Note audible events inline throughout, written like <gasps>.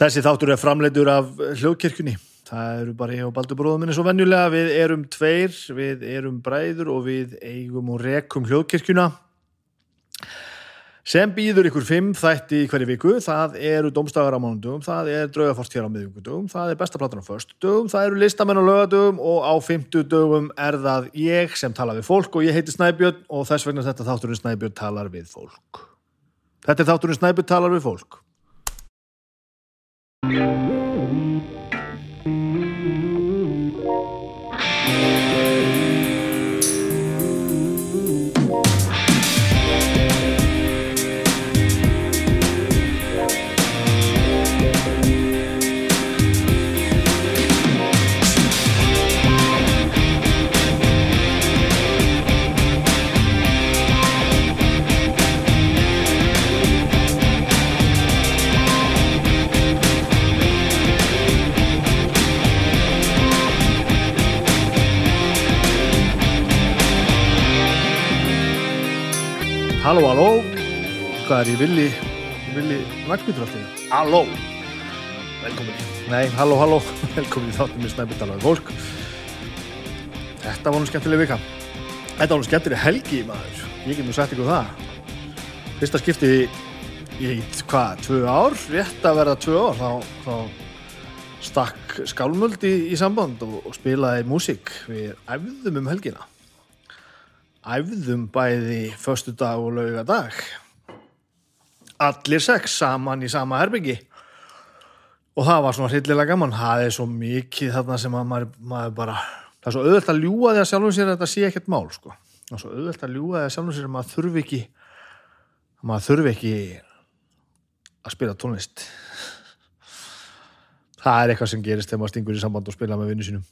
Þessi þáttur er framleitur af hljóðkirkjunni. Það eru bara ég og Baldur bróðum minni svo venjulega. Við erum tveir, við erum bræður og við eigum og rekum hljóðkirkjuna. Sem býður ykkur fimm þætti hverju viku. Það eru domstagar á mánundum, það er draugafort hér á miðvíkudum, það er bestaplattan á förstudum, það eru listamenn á lögadum og á fymtudögum er það ég sem tala við fólk og ég heiti Snæbjörn og þess vegna þetta þátturinn Snæbjörn talar við fólk. Þetta er þátturinn Snæbjörn talar við fólk. Yeah. Halló, halló, hvað er ég villi, villi alltaf? Halló, velkomin. Nei, halló, halló, velkomin í þáttum með snæbyrtalaði fólk. Þetta var nú skemmtileg vika. Þetta var nú skemmtileg helgi, maður. Ég get nú sagt ykkur það. Fyrsta skipti í, hvað, tvö ár? Rétt að verða tvö ár, þá, þá stakk skálmöld í, í samband og, og spilaði músík. Við æfðum um helgina æfðum bæði förstu dag og lauga dag allir sex saman í sama herbyggi og það var svona hryllilega gaman. Það er svo mikið þarna sem að maður, maður bara það er svo auðvöld að ljúa því að sjálfum sér að þetta sé ekkert mál sko. það er svo auðvöld að ljúa því að sjálfum sér að maður þurfi ekki að maður þurfi ekki að spila tónlist. Það er eitthvað sem gerist þegar maður stingur í samband og spila með vinnu sínum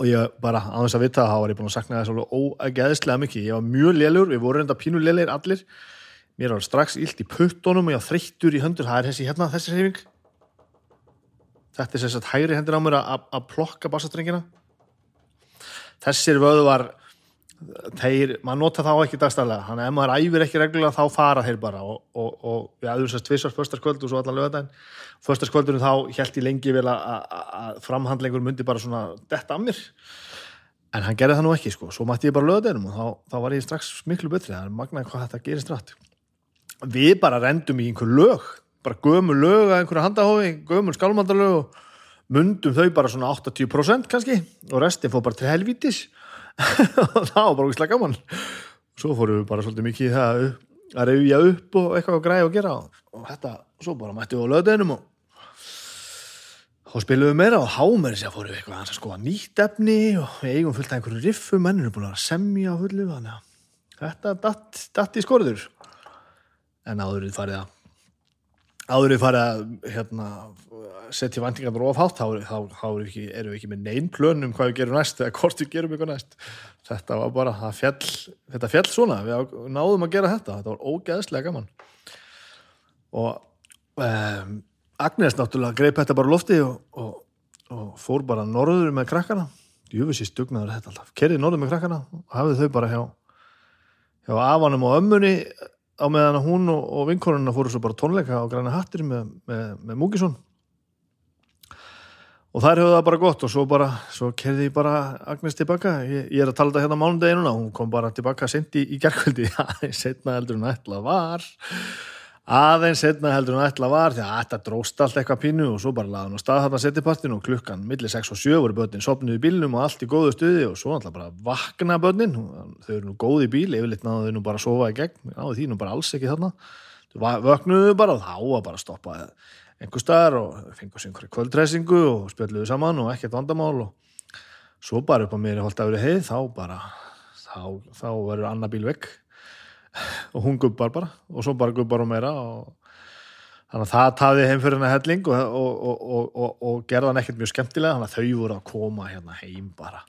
og ég bara, á þess að vita þá var ég búin að sakna það svolítið óægæðislega mikið. Ég var mjög lélur, við vorum reynda pínu lélir allir. Mér var strax illt í puttunum og ég var þreyttur í höndur, það er þessi hérna þessi hreyfing. Þetta er þess að hægri hendur á mér að, plokka bassastrengina. Þessir vöðu var þeir, maður nota þá ekki dagstæðlega þannig að ef maður æfir ekki reglulega þá fara þeir bara. Og, og, og við aðeins að tvisast förstarskvöld og svo allan lögadaginn förstarskvöldunum þá held ég lengi vel að framhandlengur myndi bara svona detta af mér. En hann gerði það nú ekki sko, svo mætti ég bara lögadaginum og þá, þá var ég strax miklu betri. Það er magnaði hvað þetta gerist rætt við bara rendum í einhver lög. Bara gömur lög að einhverja handahófi gömur skálmandalög mundum þau bara svona 80% kannski. Og restin fór bara til helvítis <laughs> það var bara úrslega gaman. Svo fórum við bara svolítið mikið það að reyja upp og eitthvað að græða og gera. Og þetta, svo bara mættum við á löðdeinum og þá spilum við meira og hámer sér fórum við eitthvað að skoða nýtt efni og við eigum fullt af einhverju riffu mennir er búin að semja fullu þetta datt, datt í skorður. En áður við farið að áður við farið að hérna, setja vantingarnar ofhátt þá, þá, þá erum, við ekki, erum við ekki með neyn plön um hvað við gerum næst eða hvort við gerum eitthvað næst. Þetta var bara, fjall þetta fjall svona, við náðum að gera þetta. Þetta var ógeðslega gaman. Og um, Agnes náttúrulega greip þetta bara lofti og, og, og fór bara norður með krakkana. Júfisist dugnaður þetta alltaf, kerið norður með krakkana og hafið þau bara hjá hjá afanum og ömmunni á meðan að hún og, og vinkorunna fóru svo bara tónleika á græna hattir með, með, með Múkisson og þær hefur það bara gott og svo bara, svo kerði ég bara Agnes tilbaka, ég, ég er að tala þetta hérna mánundeginuna, hún kom bara tilbaka sent í, gerkvöldi, aðeins <laughs> setna heldur hún ætla var aðeins setna heldur hún ætla var því að þetta dróst allt eitthvað pínu og svo bara laði hún á stað þarna setjapartinu og klukkan millir 6 og 7 voru börnin sopnuð í bílnum og allt í góðu stuði og svo alltaf bara vakna börnin. Þau eru nú góð í bíl, yfirleitt náðu þau nú bara að sofa í gegn, náðu því nú bara alls ekki þarna. Þau vöknuðu bara og þá var bara að stoppa einhver staðar og fengur sér einhverju kvöldressingu og spjalluðu saman og ekkert vandamál og svo bara upp á mér að þá bara þá, þá verður annar bíl vekk og hún gubbar bara og svo bara gubbar hún meira og þannig að það taði heim fyrir hennar helling og, og, og, og gerða hann ekkert mjög skemmtilega þannig að þau voru að koma hérna heim bara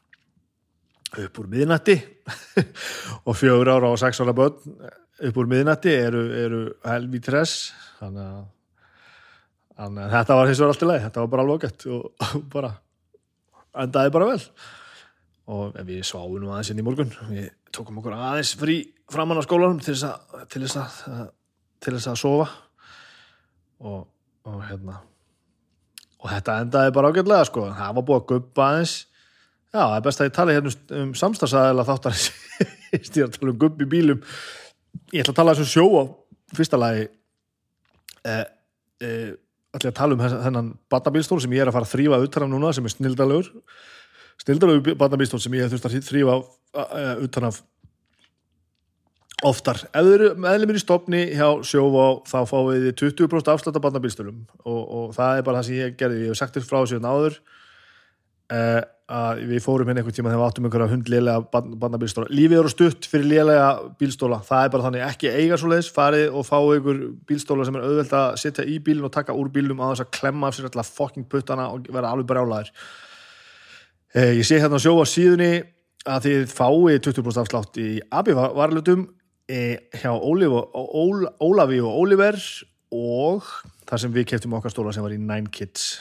upp úr miðnætti. <laughs> Og fjögur ára og sex ára börn upp úr miðnætti eru, eru helvi tres þannig að, þannig að þetta var hins vegar allt í leið þetta var bara alveg gett og bara endaði bara vel. Og við sváum aðeins inn í morgun við tókum okkur aðeins frí framann á skólanum til þess að til þess að, til þess að sofa. Og og hérna og þetta endaði bara ágætlega sko. Það var búið að guppa aðeins. Já, það er best að ég tala hérna um samstagsæðila þáttar ég <laughs> stýr að tala um gupp í bílum. Ég ætla að tala um sjó á fyrsta lagi eh, eh, ætla að tala um þennan badnabílstól sem ég er að fara að þrýfa utan af núna sem er snildalögur snildalögur badnabílstól sem ég þurft að þrýfa uh, utan af oftar. Ef þið eru meðlumir í stopni hjá sjófá þá fáið þið 20% afslut af badnabílstólum og, og það er bara það sem ég gerði. Ég hef sagt þér frá þessu hérna áður uh, að við fórum hérna einhvern tíma þegar við áttum einhverja hundlélega badnabílstóla lífið eru stutt fyrir lélega bílstóla. Það er bara þannig. Ekki eiga svo leiðis farið og fáið einhver bílstóla sem er auðvelt að setja í bílun og taka úr bílum á þess að klemma af sér alltaf fokking puttana og vera alveg brjálæðir uh, ég sé hérna á sjó á síðunni að þið fáið 20% afslátt í AB varlutum e, hjá Ólif og, Óliver og þar sem við keftum okkar stóla sem var í Nine Kids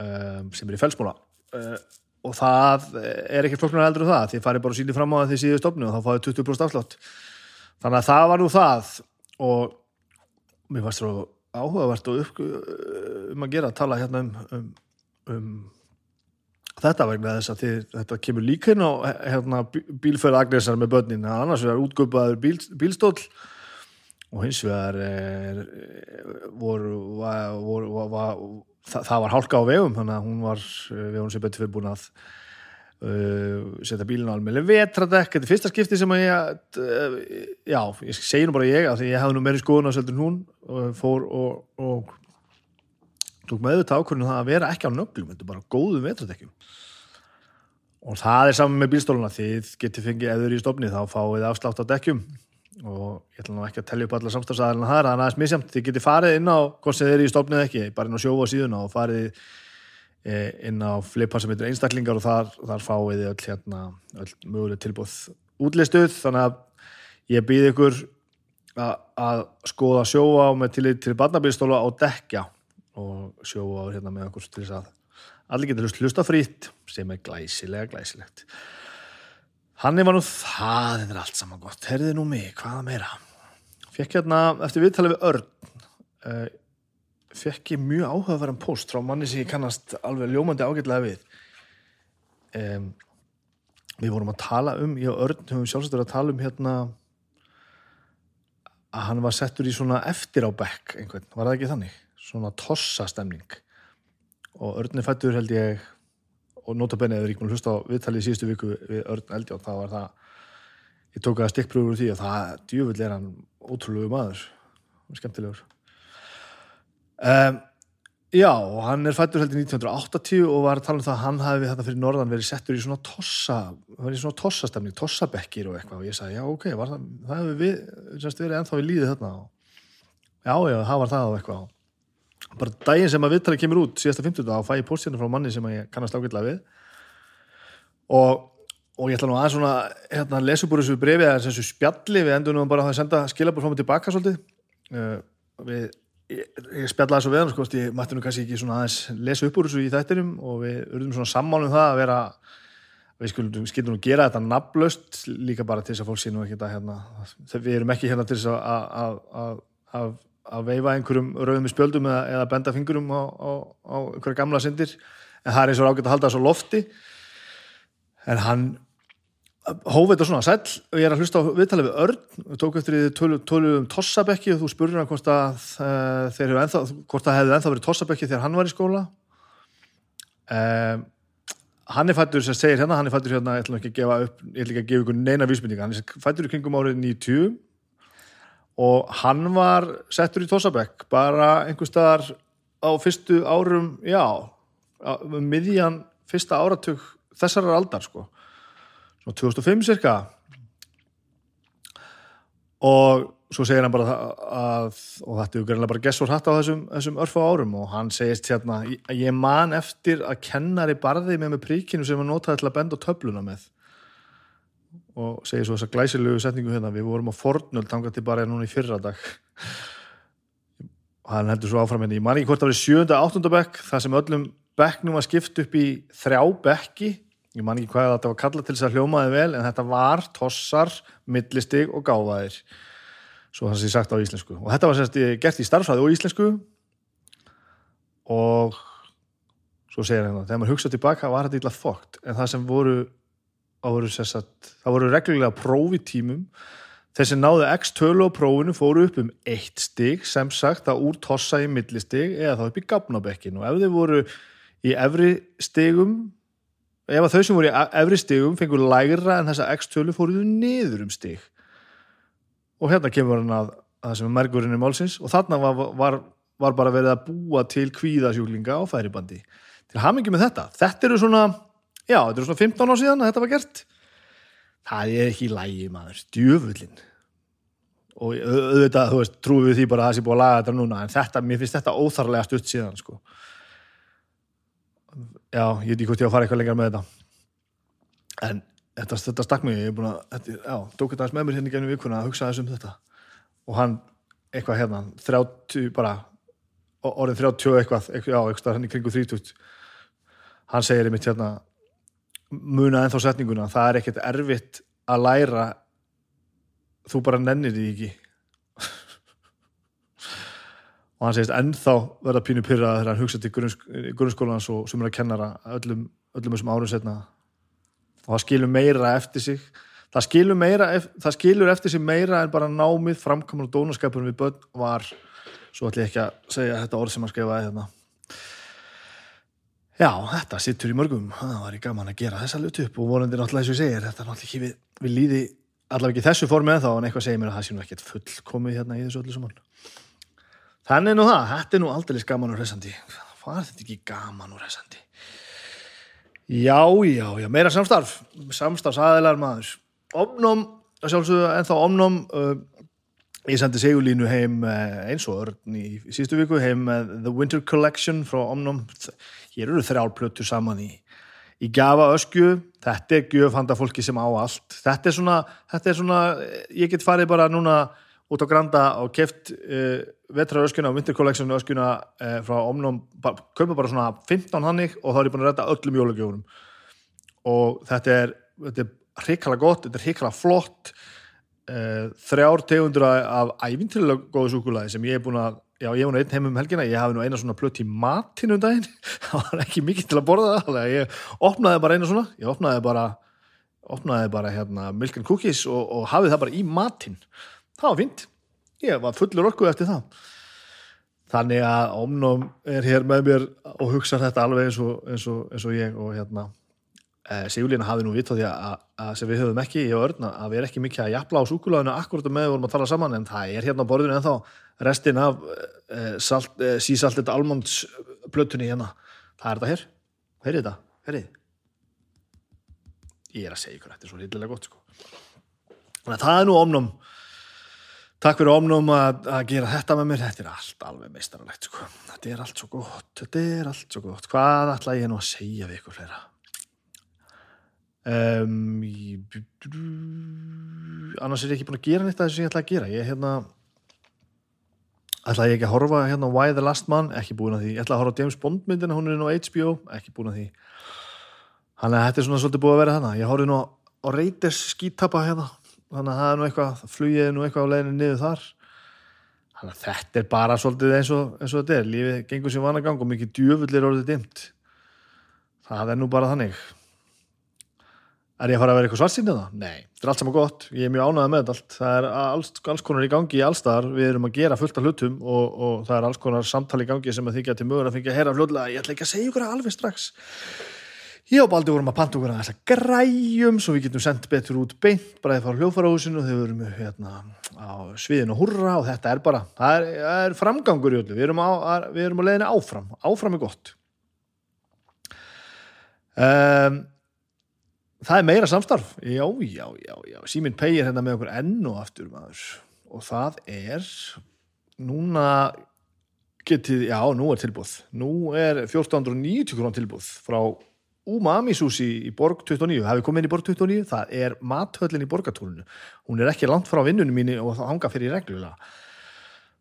um, sem er í felsmóla uh, og það er ekkert flokknar heldur en það, þið farið bara sýnir fram á að þið síðu stofnu og þá fáið 20% afslátt. Þannig að það var nú það og mér varst svo áhugavert og upp, um að gera að tala hérna um, um, um þetta vegna þess að þið, þetta kemur líka inn á hérna, bílföðu agnesar með börnin. Annars vegar útgöpaður bíl, bílstól og hins vegar er, voru, var, voru, var, það, það var hálka á vegum þannig að hún var við hún sem betur fyrir búin að uh, setja bílinu alveg vetradekk, þetta er fyrsta skipti sem að ég uh, já, ég segi nú bara ég að ég hefði nú meiri skoðun á seldur hún og fór og, og tók með þetta ákvörðinu það að vera ekki á nöglum þetta er bara góðum vetradekkjum. Og það er saman með bílstóluna þið getið fengið eður í stofni þá fáið afslátt á dekkjum. Og ég ætla nú ekki að tellja upp alla samstafsæðarinn það er aðeins misjamt, þið getið farið inn á hvort sem þið eru í stofnið ekki, bara inn á sjófa síðuna og farið e, inn á flipa sem heitir einstaklingar og þar, þar fáið öll, hérna, öll möguleg tilbúð útlistuð. Þannig að ég býð ykkur að, skoða sjófa með til, til barnabílstóla og dekja og sjófa hérna með okkur til þess að allir getur hlusta frýtt sem er glæsilega glæsilegt. Hann er nú það er allt saman gott, herðið nú mig hvaða meira? Fekk hérna eftir viðtalið við Örn uh, fekk ég mjög áhugaverðan post frá manni sem ég kannast alveg ljómandi ágætlega við. Um, við vorum að tala um ég og Örn höfum sjálfsagt verið að tala um hérna að hann var settur í svona eftir á bekk einhvern, var það ekki þannig? Svona tossastemning. Og Örn er fættur held ég og notabene eða ríkmur hlust á viðtalið í síðustu viku við Örn Eldjátt þá var það, ég tók að stikkpröfur úr því og það, djúvill er hann ótrúlegu maður, skemmtilegur. Um, já og hann er fættur held í 1980 og var að tala um það að hann hafi þetta fyrir norðan verið settur í svona tossa verið í svona tossastemning, tossabekkir og eitthvað. Og ég sagði já ok, það, það hefur við, verið ennþá við líðið þarna já já, það var það og eitthvað bara daginn sem að viðtalið kemur út síðasta 50 þá fæ ég postjörnum frá manni sem ég kannast ágætlega við. Og, og ég ætla nú aðeins svona hérna, úr þessu brefi eða þessu spjalli. Við endur nú bara að senda skilabur frá mig tilbaka svolítið. Uh, við, ég, ég spjallaði þessu við hann sko, ég mætti nú kannski ekki svona aðeins lesa upp úr þessu í þættinum og við urðum svona sammálum það að vera við skildum, nú gera þetta nafnlaust líka bara til þess að fólk sé nú ekki þetta hérna, við erum ekki hérna til þess að, að, að að veifa einhverjum rauðum í spjöldum eða, eða benda fingurum á, á, á einhverja gamla syndir. En það er eins og ágætt að halda svo lofti. En hann hófið þetta svona sæl og ég er að hlusta á viðtalið við Örn. Við tókum eftir því tölu, tölu um Tossabekki og þú spurður hann hvort að uh, þeir hefur ennþá, hvort það hefði ennþá verið Tossabekki þegar hann var í skóla. Um, hann er fættur sem segir hérna, hann er fættur hérna ég ætlum ekki að gefa upp, ég ætlum ekki að gefa ykkur neina vísmyndinga, hann er fættur í kringum árið 90 og hann var settur í Tossabekk bara einhver staðar á fyrstu árum, já um miðjan fyrsta áratug þessarar aldar sko. Svona 2005 cirka og svo segir hann bara að, og þetta er jo gerðilega bara gessur hatt á þessum, þessum örfa árum. Og hann segist hérna, ég man eftir að kennari barði með með príkinu sem hann notaði til að benda töfluna með og segir svo þessa glæsilegu setningu hérna við vorum á fornöld tanga til bara núna í fyrra dag og hann heldur svo áfram hérna, ég man ekki hvort var í sjönda, áttunda bekk það sem öllum bekknum var skipt upp í þrjá bekki. Ég man ekki hvað þetta var kallað til þess að hljómaði vel en þetta var tossar, millistig og gáðaðir svo það sé sagt á íslensku. Og þetta var sérst gert í starfsfæði og íslensku. Og svo segir hann þegar maður hugsa tilbaka var þetta illa fókt en það sem voru, voru sagt, það voru reglulega prófi tímum. Þessi náðu x tölu á prófinu fóru upp um eitt stig sem sagt að úr tossa í millistig eða þá upp í gafnabekkin og ef þið voru í efri stigum ef að þau sem voru í efri stigum fengur lægra en þessa x tölu fóruðu niður um stig. Og hérna kemur hann að, að það sem er mergurinn í málsins. Og þarna var, var, var bara verið að búa til kvíðasjúklinga á færibandi. Til hamingi með þetta. Þetta eru svona, já, þetta eru svona 15 ár síðan að þetta var gert. Það er ekki lægi maður, djöfullin og auðvitað, þú veist, trúum við því bara að það sé búið að laga þetta núna, en þetta, mér finnst þetta óþarlega stutt síðan, sko. Já, ég veit ekki hvort ég á að fara eitthvað lengar með þetta. En þetta, þetta stakk mig, ég er búin að þetta, já, tók þetta aðeins með mér hérna gennum vikuna að hugsa þessum þetta. Og hann, eitthvað hérna 30, bara orðin 30 eitthvað, eitthvað já, eitthvað í kringu 30 hann segir einmitt hérna muna ennþá setninguna, það er ekkert erfitt að læra. Þú bara nennir því ekki. Og hann segist ennþá verða pínu pyrra þegar hann hugsa til grunnskólans og sem er að kennara öllum, öllum þessum árum setna og það skilur meira eftir sig. Það skilur, meira, það skilur eftir sig meira en bara námið framkamur og dónaskapurinn við börn var svo ætlum ég ekki að segja þetta orð sem hann skrifaði hérna Já, þetta sittur í mörgum, það var í gaman að gera þessa luti upp og vonandi náttúrulega eins og ég segir, þetta er náttúrulega ekki við, við líði allavega ekki þessu formi en þá en eitthvað segir mér að það sé nú ekkert fullkomið hérna í þessu öllu saman. Þannig nú það, þetta er nú aldrei gaman og resandi hvað er þetta ekki gaman og resandi já, já, já meira samstarf. Samstarfsaðilar maður. Omnum, sjálfsögðu ennþá omnum uh, ég sendi segulínu heim uh, eins og örn í sístu viku heim með uh, The Winter Collection frá omnum hér eru þrjálplötu saman í í gafa öskju, þetta er gjöf handa fólki sem á allt, þetta er svona þetta er svona, ég get farið bara núna út á Granda og keft uh, eh, vetra öskuna og vinterkolleksjonu öskuna uh, frá omnum, kaupa bara svona 15 hannig og þá er ég búin að redda öllum jólagjóðunum og þetta er þetta er hrikala gott, þetta er hrikala flott uh, þrjár tegundur af ævintilega góðu súkulæði sem ég er búin að já, ég hef nú einn heim um helgina, ég hafi nú eina svona plött í matinu um daginn, <laughs> það var ekki mikið til að borða það, þannig að ég opnaði bara eina svona, ég opnaði bara opnaði bara hérna milk and cookies og, og hafið það bara í matin það var fint, ég var fullur orkuð eftir það. Þannig að omnum er hér með mér og hugsa þetta alveg eins og, eins og, eins og ég og hérna Sigurlína hafi nú vitt á því að, sem við höfum ekki í örna, að við erum ekki mikið að jafla á súkulæðinu akkurat með við vorum að tala saman en það er hérna á borðinu en þá restin af uh, uh, sísaltet almondsplötunni hérna. Það er þetta hér, heyrið þetta? Heyrið? Ég er að segja ykkur, þetta er svo rillilega gott sko. þannig að það er nú omnum. Takk fyrir omnum að, að gera þetta með mér, þetta er allt alveg meistaralegt sko. þetta er allt svo gott. Þetta er allt svo gott, hvað ætla ég nú að segja við ykkur fleira um, ég, annars er ég ekki búin að gera neitt að þessu ég ætla að gera. Ég er hérna ætla ég ekki að horfa hérna Why the Last Man, ekki búin að því. Ég ætla að horfa James Bond myndina, hún er á HBO ekki búin að því. Þannig að þetta er svona svolítið búið að vera þannig ég horfið nú á Raiders skítappa hérna. Þannig að það er nú eitthvað, flugið nú eitthvað á leginu niður þar. Þannig að þetta er bara svolítið eins og, eins og þetta er. Lífið gengur sem vanagang og mikið djöfullir orðið dimt það er nú bara þannig Er ég að fara að vera eitthvað svartsýnið það? Nei, þetta er allt saman gott, ég er mjög ánægðað með þetta allt, það er alls, alls konar í gangi í allstaðar, við erum að gera fullt af hlutum og, og það er alls konar samtali í gangi sem að þykja til mögur að fengja að heyra fljóðlega, ég ætla ekki að segja ykkur alveg strax. Ég og Baldur vorum að panta okkur að þessa græjum svo við getum sendt betur út beint bara eða fara hljóðfarahúsinu og þau vorum hérna á sviðinu og hurra og þetta er bara, það er, það er framgangur í öllu, við erum á, við erum á leiðinu áfram, áfram er gott. Um, það er meira samstarf. Já, já, já, já, síminn pegir hérna með okkur enn og aftur maður. Og það er núna getið, já, nú er tilbúð nú er 1490 krónar tilbúð frá Umami Sushi í Borg 29, hafið komið inn í Borg 29 það er mathöllin í Borgatúrunu hún er ekki langt frá vinnunum mínu og það hanga fyrir reglulega.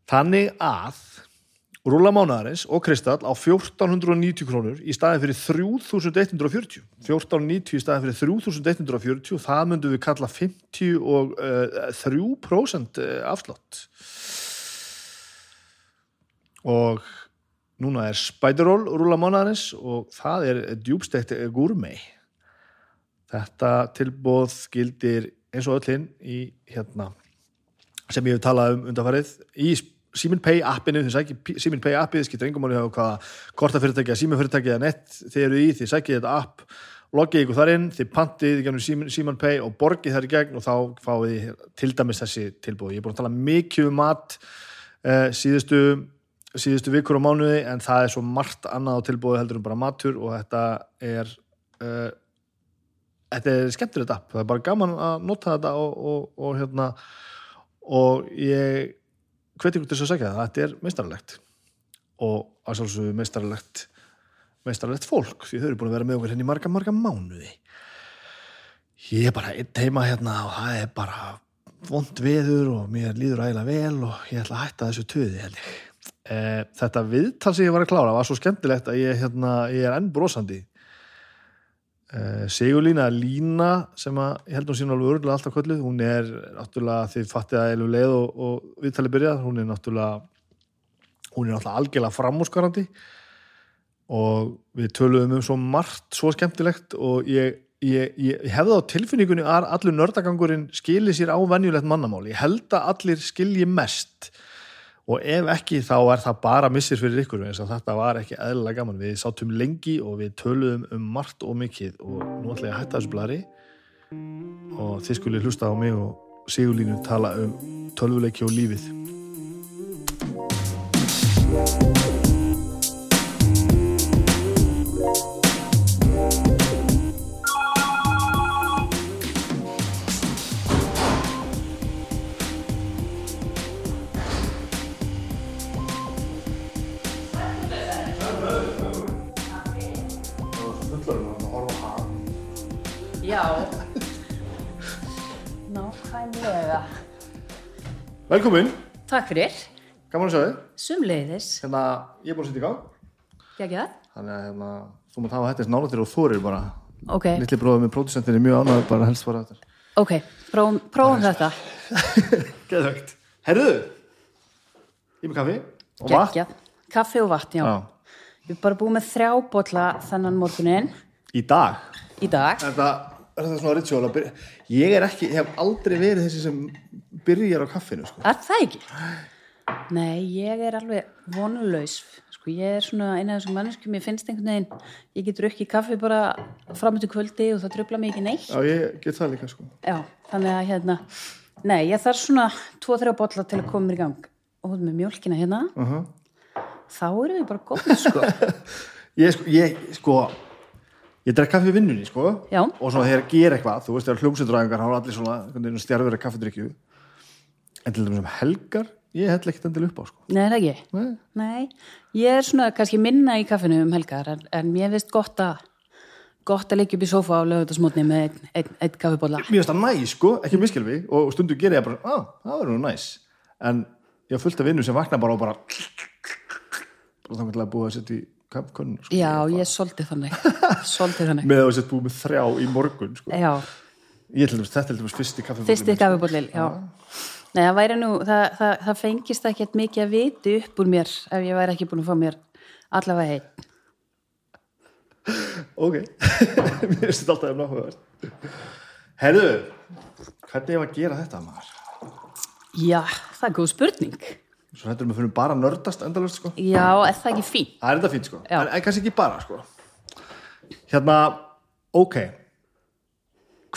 Þannig að Rúla mánadarins og Kristall á 1490 krónur í staðin fyrir 3140 1490 í staðin fyrir 3140 það myndum við kalla 53% uh, afslott og núna er Spider-Roll rúla mánaðarins og það er djúbstekt gourmet. Þetta tilbóð gildir eins og öllin í hérna sem ég hef talað um undanfarið í Simin Pay appinu, þið sækir Simin Pay appið, þið skiptir engum máli á eða símafyrirtæki eða nett þið eru í, þið sækir þetta app loggið ykkur þar inn, þið pantið Simin, Simin Pay og borgið þar í gegn og þá fáið þið til dæmis þessi tilbúð ég er búin að tala mikið um mat uh, síðustu, síðustu vikur og mánuði en það er svo margt annað á tilbúðu heldur en bara matur og þetta er uh, þetta er skemmtilegt app, það er bara gaman að nota þetta og, og, og hérna og ég hveti ykkur til að segja það, þetta er meistarlegt og að sjálfsögðu meistarlegt meistarlegt fólk því þau eru búin að vera með okkur henni hérna marga, marga mánuði. Ég er bara einn heima hérna og það er bara vond veður og mér líður ægilega vel og ég ætla að hætta þessu töði held ég. E, þetta viðtal sem ég var að klára var svo skemmtilegt að ég, hérna, ég er enn brosandi Sigurlína Lína sem að ég held hún síðan alveg örgulega alltaf kvöldu hún er náttúrulega þið fattið að eilu leið og, og viðtali byrjað hún er náttúrulega hún er náttúrulega algjörlega framúskarandi og við töluðum um svo margt svo skemmtilegt og ég, ég, ég hefði á tilfinningunni að allur nördagangurinn skilir sér á venjulegt mannamál ég held að allir skilji mest og ef ekki þá er það bara missir fyrir ykkur eins og þetta var ekki eðlilega gaman. Við sátum lengi og við töluðum um margt og mikið og nú ætla ég að hætta þessu blari og þið skulle hlusta á mig og Sigurlínu tala um tölvuleiki og lífið Velkomin, Takk fyrir. Gaman að sjá þið Sumleiðis hérna, ég er búin að setja í gang. Gægjað þannig að hérna, þú mátt hafa þetta eins nálættir og þorir bara. Ok, litli bróðum með pródusentin er mjög ánægð bara helst fara þetta ok, prófum, prófum þetta. <laughs> Geðvögt Herðu, ég með kaffi og vatn. Gægjað Kaffi og vatn, já. Við erum bara búið með þrjá bolla þennan morgunin í dag? Í dag. Það, er það svona ritual að byrja ég er ekki, hef aldrei verið þessi sem byrjar á kaffinu sko. Er það ekki? Nei, ég er alveg vonulaus sko, ég er svona eina af þessum manneskum ég finnst einhvern veginn, ég get drukkið kaffi bara fram til kvöldi og það trubla mig ekki neitt Já, ég get það líka sko. Já, þannig að hérna Nei, ég þarf svona 2-3 bolla til að koma mér í gang og hún með mjólkina hérna uh -huh. þá erum við bara góð sko <laughs> ég sko ég sko ég drekk kaffi í vinnunni sko. Já. og svona þegar ég ger eitthvað, þú veist þegar hljómsveitræðingar hafa allir svona stjárfur að kaffidrykju en til dæmis um helgar ég hell ekkert endil upp á sko. Nei, er það ekki? Nei. Nei, ég er svona kannski minna í kaffinu um helgar en, en mér finnst gott að gott að liggja upp í sofa á lögutasmotni með einn ein, ein kaffibólla mér finnst það næs sko, ekki miskilvi og stundu ger ég bara, á, það verður nú næs. En ég har fullt af vinnu sem vakna bara og bara bara þannig að að í kaffkönnu sko. Já, ég er svolítið þannig. <laughs> Svolítið þannig. Með að setja búið með þrjá í morgun sko. Ég til dæmis, þetta er til dæmis fyrsti kaffi fyrsti kaffibóllil, já. Nei, það væri nú, það, það, það fengist ekkert mikið að viti upp úr mér ef ég væri ekki búin að fá mér allavega einn. Ok, <laughs> mér finnst þetta alltaf um náttúrulega herðu hvernig var að gera þetta maður? Já, það er góð spurning svo hættur við að fyrir bara að nördast endalust sko Já, er það ekki fín? það er þetta fínt sko, Já. en, kannski ekki bara sko hérna, ok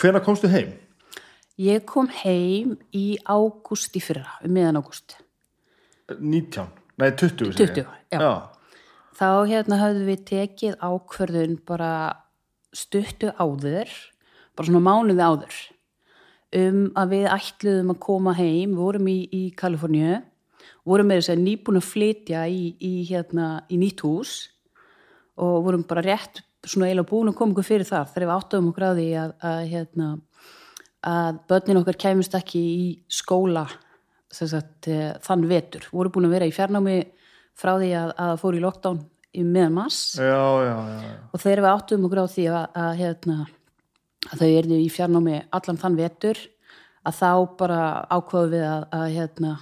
hvenær komstu heim? Ég kom heim í ágúst í fyrra, um miðan ágúst 19, nei 20 segi ég. 20, já. já. þá hérna höfðum við tekið ákvörðun bara stuttu áður bara svona mánuði áður um að við ætluðum að koma heim við vorum í, í Kaliforníu vorum með þess að nýbúin að flytja í, í, hérna, í nýtt hús og vorum bara rétt svona eiginlega búin að koma okkur fyrir þar þegar við áttuðum okkur á því að, að, hérna, að börnin okkar kæmust ekki í skóla sagt, eh, þann vetur. Voru búin að vera í fjarnámi frá því að, að fóru í lockdown í meðan mars. Já, já, já, og þegar við áttum okkur á því að, að, hérna, að þau erðu í fjarnámi allan þann vetur að þá bara ákvaðu við að, að, hérna,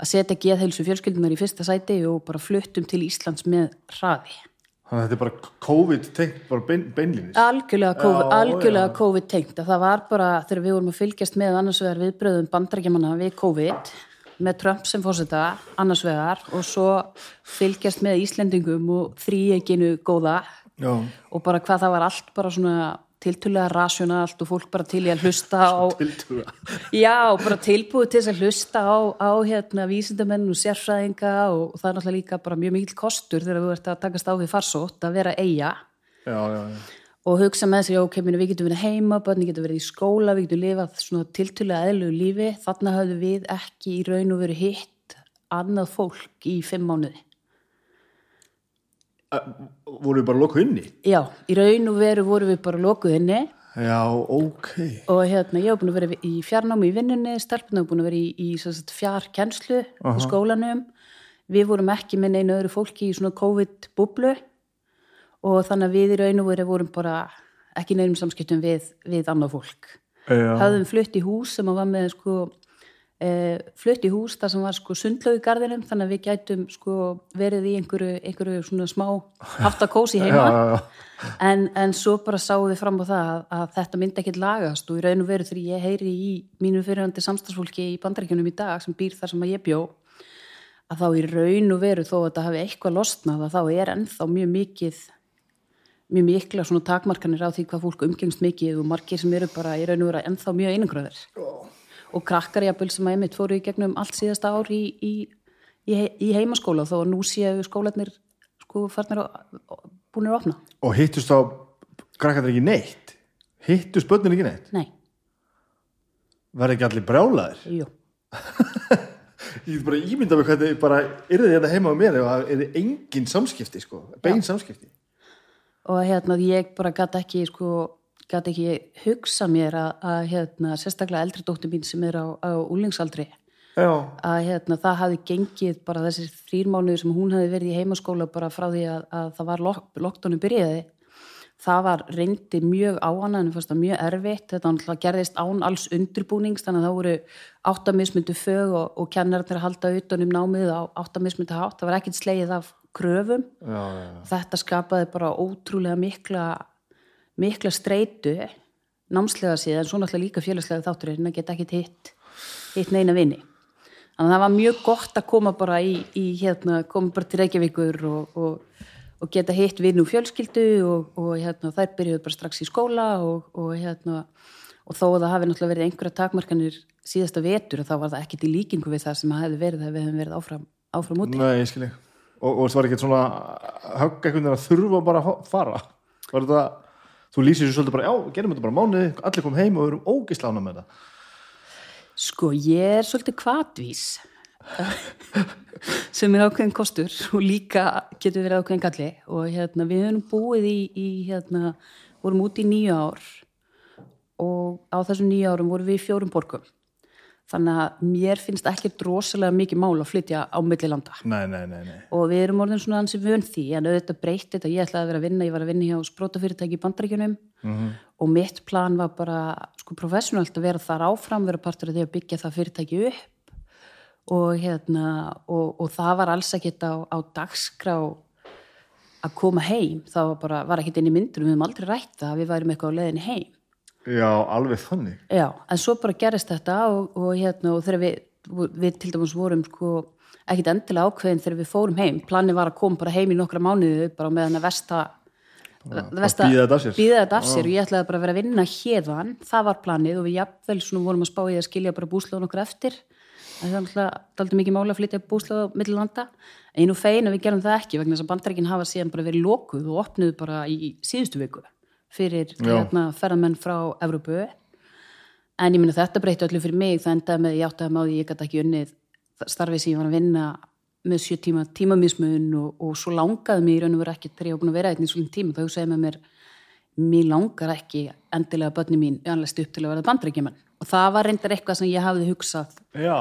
að setja geðheilsu fjölskyldunar í fyrsta sæti og bara fluttum til Íslands með hraði. Þannig að þetta er bara COVID tengt, bara bein, beinlínis. Algjörlega COVID, Já, algjörlega já. COVID það var bara þegar við vorum að fylgjast með annars vegar viðbröðum bandrækjamanna við COVID með Trump sem fórseta annars vegar og svo fylgjast með Íslendingum og þríeginu góða Já. og bara hvað það var allt bara svona tiltölulega rasjonalt og fólk bara til í að hlusta á. <laughs> Já, bara tilbúið til þess að hlusta á, á hérna, vísindamenn og sérfræðinga og, það er náttúrulega líka bara mjög mikill kostur þegar þú ert að takast á við farsótt að vera eiga Já, já, já. og hugsa með sér, já, ok, meni, við getum verið heima, börni getum verið í skóla, við getum lifað svona tiltölulega eðlug lífi, þarna höfðu við ekki í raun og verið hitt annað fólk í fimm mánuði. Voru við bara lokuð inni? Já, í raun og veru voru við bara lokuð inni Já, ok. og hérna, ég hef búin að vera í fjarnámi í vinnunni, stelpuna hef búin að vera í, í sem sagt, fjarkennslu í skólanum við vorum ekki með neina öðru fólki í svona COVID-bublu og þannig að við í raun og veru vorum bara ekki neinum samskiptum við, við annað fólk Já. hafðum flutt í hús sem að var með sko flutt í hús þar sem var sko sundlaug í garðinum þannig að við gætum sko verið í einhverju, einhverju svona smá haftakósi <laughs> heima. Já, já, já. En, en svo bara sáum við fram á það að, að þetta myndi ekkit lagast og í raun og veru þegar ég heyri í mínu fyrirhandi samstagsfólki í bandaríkjunum í dag sem býr þar sem að ég bjó að þá í raun og veru þó að þetta hafi eitthvað losnað að þá er ennþá mjög mikið mjög mikla svona takmarkanir á því hvað fólk umgengst mikið og margir sem eru bara í raun og veru ennþá mjög einangröðir og krakkar jafnvel sem að einmitt fóru í gegnum allt síðasta ár í, í, í, í heimaskóla þó að nú séu skólanir sko farnir og búinir að opna. Og hittust þá krakkarnir ekki neitt? Hittust börnin ekki neitt? Nei, Verði ekki allir brjálaðir? jú. <laughs> Ég get bara ímynda mig hvað þið bara yrði þetta heima á mér ef það yrði engin samskipti, sko. Bein samskipti. og hérna ég bara gæti ekki sko, gæti ekki hugsa mér að, að hérna, sérstaklega eldri dóttir mín sem er á, á úlingsaldri Já. að hérna, það hafi gengið bara þessir þrýr mánuður sem hún hafi verið í heimaskóla bara frá því að, að það var lok, lokdónu byrjaði það var reyndi mjög á hana en fannst það mjög erfitt, þetta náttúrulega gerðist án alls undirbúnings, þannig að það voru áttamismundu fög og, og kennarnir að halda utan um námið á áttamismundu hátt, það var ekkert slegið af kröfum Já, já, já. þetta skapaði bara ótrúlega mikla mikla streitu námslega síðan, svo náttúrulega líka félagslega þátturinn að geta ekkit hitt hitt neina vini þannig að það var mjög gott að koma bara í, í hérna, koma bara til Reykjavíkur og, og, og geta hitt vinn úr fjölskyldu og, og hérna, þær byrjuðu bara strax í skóla og, og hérna og þó að það hafi náttúrulega verið einhverja takmarkanir síðasta vetur þá var það ekkit í líkingu við það sem það hefði verið þegar við hefum verið áfram, áfram úti Nei, ég skil ég. Og, og það var ekki svona högg veginn að þurfa bara að fara. Var þetta, þú lýsir svo svolítið bara, já, gerum þetta bara mánuði, allir kom heim og við erum ógislána með það. Sko, ég er svolítið kvatvís <laughs> sem er ákveðin kostur og líka getur verið ákveðin galli og hérna, við höfum búið í, í hérna, vorum út í nýju ár og á þessum nýju árum vorum við í fjórum borgum þannig að mér finnst ekki drosalega mikið mál að flytja á milli landa. Nei, nei, nei, nei. og við erum orðin svona hansi vön því en auðvitað breytti þetta, ég ætlaði að vera að vinna ég var að vinna hjá sprótafyrirtæki í bandaríkjunum. Og mitt plan var bara sko professionalt að vera þar áfram vera partur af því að byggja það fyrirtæki upp. Og hérna og, og það var alls ekkert á, á dagskrá að koma heim. Það var bara, var ekkert inn í myndunum. Við höfum aldrei rætt það að við værum eitthvað á leiðin heim Já, alveg þannig. Já, en svo bara gerist þetta og, og hérna og þegar við, við til dæmis vorum sko ekkit endilega ákveðin þegar við fórum heim. Planið var að koma bara heim í nokkra mánuði bara með hann að vesta, bíða þetta af sér. þetta af sér og ég ætlaði bara að vera að vinna hérðan, það var planið og við jafnvel svona vorum að spá í að skilja bara búslóðun okkur eftir. Það er alltaf aldrei mikið máli að flytja búslóð á millilanda en ég nú fein að við gerum það ekki vegna þess að bandaríkin hafa síðan bara verið lokuð og opnuð bara í síðustu viku fyrir hérna, ferðamenn frá Evrópu. En ég minna þetta breytti öllu fyrir mig. Það endaði með ég áttaði með á því ég gæti ekki unnið starfið sem ég var að vinna með sjö tíma tímamismun og, og svo langaði mig í raun og veru ekki þegar ég var búin að vera einn í svolítið tíma. Þá hugsaði með mér mér langar ekki endilega börni mín anlæst upp til að verða bandrækjumann og það var reyndar eitthvað sem ég hafði hugsað Já.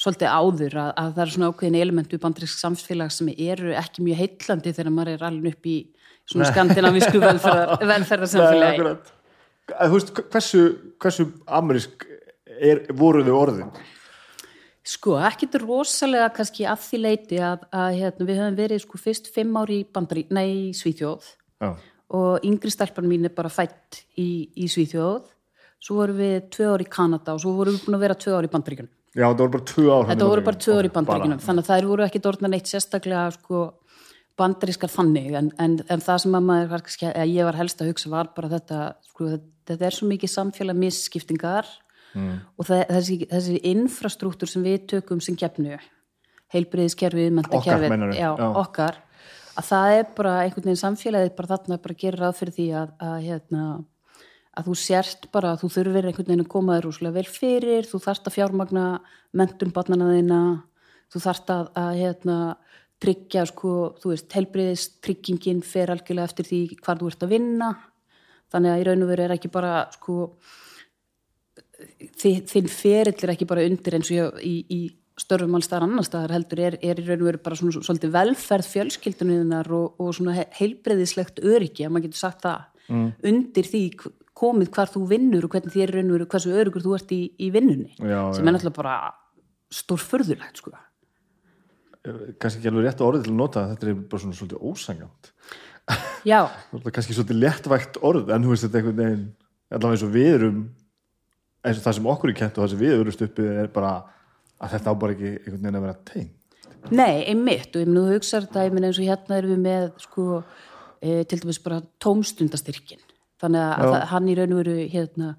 svolítið áður að, að það er svona ákveðin elementu bandræksk samfélag sem eru ekki mjög heitlandi þegar maður er alveg upp í svona skandinavísku velferðar, <laughs> Nei, velferðarsamfélagi. Að Þú veist, hversu, hversu amerísk er, voru þau orðin? Sko, ekkit rosalega kannski að því leiti að, að hérna, við höfum verið sko fyrst fimm ári í bandari, nei, Svíþjóð. Já, og yngri stelpan mín er bara fætt í, í Svíþjóð. Svo vorum við tvö ári í Kanada og svo vorum við búin að vera tvö ári í bandaríkjunum. Já það voru bara tvö ár þetta voru bara tvö ári í bandaríkjunum. Þannig að þær voru ekki dórna neitt sérstaklega sko bandarískar þannig en, en, en það sem að maður ég var helst að hugsa var bara þetta sko, þetta er svo mikið samfélag misskiptingar mm. og það, þessi, þessi infrastruktúr sem við tökum sem gefnu heilbriðiskerfið, mentakerfið meinarðu? já, Já. okkar að það er bara einhvern veginn samfélagið bara þarna bara gerir ráð fyrir því að, að hérna að þú sért bara að þú þurfir einhvern veginn að koma þér rúslega vel fyrir, þú þarft að fjármagna mentun barnana þína þú þarft að, að hérna, tryggja, sko, þú veist, helbriðis tryggingin fer algjörlega eftir því hvar þú ert að vinna þannig að í raun og veru er ekki bara sko, þi- þinn ferill er ekki bara undir eins og ég, í, í störfum alls staðar annar staðar heldur er, er í raun og veru bara svona svolítið velferð fjölskyldunniðnar og, og svona heilbriðislegt öryggi, að maður getur sagt það mm. undir því komið hvar þú vinnur og hvernig þér raun og veru hversu örugur þú ert í, í vinnunni Já, sem já. er náttúrulega bara stórfurðulegt sko. Kannski ekki alveg rétt orðið til að nota þetta er bara svona svolítið ósangjant Já, <laughs> kannski svolítið léttvægt orð en þú veist þetta einhvern veginn allavega eins og við erum eins og það sem okkur er kent og það sem við erum uppi er bara að þetta á bara ekki einhvern veginn að vera teng Nei, einmitt og ég minn þú hugsar þetta, ég minn eins og hérna erum við með sko, e, til dæmis bara tómstundastyrkin þannig að, að hann í raun og veru hérna,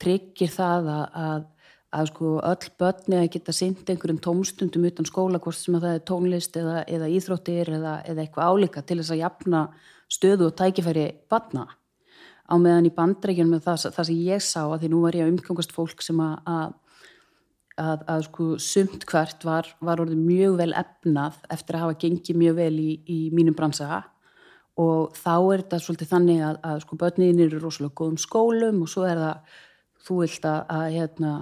tryggir það að, að, sko öll börni að geta sinnt einhverjum tómstundum utan skóla hvort sem að það er tónlist eða, eða íþróttir eða, eða eitthvað álíka til þess að jafna stöðu og tækifæri barna. Á meðan í bandreikjunum með það, það sem ég sá að því nú var ég að umgangast fólk sem að, að að, að sko sumt hvert var, var orðið mjög vel efnað eftir að hafa gengið mjög vel í, í mínum bransa. Og þá er þetta svolítið þannig að sko börnin eru rosalega góðum skólum og svo er það þú vilt að, að hérna,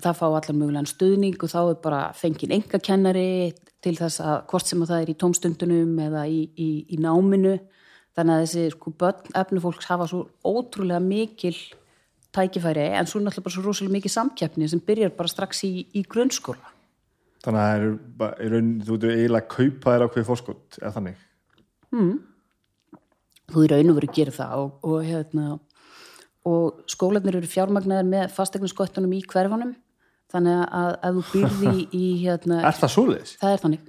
það fá allar mögulegan stuðning og þá er bara fengið enga kennari til þess að hvort sem að það er í tómstundunum eða í, í, í náminu. Þannig að þessi sko börn efnufólks hafa svo ótrúlega mikil tækifæri en svo náttúrulega bara svo rosalega mikið samkeppni sem byrjar bara strax í, í grunnskóla. Þannig að það er raun, þú veitur eiginlega að kaupa þér ákveði fórskot eða þannig? Þú í raun og veru gerir það og, og, hérna, og skólanir eru fjármagnaðir með fastegnaskottunum í hverfanum þannig að ef þú byrði í hérna, <laughs> Er það svoleiðis? það er þannig.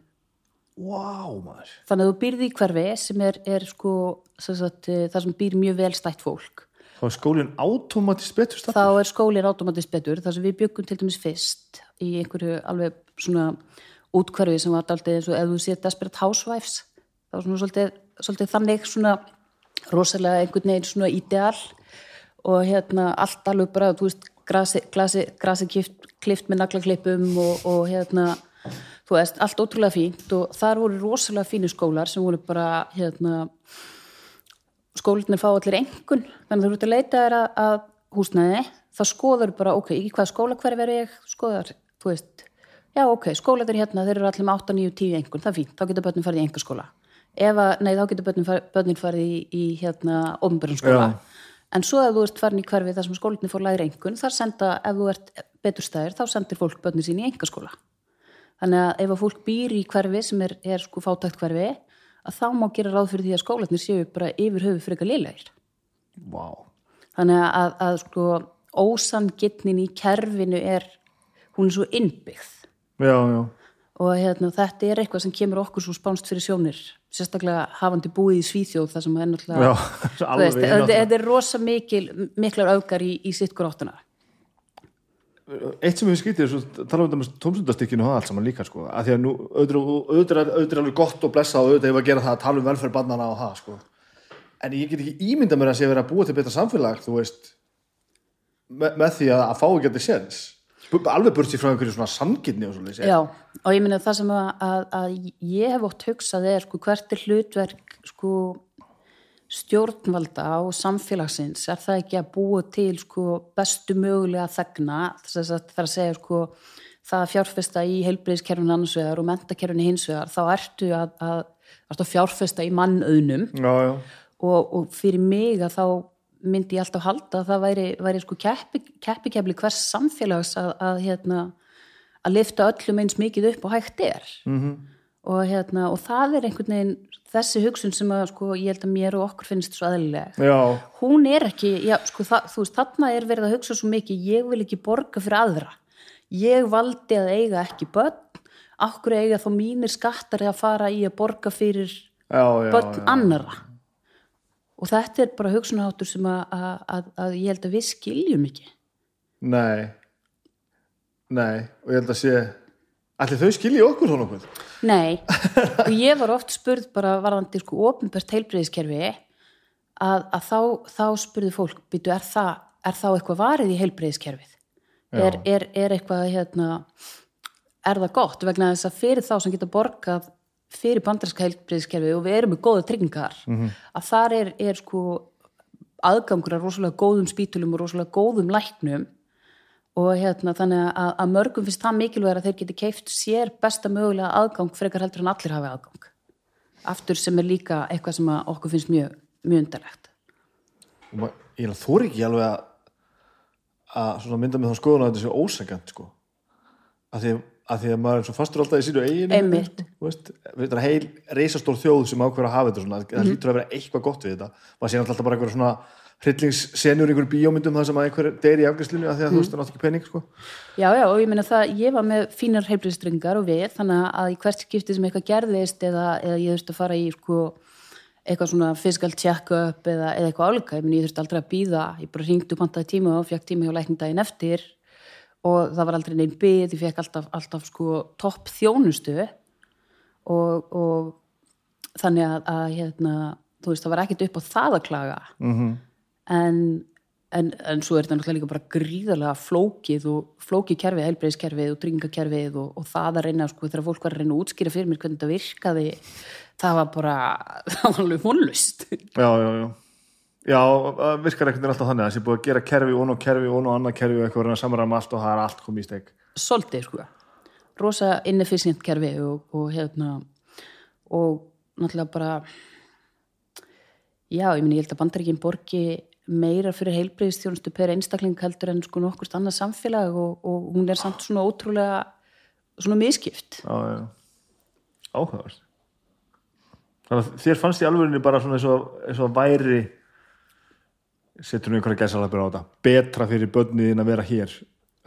Maður. Þannig að þú byrði í hverfi sem er, er sko, sem sagt, eh, það sem býr mjög vel stætt fólk. Þá er skólinn automatist betur stað þá er skólinn automatist betur. Þar sem við byggum til dæmis fyrst í einhverju alveg svona útkverfi sem var alltaf eins og ef þú séð Desperate Housewives þá var svona svolítið, svolítið þannig svona rosalega einhvern veginn svona ideal og hérna allt alveg bara, þú veist, grasi, glasi, grasi klift, klift með naglaklippum og, og hérna þú veist, allt ótrúlega fínt og þar voru rosalega fínu skólar sem voru bara hérna skólinir fá allir engun þannig að þú ert að leita þér að, að húsnæði þá skoður bara, ok, í hvað skóla hver er ég? Skoðar, þú veist já, ok, skólaður hérna, þeir eru allir með 8, 9, 10 engun, það er fínt, þá getur börnin farið í enga skóla ef að, nei, þá getur börnin, far- börnin farið í, í hérna, ofnbjörn skóla. Já. En svo ef þú ert farin í hverfi þar sem skólinir fór lægri engun, þar senda, ef þú ert betur stæðir, þá sendir fólk börnin sín í enga skóla þannig að ef að fólk býr í hverfi sem er, er sko fátækt hverfi að þá má gera ráð fyrir því að skólanir séu bara yfir höfu frekar liðlegir Vá. Þannig að, að sko ósangitnin í kerfinu er hún er svo innbyggð. Já, já. Og hérna, þetta er eitthvað sem kemur okkur svo spánst fyrir sjónir sérstaklega hafandi búið í Svíþjóð þar sem er náttúrulega <laughs> þetta það. þetta er rosa mikil miklar augar í, í sitt gróttuna Eitt sem við er svo tala um þetta tómsundastykkinu og það allt saman líka sko. Að því að nú auðvitað er alveg gott og blessa og auðvitað ef að gera það að tala um velferð barnana og það sko. En ég get ekki ímynda mér að sé verið að búa til betra samfélag þú veist með, með því að, að fá ekki að þetta séns alveg burt sér frá einhverju svona sangirni og svo Já, og ég minna það sem að, að, að ég hef ótt hugsað er sko, hvert er hlutverk sko, stjórnvalda og samfélagsins? Er það ekki að búa til sko, bestu mögulega þegna? Þess að það er að segja sko, það að fjárfesta í heilbreyðiskerfinu annars vegar og mentakerfinu hins vegar þá ertu að, að, fjárfesta í já, og, og fyrir mig að þá myndi ég alltaf halda að það væri, væri sko keppi, keppikefli hvers samfélags að, að, hérna, að lifta öllum eins mikið upp og hægt er -hmm. og, hérna, og það er einhvern veginn þessi hugsun sem að sko, ég held að mér og okkur finnst svo aðlileg Já, hún er ekki, já, sko, það, þú veist, þarna er verið að hugsa svo mikið, ég vil ekki borga fyrir aðra. Ég valdi að eiga ekki börn, okkur eiga þá mínir skattar að fara í að borga fyrir já, já, börn annara. Og þetta er bara hugsunaháttur sem að, að, að, ég held að við skiljum ekki. Nei. Nei, og ég held að sé Ætli þau skilji okkur svona okkur? Nei, og ég var oft spurð bara varðandi sko ofinbært heilbreyðiskerfi að, að þá, þá spurði fólk, býtu, er er þá eitthvað varið í heilbreyðiskerfið? Er, er, er eitthvað, hérna, er það gott? Vegna þess að fyrir þá sem geta borgað fyrir bandarska heilbreyðiskerfið og við erum með góða tryggingar, að þar er, er sko aðgangur að rosalega góðum spítulum og rosalega góðum læknum og hérna þannig að, að mörgum finnst það mikilvægur að þeir geti keift sér besta mögulega aðgang frekar heldur en allir hafi aðgang. Aftur sem er líka eitthvað sem okkur finnst mjög, mjög undarlegt. Ég er ekki alveg að að mynda með þá skoðun að þetta sé ósækjant sko. Að því, að því að maður er svo fastur alltaf í sínu eiginu Einmitt. veist, við þetta er heil reisastór þjóð sem ákveður að hafa þetta svona það hlýtur að vera eitthvað gott við þetta. Maður sé alltaf bara einhver svona hryllingssenjur einhverjum bíómyndum það sem að einhver deyri í afgæslinu að því að þú veist það er náttúrulega ekki pening sko. Já, já, og ég meina það, ég var með fínar heilbreyðstringar og við, þannig að í hvert skipti sem eitthvað gerðist eða, eða ég þurfti að fara í sko, eitthvað svona physical check-up eða, eða eitthvað álíka, ég meina ég þurfti aldrei að býða ég bara hringdu pantaði tíma og fekk tíma hjá læknindaginn eftir og það var aldrei neinn byð, ég fekk alltaf, alltaf sko topp þjónustu og, og þannig að, að hérna, þú veist, það var ekkit upp á það að klaga. Mm en, en, en svo er þetta náttúrulega líka bara gríðarlega flókið og flókið kerfið, heilbreyðskerfið og tryggingakerfið og, og það að reyna, sko, þegar fólk var að reyna að útskýra fyrir mér hvernig þetta virkaði það var bara, <laughs> það var alveg vonlust já, já, já já, virkar ekkert alltaf þannig að það sé búið að gera kerfi og nú kerfi og nú annað kerfi og eitthvað að samræma allt og það er allt komið í steg svolítið, sko. Rosa inefficient kerfi og, og hérna og náttúrulega bara já, ég meni, ég held að bandaríkinn borgi meira fyrir heilbreyðistjónustu per einstakling heldur en sko nokkurt annað samfélag og, og hún er samt svona ótrúlega svona miskipt að þér fannst í alvörinni bara svona eins og, eins og væri setur nú einhverja gæsalapur á þetta. Betra fyrir börniðin að vera hér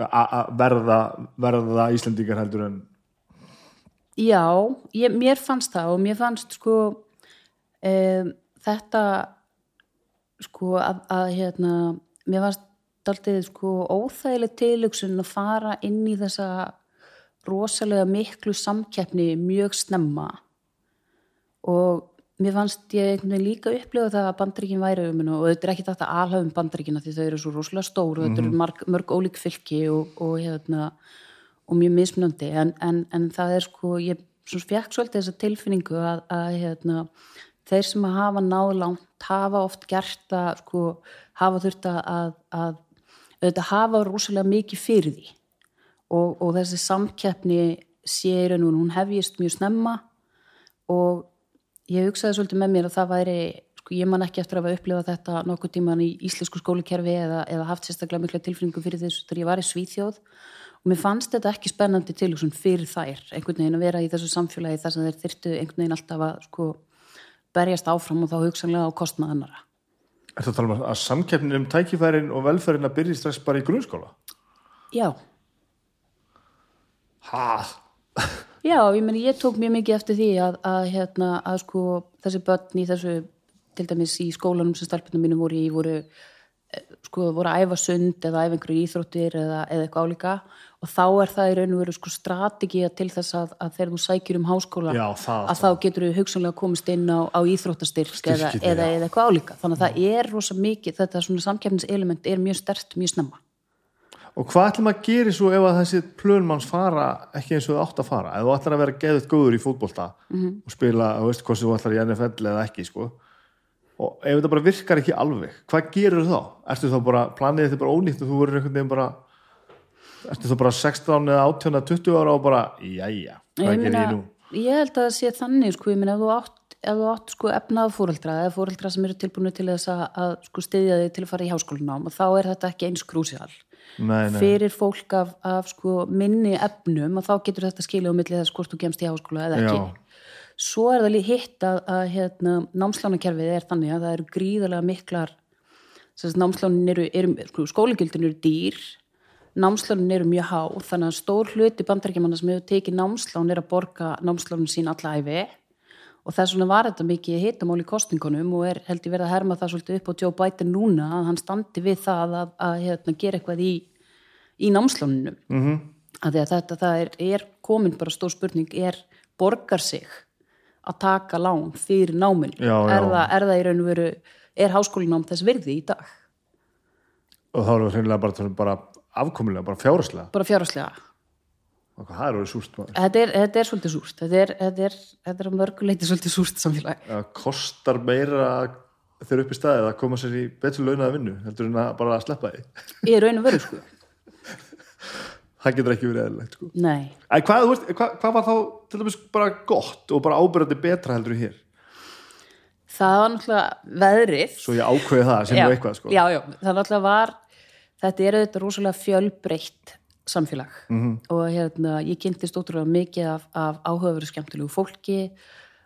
að verða, verða Íslendingar heldur en Já, ég, mér fannst það og mér fannst sko um, þetta sko að, að hérna, mér fannst daldið sko óþægileg tilugsun að fara inn í þessa rosalega miklu samkeppni mjög snemma. Og mér fannst ég einhvern veginn líka upplifa það að bandaríkin væri um og þetta er ekki þetta alhafum bandaríkina því þau eru svo rosalega stór og þetta eru marg, mörg ólík fylki og, og hérna og mjög mismunandi. En, en, en það er sko, ég fekk svolítið þessa tilfinningu að, að hérna, þeir sem að hafa náð langt hafa oft gert að sko, hafa þurft að, að, að auðvitað hafa rosalega mikið fyrir því. Og, og þessi samkeppni sér en hún hefjist mjög snemma og ég hugsaði svolítið með mér að það væri sko, ég man ekki eftir að hafa upplifað þetta nokkuð tíman í íslensku skólikerfi eða, eða haft sérstaklega mikla tilfinningu fyrir þessu þegar ég var í Svíþjóð og mér fannst þetta ekki spennandi tilhugsun fyrir þær einhvern veginn að vera í þessu samfélagi þar sem þeir þyrtu einhvern veginn alltaf að sko, berjast áfram og þá hugsanlega á kostnað annara Ertu að tala um að samkeppnin um tækifærin og velferðin að byrja strax bara í grunnskóla? Já, Ha? <laughs> Já, ég meni, ég tók mjög mikið eftir því að, að, hérna, að sko, þessi börn í þessu, til dæmis í skólanum sem stelpunum mínum voru í, voru, eh, sko, voru að æfa sund eða æfa einhverju íþróttir eða, eða eitthvað álíka og þá er það í raun og veru sko strategía til þess að, að þegar þú sækjur um háskóla Já, það að þá getur þú hugsanlega komist inn á, á íþróttastyrk eða, eða, eða eitthvað álíka. Þannig að það er rosa mikið, þetta svona samkeppniselement er mjög stert mjög snemma. Og hvað ætlum að gera svo ef að þessi plönmanns fara ekki eins og það átt að fara? Ef þú ætlar að vera geðut góður í fótbolta Mhm. og spila, þú veist hvað sem þú ætlar í NFL eða ekki, sko. Og ef þetta bara virkar ekki alveg, hvað gerur þá? Ertu þá bara, planið þetta bara ónýtt og þú verður einhvern veginn bara, ertu þá bara 16 eða 18 eða 20 ára og bara, jæja, hvað gerir ég nú? Ég held að það sé þannig, sko, ég meina, ef þú átt, ef þú átt sko efnað fóreldra eða fóreldra sem eru tilbúinu til þess að, að sko styðja þig til að fara í háskólanám og þá er þetta ekki eins krúsjál. Nei, nei. fyrir fólk af, af sko, minni efnum og þá getur þetta skilja á milli þess hvort þú kemst í háskóla eða ekki Já. svo er það líka hitt að, að hérna, námslánakerfið er þannig að það eru gríðarlega miklar námslánin eru, eru sko, skólagjöldin eru dýr námslánin eru mjög há þannig að stór hluti bandarækjumanna sem hefur tekið námslán er að borga námslánin sín alla æfi og þess vegna var þetta mikið hitamál í kostingunum og er held ég verið að herma það svolítið upp á Joe Biden núna að hann standi við það að, að hérna, gera eitthvað í, í námslánunum. Mm -hmm. að því að þetta það er, er komin bara stór spurning er borgar sig að taka lán fyrir náminu? Já, já. Er, það, er það í raun og veru er háskólinám þess virði í dag? Og þá erum við hreinlega bara, bara afkomulega, bara fjáraslega bara fjárhagslega. og það er súrt maður? Þetta er, þetta er svolítið súrt. Þetta er, þetta er, þetta er mörguleiti svolítið súrt samfélag. Það kostar meira þegar upp í staðið að koma sér í betur launaða vinnu heldur en að bara að sleppa því? Í raun og veru sko. <laughs> Það getur ekki verið eðlilegt sko. nei. En hvað, hvað, hvað var þá til dæmis bara gott og bara ábyrjandi betra heldur hér? Það var náttúrulega veðrið. Svo ég ákveði það sem já, eitthvað sko. já, já, það náttúrulega var þetta er auðvitað rosalega fjölbreytt samfélag -hmm. og hérna, ég kynntist ótrúlega mikið af, af áhugaveru skemmtilegu fólki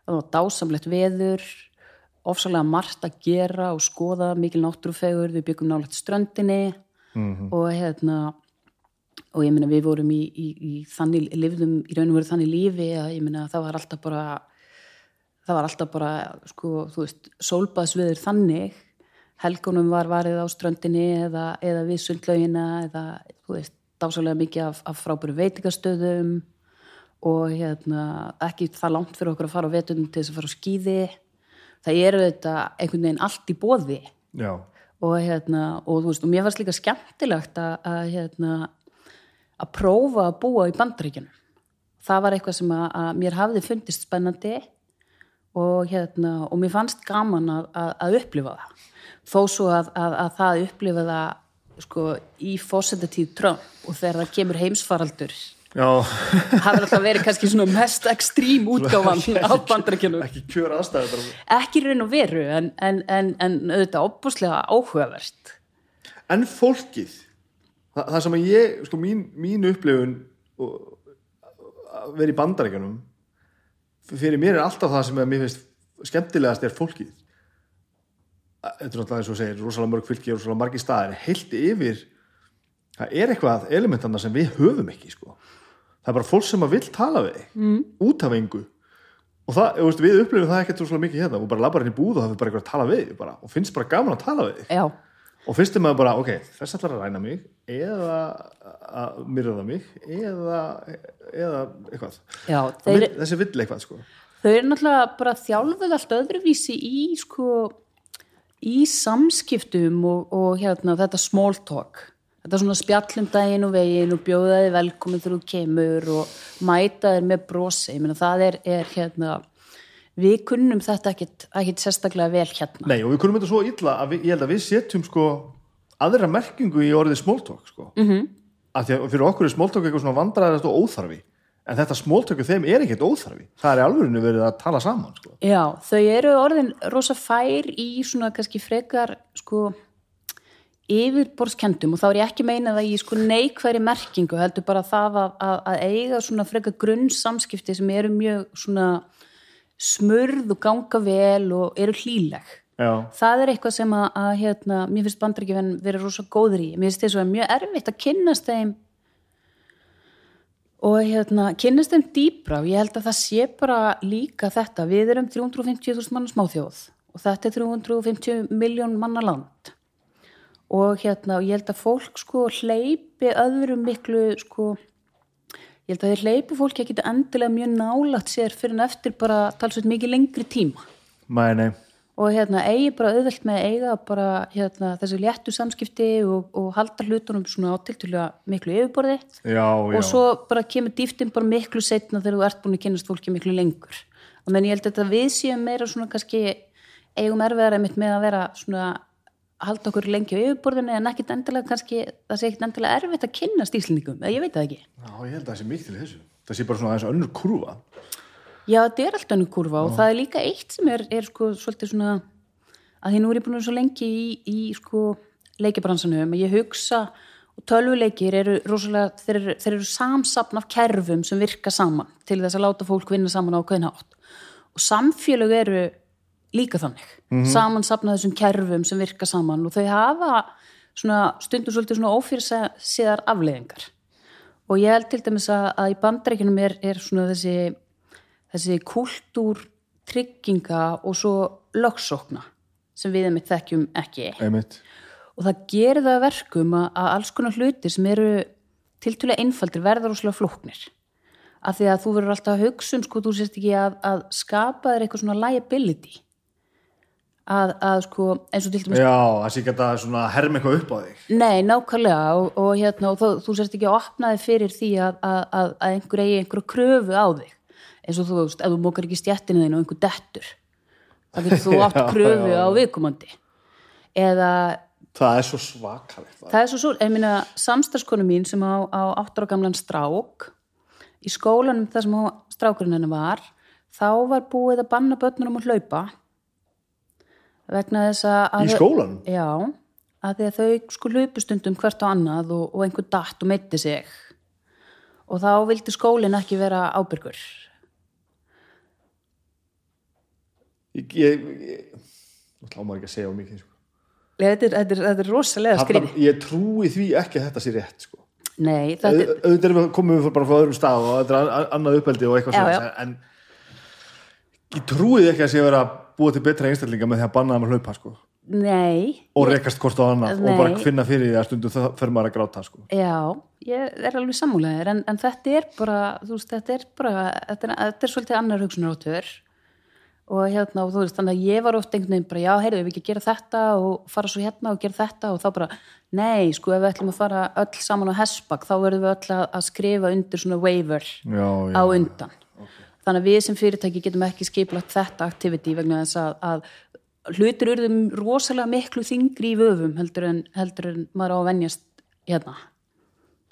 það var dásamlegt veður ofsalega margt að gera og skoða mikil náttúrufegur, við byggum nálægt ströndinni -hmm. og hérna og ég meina við vorum í, í, í þannig, lifðum í raun og veru þannig lífi að ég meina það var alltaf bara það var alltaf bara sko, þú veist, sólbaðsviður þannig helgunum var varið á ströndinni eða, eða við sundlaugina eða, þú veist, dásalega mikið af, af frábæru veitingastöðum og hérna, ekki það langt fyrir okkur að fara á vetunum til þess að fara á skýði það eru þetta einhvern veginn allt í bóði og hérna, og veist, og mér fannst líka skemmtilegt að, að hérna að prófa að búa í bandaríkjunum. Það var eitthvað sem að, að mér hafði fundist spennandi og hérna, og mér fannst gaman að, upplifa það. Þó svo að, að, að það upplifa það sko í fósetatíð Trump og þegar það kemur heimsfaraldur já. hafi alltaf verið kannski svona mest <laughs> ekstrím útgáfan á bandaríkjunum. ekki kjör aðstæði bara ekki raun og veru en, en, en, en auðvitað opbúslega áhugavert. En fólkið það, það sem að ég, sko mín, mín upplifun og, að vera í bandaríkjunum fyrir mér er alltaf það sem að mér finnst skemmtilegast er fólkið þetta er náttúrulega eins og segir rosalega mörg fylki og rosalega margi staðir heilt yfir. Það er eitthvað elementana sem við höfum ekki sko. það er bara fólk sem að vill tala við mm. út af engu. Og það, veist, við upplifum það ekkert rosalega mikið hérna. Og bara labbar inn í búð og það er bara eitthvað að tala við bara, og finnst bara gaman að tala við já, og fyrstum maður bara, ok, þess ætlar að ræna mig eða að myrða mig eða, eða eitthvað. Já þeir, þessi vill eitthvað sko. Þau eru náttúrulega bara þjálfuð allt öðruvísi í sko í samskiptum og, og hérna þetta small talk. Þetta svona spjallum daginn og veginn og bjóða þið velkomin þegar þú kemur og mæta þér með brosi. Ég meina það er, er hérna við kunnum þetta ekkit sérstaklega vel hérna. Nei, og við kunum þetta svo illa að við, ég held að við setjum sko aðra merkingu í orðið small talk sko. Mm -hmm. að því að fyrir okkur er small talk eitthvað svona vandræðast og óþarfi en þetta small talku þeim er ekkert óþarfi. Það er alvörinu verið að tala saman sko. Já, þau eru orðin rosa fær í svona kannski frekar sko yfirborskendum og þá er ég ekki að meina það í sko neikværi merkingu heldur bara það að, að, að eiga svona frekar grunnsamskipti sem eru mjög svona smurð og ganga vel og eru hlýleg. Já, það er eitthvað sem að, að hérna, mér finnst bandaríkjafenn verið rosa góður í. Mér finnst þess að mjög erfitt að kynnast þeim og hérna, kynnast þeim dýbra og ég held að það sé bara líka þetta. Við erum 350.000 manna smáþjóð og þetta er 350 miljón manna land. Og hérna, ég held að fólk sko hleypi öðrum miklu sko ég held að þeir hleypi fólki ekki endilega mjög nálagt sér fyrir en eftir bara talsveit mikið lengri tíma. Mæ, nei og hérna eigi bara auðvelt með að eiga bara hérna þessi léttu samskipti og, og halda hlutunum svona átiltulega miklu yfirborði. Já, já, og svo bara kemur dýftin bara miklu setna þegar þú ert búin að kynast fólki miklu lengur. Og menn ég held að við séum meira svona kannski eigum erfiðar einmitt með að vera svona halda okkur lengi á yfirborðinu en ekkit endilega kannski það sé ekkit endilega erfitt að kynast íslendingum eða ég veit það ekki. Já, ég held að það sé mikið til þessu. Það sé bara svona aðeins önnur kurva Já, þetta er alltaf önnur kurva og það er líka eitt sem er, er sko svolítið svona að því nú er ég búin að vera svo lengi í, í sko leikibransanum að ég hugsa og tölvuleikir eru rosalega, þeir eru, þeir eru samsapn af kerfum sem virka saman til þess að láta fólk vinna saman á hvernig átt og samfélög eru líka þannig mm -hmm. samansapna þessum kerfum sem virka saman og þau hafa svona, stundum svolítið svona ófyrirséðar afleiðingar. Og ég held til dæmis að, að í bandreikinum er, er svona þessi þessi kultúr trygginga og svo lögsókna sem við einmitt þekkjum ekki. Einmitt. Og það gerir það að verkum að, að alls konar hlutir sem eru tiltúlega einfaldir verður óslega flóknir. Af því að þú verður alltaf að hugsa um sko, þú sést ekki að, að skapa þér eitthvað svona liability. Að, að sko, eins og til dæmis Já, það sé ekki að það svona herma eitthvað upp á þig. Nei, nákvæmlega og, og, hérna, og þú, þú sérst ekki að opna þig fyrir því að, að, að einhver eigi einhverju kröfu á þig eins og þú veist, ef þú mókar ekki stjættinu þinn og einhver dettur þá getur þú <laughs> átt kröfu á viðkomandi. Eða Það er svo svakalegt það. Er svo svo, ég meina samstarskonu mín sem á, á áttur á gamlan strák í skólanum þar sem strákurinn henni var þá var búið að banna börnunum að hlaupa vegna þess að Í skólanum? Já, að því að þau sko hlupustundum hvert á annað og, og einhver datt og meitti sig. Og þá vildi skólinn ekki vera ábyrgur Ég, ég, ég Nú hlá maður ekki að segja á mikið sko. þetta þetta er, þetta er rosalega skriði Ég trúi því ekki að þetta sé rétt sko. Nei, er, auðvitað komum við bara frá öðrum stað og þetta er an- annað uppeldi og eitthvað svona en ég trúi ekki að sé vera búa til betra einstaklinga með því að banna þeim að hlaupa sko. nei og rekast hvort á annað Nei. og bara finna fyrir því að stundum það fer maður að gráta sko. Já, ég er alveg sammálaðir en, en þetta er bara, þú veist, þetta er bara þetta er, þetta er svolítið annar hugsunaráttur og hérna, og þú veist, þannig að ég var oft einhvern veginn bara, já, heyrðu, við ekki gera þetta og fara svo hérna og gera þetta og þá bara nei, sko, ef við ætlum að fara öll saman á hessbak, þá verðum við öll að, að skrifa undir svona waiver já, já, á undan. Þannig að við sem fyrirtæki getum ekki skiplagt þetta activity vegna þess að, að hlutir urðum rosalega miklu þingri í vöfum heldur en, heldur en maður á að venjast hérna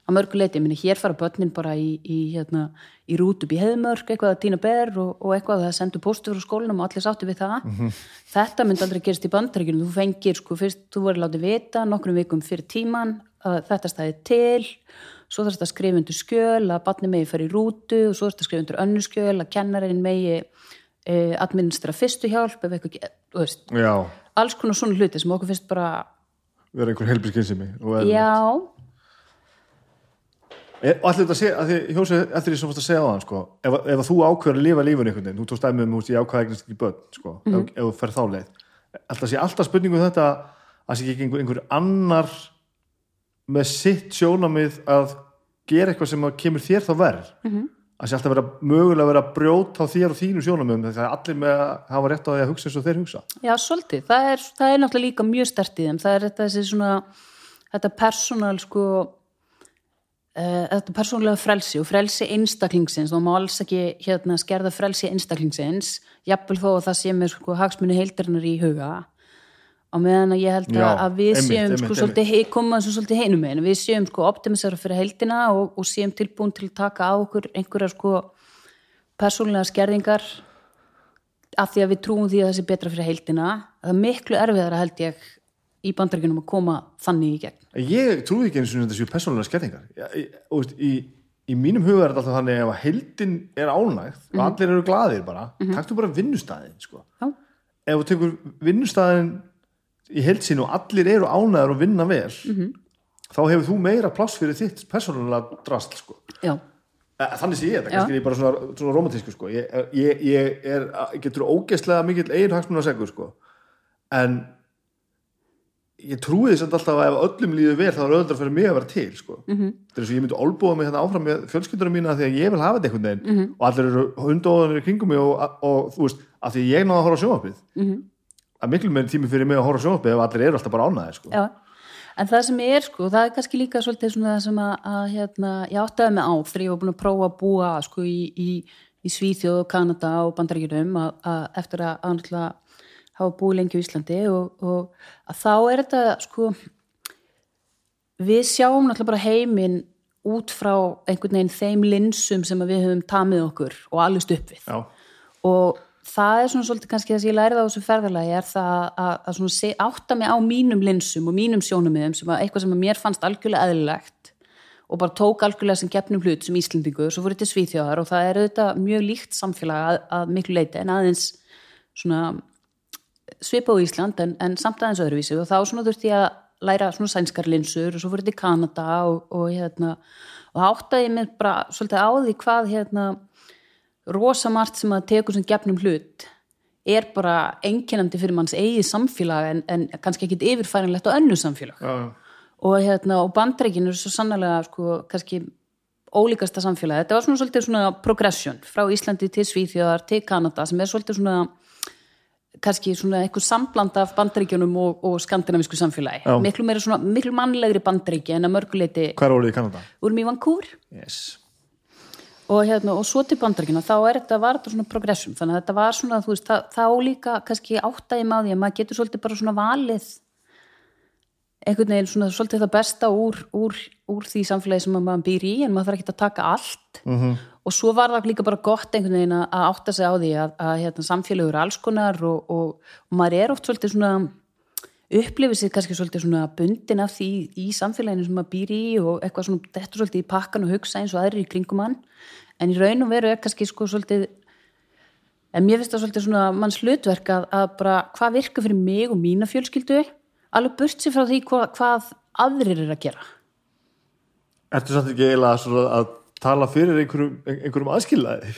að mörgu leiti, ég minni hér fara börnin bara í, í, hérna, í rút upp í heðmörk eitthvað að týna ber og, og eitthvað að það sendu póstur frá skólanum og allir sáttu við það. Þetta myndi aldrei gerast í bandaríkjunum. Þú fengir, sko, fyrst þú voru látið vita nokkrum vikum fyrir tíman að þetta stæði til svo þarfst að skrifa undir skjöl að barni megi fara í rútu og svo þarfst að skrifa undir önnu skjöl að kennarinn megi e, administra fyrstu hjálp ef eitthvað, alls konar svona hluti sem okkur finnst bara, vera einhver helbriskinsimi og já og allir þetta að segja, að því hjósi eftir því sem fórst að segja á þann sko, ef, ef þú ákveður að lifa lífun einhvern veginn, þú tókst þú veist, ég ákveða eignast ekki börn sko, ef, ef þú fer þá leið. Alltaf sé alltaf spurningu um þetta að sé ekki einhver, einhver annar með sitt sjónamið að gera eitthvað sem kemur þér þá verð -hmm. að sé alltaf vera mögulega vera að brjóta á þér og þínu sjónamið þegar allir með að hafa rétt á því að hugsa eins og þeir hugsa. Já, svolítið. Það er, það er náttúrulega líka mjög stert í þeim. Það er þetta svona, þetta persónulega frelsi og frelsi einstaklingsins. Þá má alls ekki hérna skerða frelsi einstaklingsins, jafnvel þó að það sé með sko hagsmunni heildarinnar í huga. Á meðan að ég held að, Já, að við einmitt, séum einmitt, sko einmitt. koma þessu svolítið heinum meginn. Við séum sko optimisera fyrir heildina og, og séum tilbúin til að taka á okkur einhverjar sko persónulega skerðingar af því að við trúum því að það sé betra fyrir heildina það er miklu erfiðara held ég í bandaríkunum að koma þannig í gegn Ég trúi ekki eins og þetta séu persónulega skerðingar. Og veist, í, í mínum huga er þetta alltaf þannig ef að heildin er ánægð og allir eru glaðir bara, taktu bara vinnustæðin sko. Ef þú tekur vinnustæðin í heilsin og allir eru ánægðar og vinna vel þá hefur þú meira pláss fyrir þitt persónulega drasl sko. Já, Þannig sé ég þetta, kannski er ég bara svona, svona romantísku sko. ég, ég, ég er, getur ógeðslega mikill eigin hagsmun að segja sko. en ég trúi þess að alltaf að ef öllum líður vel þá er öðvöldar fyrir mig að vera til sko. Mhm. -hmm. þetta er svo ég myndi olbúa mig hérna áfram með fjölskyldurum mína því að ég vil hafa þetta einhvern veginn Mhm. -hmm. og allir eru hundóðanir kringum mig og, og, og þú veist, að því ég náða að horfa á sjónvarpið mm. -hmm. að miklu meiri tími fyrir mig að horfa á sjónvarpið ef allir eru alltaf bara ánæðir sko. já En það sem er sko, það er kannski líka svolítið svona það sem að, að hérna, ég áttaði mig á þegar ég var búin að prófa að búa sko í, í, í Svíþjóð Kanada og Bandaríkjunum að, að eftir að, að hafa búið lengi í Íslandi og, og að þá er þetta sko við sjáum náttúrulega bara heiminn út frá einhvern veginn þeim linsum sem við höfum tamið okkur og allist upp við Já. og það er svona svolítið kannski það sem ég lærið á þessu ferðalagi er það að, að svona se, átta mig á mínum linsum og mínum sjónumíðum sem að eitthvað sem að mér fannst algjörlega eðlilegt og bara tók algjörlega sem gefnum hlut sem Íslendingu, svo fór þetta svíþjóðar og það er auðvitað mjög líkt samfélag að, að miklu leiti en aðeins svona svipa á Ísland en, en samt aðeins öðruvísi. Og þá svona þurfti ég að læra svona sænskar linsur og svo þetta í Kanada og, og hérna og áttaði mér bara svolítið á því hvað hérna rosa margt sem að tekur sem gefnum hlut er bara einkennandi fyrir manns eigið samfélag en, en kannski ekkit yfirfærinlegt á önnu samfélag. Já, og, hérna, og bandreikin eru svo sannlega sko, kannski ólíkasta samfélag þetta var svona svolítið svona progression frá Íslandi til Svíþjóðar til Kanada sem er svolítið svona kannski svona eitthvað sambland af bandreikjunum og, og skandinavísku samfélagi Já. miklu meira svona, miklu mannlegri bandreiki en að mörguleiti hvað er orðið í Kanada? úr mjög Vancouver Yes. og, hérna, og svo til bandaríkina þá er þetta, var þetta svona progressum þannig að þetta var svona, þú veist, það, þá líka kannski áttæði með því að maður getur svolítið bara svona valið einhvern veginn svona svolítið það besta úr, úr, úr því samfélagi sem maður býr í en maður þarf ekki að taka allt -hmm. Og svo var það líka bara gott einhvern veginn að átta sig á því að, að hérna, samfélagi eru alls konar og, og, og maður er oft svolítið svona upplifið sér kannski svolítið svona bundin af því í samfélaginu sem maður býr í og eitthvað svona dettur svolítið í pakkan og hugsa eins og aðrir í kringum hann. En í raun og veru er kannski sko svolítið en mér finnst það svolítið svona manns hlutverk að, að bara hvað virka fyrir mig og mína fjölskyldu alveg burt sér frá því hvað, hvað aðrir er að gera. Ertu samt ekki eiginlega að tala fyrir einhverjum, einhverjum aðskilaði?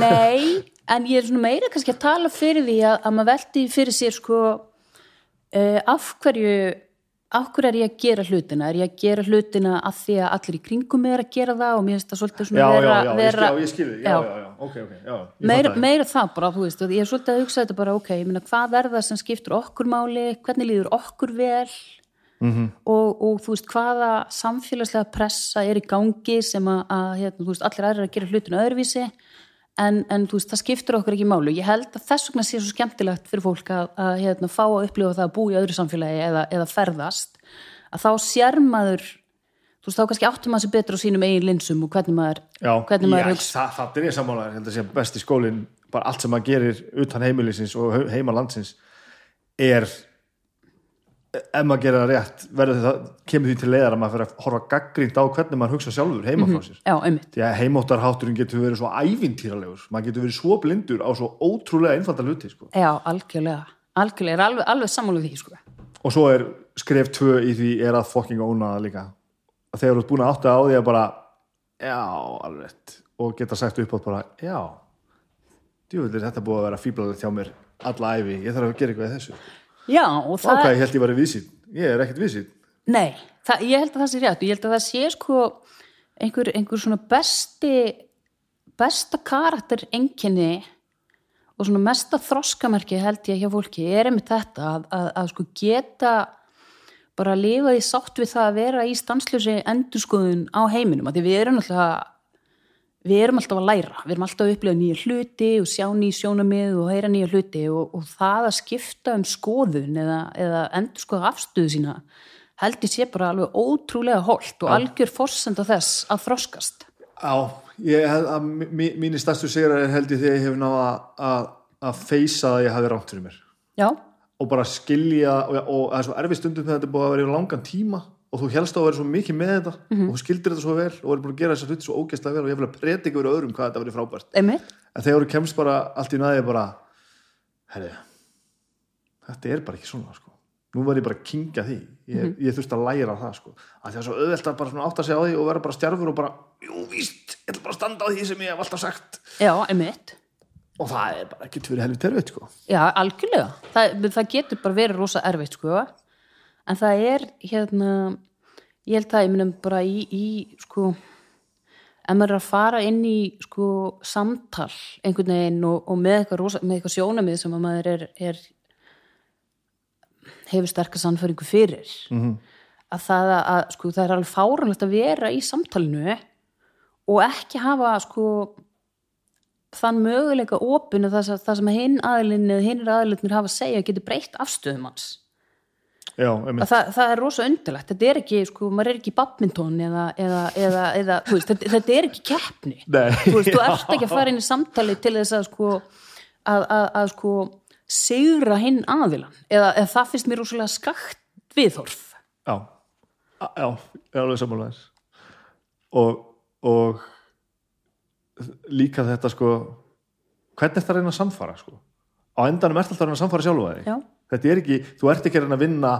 Nei, en ég er svona meira kannski að tala fyrir því að, að maður veldi fyrir sér sko uh, af hverju af hverju er ég að gera hlutina? Er ég að gera hlutina að því að allir í kringum er að gera það og mér finnst það svolítið svona Já, já, vera, já, ég vera já, ég skil þig, já, já, já, ok, ok, já, meira, það. meira það bara, þú veist, ég er svolítið að hugsa þetta bara, ok, ég meina, hvað er það sem skiptur okkur máli, hvernig líður okkur vel -hmm. og, og þú veist, hvaða samfélagslega pressa er í gangi sem að, að hérna, veist, allir aðrir að gera hlutinu öðruvísi en, en veist, það skiptur okkur ekki máli ég held að þess vegna sé svo skemmtilegt fyrir fólk að, að hérna, fá að upplifa það að búa í öðru samfélagi eða, eða ferðast að þá sér maður þú veist, þá kannski áttum maður sér betur á sínum eigin linsum og hvernig maður, Já, hvernig maður hugsa það, það er ég sammála, ég held að sé besti skólinn bara allt sem maður gerir utan heimilisins og heima landsins er ef maður gerir það rétt verður það, kemur því til leiðar að maður fyrir að horfa gaggrínt á hvernig maður hugsa sjálfur heima frá sér. Já, einmitt, því að heimóttarhátturinn getur verið svo ævintýralegur. Maður getur verið svo blindur á svo ótrúlega einfalda hluti sko. já, algjörlega. Algjörlega, er alveg, alveg sammála því, sko. Og svo er skref tvö í því er að fokking óna það líka. Að þegar þú ert búin að átta á því að bara já, alveg rétt. Og geta sagt upp átt bara, já djúvillir þetta búið að vera fíblalegt hjá mér alla æfi, ég þarf að gera eitthvað í þessu já, og það ok, ég held ég var í vísið, ég er ekkert vísið Nei, það, ég held að það sé rétt. Ég held að það sé sko einhver, einhver svona besti besta karakter enginni og svona mesta þroskamerki held ég hjá fólki er einmitt þetta að, að, að sko geta bara að lifa í sátt við það að vera í stanslösi endurskoðun á heiminum. Því við erum alltaf við erum alltaf að læra, við erum alltaf að upplifa nýja hluti og sjá nýja sjónamið og heyra nýja hluti og, og það að skipta um skoðun eða, eða endur skoða afstöðu sína held ég sé bara alveg ótrúlega holt og algjör forsenda þess að þroskast. Já, ég held að mí- mínir stærstu sigrar held ég þegar ég hef náða að, að feysa að ég hafi rámt fyrir mér. Já, og bara skilja og, og það er svo erfið stundum þegar þetta búið að vera í langan tíma og þú helst á að vera svo mikið með þetta og þú skildir þetta svo vel og er búin að gera þessar hluti svo ógeðslega vel og ég vil að predika verið öðrum hvað þetta verið frábært. Einmitt. En þegar þú kemst bara allt í næði bara herri þetta er bara ekki svona sko. Nú var ég bara að kingja því. Ég, ég þurfti að læra það sko. Að það er svo auðvelt að bara átta sig á því og vera bara stjarfur og bara, jú víst ég ætla bara að standa á því sem ég hef alltaf sagt. Já, og það er bara ekki fyrir helvið terveit sko. Já, algjörlega. Það, það getur bara verið rosa erfitt, sko. En það er, hérna, ég held að ég minnum bara í, í sko, ef maður er að fara inn í, sko, samtal einhvern veginn og, og með eitthvað, eitthvað sjónamið sem að maður er, er hefur sterkar sannfæringu fyrir. -hmm. Að það, að, sko, það er alveg fáranlegt að vera í samtalinu og ekki hafa, sko, þann möguleika opinu það, það sem hinn aðlinni eða hinn aðlinni hafa að segja getur breytt afstöðum hans já, það, það er rosa undirlegt, þetta er ekki sko, maður er ekki í badminton eða, eða, eða, eða veist, þetta, þetta er ekki keppni. Nei, þú veist, þú ert ekki að <laughs> fara inn í samtali til þess að sko að, að, að sko sigra hinn aðilan eða, eða það finnst mér rosalega skakt viðhorf. Já, já, ég er alveg sammálaðis og, og líka þetta sko hvernig er að reyna að samfara sko? Á endanum ert alltaf að reyna að samfara sjálfa þig. Já. Þetta er ekki, þú ert ekki að reyna að vinna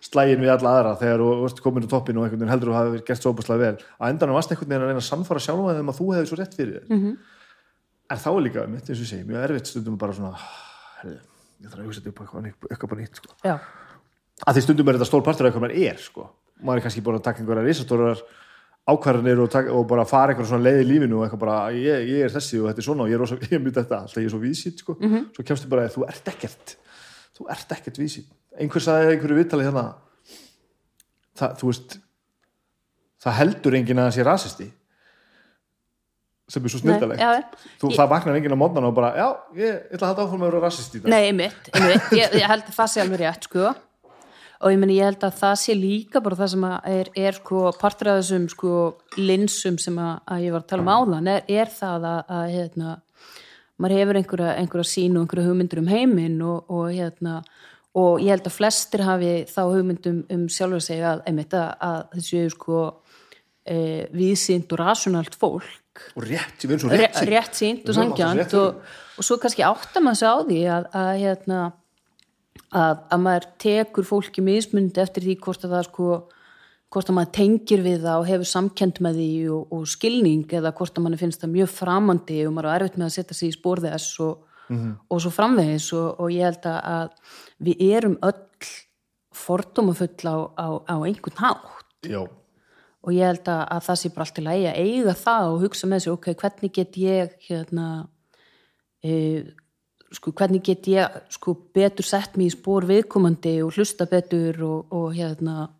slægin við alla aðra þegar þú ert komin á toppinu og einhvern veginn heldur þú hafi gert svo opaslega vel á endanum varst einhvern veginn að reyna að samfara sjálfa þig um að þú hefði svo rétt fyrir þér Mhm. en þá er líka, mitt eins og ég segi, mjög erfitt stundum bara svona herri, ég þarf að hugsa þetta upp á eitthvað, nýtt- eitthvað bara sko að því stundum er þetta stór partur af hvað maður er sko. maður er kannski búin að taka einhverja risastórar ákvarðanir og, og bara fara einhverja svona leið í lífinu og eitthvað bara ég, ég er þessi og þetta er svona og ég er, rosa, <laughs> ég er mjög þetta alltaf ég er svo vísitt sko. svo kemstu bara að þú ert ekkert þú ert ekkert vísitt einhver sagði einhverju viðtali hérna það, þú veist það heldur enginn að það sé rasisti sem er svo Nei, snildalegt já, þú, Ég- það vaknar enginn á mótnan og bara já, ég, ég ætla að halda áfram að vera rasist í dag Nei, einmitt, einmitt. Ég, ég held að það sé alveg rétt sko. og ég meni ég held að það sé líka bara það sem er, er sko partur af þessum sko linsum sem að, að ég var að tala um áðan er, er það að, að hérna, maður hefur einhverja, einhverja sín og einhverja hugmyndur um heiminn og, og hérna og ég held að flestir hafi þá hugmyndum um sjálfur að segja að, einmitt, að, að þessu sko e, viðsýnd og rasjonalt fólk og rétt, ég veit svo rétt, rétt, sín. rétt sínt og Við sangjant og, og svo kannski áttar maður sig á því að, að, hérna, að, að maður tekur fólki mismundi eftir því hvort að það sko hvort að maður tengir við það og hefur samkend með því og, og skilning eða hvort að mann finnst það mjög framandi og maður er erfitt með að setja sig í spór þess og, og svo framvegis og, og ég held að, við erum öll fordómafull á, á, á einhvern hátt. Já, og ég held að, að það sé bara allt í lagi að eiga það og hugsa með sér, ok, hvernig get ég hérna e, sko, hvernig get ég sko betur sett mig í spór viðkomandi og hlusta betur og, og hérna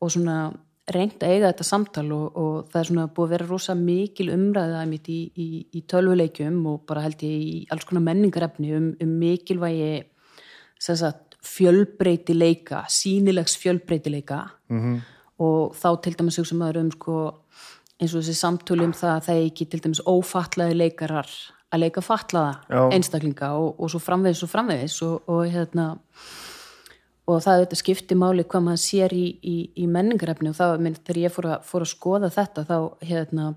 og svona reynd að eiga þetta samtal og, og það er svona búið að vera rosa mikil umræða mitt í, í, í tölvuleikjum og bara held ég í alls konar menningarefni um, um mikilvægi sem sagt fjölbreytileika, sínilegs fjölbreytileika -hmm. og þá til dæmis hugsa maður um sko, eins og þessi samtölu um það að það er ekki til dæmis ófatlaði leikarar að leika fatlaða Já. einstaklinga og, og svo framvegis og framvegis og, og hérna og það þetta skipti máli hvað maður sér í, í, í menningarefni. Og það minn þegar ég fór að, fór að skoða þetta þá hérna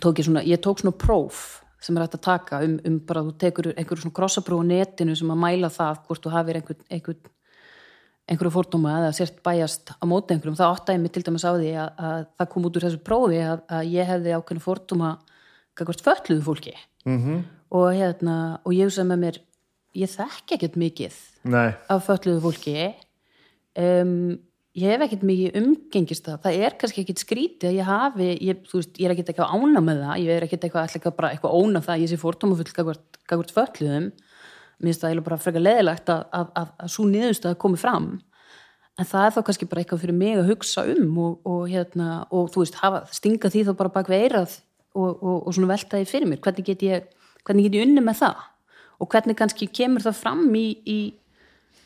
tók ég svona, ég tók svona próf sem er hægt að taka um, um bara þú tekur einhverju svona krossapróf á netinu sem að mæla það hvort þú hafir einhvern, einhvern einhverju fordóma eða sért bæjast á móti einhverjum, það áttaði mig til dæmis á því að, að það kom út úr þessu prófi að, að ég hefði ákveðinu fordóma gagvart fölluðu fólki. -hmm. og hérna, og ég hugsaði með mér ég þekki ekkert mikið nei. af fölluðu fólki. Um, ég hef ekkert mikið umgengist það, það er kannski ekkert skrítið að ég hafi, ég, veist, ég er ekkert eitthvað ána með það, ég er ekkert eitthvað, ætla ekki að bara eitthvað óna það, ég sé fórtómafull gagvart, gagvart fölluðum, mér finnst það bara frekar leðilegt að, að, að, að svo niðurst að komi fram, en það er þá kannski bara eitthvað fyrir mig að hugsa um og, og hérna, og þú veist, hafa, stinga því þá bara bak við eirað og, og, og svona velta því fyrir mér, hvernig get ég ég unni með það og hvernig kannski kemur það fram í, í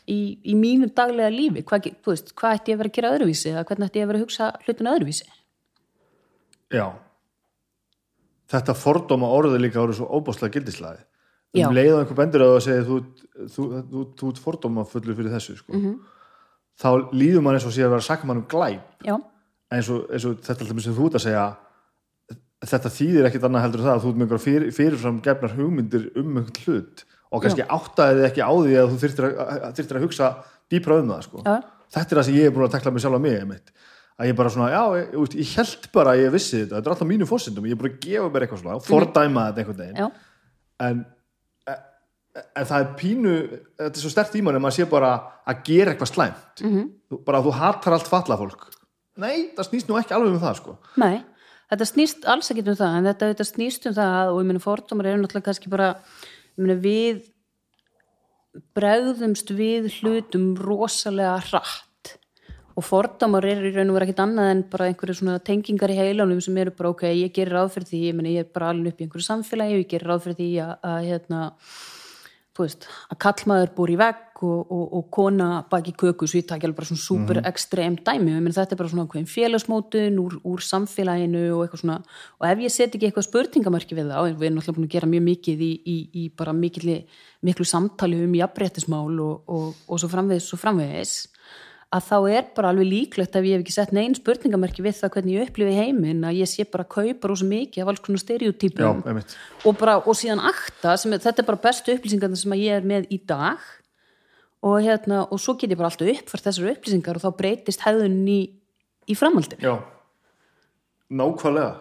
í, í mínu daglega lífi? Hvað, veist, hvað ætti ég að vera að gera öðruvísi eða hvernig ætti ég að vera að hugsa hlutinu öðruvísi? Já. Þetta fordóma orðið líka orðið svo óbáslega gildislæði. Um leið og einhver bendur að það segja þú, þú, þú, þú ert fordóma fullur fyrir þessu sko. Mhm. þá líður mann eins og sé að vera að sakka mann um glæp eins og, eins og þetta sem þú ert að segja þetta þýðir ekkit annað heldur en það að þú ert með einhverja fyrir, fyrirfram gefnar hugmyndir um einhvern hlut og kannski áttaði þið ekki á því að þú þyrftir að, að, að hugsa dýpra um það sko. Þetta er það sem ég er búin að tekla mig sjálf að mig einmitt. að ég bara svona, já, ég, ég, ég held bara að ég vissi þetta, þetta er alltaf mínu fórsendum ég er búin að gefa mér eitthvað svona, fordæma þetta einhvern veginn já, en, en það er pínu þetta er svo stert í manni að maður sé bara að gera eitthvað slæmt Mhm. -hmm. bara að þú hatar allt falla fólk nei, það snýst nú ekki alveg um það sko. nei þetta snýst alls ekki um það en þetta, þetta snýst um það og ég meina fordómar eru náttúrulega kannski bara meina við bregðumst við hlutum rosalega hratt. Og fordómar eru í raun og vera ekkert annað en bara einhverju svona tengingar í heilanum sem eru bara ok, ég gerir ráð fyrir því ég meina ég er bara alveg upp í einhverju samfélagi og ég gerir ráð fyrir því að, að hérna veist, að kallmaður búr í vegg og, og, og kona baki köku svo ég takk alveg bara svona super ekstrem dæmi. Menn þetta er bara svona hverjum félagsmótun úr, úr samfélaginu og eitthvað svona. Og ef ég set ekki eitthvað spurningamörki við það við erum alltaf búin að gera mjög mikið í, í, í bara mikil, miklu samtali um jafnréttismál og, og, og svo framvegis, svo framvegis að þá er bara alveg líklegt að ég hef ekki sett neinn spurningamerki við það hvernig ég upplifi heiminn að ég sé bara að kaupa rosa mikið af alls konar Já, stereotypum einmitt. og, bara, og síðan akta sem er, þetta er bara bestu upplýsingarna sem ég er með í dag. Og, hérna, og svo get ég bara alltaf uppfært þessar upplýsingar og þá breytist hefðun í, í framhaldinu. Já, nákvæmlega.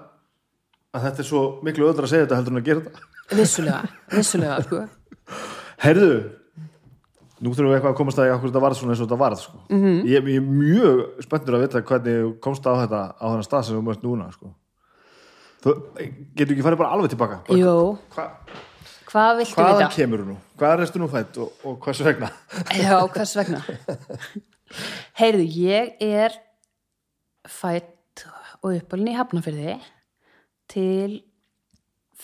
Að þetta er svo miklu öðra að segja þetta heldur en að gera þetta. Vissulega, vissulega sko. Herðu, nú þurfum við eitthvað að komast að okkur þetta varð svona eins og þetta varð sko. -hmm. ég, ég er mjög spenntur að vita hvernig komst á þetta á þennan stað sem við mögst núna sko. þú getur ekki farið bara alveg tilbaka Jú, hva, hvað viltu hvaðan vita? kemur þú nú, hvað er restu nú fætt og, og hversu vegna <laughs> Já, hvers vegna? Heyrðu, ég er fætt og uppalinn í Hafnafyrði til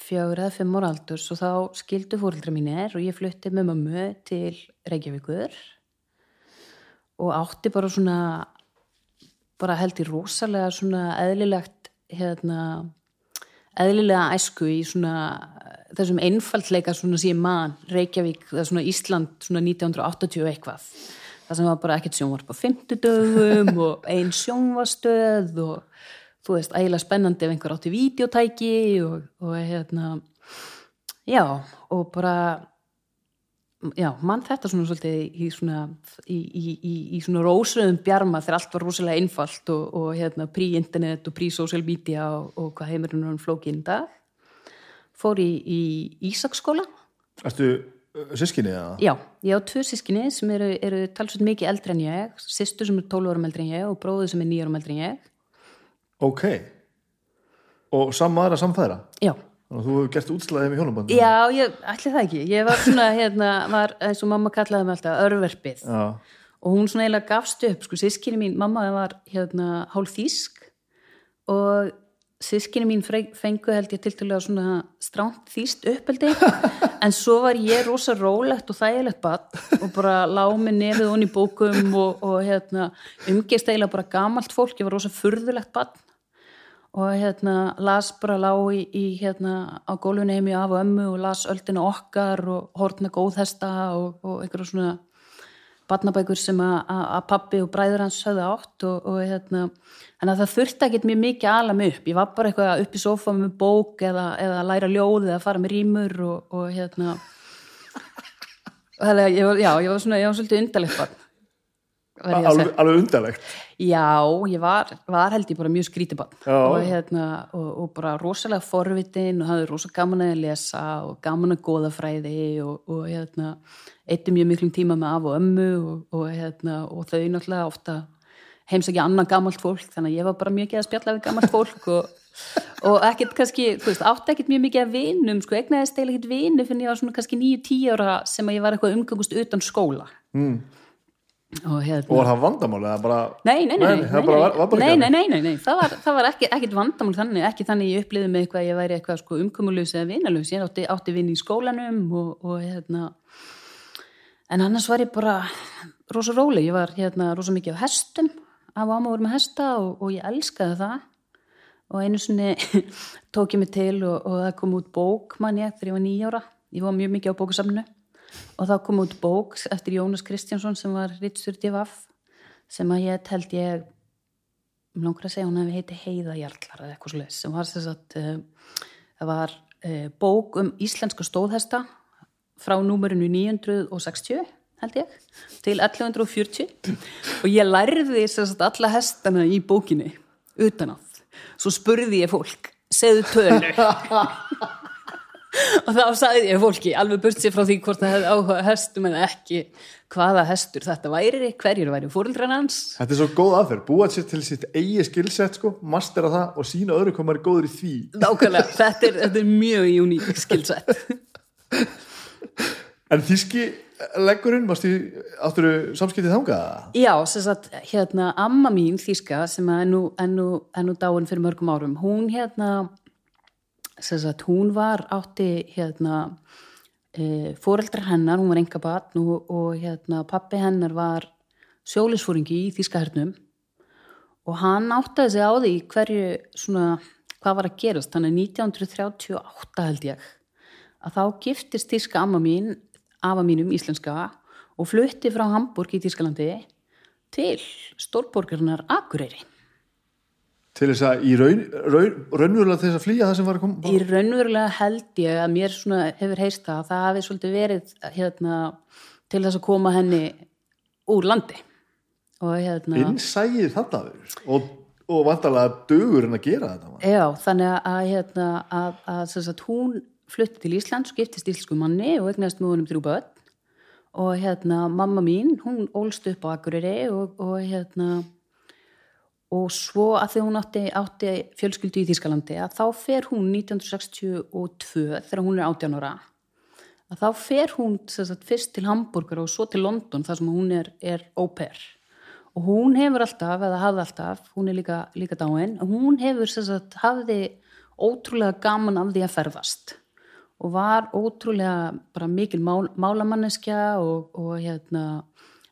fjögur eða fimm ára aldurs og þá skildu fóreldra mínir og ég flutti með mömmu til Reykjavíkur og átti bara svona bara held í rosalega svona eðlilegt hérna eðlilega æsku í svona þessum einfaldleika svona sem ég man Reykjavík, það er svona Ísland svona 1980 og eitthvað. Það sem var bara ekkert sjónvarp á fimmtudögum og ein sjónvarstöð og þú veist, ægilega spennandi ef einhver átti vídeotæki og, og hérna já, og bara já, mann þetta svona svolítið í svona í, í, í, svona rósröðum bjarma þegar allt var rosalega einfalt og, og hérna prí-internet og prí-social media og, og hvað heimurinn hann flókinn í dag. Fór í, í Ísaksskóla. Ertu sískinni eða? já, ég á tvö sískinni sem eru, eru talsveit mikið eldri en ég sýstur sem er 12 árum eldri en ég og bróður sem er 9 árum eldri en ég Ok. Og saman aðra samfæðra já, þannig að þú hefur gert útslæðið með hjónabandi já, ég ætli það ekki. Ég var svona, hérna, var eins og mamma kallaði mig alltaf örverpið. Já. og hún svona eiginlega gafst upp sko, sískinni mín, mamma var hérna hálf þýsk. Og sískinni mín fengu held ég tiltölulega svona stránt þýst uppeldi. <laughs> En svo var ég rosa rólegt og þægilegt bann og bara lá með nefið honni í bókum og, og hérna umgeist eiginlega bara gamalt fólk, ég var rosa furðulegt bann og hérna las bara lá í, í hérna á gólfinu heimi af og ömmu og las öldina okkar og hortna góðhesta og, og einhverjum svona barnabækur sem að- pappi og bræður hans höfðu átt og, og hérna, en að það þurfti ekkert mjög mikið að ala mig upp, ég var bara eitthvað upp í sofa með bók eða, eða læra ljóð eða fara með rýmur og, og hérna. Og þannig að ég var, já, ég var svona, ég var svolítið undarlegt barn verð ég að segja. Alveg, alveg undarlegt. Já, ég var, var held ég bara mjög skrítibann og, hérna, og, og bara rosalega forvitin og hafði rosa gaman að lesa og gaman að góðafræði og, og hérna, eitthi mjög miklum tíma með af og ömmu og, og, hérna, og þau náttúrulega ofta heimsækja annan gamalt fólk. Þannig að ég var bara mjög ekki að spjalla við gamalt fólk og, og ekkert kannski, þú veist, átti ekkert mjög mikið að vinum, sko, egnaðist eiginlega ekkert vinu fyrir ég var svona kannski 9-10 ára sem að ég var eitthvað umgangust utan skóla. Mm. Og hérna og var það vandamál eða bara Nei, nei, nei, nei, nei, nei, nei, það var, það var ekki, ekkit vandamál þannig, ekki þannig ég upplýði með eitthvað að ég væri eitthvað sko umkomulus eða vinalus, ég átti, átti vinn í skólanum og, og hérna en annars var ég bara rosa róleg, ég var hérna rosa mikið á hestum, af voru með hesta og, og ég elskaði það. Og einu sinni <laughs> tók ég mig til og, og það kom út bók mann ég þegar ég var nýjára, ég var mjög mikið á bókasamnu og þá kom út bók eftir Jónas Kristjánsson sem var Rittstur Divaf sem að ég held ég mér langar að segja hún hefði heiti Heiðajarlar eða eitthvað svoleiðis sem var þess að uh, það var uh, bók um íslenska stóðhesta frá númerinu 960 held ég, til 1140 og ég lærði þess að alla hestana í bókinni utan að, svo spurði ég fólk segðu tölu <laughs> og þá sagði ég fólki alveg burt sér frá því hvort það hefði áhuga hestum en ekki hvaða hestur þetta væri hverjir væri fóreldran hans. Þetta er svo góð aðferð, búa sér til sitt eigi skilsett sko, mastera það og sína öðru hvað maður er góður í því. Nákvæmlega, <laughs> þetta er, þetta er mjög uník skilsett En þíski leggurinn, átturu samskiptið þangað? já, sem sagt, hérna amma mín þýska sem er nú, nú, nú dáin fyrir mörgum árum, hún hérna sagt, hún var átti hérna e, foreldrar hennar, hún var enga batn og, og hérna, pappi hennar var sjólisfóringi í Þískahernum og hann áttaði sig á því hverju svona, hvað var að gerast. Þannig 1938 held ég að þá giftist Þíska amma mín afa mínum íslenska og flutti frá Hamburg í Þískalandi til stórborgarinnar Akureyri til þess að í raun, raun, raunverulega þess að flýja það sem var að koma Í raunverulega held ég að mér svona hefur heist að það hafi svolítið verið hérna, til þess að koma henni úr landi. Og hérna innsægið þarna verið og, og vantarlega dögur en að gera þetta já, þannig að, hérna, að, að, að, hún flutti til Ísland skiptist íslensku manni og eignast með honum þrjú börn. Og hérna mamma mín, hún ólst upp á Akureyri og, og hérna og svo að því hún átti, átti fjölskyldu í Þískalandi að þá fer hún 1962 þegar hún er 18 ára að þá fer hún sagt, fyrst til Hamburger og svo til London þar sem hún er, er óper og hún hefur alltaf, eða hafði alltaf hún er líka, líka dáin, hún hefur sagt, hafði ótrúlega gaman af því að ferðast. Og var ótrúlega bara mikil mál, málamanneskja og, og hérna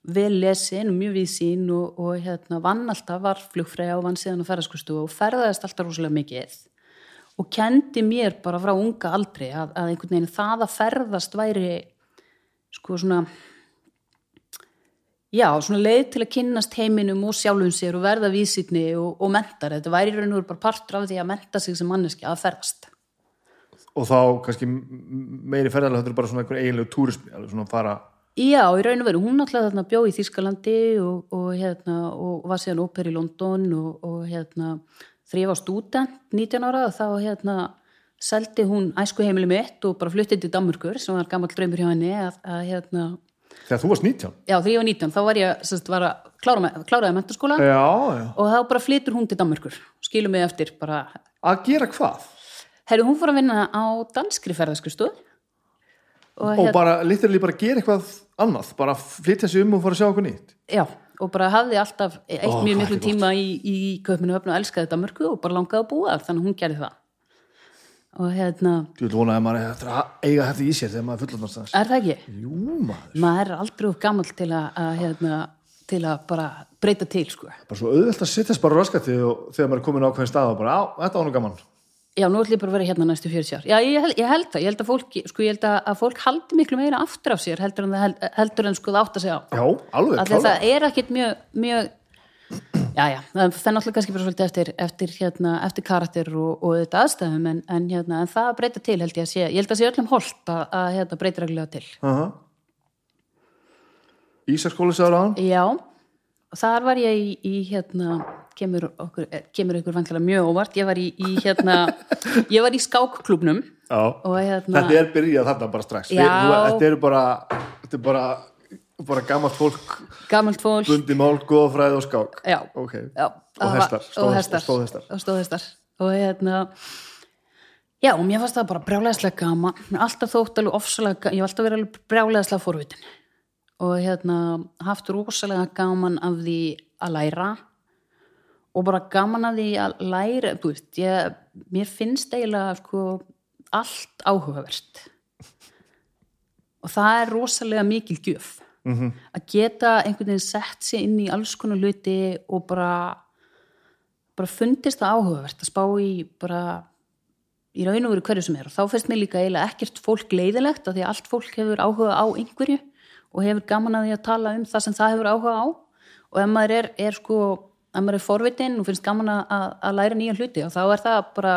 vel lesin mjög við sín og, og hérna vann alltaf, var flugfræða og vann síðan á ferðarskustu og ferðaðist alltaf rosalega mikið. Og kendi mér bara frá unga aldrei að, að einhvern veginn það að ferðast væri sko svona já, svona leið til að kynnast heiminum og sjálfum sér og verða vísitni og, og mentar, þetta væri raun og veru bara partur af því að menta sig sem manneski að ferðast. Og þá kannski meiri ferðarlega þetta er bara svona einhver eiginlegu túrismi svona fara Já, í raun og veru, hún alltaf þarna bjó í Þískalandi og, og, hérna, og var síðan óper í London og, og hérna, ég var stúdent 19 ára þá hérna, seldi hún æsku heimili mitt og bara fluttið til Damurkur sem var gammal draumur hjá henni að, að, hérna, Þegar þú varst 19? Já, þegar ég var 19, þá var ég sest, var að klára, kláraði menturskóla og þá bara flytur hún til Damurkur skilum mig eftir bara Að gera hvað? Herru, hún fór að vinna á danskri ferðarskustuð og, og hérna, bara, liturlega bara gera eitthvað annað, bara flytja sig um og fara að sjá okkur nýtt. Já, og bara hafði alltaf eitt Ó, mjög miklu tíma í, í köpminu öfnu og elskaði þetta mörgu og bara langaði að búa þannig hún gerði það. Og hérna Þú vil vona að maður eiga þetta í sér þegar maður er fullotnarstans Er það ekki? Jú, maður. Maður er aldrei úr gammal til að, að hérna, til að bara breyta til sko. Bara svo auðvelt að sittast bara raskati og þegar maður er komin á hvern stað og bara, á, þetta ánum gaman Já, nú ætlum ég bara að vera hérna næstu 40 ár. Já, ég held, ég held það. Ég held að fólk, sko, ég held að fólk haldi miklu meira aftur af sér heldur en held, heldur en sko það átt að segja á. Já, alveg, klálega. Það er ekkit mjög, mjög, já, já, það er náttúrulega kannski bara svolítið eftir, eftir, hérna, eftir karakter og, og þetta aðstæðum, en, en, hérna, en það breyta til held ég að sé, ég held að sé öllum holdt að, að hérna, breyta reglulega til. Uh -huh. Ísarskóli sagður á hann? Já, þar var ég í, í hérna kemur okkur, eh, kemur ykkur vantilega mjög óvart. Ég var í, í hérna ég var í skákklubnum hérna, þetta er byrjað þarna bara strax. Við, þú, þetta eru bara þetta er bara, bara gammalt fólk gammalt fólk. bundi mál, góðfræð og skák. Já, okay. já, og hestar, stóðhestar og stóðhestar. Og hérna já, og mér fannst það bara brjálæðislega gaman. Alltaf þótt alveg ofsalega ég var alltaf verið alveg brjálæðislega forvitin. Og hérna haft rosalega gaman af því að læra og bara gaman að því að læra veist, ég, mér finnst eiginlega sko allt áhugavert. Og það er rosalega mikil gjöf. Mm -hmm. að geta einhvern veginn sett sér inn í alls konar luti og bara bara fundist það áhugavert að spá í bara í raun og veru hverju sem er. Og þá finnst mér líka eiginlega ekkert fólk leiðilegt af því að allt fólk hefur áhuga á einhverju og hefur gaman að því að tala um það sem það hefur áhuga á. Og ef maður er, er sko að maður er forvitin og finnst gaman að, að læra nýja hluti og þá er það bara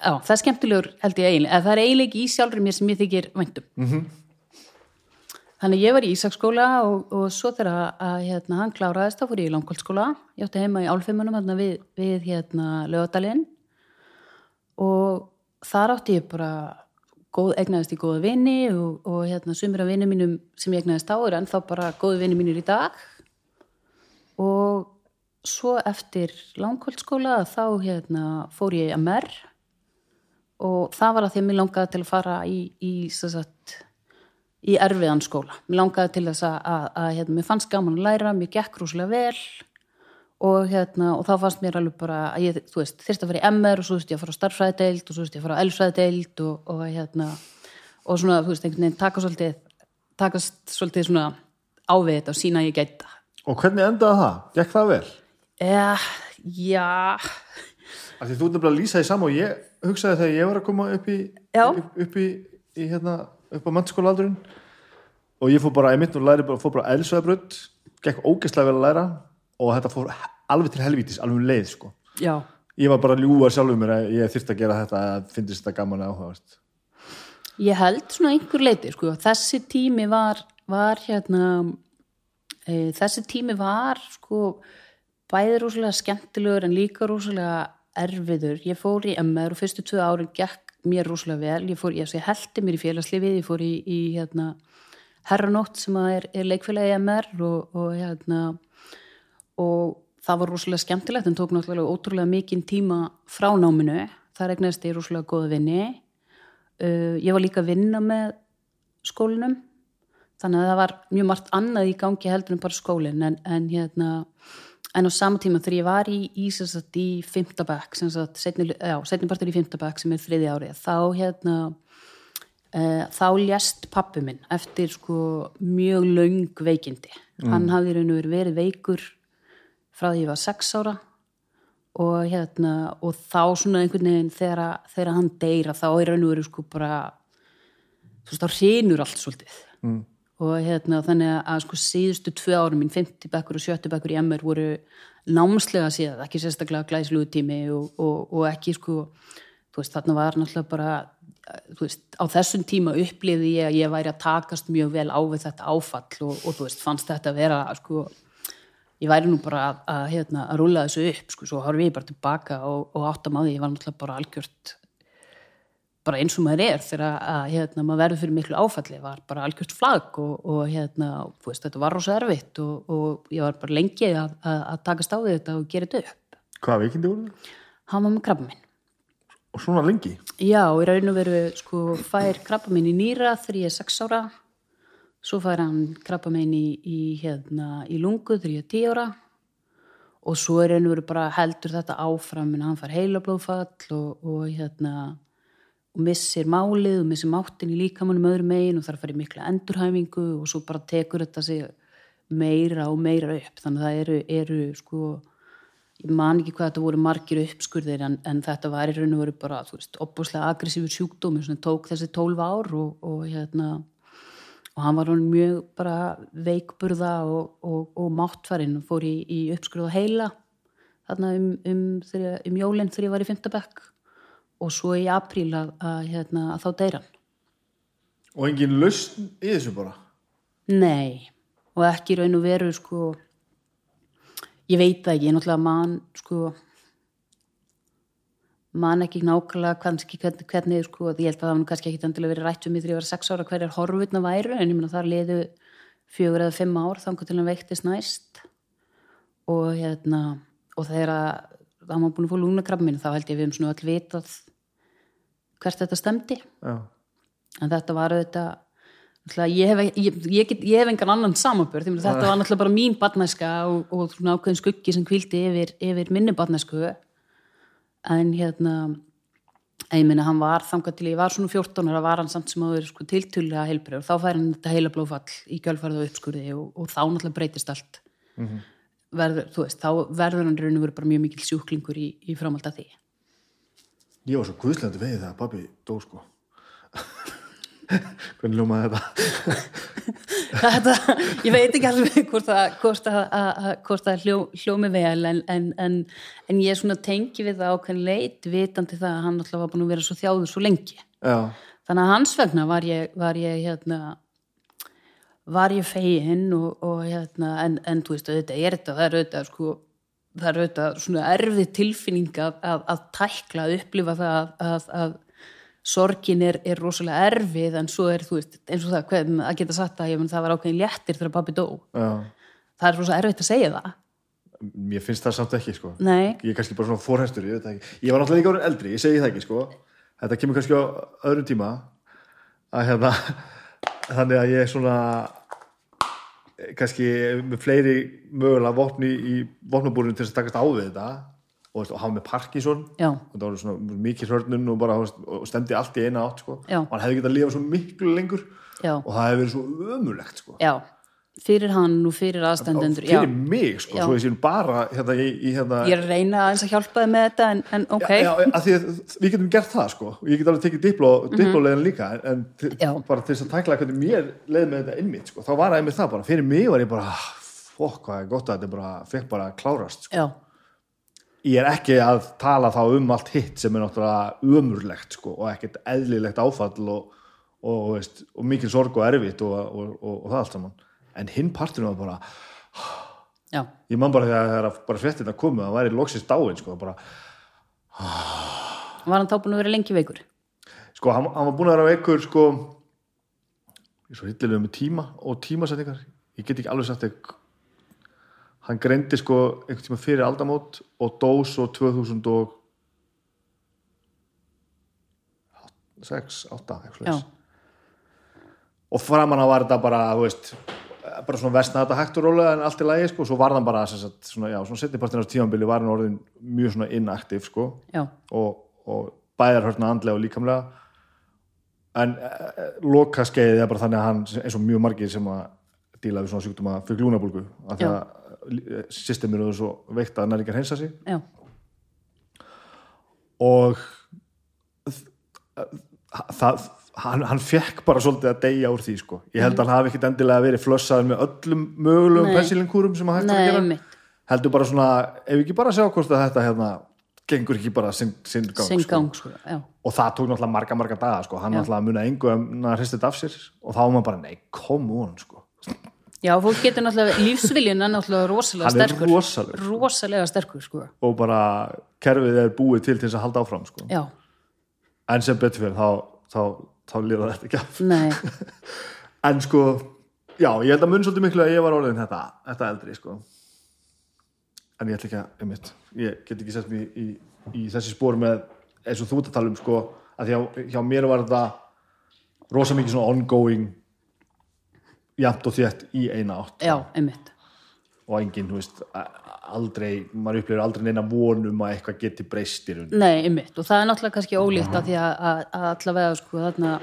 já, það er skemmtilegur held ég eiginlega, það er eiginlega í sjálfur mér sem ég þykir væntum mm -hmm. þannig ég var í Ísaksskóla og, og svo þegar að hérna, hann kláraðist þá fór ég í langkvöldskóla ég átti heima í Álfeimunum hérna, við, við hérna, lögadalinn og þar átti ég bara góð, egnaðist í góða vini og, og hérna, sumir af vinið mínum sem ég egnaðist á er en þá bara góði vinið mínir í dag og svo eftir langkvöldskóla þá hérna, fór ég að mer og það var að því að mér langaði til að fara í, í, sagt, í erfiðan skóla. Mér langaði til þess að, að, að hérna, mér fannst gaman að læra, mér gekk rúslega vel. Og, hérna, og þá fannst mér alveg bara að ég veist, þurfti að fara í MR og svo þurfti ég að fara á starfræðdeild og svo þurfti ég að fara á elfræðdeild og, og, hérna, og svona, þú veist, einhvern veginn taka svolítið takast svolítið svona á við þetta og sína ég gæta Og hvernig endaði það? Gekk það vel? eh, já því þú nefnilega að lýsa því saman og ég hugsaði þegar ég var að koma upp í, Já. upp, í, í hérna, upp á mannskólaaldurinn og ég fór bara, ég mitt og læri bara, fór bara eðlisvæðabrödd, gekk ógeðslega vel að læra og þetta fór alveg til helvítis, alveg um leið, sko. já, Ég var bara að ljúga sjálfur mér að ég þyrfti að gera þetta að finnst þetta gaman að áhugavert. ég held svona einhver leiti sko, þessi tími var var hérna þessi tími var sko bæði rosalega skemmtilegur en líka rosalega erfiður. Ég fór í MR og fyrstu tvö árin gekk mér rosalega vel, ég fór, ég, ég heldi mér í félagslifið, ég fór í, í hérna herranótt sem er, er leikfélagi MR og, og hérna og það var rosalega skemmtilegt en tók náttúrulega ótrúlega mikinn tíma frá náminu, það regnast ég rosalega góða vinni. Uh, ég var líka að vinna með skólinum þannig að það var mjög margt annað í gangi heldur en bara skólinn en, en hérna en á sama tíma þegar ég var í, í, í fymtabæk, sem sagt, setni, já, setni partur í fymtabæk sem er þriði árið, þá hérna uh, þá lést pappi minn eftir sko mjög löng veikindi. Hann hafði raun og verið veikur frá því ég var sex ára og hérna og þá svona einhvern veginn þegar, þegar hann deyra þá er raun og verið sko bara þú veist þá hrinur allt svolítið mm. Og hérna þannig að sko síðustu tvö árum mín, 50 bekkur og 70 bekkur í MR voru námslega síðan, ekki sérstaklega glæslugu tími og, og, og ekki sko þú veist þarna var náttúrulega bara þú veist á þessum tíma upplifði ég að ég væri að takast mjög vel á við þetta áfall og, og þú veist fannst þetta að vera sko ég væri nú bara að, að, hérna, að rúla þessu upp sko, svo horfi ég bara tilbaka og, og áttam á því, ég var náttúrulega bara algjört bara eins og maður er þegar að hérna, maður verður fyrir miklu áfalli var bara algjört flagg og, og hérna, veist, þetta var rosa erfitt og, og ég var bara lengi að, að, á því þetta og gera þetta upp Hvað veikindi voru það? hann var með krabba minn Og svona lengi? já, í raun og veru sko, fær krabba minn í nýra þegar ég er sex ára svo fær hann krabba minn í, í, hérna, í lungu þegar ég er tíu ára og svo er raun og veru bara heldur þetta áfram en hann fær heilablóðfall og, og hérna og missir málið og missir máttin í líkamannum öðrum megin og þarf að fara í mikla endurhæfingu og svo bara tekur þetta sig meira og meira upp. Þannig að það eru, eru sko ég man ekki hvað þetta voru margir uppskurðir en, en þetta var í raun og veru bara þú veist, opbúslega aggressífur sjúkdómi sem tók þessi 12 ár og, og hérna og hann var hann mjög bara veikburða og, og, og máttfærin og fór í, í uppskurð og heila þarna um, um, um jólinn þegar ég var í Fintabekk og svo í apríl að, að, hérna, að þá deyra hann. Og engin lausn í þessu bara? Nei, og ekki í raun og veru sko, ég veit það ekki, ég er náttúrulega mann sko, mann ekki nákvæmlega kannski hvernig, hvernig sko, ég held að það var kannski ekki endilega verið rætt um mig þegar ég var sex ára hverjar horfutna væru, en ég meina þar liðu fjögur eða fimm ár þangar til hann veiktist næst og hérna, og þegar að það var búin að fá lúnakrabba minn, þá held ég við um svona öll vitað hvert þetta stemdi Já. en þetta var auðvitað ég hef, ég, ég, get, ég hef engan annan samanbörð, þetta var náttúrulega bara mín badnæska og, og ákveðin skuggi sem kvildi yfir, yfir minni badnæsku en hérna ég meina hann var þangað til ég var svona 14 ára var hann samt sem áður sko, tiltulega heilbreyður, þá fær hann þetta heila blóðfall í gjölfarið og uppskurði og, og þá náttúrulega breytist allt. Verður, þú veist, þá verður hann raun og verið bara mjög mikil sjúklingur í, í framhald að því Ég var svo guðslandi vegið þegar pabbi dó sko. <laughs> Hvernig ljómaði þetta? <laughs> þetta, ég veit ekki alveg hvort það, hvort það, hljó, hljómi vel en, en, en, en ég svona tengi við það ákveðin leit vitandi það að hann alltaf var búin að vera svo þjáður svo lengi Já. þannig að hans vegna var ég, var ég hérna var ég fegin og, og hérna en, en þú veist, auðvitað er þetta það er auðvitað sko það er auðvitað svona erfið tilfinning að, að, að tækla, að upplifa það að, að, sorgin er, er rosalega erfið en svo er þú veist, eins og það, hvað, að geta sagt að menn, það var ákveðin léttir þegar pabbi dó Já. það er rosalega erfitt að segja það Mér finnst það samt ekki sko. nei, Ég er kannski bara svona fórhestur, ég veit það ekki. Ég var náttúrulega líka orðin eldri, ég segi það ekki sko. Þetta kemur kannski á öðrum tíma að hérna <laughs> þannig að ég er svona kannski með fleiri mögulega vopni í vopnabúrinu til þess að takast á við þetta og, og hafa með Parkinson Já. og það var svona mikið hörnun og bara og stemdi allt í eina átt sko. Og hann hefði getað að lifa svo miklu lengur já, og það hefði verið svo ömulegt sko. já fyrir hann og fyrir aðstendendur já, fyrir mig sko, Já. svo ég sé bara hérna, í, í, hérna, ég er að reyna aðeins að hjálpa þið með þetta en, en ok, já, já, að við getum gert það sko ég get alveg tekið dipló, diplólegin líka en, en til, Mhm. Já. bara til þess að tækla hvernig mér leið með þetta innmitt sko, þá var það einmitt það bara, fyrir mig var ég bara "Ah, fokk hvað er gott að þetta bara fekk bara að klárast sko. já, ég er ekki að tala þá um allt hitt sem er náttúrulega ömurlegt sko, og ekkert eðlilegt áfall og, og, og, og mikil sorg og erfitt og, og, og, og það allt saman en hinn partinu var bara já, ég man bara þegar það er fréttin að koma það væri loksist dáin sko, bara, var hann þá búin að vera lengi veikur? sko hann, hann var búin að vera veikur sko svo hildilega með tíma og tímasetningar. Ég get ekki alveg sagt ekki hann greindi sko einhvern tíma fyrir aldamót og dó svo 2000 og 6, 8 eitthvað já, svoleiðis. og framan á var þetta bara þú veist, bara svona vestna þetta hægt og rólega en allt í lagi sko, svo var hann bara sagt, svona, já, svona setnipartin á tímanbili var hann orðin mjög svona inaktiv sko. Já, og, og bæðar hörna andlega og líkamlega. En e, loka skeiðið er bara þannig að hann eins og mjög margir sem að díla við svona sjúkdóma fyrir glúnabólgu því Já. að systemir eru svo veikt að næringar hreinsa sig. Já, og það, hann, hann fekk bara svolítið að deyja úr því sko. ég held að hann hafi ekkit endilega verið flössaður með öllum mögulegum Nei. pensilinkúrum sem að hægt að gera einmitt heldur bara svona, ef ekki bara sjá hvort að þetta hérna, gengur ekki bara sinn, sinn gang, sinn sko. gang, sko, já, og það tók náttúrulega marga, marga daga sko. hann náttúrulega munið engu um að hristi þetta af sér og þá var maður bara, nei, on sko. já, fólk getur náttúrulega lífsviljun er náttúrulega rosalega hann er sterkur rosalegur rosalega sterkur, sko og bara kerfið er búið til til þess að halda áfram sko. já, en sem betur fyrir þá, þá, þá liða þetta ekki af nei, <laughs> en sko, já, ég held að mun svolítið miklu að ég var orðin þetta, þetta eldri sko. en ég ætla ekki að einmitt, ég get ekki sett mér í, í, í þessi spór með eins og þú ert að tala um sko, að að hjá mér var þetta rosa mikið svona ongoing jafnt og þétt í eina átt. Já, einmitt. Og enginn, þú veist, a- aldrei maður upplifir aldrei neina vonum að eitthvað geti breyst í raun Nei, einmitt, og það er náttúrulega kannski ólíkt að því að, að, að allavega sko þarna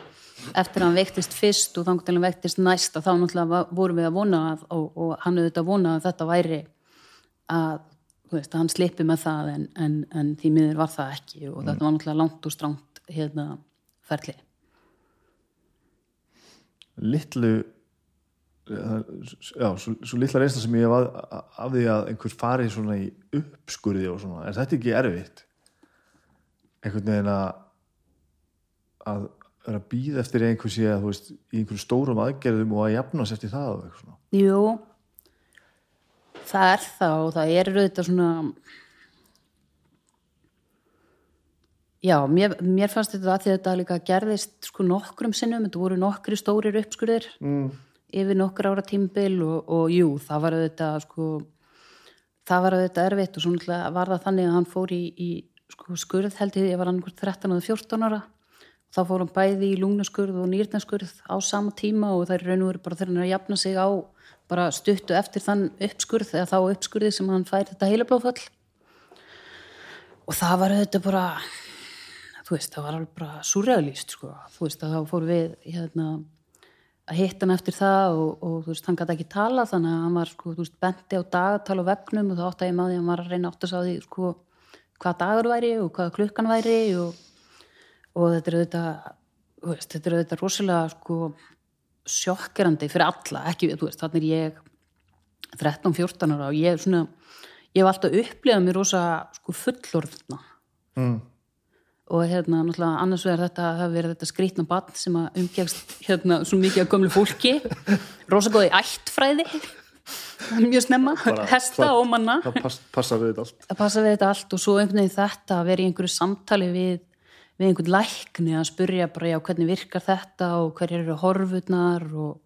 eftir að hann veiktist fyrst og þannig til hann veiktist næst að þá náttúrulega vorum við að vona að, og, og hann auðvitað vona að þetta væri að, veist, að hann slipi með það en, en, en því miður var það ekki og þetta var náttúrulega langt og strangt hérna ferli. litlu já, svo, svo litla reynsla sem ég hef af, því að einhver fari svona í uppskurði og svona, er þetta ekki erfitt? Einhvern veginn að að vera að býða eftir einhver sé að þú veist, í einhverjum stórum aðgerðum og að jafna sér eftir það og eitthvað svona? Jú, það er það og það er auðvitað svona Já, mér, mér fannst þetta að því að þetta líka gerðist sko nokkrum sinnum, þetta voru nokkri stórir uppskurðir. Mm. Yfir nokkur ára tímbil og, og jú, það var auðvitað sko, það var auðvitað erfitt og svo var það þannig að hann fór í, í sko, skurð held ég, ég var annað 13 og 14 ára. Þá fór hann bæði í lúgnaskurð og nýrnaskurð á sama tíma og það er raun og veru bara þegar hann er að jafna sig á bara stuttu eftir þann uppskurð eða þá uppskurði sem hann fær þetta heilablóðfall. Og það var auðvitað bara þú veist, það var alveg bara surrealist sko, þú veist, að þá fór við hérna, að hitta hann eftir það og, og þú veist, hann gæti ekki tala þannig að hann var, sko, þú veist, benti á dagatal og vefnum og þá átti að ég maður því að hann var að reyna átt að sá því, sko, hvað dagur væri og hvað klukkan væri og, og þetta er auðvitað veist, þetta er auðvitað rosalega, sko sjokkerandi fyrir alla, ekki, þú veist, þannig er ég 13-14 ára og ég svona, ég hef alltaf upplifað mér rosa, sko, fullorðna mm. Og hérna náttúrulega annars vegar þetta það hafi verið þetta skrýtna barn sem að umgegst hérna svo mikið að gömlu fólki. Rosa góði ættfræði mjög snemma, Bara hesta og manna. það pass, passar við þetta allt. Að passa við þetta allt og svo einhvern veginn þetta að vera í einhverju samtali við, við einhvern lækni að spurja bara já hvernig virkar þetta og hverjar eru horfurnar og,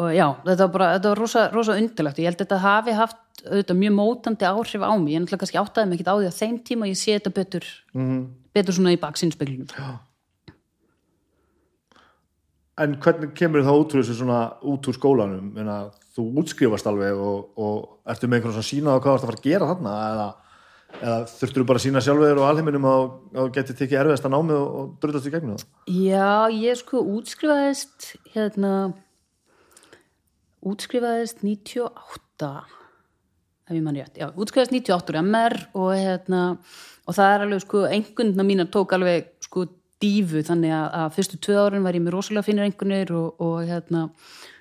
og já þetta var bara, þetta var rosa, rosa undilegt og ég held að þetta hafi haft auðvitað mjög mótandi áhrif á mig, ég náttúrulega kannski áttaði mig ekkert á því að þeim tíma ég sé þetta betur mm. betur svona í baksinnspeglunum en hvernig kemur það út úr þessu svona út úr skólanum? Meina, þú útskrifast alveg og, og ertu með einhvern svona sína á hvað þú ert að fara að gera þarna? Eða eða þurftur þú bara að sína sjálfur og alheiminum að þú getið tekið erfiðast að námi og, og brutast í gegnum það? Já, ég sko útskrifaðist hérna útskrifaðist 98 ef ég mann rétt, já, útskrifaðist 98 úr MR og hérna og það er alveg sko, engundna mínar tók alveg sko dífu þannig að, að fyrstu tvö árin var ég með rosalega finnir engunir og, og hérna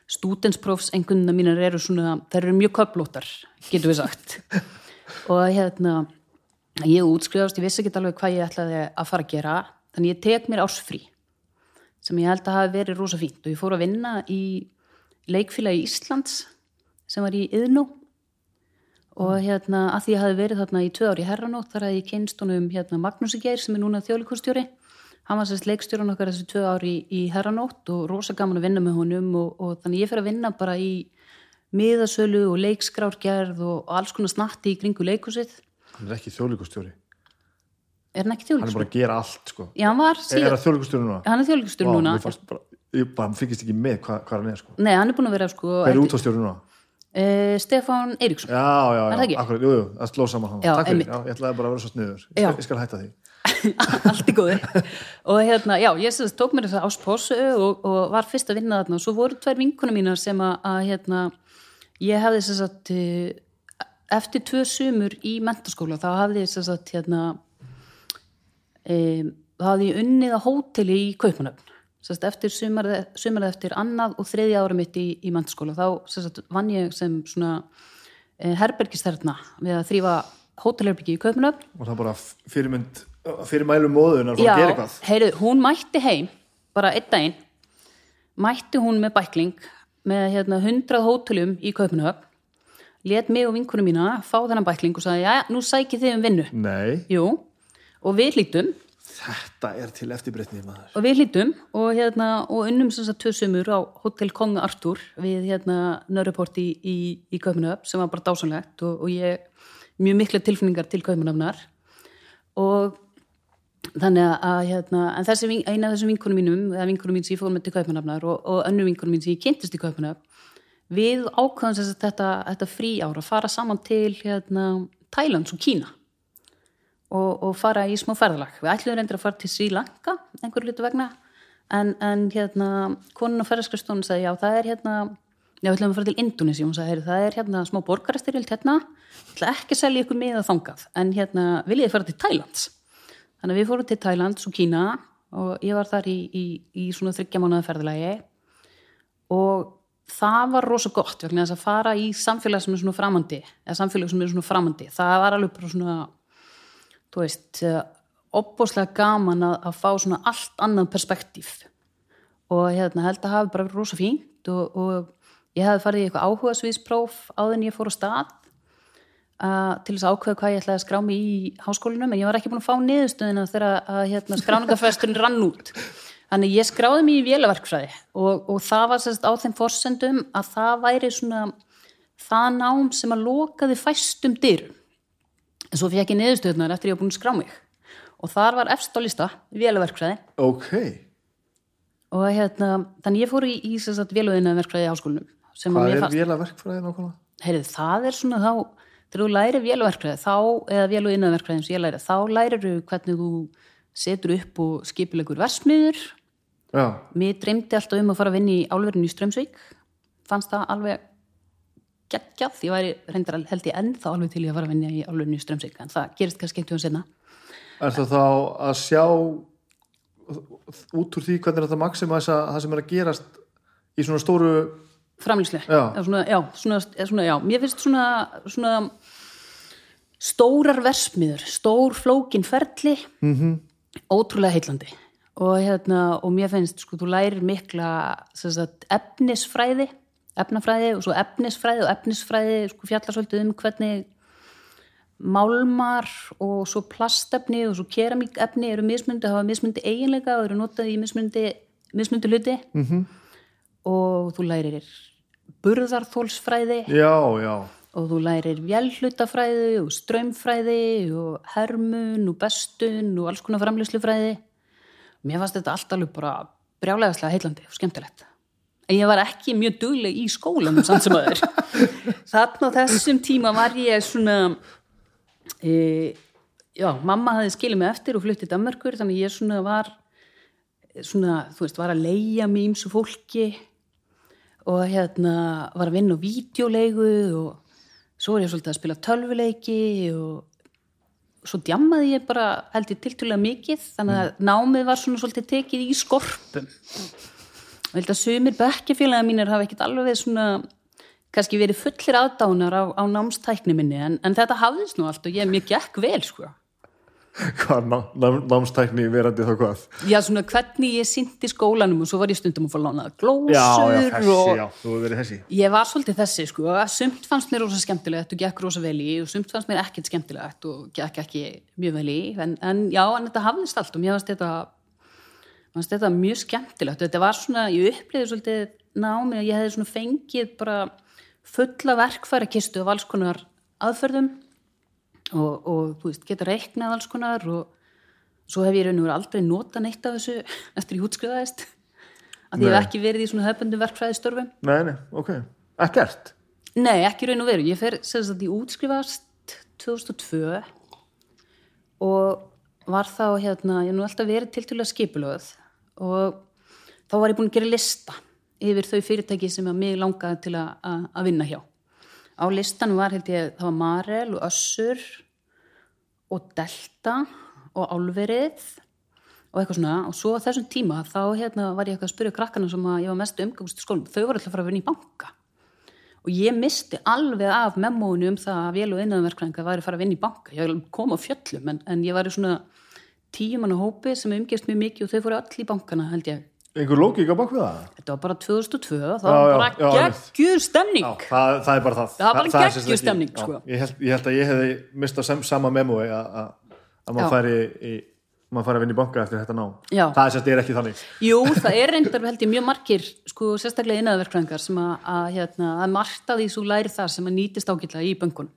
stúdensprófs engundna mínar eru svona, þær eru mjög köplóttar, getur við sagt. <laughs> Og hérna ég útskrifast, ég vissi ekki alveg hvað ég ætlaði að fara að gera, þannig ég tek mér ásfrí sem ég held að hafi verið rosa fínt. Og ég fór að vinna í leikfélagi Íslands sem var í Yðnú og hérna að því ég hafi verið þarna í tvö ári í Herranótt þar að ég kynst honum hérna Magnúsi Geir sem er núna þjóðlikustjóri hann var sérst leikstjóran okkar þessi tvö ári í, í Herranótt og rosa gaman að vinna með honum og, og þannig ég fer að vinna bara í miðasölu og leikskrárgerð og, alls konar snatti í kringu leikusið hann er ekki þjóðlíkustjóri er hann ekki hann er bara að gera allt sko. Já, hann var er síðan, það þjóðlíkustjóri núna? hann er þjóðlikustjóri Vá, núna ég bara fyrkist ekki með hvað, hvað hann er sko. Nei, hann er búin að vera sko hver er útváðstjóri núna? uh, Stefán Eiríksson. Já, já, já, ekki? akkurat, jú, jú, það sló saman hann. Já, takk fyrir, já, ég ætlaði bara að vera svo sniður. Ég Já. skal, ég skal hætta því. <laughs> Allt í góði og hérna, já, ég sem sagt tók mér þess að áspósu og, og var fyrst að vinna þarna. Og svo voru tvær vinkunum mínar sem að, að hérna, ég hefði sem sagt eh, eftir tvö sumur í mentaskóla þá hafði ég sem sagt hérna um, þá hafði ég unnið á hóteli í Kaupanöfn sem sagt eftir sumarið, sumarið eftir annað og þriðja ára mitt í, í mentaskóla þá sem sagt vann ég sem svona eh, herbergisterna við að þrýfa hótelherbyggi í Kaupanöfn og það bara fyrirmynd fyrirmælum móðun að fara að gera eitthvað. heyrðu, hún mætti heim bara einn daginn mætti hún með bækling með hérna, 100 hótelum í Kaupanöfn let mig og vinkunum mína fá þennan bækling og sagði, já, nú sækið þið um vinnu. Nei, jú, og við hlýttum þetta er til eftirbreytni maður. Og við hlýttum og, hérna, og unnum tvö sumur á Hotel Kong Artur við hérna Nörreport í, í, í Kaupanöfn sem var bara dásanlegt og, og ég mjög mikla tilfinningar til Kaupanöfnar og þannig að, hérna, þessi, eina af þessum vinkunum mínum, eða vinkunum mín sem ég fór með til Kaupanöfnar og, og önnu vinkunum mín sem ég kynntist í Kaupanöfn við ákvæðum þess að þetta, þetta frí ára fara saman til hérna, Thailands og Kína og, og fara í smá ferðalag. Við ætlum reyndir að fara til Sri Lanka einhverju litur vegna. En, en hérna, konun á ferðarskristónu sagði já, það er hérna já, við ætlum að fara til Indonesia, hún sagði, "Heyrðu, það er hérna smá borgarastyrjöld hérna, ég ætla ekki að selja ykkur miða þangað, en hérna viljið þið fara til Thailands þannig að við fórum til Thailands og Kína og ég var þar í, í, í svona þryggja mánuða ferðalagi. Og það var rosa gott vegna þess að fara í samfélag sem er svona framandi eða samfélag sem er svona framandi. Það var alveg bara svona þú veist, opbóðslega gaman að, að fá svona allt annað perspektíf. Og hérna held að hafi bara verið rosa fínt og, og ég hefði farið í eitthvað áhugasviðspróf áður en ég fór á stað uh, til þess að ákveða hvað ég ætlaði að skrá mig í háskólinum en ég var ekki búin að fá niðurstöðina þegar að hérna, skráningafresturinn rann út. Þannig ég skráði mig í vélaverkfræði og, og það var sérst á þeim forsendum að það væri svona það nám sem að lokaði fæstum dyrum en svo fekk ég niðurstöðunar eftir ég var búin að skrá mig. Og þar var efst á lista vélaverkfræði. Ok, og hérna, þannig ég fór í, í vélaverkfræði í háskólinum hvað er vélaverkfræði nákvæmlega? heyrðu, það er svona þá þegar þú lærir vélaverkfræði þá, eða vél og innanverkfræði sem ég læri, þá lærir þú hvernig þú setur upp og skipilegur versmiður já, mér dreymdi alltaf um að fara að vinna í álverðinu í Strömsvík fannst það alveg geggjað, ég væri reyndar að- held ég ennþá alveg til ég að fara að vinna í álverðinu í Strömsvík en það gerist kannski einhvern senna er það þá að sjá út úr því hvernig er þetta maximæsa það sem er að gerast í svona stóru framlýslu Já. Já, svona, svona, já, mér finnst svona, svona stórar versmiður, stór flókin ferli mm Mhm. ótrúlega heillandi. Og, hérna, og mér finnst, sko, þú lærir mikla sagt, efnisfræði efnafræði og svo efnisfræði og efnisfræði sko, fjallar svolítið um hvernig málmar og svo plastefni og svo keramíkefni eru mismundi, hafa mismundi eiginleika og eru notað í mismundi, mismundi hluti. -hmm. og þú lærir burðarþólsfræði já, já, og þú lærir vélhlutafræði og strömmfræði og hermun og bestun og alls konar framlýslufræði mér fannst þetta allt alveg bara brjálegaðslega heillandi og skemmtilegt en ég var ekki mjög dugleg í skólanum samt sem aður <laughs> þarna á þessum tíma var ég svona e, já, mamma hafði skilið mig eftir og fluttið Danmarkur þannig ég svona var svona, þú veist, var að leia mig ímsu fólki og hérna var að vinna á vídeolegu og svo var ég svolítið að spila tölvuleiki og svo djammaði ég bara held ég tiltúlega mikið þannig að námið var svona svolítið tekið í skorpum og held að sumir bekkjafélagi mínir hafa ekkert alveg svona kannski verið fullir aðdánar á, á námstækni minni en, en þetta hafðist nú allt og ég mjög gekk vel sko Hvað ná, ná, námstækni verandi þá hvað? Já, svona hvernig ég synti skólanum og svo var ég stundum að fá lánaða glósur Já, já, þessi, og já, þú hefur verið þessi ég var svolítið þessi sko, sumt fannst mér rosa skemmtilegt og gekk rosa vel í og sumt fannst mér ekkert skemmtilegt og gekk ekki mjög vel í en, en já, en þetta hafðist allt og mér fannst þetta, fannst þetta mjög skemmtilegt. Þetta var svona, ég upplýði svolítið námi að ég hefði svona fengið bara fulla verkfærakistu af alls konar aðferðum og, og þú veist, geta reiknað alls konar og svo hef ég raun og verið aldrei nota neitt af þessu <laughs> eftir ég útskrifaðist. Að ég hef ekki verið í svona höfbundum verkfræðistörfum. Nei, nei, ok, ekkert? Nei, ekki raun og veru. Ég fer sem sagt í útskrifast 2002 og var þá hérna, ég nú alltaf verið tiltölulega skipulöð og þá var ég búin að gera lista yfir þau fyrirtæki sem mig langaði til að, vinna hjá. Á listanum var held ég, það var Marel og Össur og Delta og Álverið og eitthvað svona. Og svo á þessum tíma þá hérna var ég eitthvað að spyrja krakkana sem ég var mest umgangst í skólum, þau voru alltaf að fara að vinna í banka. Og ég misti alveg af memóinu um það að vél og innanverkræðinga væri að fara að vinna í banka. Ég kom á fjöllum en, en ég var í svona tíumanna hópi sem umgist mjög mikið og þau fóru öll í bankana held ég. Einhver lókík á bakvið það? þetta var bara 2002 og það Já, var bara geggjur stemning. Já, það, það er bara það. Það var bara ekki- stemning, sko. ég held, ég held að ég hefði mistað sem, sama memói að að- að maður færi í maður færi að vinna í banka eftir þetta ná Já. það er sérst er ekki þannig. Jú, það er reyndar held ég mjög margir sko sérstaklega innaðverkræðingar sem að, að hérna, að margt að því svo læri það sem að nýtist ágætlega í böngun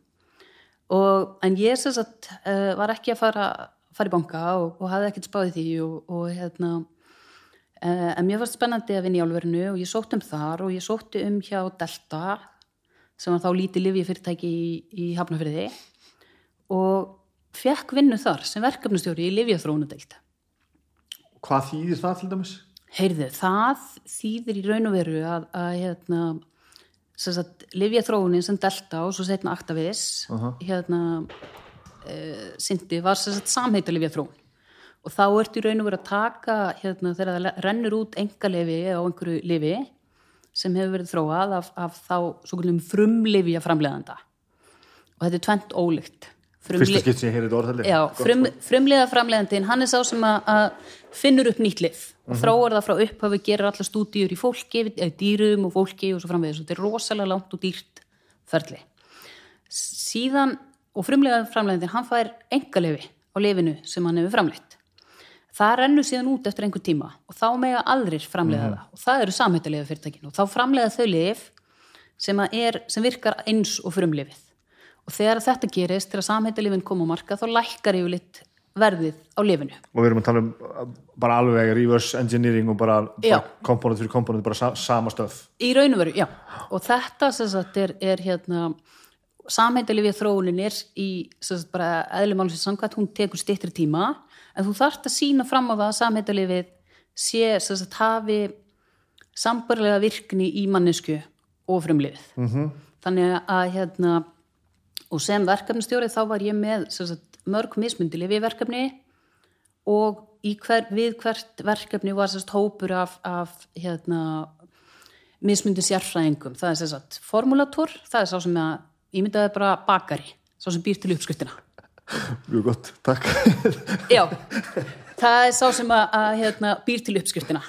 og en ég að uh, var ekki að fara, fara í banka og, og hafði ekkert spáði því og, og hérna uh, en mér var spennandi að vinna í álverinu og ég sótt um þar og ég sótti um hjá Delta sem var þá lítið lifi fyrirtæki í, í Hafnafyrði og fekk vinnu þar sem verkefnustjóri í Livjaþróunadeild hvað þýðir það til dæmis? Heyrðu, það þýðir í raun og veru að, að hérna, livjaþróunin sem Delta og svo setna Actavis, Aha. hérna, uh, Sindi var sem sagt samheita livjaþróun. Og þá ertu í raun og veru að taka, hérna, þegar það rennur út engalefi á einhverju lifi sem hefur verið þróað af, af þá kallum frumlifja framleiðanda. Og þetta er tvent þetta orðalli Já, frum, frumliða framleiðandinn, hann er sá sem að, að finnur upp nýtt lif og þróar það frá upphafi, gerir alla stúdíur í fólki, eða dýrum og fólki og svo framvegis og þetta er rosalega langt og dýrt ferli. Síðan, og frumliða framleiðandinn, hann fær engalefi á lifinu sem hann hefur framleitt. Það rennur síðan út eftir einhver tíma og þá mega aðrir framleiða það og það eru samhættulega fyrirtækin og þá framleiða þau lif sem, er, sem virkar eins og frumlifið og þegar þetta gerist, þegar samhættalifin kom á marka þá lækkar yfirleitt verðið á lifinu. og við erum að tala um uh, bara alveg reverse engineering og bara, bara komponent fyrir komponent, bara sa, sama stöð Í raun og veru, já. Og þetta sem sagt er, er hérna samhættalifið þróunin er í sagt eðlumálsins samkvæmt, hún tekur styttri tíma en þú þarft að sína fram á það að samhættalifið sé sem sagt hafi sambarlega virkni í mannesku og frumlifið. -hmm. Þannig að hérna og sem verkefnastjóri þá var ég með sagt, mörg mismundi lifiverkefni og í hver, við hvert verkefni var sérst hópur af, af hérna, mismundi sérfræðingum það er sérst formulator, það er sá sem að ímyndaði bara bakari sá sem býr til uppskriftina. Mjög gott, takk. Já, það er sá sem að, að hérna, býr til uppskriftina.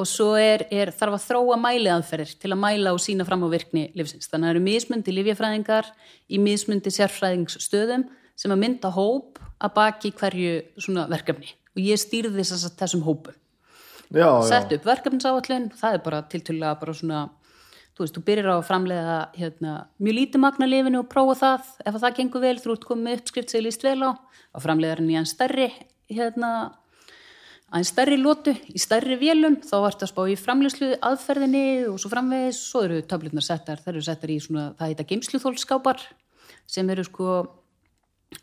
Og svo er, er þarf að þróa mæliaðferðir til að mæla og sína fram á virkni livsins. Þannig að það eru mismundi livjafræðingar í mismundi sérfræðingsstöðum sem að mynda hóp að baki hverju svona verkefni. Og ég stýrði þess að þessum hópum. já, já, Sett upp verkefnisáallun, það er bara tiltölulega bara svona, þú veist, þú byrjar á að framlega hérna, mjög lítið magna lifinu og prófa það, ef að það gengur vel þú ert komið uppskrift sem ég líst vel á og framlega hann í enn stærri hérna, aðeins stærri lótu í stærri vélum, þá ertu að spá í framleyslu aðferðinni og svo framvegis. Svo eru töflutnar settar, það eru settar í svona það heita geimsluþólskápar sem eru sko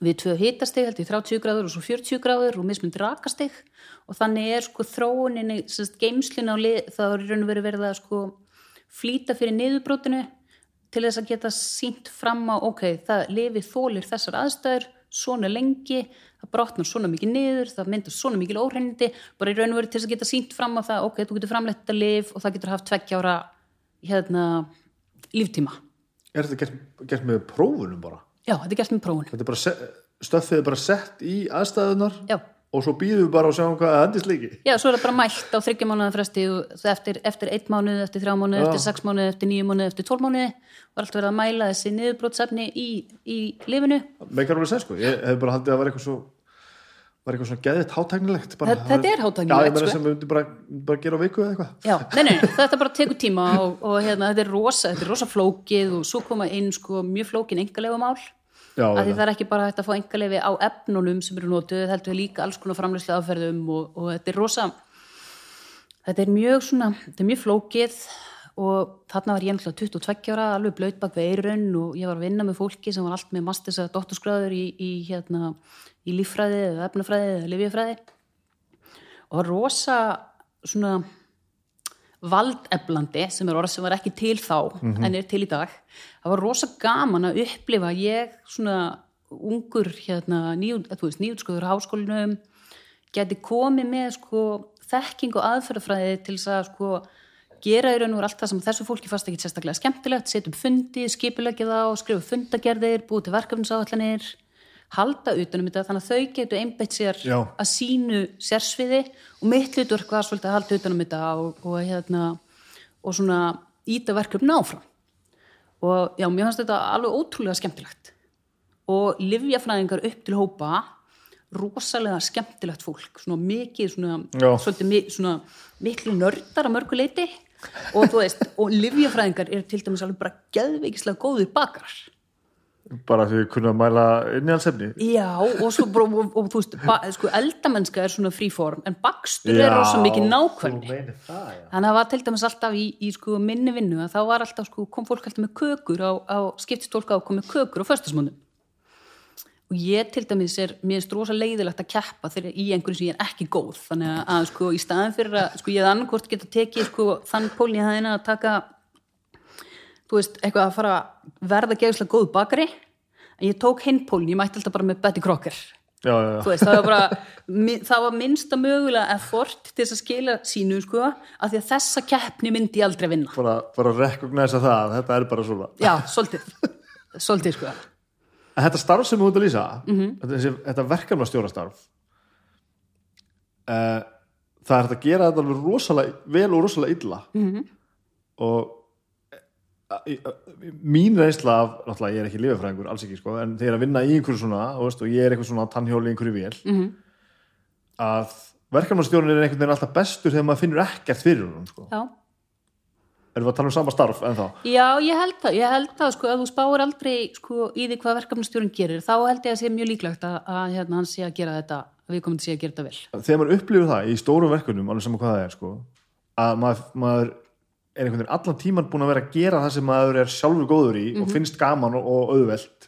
við tvö hitastig, held ég 30 gráður og svo 40 gráður og mismundi rakastig. Og þannig er sko þróuninni geimslin á lið, það er í raun og veru verið að sko flýta fyrir niðurbrótinu til þess að geta sínt fram á, ok, það lifið þólir þessar aðstæður, svona lengi það brotnar svona mikið niður, það myndar svona mikið óhreinindi, bara í raun og veru til þess að geta sínt fram á það, ok, þú getur framleitt þetta lif og það getur haft tveggjára hérna, líftíma. Er þetta gert, gert með prófunum bara? Já, þetta er gert með prófun Þetta er bara, er bara sett í aðstæðunar Já, og svo býðum við bara og sjáum hvað það endist líki. Já, svo er það bara mælt á þryggja mánuða fresti eftir, eftir eitt mánuð, eftir þrjá mánuð, eftir sex mánuð, eftir níu mánuð, eftir tólf mánuði og allt verið að mæla þessi niðurbrótsefni í, í lifinu. Meikar alveg sens sko, ég hef bara haldið að var eitthvað svo var eitthvað svona geðið hátæknilegt bara, Þetta- er hátæknilegt, Já, ég meina sko. sem við myndum bara, bara gera á viku eða eitthvað Já, nei, nei, þetta bara tekur tíma og, og hérna, þetta er rosa, þetta er rosa flókið og svo koma inn sko mjög flókin engalegu Að því það er ekki bara hægt að fá engaleifi á efnunum sem eru notuð, heldur við líka alls konar framlýslu aðferðum og, og þetta er rosa þetta er mjög svona þetta er mjög flókið og þarna var ég ennlega 22 ára alveg blöyt bak við eirun og ég var að vinna með fólki sem var allt með mastis eða dótturskráður í, í, hérna, í líffræði eða efnafræði eða lifjafræði og rosa svona valdeflandi sem er orð sem var ekki til þá en er til í dag. Það var rosa gaman að upplifa ég svona ungur hérna, nýjútskoður háskólinum geti komið með sko þekking og aðferðafræði til þess að sko gera í raun og allt það sem þessu fólki fast ekki sérstaklega skemmtilegt, setjum fundi, skipulegja þá, skrifa fundagerðir, búið til verkefnisáallanir, halda utanum þetta þannig að þau getur einbeitt sér Já. að sínu sérsviði og mitt hlutverk var svolítið að halda utanum þetta og, og, hérna, og svona íta verkefni áfram. Og já, mér fannst þetta alveg ótrúlega skemmtilegt. Og livjafræðingar upp til hópa rosalega skemmtilegt fólk. Svona mikið svona, mi- svona miklu nördar að mörgu leiti og þú veist, og livjafræðingar eru til dæmis alveg bara geðveikislega góðir bakarar bara því að mæla innihaldssefni Já, og, svo, bara- og, og þú veist, ba, sko, eldamennska er svona fríform, en bakstur Já, er rosa mikið nákvæmni. það. Þannig að það var til dæmis alltaf í, í sko, minni vinnu að þá var alltaf, sko, kom fólk alltaf með kökur á, á skiptistólka og kom með kökur á föstasmöndum. Og ég til dæmis er, mér er rosa leiðilegt að keppa þegar í einhverju sem ég er ekki góð. Þannig að, sko, í staðin fyrir að, sko, ég hef annarkvort geta tekið, sko, þann pólni að það að taka þú veist, eitthvað að fara að verða geðslega góð bakari en ég tók hinn pólni, ég mætti alltaf bara með Betty Crocker Já, já, já. veist, það var bara það var minnsta mögulega effort til þess að skila sínu sko, af því að þessa keppni myndi ég aldrei vinna Bara, bara að recognisa það að þetta er bara svona já, svolítið svolítið sko En þetta starf sem þú ert að lýsa þetta, þessi, þetta verkefnastjórastarf uh, það er að gera þetta alveg rosalega vel og rosalega illa Mhm. -hmm. og eh, eh, mín reynsla af, náttúrulega ég er ekki lifafræðingur, alls ekki sko, en þegar að vinna í einhverju svona veist, og ég er eitthvað svona tannhjóli í einhverju vél Mhm. að verkefnastjórnin er einhvern veginn alltaf bestur þegar maður finnur ekkert fyrir hún sko. erum við að tala um sama starf en þá já, ég held það, ég held það sko, að þú spáir aldrei sko, í því hvað verkefnastjórinn gerir þá held ég að sé mjög líklegt að, að hérna, hann sé að gera þetta að við komum til sé að gera þetta vel þegar maður upplifir það í stórum verkunum alveg saman hvað það er sko, að maður, maður er einhvern veginn allan tíman búin að vera að gera það sem maður er sjálfur góður í Mhm. og finnst gaman og, og auðvelt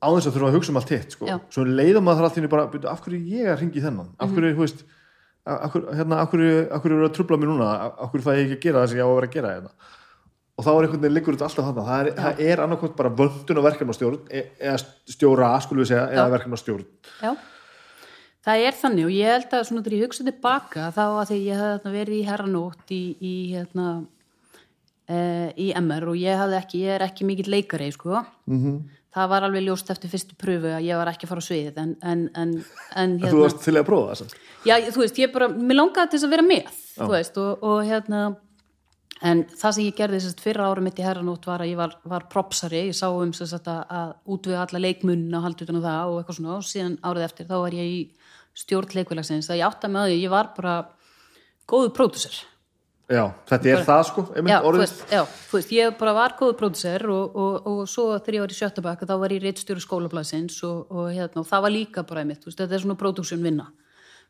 á þess að þurfa að hugsa um allt hitt sko. Svo leiðum maður þar allt í einu bara "Bíddu, af hverju er ég að ringi þennan? Af Mhm. hverju, þú veist af hverju, hérna, af hverju, af hverju eru að trubla mér núna? Af hverju fæ ég ekki að gera það sem ég á að vera að gera hérna? Og þá er einhvern veginn liggur þetta alltaf þarna. Það er, það er annarkvæmt bara vöndun og verkefnastjórn e- eða stjóra, skulum við segja, eða verkefnastjórn. Já, það er þannig og ég held að svona þegar ég hugsa tilbaka þá að því ég hafði þarna verið í herranótt í, í hérna e, í MR og ég ekki, ég er ekki mikill leikari sko. Mm -hmm. það var alveg ljóst eftir fyrstu pröfu að ég var ekki að fara á svið en, en, en, en þú hérna, varst til að prófa það samt. já, þú veist, ég bara mér langaði til þess að vera með, þú veist og, og hérna en það sem ég gerði sérst fyrra ára mitt í herranótt var að ég var, var propsari, ég sá um sérst að, að útvega alla leikmunna og haldi utan á það og eitthvað svona. Og síðan árið eftir þá var ég í stjórn leikvilagsins það ég átta með því, ég var bara góðu pródusser Já, þetta er það sko, einmitt já, þú veist, já, þú veist, ég bara var góðu pródusser og, og, og svo þegar ég var í sjöttabakka þá var ég reittstjóri skólablasins og, og, hérna, og það var líka bara einmitt, veist, þetta er svona production vinna.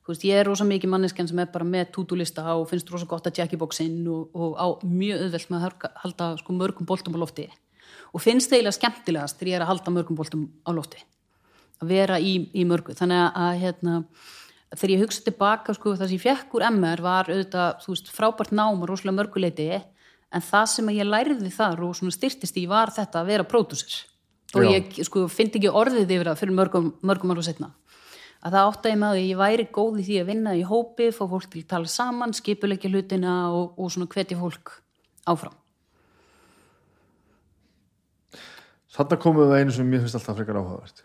Veist, ég er rosa mikið manneskjan sem er bara með tútulista og finnst rosa gott að tjekka í bóksinn og, og á mjög auðvelt með að halda, sko, mörgum boltum á lofti. Og finnst eiginlega skemmtilegast þegar ég er að halda mörgum boltum á lofti. að vera í, í mörgu þannig að, að hérna, þegar ég hugsa tilbaka sko, það sem ég fekk úr MR var auðvitað, þú veist, frábært nám og rosalega mörguleiti en það sem ég lærði þar og svona styrtist í var þetta að vera pródúsir og Já. ég sko finn ekki orðið yfir það fyrir mörgum, mörgum ára setna að það átta ég með að ég væri góð í því að vinna í hópi, fá fólk til að tala saman skipulegja hlutina og, og svona hvetja fólk áfram Þarna komum við að einu sem mér finnst alltaf frekar áhugavert.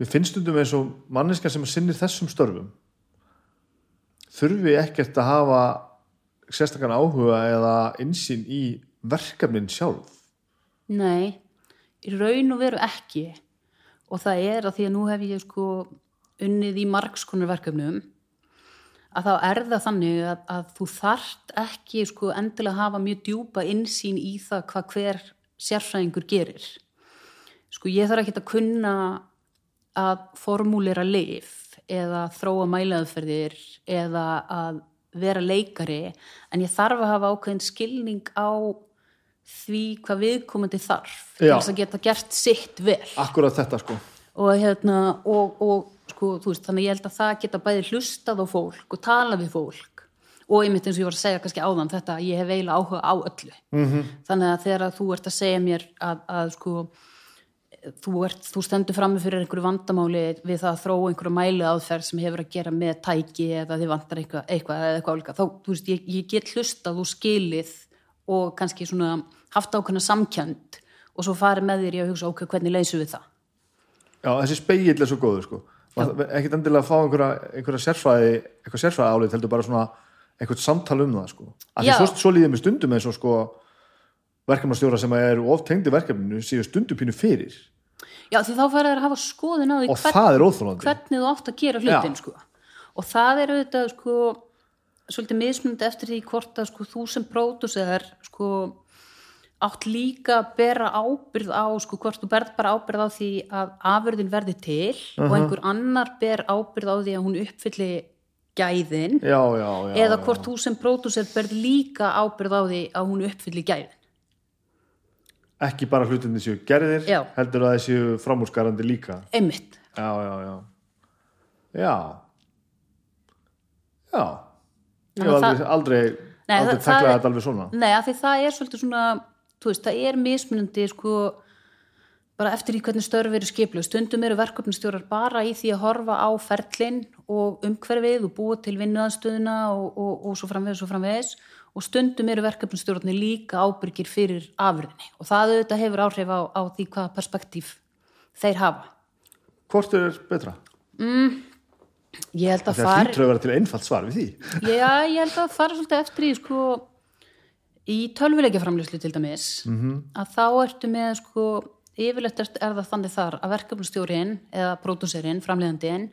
Við finnst stundum eins og manneska sem sinnir þessum störfum þurfi ekkert að hafa sérstakann áhuga eða insýn í verkefnin sjálf. Nei, í raun og veru ekki og það er að því að nú hef ég sko unnið í margskonar verkefnum að þá er það þannig að, að þú þarft ekki sko endilega að hafa mjög djúpa insýn í það hvað hver sérfræðingur gerir. Sko ég þarf ekki að kunna að formúlera lif eða þróa mælaðferðir eða að vera leikari en ég þarf að hafa ákveðin skilning á því hvað viðkomandi þarf til þess að geta gert sitt vel Akkurat þetta sko. og hérna og, og sko, veist, þannig ég held að það geta bæði hlustað á fólk og tala við fólk og einmitt eins og ég var að segja kannski áðan þetta, ég hef eiginlega áhuga á öllu -hmm. þannig að þegar að þú ert að segja mér að, að sko þú, ert, þú stendur frammi fyrir einhverju vandamáli við það að þróa einhverju mælu aðferð sem hefur að gera með tæki eða þið vantar eitthvað, eitthvað eða eitthvað álíka þá, þú veist, ég, ég get hlustað og skilið og kannski svona haft ákveðna samkjönd og svo farið með þér í að hugsa, ok, hvernig leysum við það Já, þessi speigill er svo góður sko. Ekkert endilega að fá einhverja, einhverja sérfræði, eitthvað sérfræði álið heldur bara svona eitthvað samtal um það sko. Svo, svo líðið með stundum eins og sko verkefnastjóra sem eru oft tengdi verkefninu séu stundum pínu fyrir. Já, því þá fara þær að hafa skoðun á því er óþólandi hvernig þú átt að gera hlutin sko. og það er auðvitað sko, svolítið mismunandi eftir því hvort að sko, þú sem pródusser sko, átt líka að bera ábyrð á sko, hvort þú berð bara ábyrð á því að afurðin verði til og einhver annar ber ábyrð á því að hún uppfylli gæðin. Já, já, já eða hvort þú sem pródusser berð líka ábyrð á því að hún uppfylli gæðin ekki bara hlutinni séu gerðir Já. heldur að það séu framúrskarandi líka. Einmitt. Já, já, já. Já. Já. Ég hef aldrei, aldrei, Nei, aldrei það- það teklað er- þetta alveg svona. Nei, af því það er svolítið svona, veist, það er mismunandi, sko, bara eftir í hvernig störf eru skiplu. Stundum eru verkefnastjórar bara í því að horfa á ferlinn og umhverfið og búa til vinnuðanstöðuna og, og, og svo framvegis og framvegis og stundum eru verkefnastjórarnir líka ábyrgir fyrir afurðinni og það auðvitað hefur áhrif á, á því hvaða perspektíf þeir hafa. Hvort er betra? Ég held að Það fari... hlýtur að vera til einfalt svar við því Já, ég held að fara svolítið eftir í sko í tölvuleikjaframlýslu til dæmis -hmm. að þá ertu með sko yfirleitt er það þannig þar að verkefnustjórin eða pródúserinn, framleiðandinn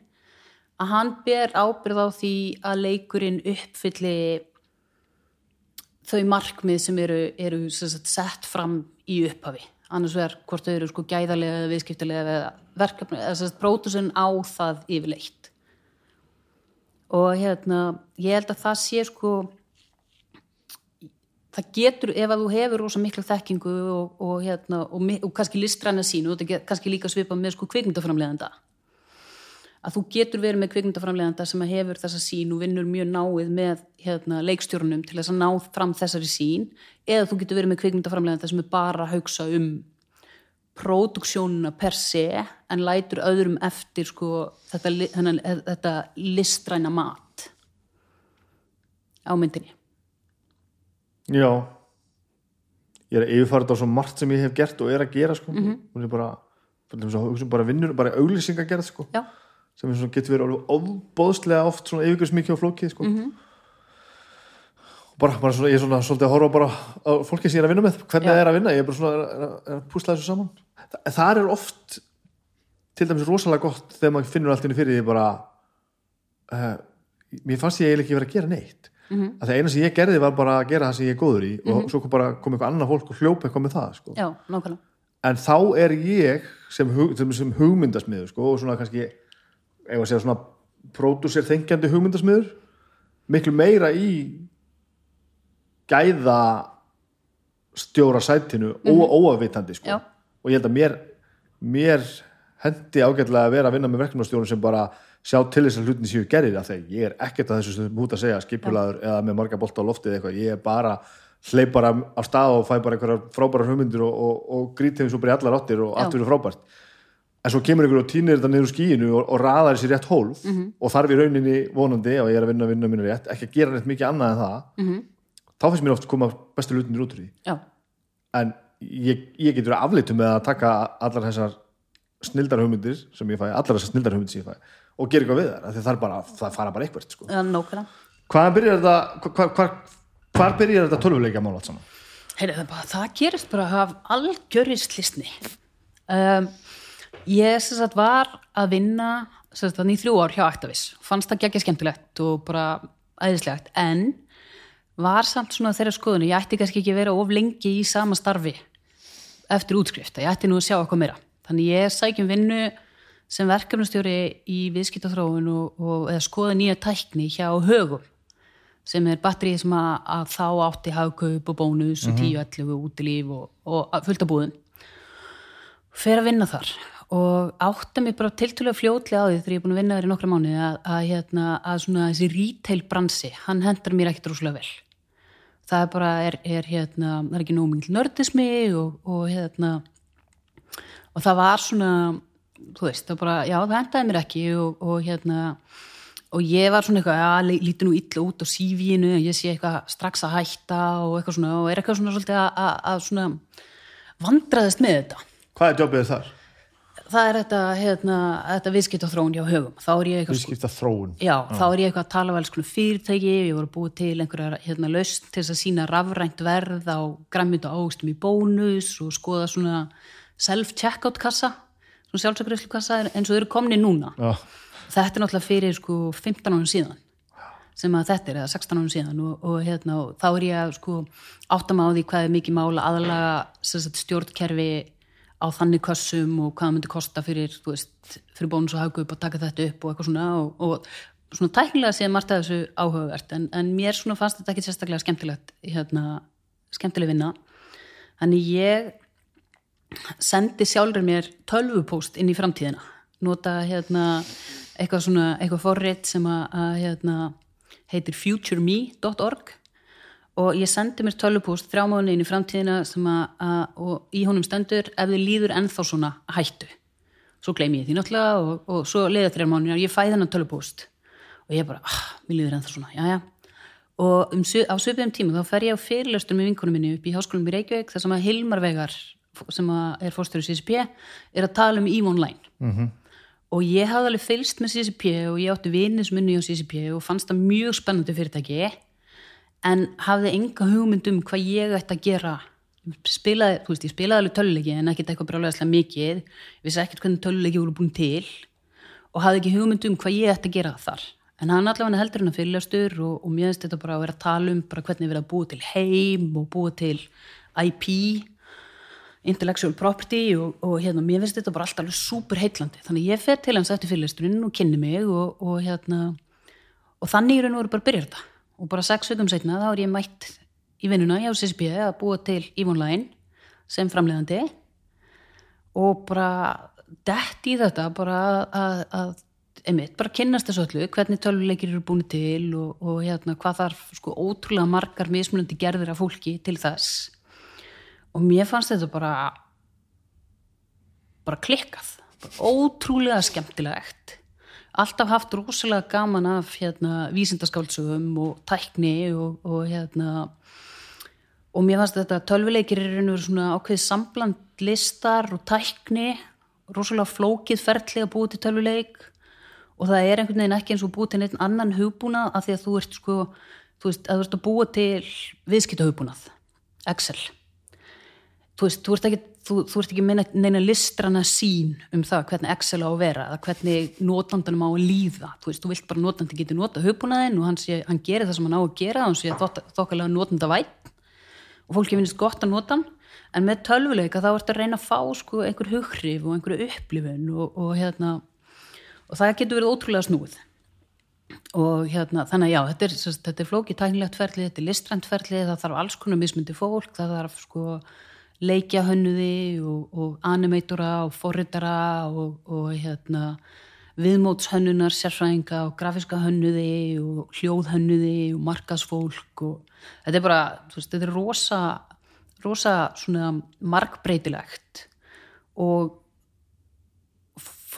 að hann ber ábyrð á því að leikurinn uppfylli þau markmið sem eru, eru sett fram í upphafi. Annars vegar hvort þau eru sko gæðarlega eða viðskiptilega eða verkefni eða pródúserinn á það yfirleitt. Og hérna, ég held að það sé sko það getur, ef að þú hefur rosa mikla þekkingu og, og, hérna, og, og kannski listræna sínu, og þetta kannski líka svipað með sko kvikmyndaframleganda að þú getur verið með kvikmyndaframleganda sem að hefur þessa sín og vinnur mjög náið með hérna, leikstjórnum til þess að ná fram þessari sín eða þú getur verið með kvikmyndaframleganda sem er bara að hugsa um próduksjónuna per se en lætur öðrum eftir sko, þetta, li- þennan, þetta listræna mat á myndinni Já Ég er að yfirfara þetta á svo margt sem ég hef gert og er að gera sko. mm. -hmm. og ég bara, bara, bara, bara vinnur, bara auglýsinga gerð sko. Já, sem er svona, getur verið alveg ofbóðslega oft svona yfirgjörst mikið á flókið sko. Mhm. og bara, bara svona, ég er svona svolítið að horfa bara á fólkið sem ég er að vinna með hvernig það er að vinna, ég er bara svona að, að, að púsla þessu saman Þa, það er oft til dæmis rosalega gott þegar maður finnur allt inni fyrir því bara uh, mér fannst ég eiginlega ekki vera að gera neitt Mhm. að það eina sem ég gerði var bara að gera það sem ég er góður í og svo kom bara kom eitthvað annað fólk og hljópa eitthvað með það sko. já, en þá er ég sem, hug, sem, sem hugmyndasmiður sko, og svona kannski ef að segja svona pródúsir þengjandi hugmyndasmiður. Miklu meira í gæða stjóra sætinu mm -hmm. óafvitandi sko. Og ég held að mér mér hendi ágætlega að vera að vinna með verkefnastjórun sem bara sjá til þess að hlutin séu gerir að þeir, ég er ekkert að þessu sem út að segja skipulaður eða með marga bolta á loftið eitthvað, ég er bara hleyp bara á stað og fæ bara einhverjar frábærar hugmyndir og, og, og grít þeim svo bara í allar áttir og allt verður frábært en svo kemur einhver og týnir þetta niður úr skíinu og, og raðar þessi rétt hólf Mhm. og þarf í rauninni vonandi ef ég er að vinna vinna mínu rétt, ekki að gera neitt mikið annað en það Mhm. þá finnst mér oft koma bestu hlutinir út úr því já, en ég, ég getur afleitum með að taka allar þessar snildar hugmyndir sem ég fæ, allar þessar snildar hugmyndir sem ég fæ og gera eitthvað við þar, það bara það fara bara eitthvað, sko. nókvæða Hvaðan byrjar þetta hvar, hvar, hvar byrjar þetta tölvuleikja mál allt saman? Heyrðu, það, bara, það gerist bara af algjöri slisni. Um, ég sagt var að vinna sagt í þrjú ár hjá Actavis. Fannst það geggja skemmtilegt og bara æðislegt, en var samt svona þeirra skoðinu, ég ætti kannski ekki vera of lengi í sama starfi eftir útskrift, ég ætti nú að sjá eitthvað meira. Þannig ég sækjum vinnu sem verkefnastjóri í viðskiptaþróun og, og eða skoða nýja tækni hjá högum sem er batterið sem að, að þá átti hagkaup og bónus og 10-11 útilíf og, og að- fullt af búðum fer að vinna þar og átta mig bara tiltölulega fljótlega á því þegar ég er búin að vinna þar í nokkra mánuði að, að, hérna, að svona þessi retail bransi hann hendar mér ekkert rúslega vel það er bara, er, er hérna það er ekki nóg mikil nördismi og, og hérna og það var svona, þú veist, það bara, já, það hendaði mér ekki og, og hérna, og ég var svona eitthvað, já, lí- lítur nú illa út á CV-inu, ég sé eitthvað strax að hætta og eitthvað svona, og er eitthvað svona svolítið að, að svona vandraðist með þetta. Hvað er jobbið þar? Það er þetta, hérna, þetta viðskipt á þróun hjá högum, þá er ég eitthvað sko, Já, þá er ég eitthvað að tala vel sko fyrirtæki, ég voru búið til einhverja hérna, lausn til að sína rafrænt verð á græmið og águstum í bónus og skoða svona self-checkout kassa, svona sjálfsakræslu kassa eins og þau eru komni núna. Já, Þetta er náttúrulega fyrir sko 15 árum síðan sem að þetta er, eða 16 árum síðan og, og, hérna, og þá er ég að sko áttam á því hvað er mikið mála sagt, stjórnkerfi á þannig kössum og hvað það myndi kosta fyrir, þú veist, fyrir bónus og hagkaup að taka þetta upp og eitthvað svona og, og svona tæknilega sé margt að þessu áhugavert. En, en mér svona fannst þetta ekki sérstaklega skemmtilegt hérna, skemmtileg vinna. Þannig ég sendi sjálfur mér tölvupóst inn í framtíðina. Nota hérna eitthvað svona, eitthvað forrit sem að hérna, heitir futureme.org og ég sendi mér tölvupóst þrjá mánu inn í framtíðina sem að, og í honum stendur ef þið líður ennþá svona hættu. Svo gleymi ég því náttúrulega og, og svo leiða þrjá mánu og ég fæði þennan tölvupóst. Og ég bara, ah, mér líður ennþá svona, já já. Og um, á svipiðum tíma þá fer ég á fyrirlöstur með vinkunum minni upp í háskólum í Reykjavík þar sem að Hilmar Vegar sem að er fórstöru CCP er að tala um EVE Online. -hmm. og ég hafði alveg fylst með CCP og ég átti vinni sem unni á CCP og fannst það mjög spennandi fyrirtæki en hafði enga hugmynd um hvað ég ætti að gera. Spilaði, þú veist, ég spilaði alveg töluleiki en ekkert eitthvað brjálæðislega mikið. Vissi ekkert hvernig töluleiki voru búin til og hafði ekki hugmynd um hvað ég ætti að gera þar. En hann allavega heldur hann að fyrirlestur og, og mér finnst þetta bara að vera að tala um hvernig við erum að búa til heim og búa til IP intellectual property og, og hérna, mér finnst þetta bara alltaf alveg super heitlandi þannig ég fer til hans eftir fyrirlesturinn og kynni mig og, og hérna og þannig raun og veru bara byrjar þetta og bara sex vikum setna þá er ég mætt í vinnuna hjá CSP að búa til Ívonlæn sem framleiðandi. Og bara dett í þetta bara að, að einmitt, bara kynnast þessu öllu hvernig tölvuleikir eru búin til og, og hérna, hvað þarf sko ótrúlega margar mismunandi gerðir af fólki til þess. Og mér fannst þetta bara bara klikkað. Bara ótrúlega skemmtilegt alltaf haft rosalega gaman af hérna, vísindaskáldsögum og tækni og, og hérna og mér fannst þetta tölvuleikir er veru svona ákveðið sambland listar og tækni rosalega flókið ferli að búa til tölvuleik og það er einhvern veginn ekki eins og búa til neitt annan hugbúnað af því að þú ert sko þú veist, að þú ert að búa til viðskiptahugbúnað Excel. Þú veist, þú ert ekki, þú, þú ert ekki meina, neina listrana sín um það hvernig Excel á að vera, eða hvernig notandanum á að líða, þú veist, þú vilt bara notandi geti nota hugbúnaðin og hann, sé, hann gerir það sem hann á að gera, hann sé þokkalega notanda vætt og fólki finnst gott að nota hann, en með tölvuleika þá ertu að reyna að fá sko einhver hughrif og einhverju upplifun og, og hérna og það getur verið ótrúlega snúið. Og hérna, þannig að já, þetta er, þetta er flókið tæknilegt ferli, þetta er listrænt ferli, það þarf alls konar mismundi fólk, það þarf sko leikja hönnuði og, og animatora og forritara og, og hérna viðmótshönnunar, sérfræðinga og grafíska hönnuði og hljóðhönnuði og markasfólk og þetta er bara, veist, þetta er rosa rosa markbreytilegt og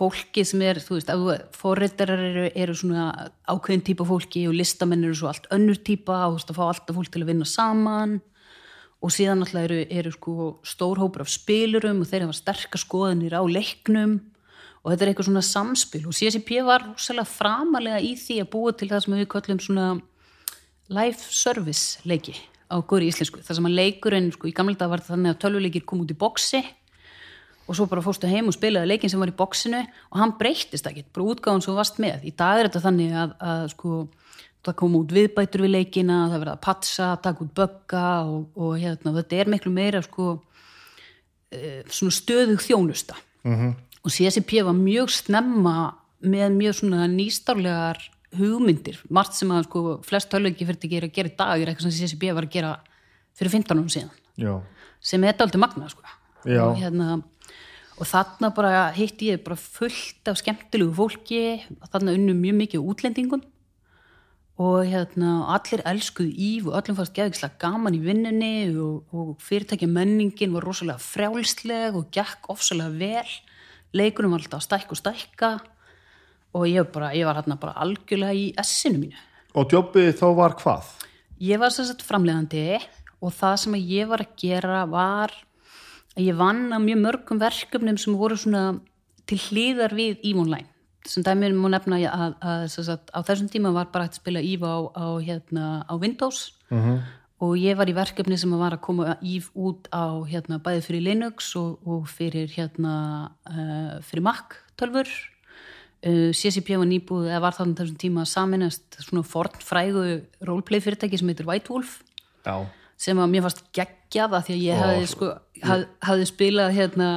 fólki sem er, þú veist, forreitarar eru, eru svona ákveðin típa fólki og listamenn eru svo allt önnur típa og þú veist að fá alltaf fólk til að vinna saman og síðan alltaf eru, eru sko stór hópur af spilurum og þeir hafa sterkar skoðanir á leiknum. Og þetta er eitthvað svona samspil. Og CSIP var sérlega framalega í því að búa til það sem við kallum svona live service leiki á góri íslensku, það sem að leikurinn sko í gamla dag var þannig að tölvuleikir kom út í boksi og svo bara fórstu heim og spilaði leikin sem var í bóksinu og hann breyttist ekkit, bara útgáðan svo vast með. Í dag er þetta þannig að, að sko, það kom út viðbætur við leikina, það verða að patsa, taka út bögga og, og hérna, þetta er miklu meira sko, e, svona stöðug þjónusta. Mm -hmm. Og CSIP var mjög snemma með mjög svona nýstárlegar hugmyndir. Margt sem að sko, flest tölvöki fyrir að gera, gera í dag er eitthvað sem CSIP var að gera fyrir 15 árum síðan. Já. Sem er þetta aldrei magna, sko. Og hérna og þarna bara hitti ég bara fullt af skemmtilegu fólki þarna unnum mjög mikið útlendingum og hérna allir elskuð íf og öllum fannst geðingslega gaman í vinnunni og, og fyrirtækja menningin var rosalega frjálsleg og gekk ofsalega vel. Leikunum var alltaf stækk og stækka og ég, bara, ég var hérna bara algjörlega í essinu mínu. Og jobbið þá var hvað? Ég var sérstaklega framlegandi og það sem ég var að gera var að ég vann á mjög mörgum verkefnum sem voru svona til hlýðar við EVE Online sem dæmið múið nefna að, að, að, að á þessum tíma var bara hægt að spila EVE á, á, hérna, á Windows uh mhm. -huh. og ég var í verkefni sem var að koma EVE út á hérna, bæði fyrir Linux og, og fyrir, hérna, uh, fyrir Mac tölfur uh, CCP var nýbúð eða var þannig þessum tíma að saminast svona fornfrægu roleplay fyrirtæki sem heitir White Wolf Já sem að mér fannst geggjað að því að ég hafði, sko, haf, hafði spilað hérna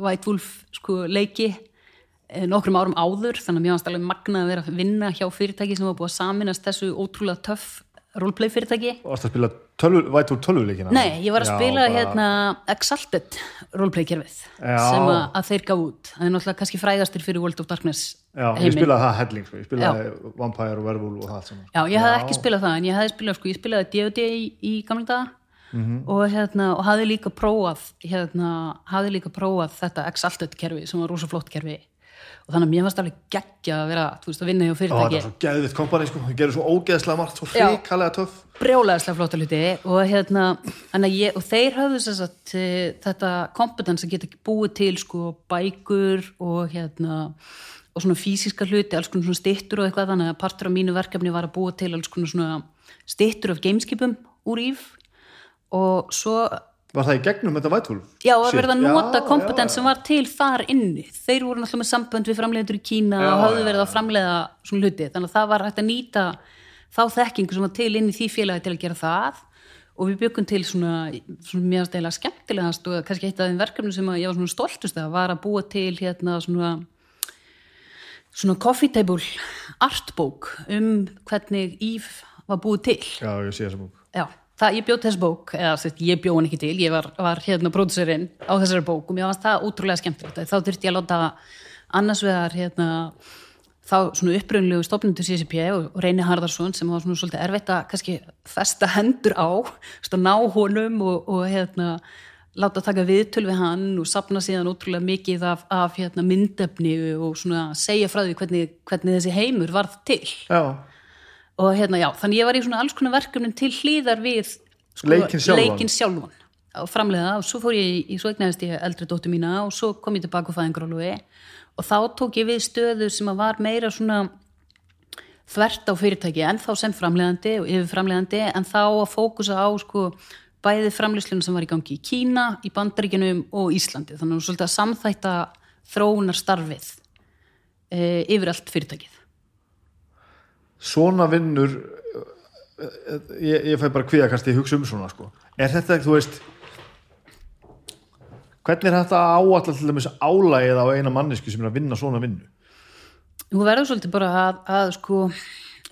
White Wolf sko, leiki eh, nokkrum árum áður þannig að mér fannst alveg magnað að vera að vinna hjá fyrirtæki sem var búið að saminast þessu ótrúlega töff roleplay fyrirtæki og að spila White Wolf 12 leikina? Nei, ég var að spila bara... hérna Exalted roleplay kerfið sem að, að þeir gaf út það er náttúrulega kannski frægastir fyrir World of Darkness Já, heiminn. ég spilaði það helling sko. ég spilaði Já. Vampire og Werewolf og það sem Já, ég hafði ekki spilað það en ég hafði spilað, sko, ég spilaði D&D í, í gamla daga mm -hmm. og hérna, og hafði líka prófað hérna, hafði líka prófað þetta Exalted kerfi sem var rosa flott kerfi og þannig að mér fannst alveg geggja að vera veist, að vinna hjá fyrirtæki það var svo geðvitt kompani, sko. það gerur svo ógeðslega margt svo hrikalega töff. Brjólaðislega flotta hluti. Og, hérna, ég, og þeir hafðu sagt, eh, þetta kompetens að geta búið til sko, bækur og hérna og svona fysiska hluti, alls konar stittur og eitthvað. Þannig að partur af mínu verkefni var að búa til alls konar stittur af gameskipum úr íf og svo Var það í gegnum þetta vætfólk? Já, að verða að nota kompetens sem var til þar inni. Þeir voru náttúrulega með sambönd við framleiður í Kína já, og hafðu verið að framleiða svona hluti. Þannig að það var hægt að nýta þá þekkingu sem var til inn í því félagi til að gera það og við byggum til svona, svona mjög stæla skemmtilegast og kannski eitt af þeim verkefnum sem ég var svona stoltust að var að búa til hérna svona svona coffee table artbók um hvernig Íf var búið til. Já, ég sé þessa bók. Já það, ég bjóð þess bók, eða sett, ég bjóð hann ekki til ég var, var hérna pródúsurinn á þessari bók og mér fannst það útrúlega skemmtilegt. Þá þurfti ég að láta annars vegar hérna, þá svona uppröðinlegu stofnundu CCP og, Reyni Harðarsson sem var svona svolítið erfitt að kannski festa hendur á, svona ná honum og, og hérna láta taka viðtöl við hann og sapna síðan útrúlega mikið af, af hérna, myndefni og svona segja frá því hvernig, hvernig þessi heimur varð til. Já og hérna já, þannig ég var í svona alls konar verkefnin til hlýðar við sko, leikin sjálfan, sjálfan. Og framlega og svo fór ég í, svo eignæðist ég eldri dóttu mína og svo kom ég tilbaka á fæðingaróluvi og þá tók ég við stöðu sem að var meira svona þvert á fyrirtæki en þá sem framlegandi og yfir framlegandi en þá að fókusa á sko bæði framleyslunum sem var í gangi í Kína, í Bandaríkinum og Íslandi. Þannig að svolítið að samþætta þróunar starfið e, yfir allt fyrirtækið svona vinnur ég, ég fæ bara kvíðakast í hugsa um svona sko. er þetta ekki, þú veist hvernig er þetta áallar til dæmis álægið á eina mannesku sem er að vinna svona vinnu? Þú verður svolítið bara að, að sko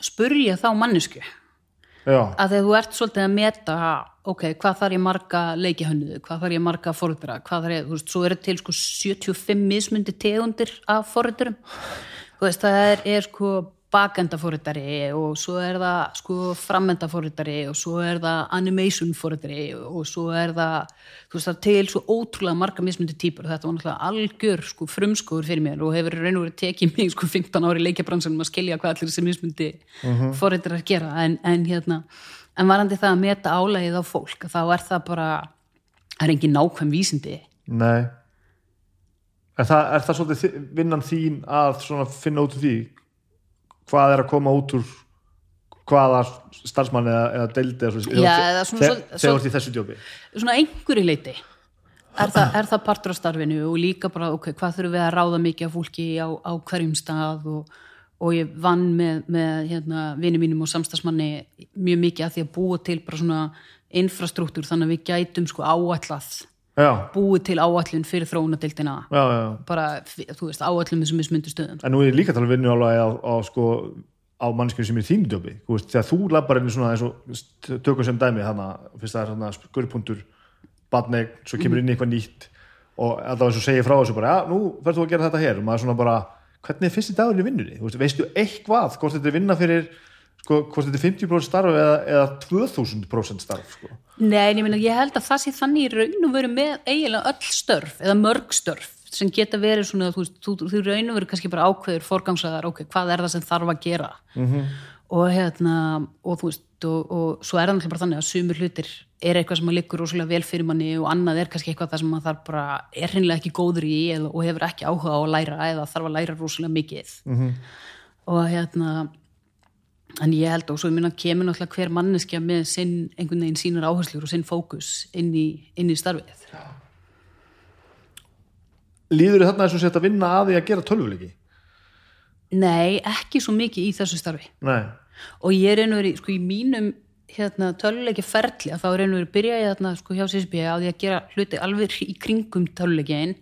spurja þá mannesku að þegar þú ert svolítið að meta ok, hvað þarf ég marga leikihönnuðu hvað þarf ég marga forritara hvað þarf ég, þú veist, svo eru til sko 75 mismundi tegundir af forritarum þú veist, það er, er sko bakendaforritari og svo er það sko frammendaforritari og svo er það animationforritari og svo er það þú veist, það til svo ótrúlega marga mismundi típur og þetta var náttúrulega algjör sko frumskóður fyrir mér og hefur raun og verið tekið mig sko 15 ári leikjabransanum að skilja hvað allir þessi mismundi uh forritarar gera. En, en hérna, en varandi það að meta álægið á fólk, þá er það bara það er engin nákvæm vísindi. Nei. Er það, er það svolítið vinnan þín að finna út úr því hvað er að koma út úr hvaða starfsmann eða, eða deildi eða, svo- Já, eða eða svona þegar þú ert í þessu djópi? Svona einhverju leiti er það, er það partur af starfinu og líka bara, ok, hvað þurfum við að ráða mikið af fólki á, á hverjum stað og, og ég vann með, með hérna, vini mínum og samstagsmanni mjög mikið að því að búa til bara svona infrastruktúr þannig að við gætum sko áallað Já, búið til áallun fyrir já bara, þú veist, áallun með er smundu stöðum. En nú er ég líka að tala um vinnu alveg á, á, sko, á mannskjöfum sem er veist, þegar þú labbar inn í svona eins og tökum sem dæmi hana, fyrst það er skurðpuntur badneg, svo kemur inn í eitthvað nýtt og alltaf eins og segir frá þessu bara, já, nú verður þú að gera þetta hér. Og maður svona bara, hvernig er fyrsti dagurinn í vinnunni? Veist, veistu eitthvað, hvort þetta er vinna fyrir sko, hvort þetta er 50% starf eða, eða 2000% starf sko. Nei, en ég, meina, ég held að það sé þannig í raun og veru með eiginlega öll störf eða mörg störf sem geta verið svona, þú, veist, þú, þú raun og veru kannski bara ákveður forgangsaðar, ok, hvað er það sem þarf að gera -hmm. og hérna og þú veist, og, og svo er það náttúrulega bara þannig að sumur hlutir er eitthvað sem að liggur rosalega vel fyrir manni og annað er kannski eitthvað það sem maður þarf bara er hreinlega ekki góður í eða, og hefur ekki áhuga á að læra eða þarf að læra rosalega mikið -hmm. og hérna en ég held og svo minna kemur náttúrulega hver manneskja með sinn, einhvern veginn sínar áherslur og sinn fókus inn í, inn í starfið. Líður þið þarna eins og sett að vinna að því að gera tölvuleiki? Nei, ekki svo mikið í þessu starfi. Nei, og ég er einhverjum, sko í mínum hérna, töluleiki ferli að þá er einhverjum byrja ég þarna sko hjá CSB á því að gera hluti alveg í kringum töluleikin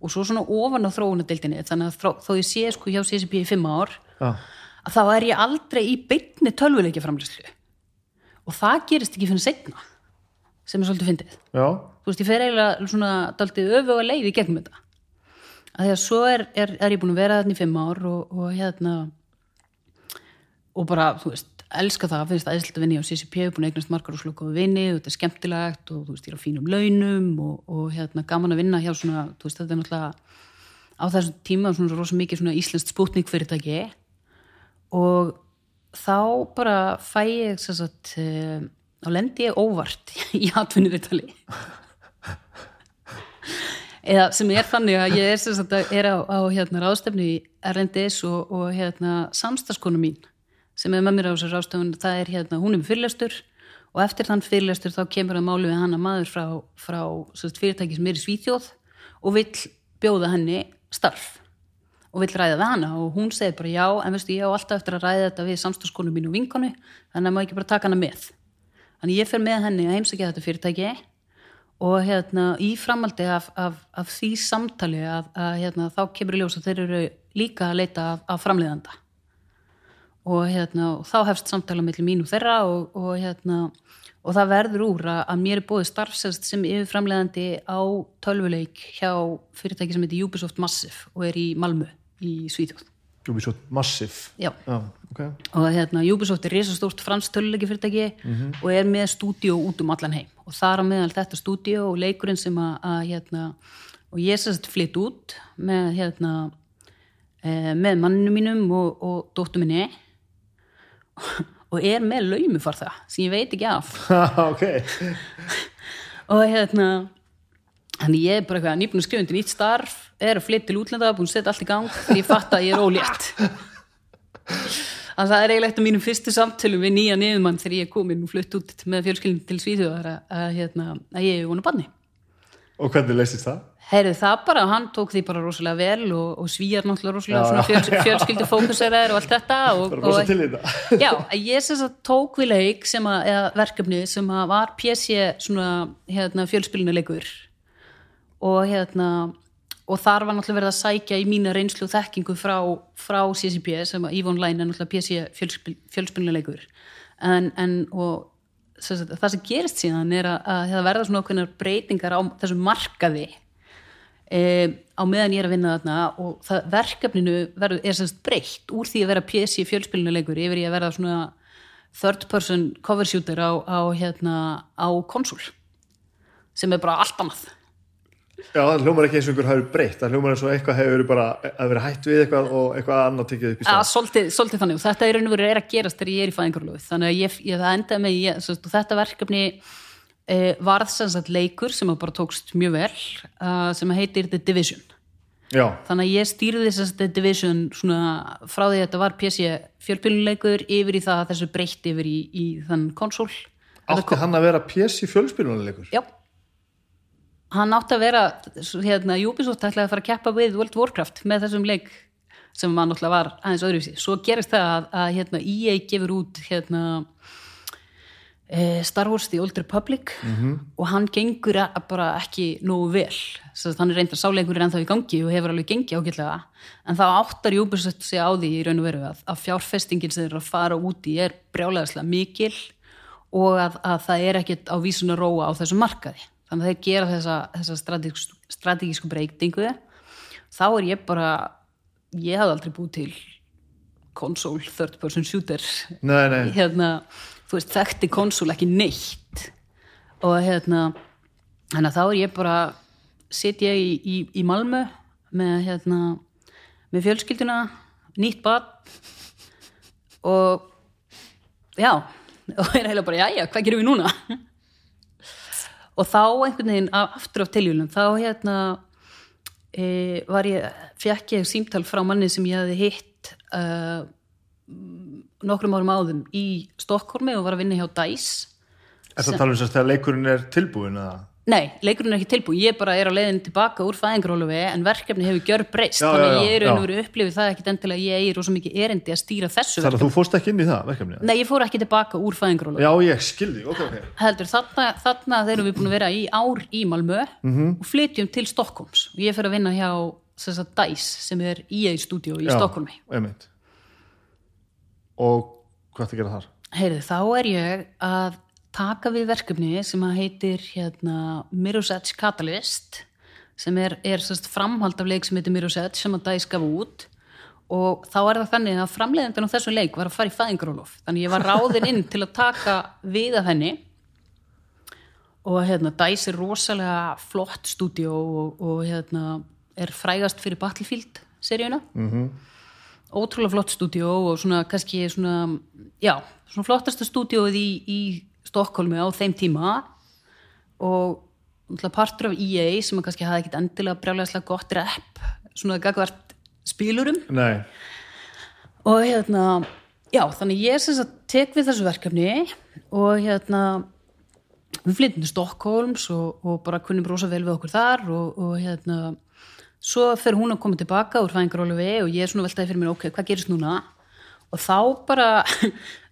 og svo svona ofan á þróunadeildinni þannig að þó ég sé sko hjá CSB í fimm ár já, að þá er ég aldrei í beinni tölvuleiki framlýslu og það gerist ekki fyrir segna sem er svolítið fyndið. Já, þú veist, ég fer eiginlega svona daldið öfuga leið í gegnum þetta. Að því að svo er, er, er ég búin að vera þarna í fimm ár og, og hérna og bara, þú veist, elska það finnst það æðislega að vinna á CCP, búin að eignast margar og slokka og vinni, og þetta er skemmtilegt og þú veist, ég er á fínum launum og, og hérna gaman að vinna hjá svona, þú veist, þetta er náttúrulega á þessum tíma svona rosa mikið svona íslenskt spútnik fyrirtæki og þá bara fæ ég þess að þá lendi ég óvart <laughs> í atvinnuvittali eða sem er þannig að ég er, sagt, að er á, á hérna, ráðstefnu í Erlendis og, og hérna, samstagskonu mín sem er með mér á þessu ráðstefnu það er hérna, hún með fyrirlestur og eftir þann fyrirlestur þá kemur að máli við hana maður frá, frá sagt, fyrirtæki sem er í Svíþjóð og vill bjóða henni starf og vill ræða við hana. Og hún segir bara já en veistu ég á alltaf eftir að ræða þetta við samstagskonu mín og vinkonu þannig að maður ekki bara taka hana með. Þannig ég fer með henni að heimsækja þetta fyrirtæki og hérna í framaldi af, af, af því samtali að, að hérna, þá kemur í ljós að þeir eru líka að leita af, af framleiðanda. Og hérna og þá hefst samtala mellir mín og þeirra og, og hérna og það verður úr að, að mér er bóðið starfsest sem yfir framleiðandi á tölvuleik hjá fyrirtæki sem heitir Ubisoft Massive og er í Malmö í Svíþjóð. Ubisoft Massive. Já. já ok. Og hérna Ubisoft er risastórt fransk töluleiki fyrirtæki og er með stúdíó út um allan heim. Og þar á meðal þetta stúdíó og leikurinn sem að, að hérna, og ég sérst flytt út með hérna e, með manninu mínum og, og dóttu minni. Og er með laumufar það sem ég veit ekki af. <laughs> Og hérna þannig ég er bara eitthvað nýbúin að skrifa undir nýtt starf er að flytta til útlanda, búin að setja allt í gang því ég fatt að ég er ólétt. Þannig að það er eiginlegt að mínum fyrstu samtölum við nýja niðumann þegar ég er komin og flutt út með fjölskyldin til Svíþjóðar að, að, hérna, að ég er vonu banni og hvernig leysist það? Heyrðu það bara, hann tók því bara rosalega vel og, og svíjar náttúrulega rosalega fjöls, fjölskyldu fókuseraðir og allt þetta og, og, þetta <laughs> Já, ég sem sagt tók við leik sem að, eða verkefni sem að var PC svona hérna, fjölspilnuleikur og hérna og þar var náttúrulega verið að sækja í mína reynslu og þekkingu frá, frá CCP sem að EVE Online er náttúrulega PC fjölspilnuleikur en, en og sem það sem gerist síðan er að, að það verða svona okkur breytingar á þessum markaði e, á meðan ég er að vinna þarna og það, verkefninu verður, er semst breytt úr því að vera PC fjölspilinuleikur yfir í að verða svona third person cover shooter á, á, hérna, á konsul sem er bara allt annað Já, það hljómar ekki eins og einhver hafi breytt. Það hljómar eins og eitthvað hefur verið bara að vera hætt við eitthvað og eitthvað annað tekið upp í að stað svolítið, svolítið þannig. Og þetta er raun og veru er að gerast þegar ég er í fæðingarlöfu þannig að ég, ég það endaði með ég, svo, þetta verkefni e, varð sem sagt leikur sem bara tókst mjög vel uh, sem heitir The Division. Já, þannig að ég stýrði að The Division svona frá því að þetta var PC fjölbíluleikur yfir í það að þessu breytt yfir í, í þann konsól átti hann að vera PC fjölspilunarleikur? Já hann átti að vera hérna, Ubisoft ætlaði að fara að keppa við World of Warcraft með þessum leik sem maður náttúrulega var aðeins öðruvísi. Svo gerist það að, að hérna, EA gefur út hérna, e, Star Wars The Old Republic -hmm. og hann gengur að, bara ekki nógu vel. Svo hann er reyndar sáleikur ennþá í gangi og hefur alveg gengið ágætlega. En þá áttar Ubisoft sig á því í raun og veru að, að fjárfestingin sem þeir að fara úti er brjálæðislega mikil og að, að það er ekkit á vísun að róa á þessum markaði þannig að þeir gera þessa, þessa strategísku, strategísku breytingu. Þá er ég bara ég hafði aldrei búið til konsól, third person shooter. Nei, nei, hérna, þú veist, þekkti konsól ekki neitt. Og hérna þannig að þá er ég bara sitt ég í, í, í Malmö með hérna með fjölskylduna, nýtt bad og já, <laughs> og er heila bara, já, já, hvað gerum við núna og þá einhvern veginn af- aftur af tiljulum þá hérna e, var ég, fekk ég símtal frá manni sem ég hefði hitt uh, nokkrum árum áðum í Stokkólmi og var að vinna hjá DICE er það tala um þess að leikurinn er tilbúin eða? Nei, leikurinn er ekki tilbúin, ég bara er á leiðin tilbaka úr fæðingarólufi en verkefni hefur gjör breyst Já, þannig að ég er veru upplifið það ekkit endilega að ég er rosa mikið erindi að stýra þessu Þannig að þú fórst ekki inn í það verkefni? Nei, ég fór ekki tilbaka úr fæðingarólufi Já, ég skildi, ok, ok. Heldur, þarna, þarna þegar við búin að vera í ár í Malmö Mhm. og flytjum til Stokkóms og ég fer að vinna hjá sem sagt, DICE sem er stúdíó í Já, Stokkólmi einmitt. Og hvað það gera þar? Heyrðu, þá er ég að taka við verkefni sem að heitir hérna, Mirror's Edge Catalyst sem er, er sérst, framhald af leik sem heitir Mirror's Edge sem að DICE gaf út. Og þá er það þannig að framleiðandinn á þessum leik var að fara í fæðingarólof þannig ég var ráðin inn til að taka við af henni. Og hérna DICE er rosalega flott stúdíó og, og hérna er frægast fyrir Battlefield seríuna. Mhm. ótrúlega flott stúdíó og svona kannski svona, já, svona flottasta stúdíóið í, í Stokkólmi á þeim tíma. Og partur af EA sem kannski hafði ekkit endilega brjálæðislega gott rep svona gagvart spilurum Nei, og hérna já, þannig ég sem sagt tek við þessu verkefni og hérna við flyttum til Stokkólms og, og bara kunnum rosa vel við okkur þar og, og hérna svo fer hún að koma tilbaka úr fæðingarólufi og ég er svona veltaði fyrir mér, ok, hvað gerist núna? Og þá bara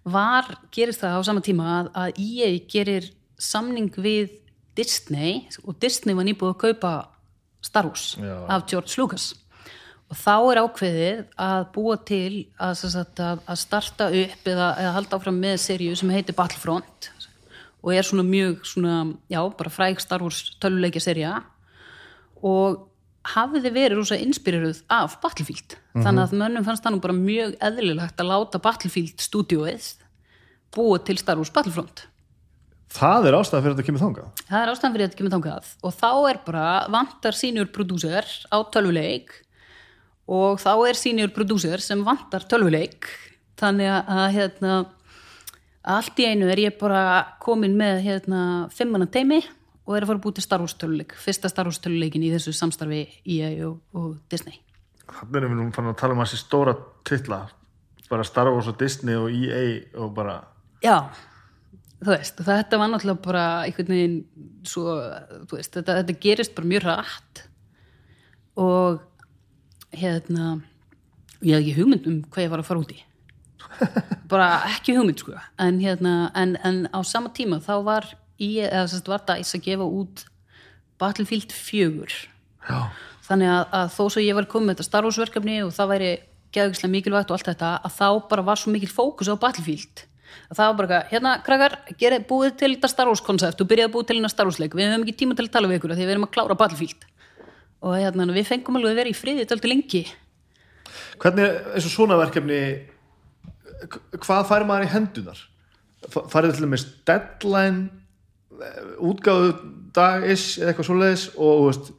var, gerist það á sama tíma að, að EA gerir samning við Disney og Disney var nýbúið að kaupa Star Wars Já. af George Lucas og þá er ákveðið að búa til að, sagt, að, að starta upp eða, eða halda áfram með seríu sem heitir Battlefront og er svona mjög svona, já, bara fræg Star Wars töluleikja serja og hafiði verið rosa inspireruð af Battlefield. Þannig að mönnum fannst það nú bara mjög eðlilegt að láta Battlefield stúdíóið búa til Star Wars Battlefront. Það er ástæða fyrir að þetta kemur þangað? Það er ástæðan fyrir að þetta kemur þangað. Og þá er bara vantar senior producer á tölvuleik og þá er senior producer sem vantar tölvuleik. Þannig að hérna allt í einu er ég bara komin með hérna fimmana teimi og er að fara að búið til Star Wars töluleik. Fyrsta Star Wars töluleikin í þessu samstarfi EA og, og Disney. Þannig erum við nú fann að tala um þessi stóra titla. Bara Star Wars og Disney og EA og bara Já, þú veist, þetta var náttúrulega bara einhvern veginn svo, veist, þetta, þetta gerist bara mjög rætt og hérna ég hef ekki hugmynd um hvað ég var að fara út í. <laughs> Bara ekki hugmynd sko. En hérna, en, en á sama tíma þá var ég, eða sérst var DICE að gefa út Battlefield 4 Já, þannig að, að þó svo ég var komið með þetta Star Wars verkefni og það væri geðugislega mikilvægt og allt þetta að þá bara var svo mikil fókus á Battlefield. Það var bara, eitthvað, hérna, krakkar gerið búið til þetta Star Wars koncept. Og byrjaði að búið til hérna Star Wars leik, við höfum ekki tíma til að tala við ykkur því við erum að klára Battlefield. Og hérna, við fengum alveg að vera í friði töltu lengi. Hvernig eins og svona verkefni hvað fær maður í hendunar? F- Færið til dæmis deadline útgáðu dagis eða eitthvað svoleiðis og veist,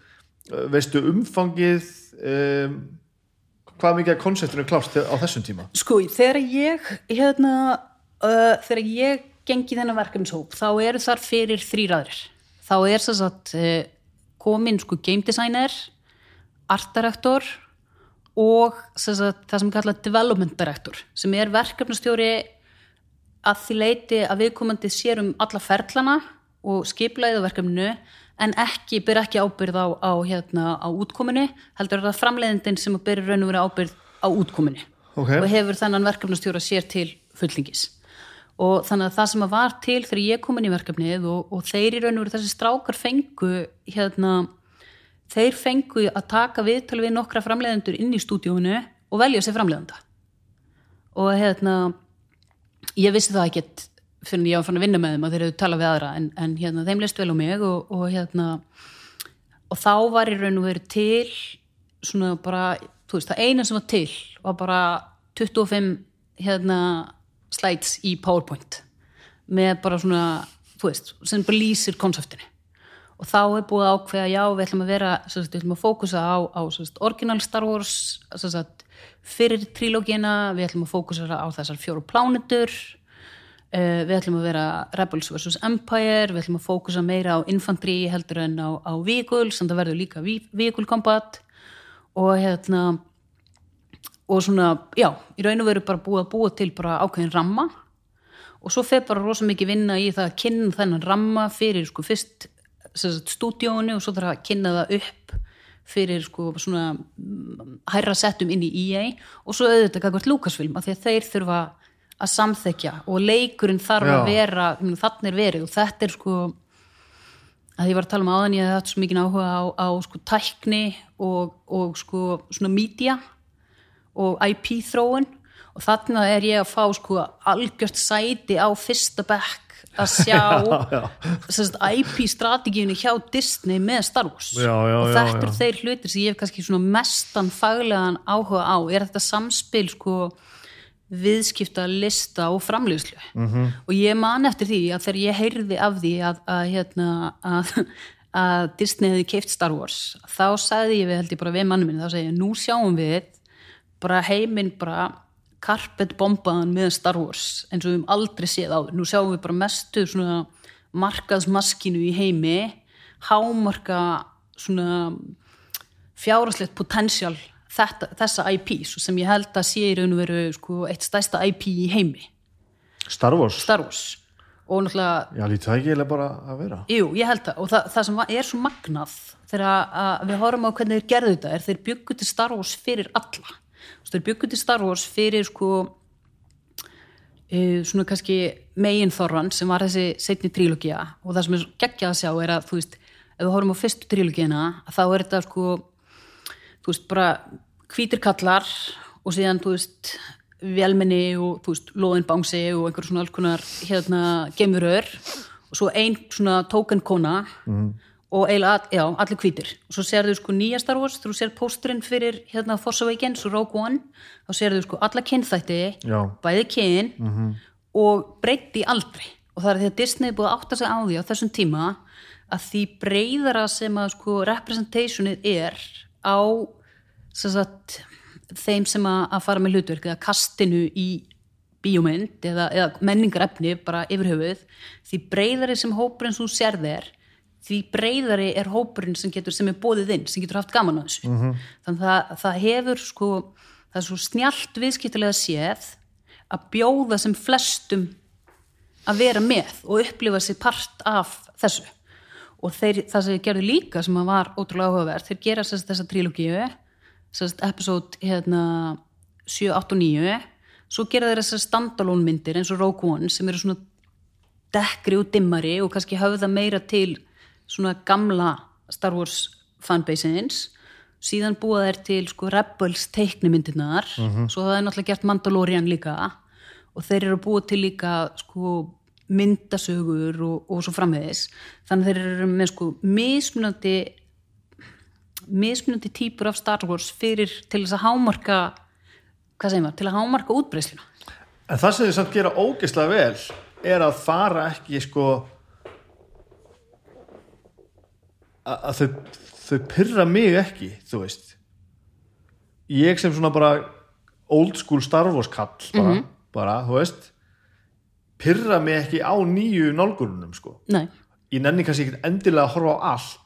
veistu umfangið um, hvað mikið konceptinu klárt á þessum tíma? Sko, þegar ég hérna, uh, þegar ég gengi þennan verkefnishóp, þá eru þar fyrir þrýraðir. Þá er þess að uh, komin sko game designer, art director og sem sagt, það sem kallað development director, sem er verkefnastjóri að því leiti að viðkomandi sér um alla ferlana og skiplaðið á verkefninu en ekki, ber ekki ábyrð á, á, hérna, á útkominu, heldur er það framleiðindin sem ber raun og verið ábyrð á útkominu Ok. og hefur þennan verkefnastjóra sér til fulltingis. Og þannig að það sem að var til þegar ég kom inn í verkefnið og, og þeir í raun og verið þessi strákar fengu hérna, þeir fengu að taka viðtal við nokkra framleiðendur inn í stúdíónu og velja sér framleiðenda og hérna ég vissi það ekkert fyrir ég var fann að vinna með þeim að þeir hefðu talað við aðra en, en hérna, þeim leist vel á mig og, og hérna og þá var í raun og verið til svona bara, þú veist, það eina sem var til var bara 25 hérna slides í PowerPoint með bara svona, þú veist, sem bara lýsir konseptinu. Og þá er búið ákveða, já, við ætlum að vera sagt, við ætlum að fókusa á, á sagt, original Star Wars sagt, fyrir trilógina, við ætlum að fókusa á þessar fjóru plánetur uh, við ætlum að vera Rebels vs. Empire, við ætlum að fókusa meira á infantry heldur en á, á vehicle, sem það verður líka combat og hérna og svona, já, í raun og veru bara búið að búa til bara ákveðin ramma og svo fer bara rosa mikið vinna í það að kynna þennan ramma fyrir sko fyrst stúdíónu og svo þarf að kynna það upp fyrir sko svona mm, hærra settum inn í EA og svo auðvitað gagvart Lucasfilm af því að þeir þurfa að samþekja og leikurinn þarf Já. að vera þannig er verið og þetta er sko að ég var að tala um áðan ég hafði hatt svo mikið áhuga á, á sko tækni og, og sko svona media og IP þróun og þarna er ég að fá sko algjört sæti á fyrsta bekk að <laughs> sjá sem sagt, IP strategíunni hjá Disney með Star Wars Já, já, og já, þetta já. eru þeir hlutir sem ég hef kannski svona mestan faglegan áhuga á er þetta samspil sko viðskipta lista og framleiðslu -hmm. og ég man eftir því að þegar ég heyrði af því að, að, hérna, að, að Disney hefði keift Star Wars þá sagði ég við held ég bara við mannum minn þá segi ég nú sjáum við bara heiminn bara karpet bombaðan með Star Wars eins og við höfum aldrei séð á nú sjáum við bara mestu svona markaðsmaskinu í heimi hámarka svona fjárhagslegt potential þetta, þessa IP sem ég held að sé í raun og veru sko, eitt stærsta IP í heimi. Star Wars? Star Wars. Og náttúrulega Já, lítið það ekki eiginlega bara að vera? Jú, ég held það. Og það, það sem er svo magnað þegar við horfum á hvernig þeir gerðu þetta er þeir byggu til Star Wars fyrir alla. Þeir byggu til Star Wars fyrir sko uh, svona kannski meginþorran sem var þessi setni trílógia og það sem er geggjað að sjá er að þú veist, ef við horfum á fyrstu trílógiana þá er þetta sko þú veist, bara hvítir kallar og síðan, þú veist velmenni og, þú veist, loðin bangsi og einhver svona alls konar hérna gemurör og svo ein svona token kona og eiginlega, já, allir hvítir. Og svo sérðu sko nýja Star Wars þú sér pósturinn fyrir hérna Force Awakens og Rogue One þá sérðu sko alla kynþætti Já. bæði kyn og breytti aldrei og það er því að Disney er búið að átta sig á því á þessum tíma að því breyðara sem að sko representationið er á sagt, þeim sem að, að fara með hlutverk eða kastinu í bíómynd eða, eða menningarefni bara yfir höfuð því breyðari sem hópurinn þú sérð er því breyðari er hópurinn sem getur sem er bóðið inn, sem getur haft gaman á þessu. Þannig að það, það hefur sko það er svo snjallt viðskiptulega séð að bjóða sem flestum að vera með og upplifa sér part af þessu. Og þeir, það sem þeir gerðu líka sem að var ótrúlega áhugavert, þeir gera sérst þessa trilógíu sérst episode hérna 7, 8 og 9 svo gera þeir þessar standalone myndir eins og Rogue One sem eru svona dekkri og dimmari og kannski höfða meira til svona gamla Star Wars fanbaseins. Síðan búa þeir til sko Rebels teiknimyndirnar. Svo það er náttúrulega gert Mandalorian líka. Og þeir eru að búa til líka sko myndasögur og, og svo framvegis. Þannig þeir eru með sko mismunandi mismunandi típur af Star Wars fyrir til þess að hámarka hvað segir maður, til að hámarka útbreysluna En það sem þið samt gera ógeðslega vel er að fara ekki sko að, þau, þau pyrra mig ekki, þú veist. Ég sem svona bara old school Star Wars kall bara, bara þú veist pyrra mig ekki á nýju nálgurunum sko. Nei, ég nenni kannski ekkert endilega að horfa á allt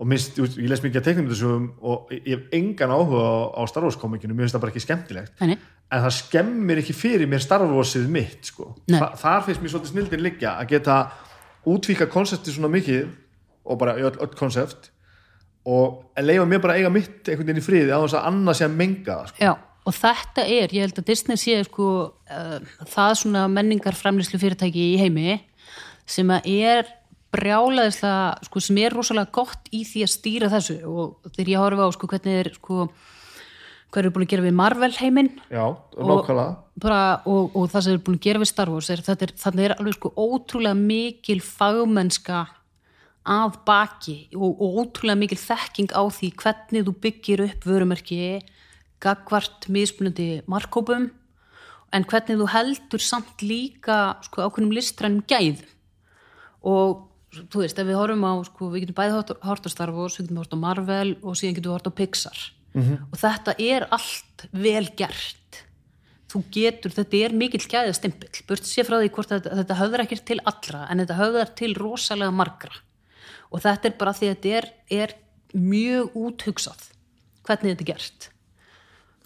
og veist, ég les mikið að teiknum þessu og ég hef engan áhuga á, á Star Wars komikinu, mér finnst það bara ekki skemmtilegt nei, en það skemmir ekki fyrir mér Star Warsið mitt sko. Þa, þar finnst mér svolítið snildin liggja að geta útvíka konsepti svona mikið og bara öll, konsept og leifa mér bara að eiga mitt einhvern veginn í friði á þess að annað sé að menga það sko. Já, og þetta er, ég held að Disney sé sko, uh, það svona menningar framlýslu fyrirtæki í heimi sem að er brjálaðislega, sko, sem er rosalega gott í því að stýra þessu. Og þegar ég horfa á, sko, hvernig er, sko hvað eru búin að gera við Marvel heiminn Já, nákvæmlega. bara, og, og það sem er búin að gera við Star Wars er, er, þannig er alveg sko ótrúlega mikil fagmennska að baki og, og ótrúlega mikil þekking á því hvernig þú byggir upp vörumerki gagvart mismunandi markkópum en hvernig þú heldur samt líka sko ákveðnum listrænum gæðum. Og þú veist, ef við horfum á sko, við getum bæði hort á Star Wars, við getum hort á Marvel og síðan getum við hort á Pixar. Og þetta er allt vel gert. Þú getur, þetta er mikill gæðið stimpill, burt sé frá því hvort þetta, þetta höfðar ekkert til allra en þetta höfðar til rosalega margra. Og þetta er bara því að þetta er, er mjög úthugsað hvernig þetta er gert.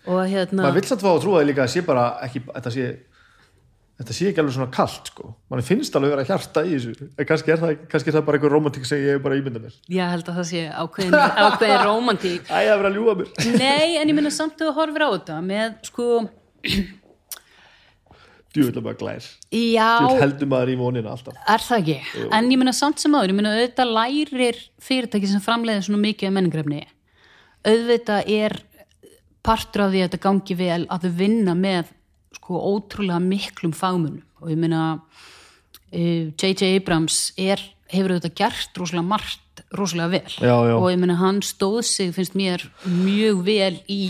Og hérna maður vill samt fá að trúa því líka að sé bara ekki, þetta sé þetta sé ekki alveg svona kalt sko. Mann finnst alveg vera hjarta í þessu. En kannski er það, kannski er það bara einhver romantík sem ég bara ímynda mér. Ég held að það sé ákveðin, ákveðin romantík. <laughs> Æ, það er verið að ljúga mér. <laughs> Nei, en ég minna samt að þú horfir á þetta með sko, djúvill að maður glær. Djúvill heldur maður í vonina alltaf. Er það ekki? En ég meina samt sem áður, ég meina auðvitað lærir fyrirtæki sem framleiðir svona mikið af menningrefni. Auðvitað er partur af því að þetta gangi vel að þau vinna með sko ótrúlega miklum fagmunum og ég eh, J.J. Abrams er, hefur auðvitað gert rosalega margt rosalega vel Já, já. og ég meina hann stóð sig finnst mér mjög vel í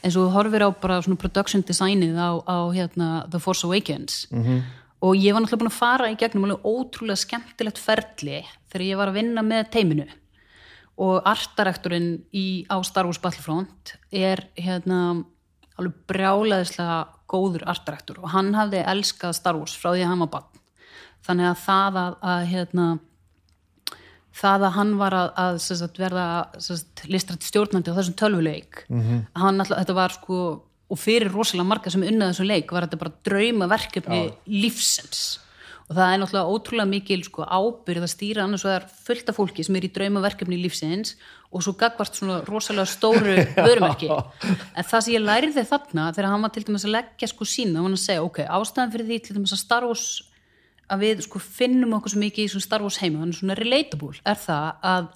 eins og horfir á bara svona production designið á, á hérna, The Force Awakens -hmm. og ég var náttúrulega búin að fara í gegnum alveg ótrúlega skemmtilegt ferli þegar ég var að vinna með teiminu og artarektorinn á Star Wars Battlefront er hérna alveg brjálaðislega góður artarektor og hann hafði elskað Star Wars frá því að hann var bann þannig að það að, að hérna það að hann var að, að sagt, verða listrætt stjórnandi á þessum tölvuleik -hmm. hann alltaf, þetta var sko og fyrir rosalega marga sem unnað þessum leik var þetta bara drauma verkefni lífsins. Og það er náttúrulega ótrúlega mikil sko, ábyrð að stýra annars og það er fullt af fólki sem er í drauma verkefni lífsins og svo gagvart svona rosalega stóru <laughs> vörumerki. En það sem ég lærði þarna þegar hann var til dæmis að leggja sko sína hann að segja ok, ástæðan fyrir því til dæmis að Star Wars að við sko finnum okkur svo mikið í svona Star Wars heima, hann er svona relatable er það að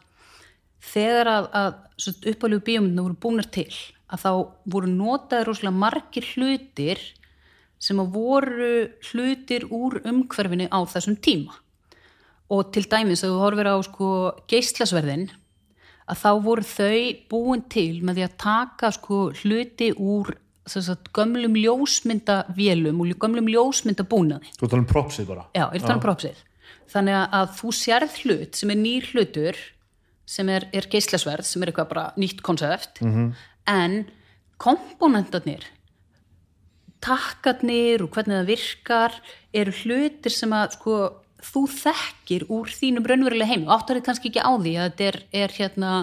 þegar að, að uppálegu bíómyndina voru búnar til að þá voru notaði rosalega margir hlutir sem að voru hlutir úr umhverfinu á þessum tíma. Og til dæmis að þú horfir á sko geislasverðin að þá voru þau búin til með því að taka sko hluti úr sagt, gömlum ljósmyndavélum og gömlum ljósmyndabúnaði Þú tala um propsið bara Já, ég er þannig propsið. Þannig að- þú sérð hlut sem er nýr hlutur sem er, er geislasverð, sem er eitthvað bara nýtt konsept, -hmm. en komponentarnir takkarnir og hvernig það virkar eru hlutir sem að sko, þú þekkir úr þínum raunverulega heim og áttarið kannski ekki á því að þetta er, er hérna,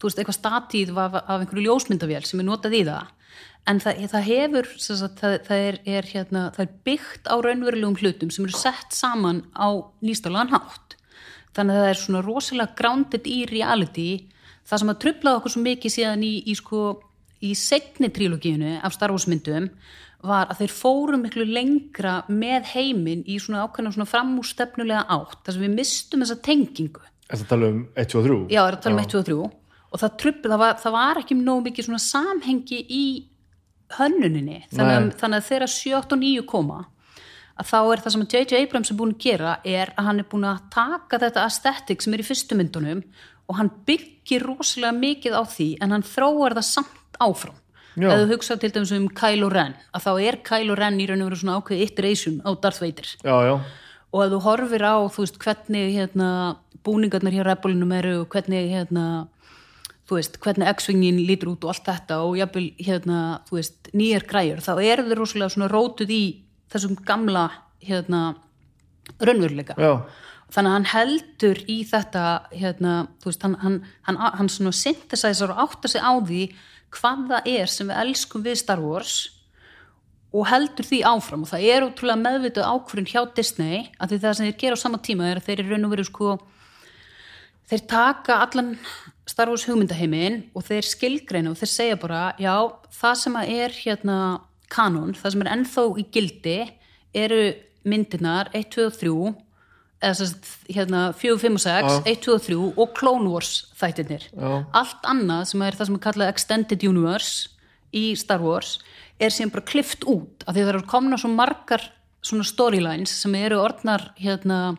þú veist, eitthvað statíð af, af einhverju ljósmyndavél sem er notað í það. En það, það hefur sagt, það, það, er, er, hérna, það er byggt á raunverulegum hlutum sem eru sett saman á nýstálagan hátt. Þannig að það er svona rosalega grounded í reality. Það sem að trublaði okkur svo mikið síðan í, í, sko, í segni trílogíinu af Star Wars myndum var að þeir fóru miklu lengra með heiminn í svona ákveðna svona framústefnulega átt. Þar sem við mistum þessa tengingu. Er það tala um 1, 2 og 3? Já, það er að tala um 1, 2 og 3 og það, trubl, það, var, það var ekki nóg mikið svona samhengi í hönnuninni. Þannig að, þannig að þegar 7, 8 og 9 koma að þá er það sem að J.J. Abrams er búin að gera er að hann er búin að taka þetta aesthetic sem er í fyrstu myndunum og hann byggir rosalega mikið á því en hann þróar það samt áfram Já. ef þú hugsa til dæmis um Kylo Ren að þá er Kylo Ren í raun og veru svona ákveð iteration á Darth Vader. Já, já, og ef þú horfir á þú veist hvernig hérna, búningarnir hér rebellinum eru og hvernig hérna, þú veist, hvernig X-Wingin lítur út og allt þetta og jafnvel hérna, þú veist, nýjar græjur þá eru þau rosalega svona rótuð í þessum gamla hérna, raunveruleika. Já, þannig að hann heldur í þetta hérna, veist, hann, hann, hann, hann svona synthesizer og áttar sig á því hvað það er sem við elskum við Star Wars og heldur því áfram. Og það er útrúlega meðvitað ákvörðin hjá Disney að því það sem þeir gera á sama tíma er að þeir eru raun og veru sko þeir taka allan Star Wars hugmyndaheimin og þeir skilgreina og þeir segja bara já, það sem er hérna kanon, það sem er ennþá í gildi eru myndirnar 1, 2 og 3 eða sem sagt, hérna 4, 5 og 6 Já. 1, 2 og 3 og Clone Wars þættirnir Já. allt annað sem er það sem er kallað Extended Universe í Star Wars er sem bara klift út af því það eru komna svo margar svona storylines sem eru orðnar hérna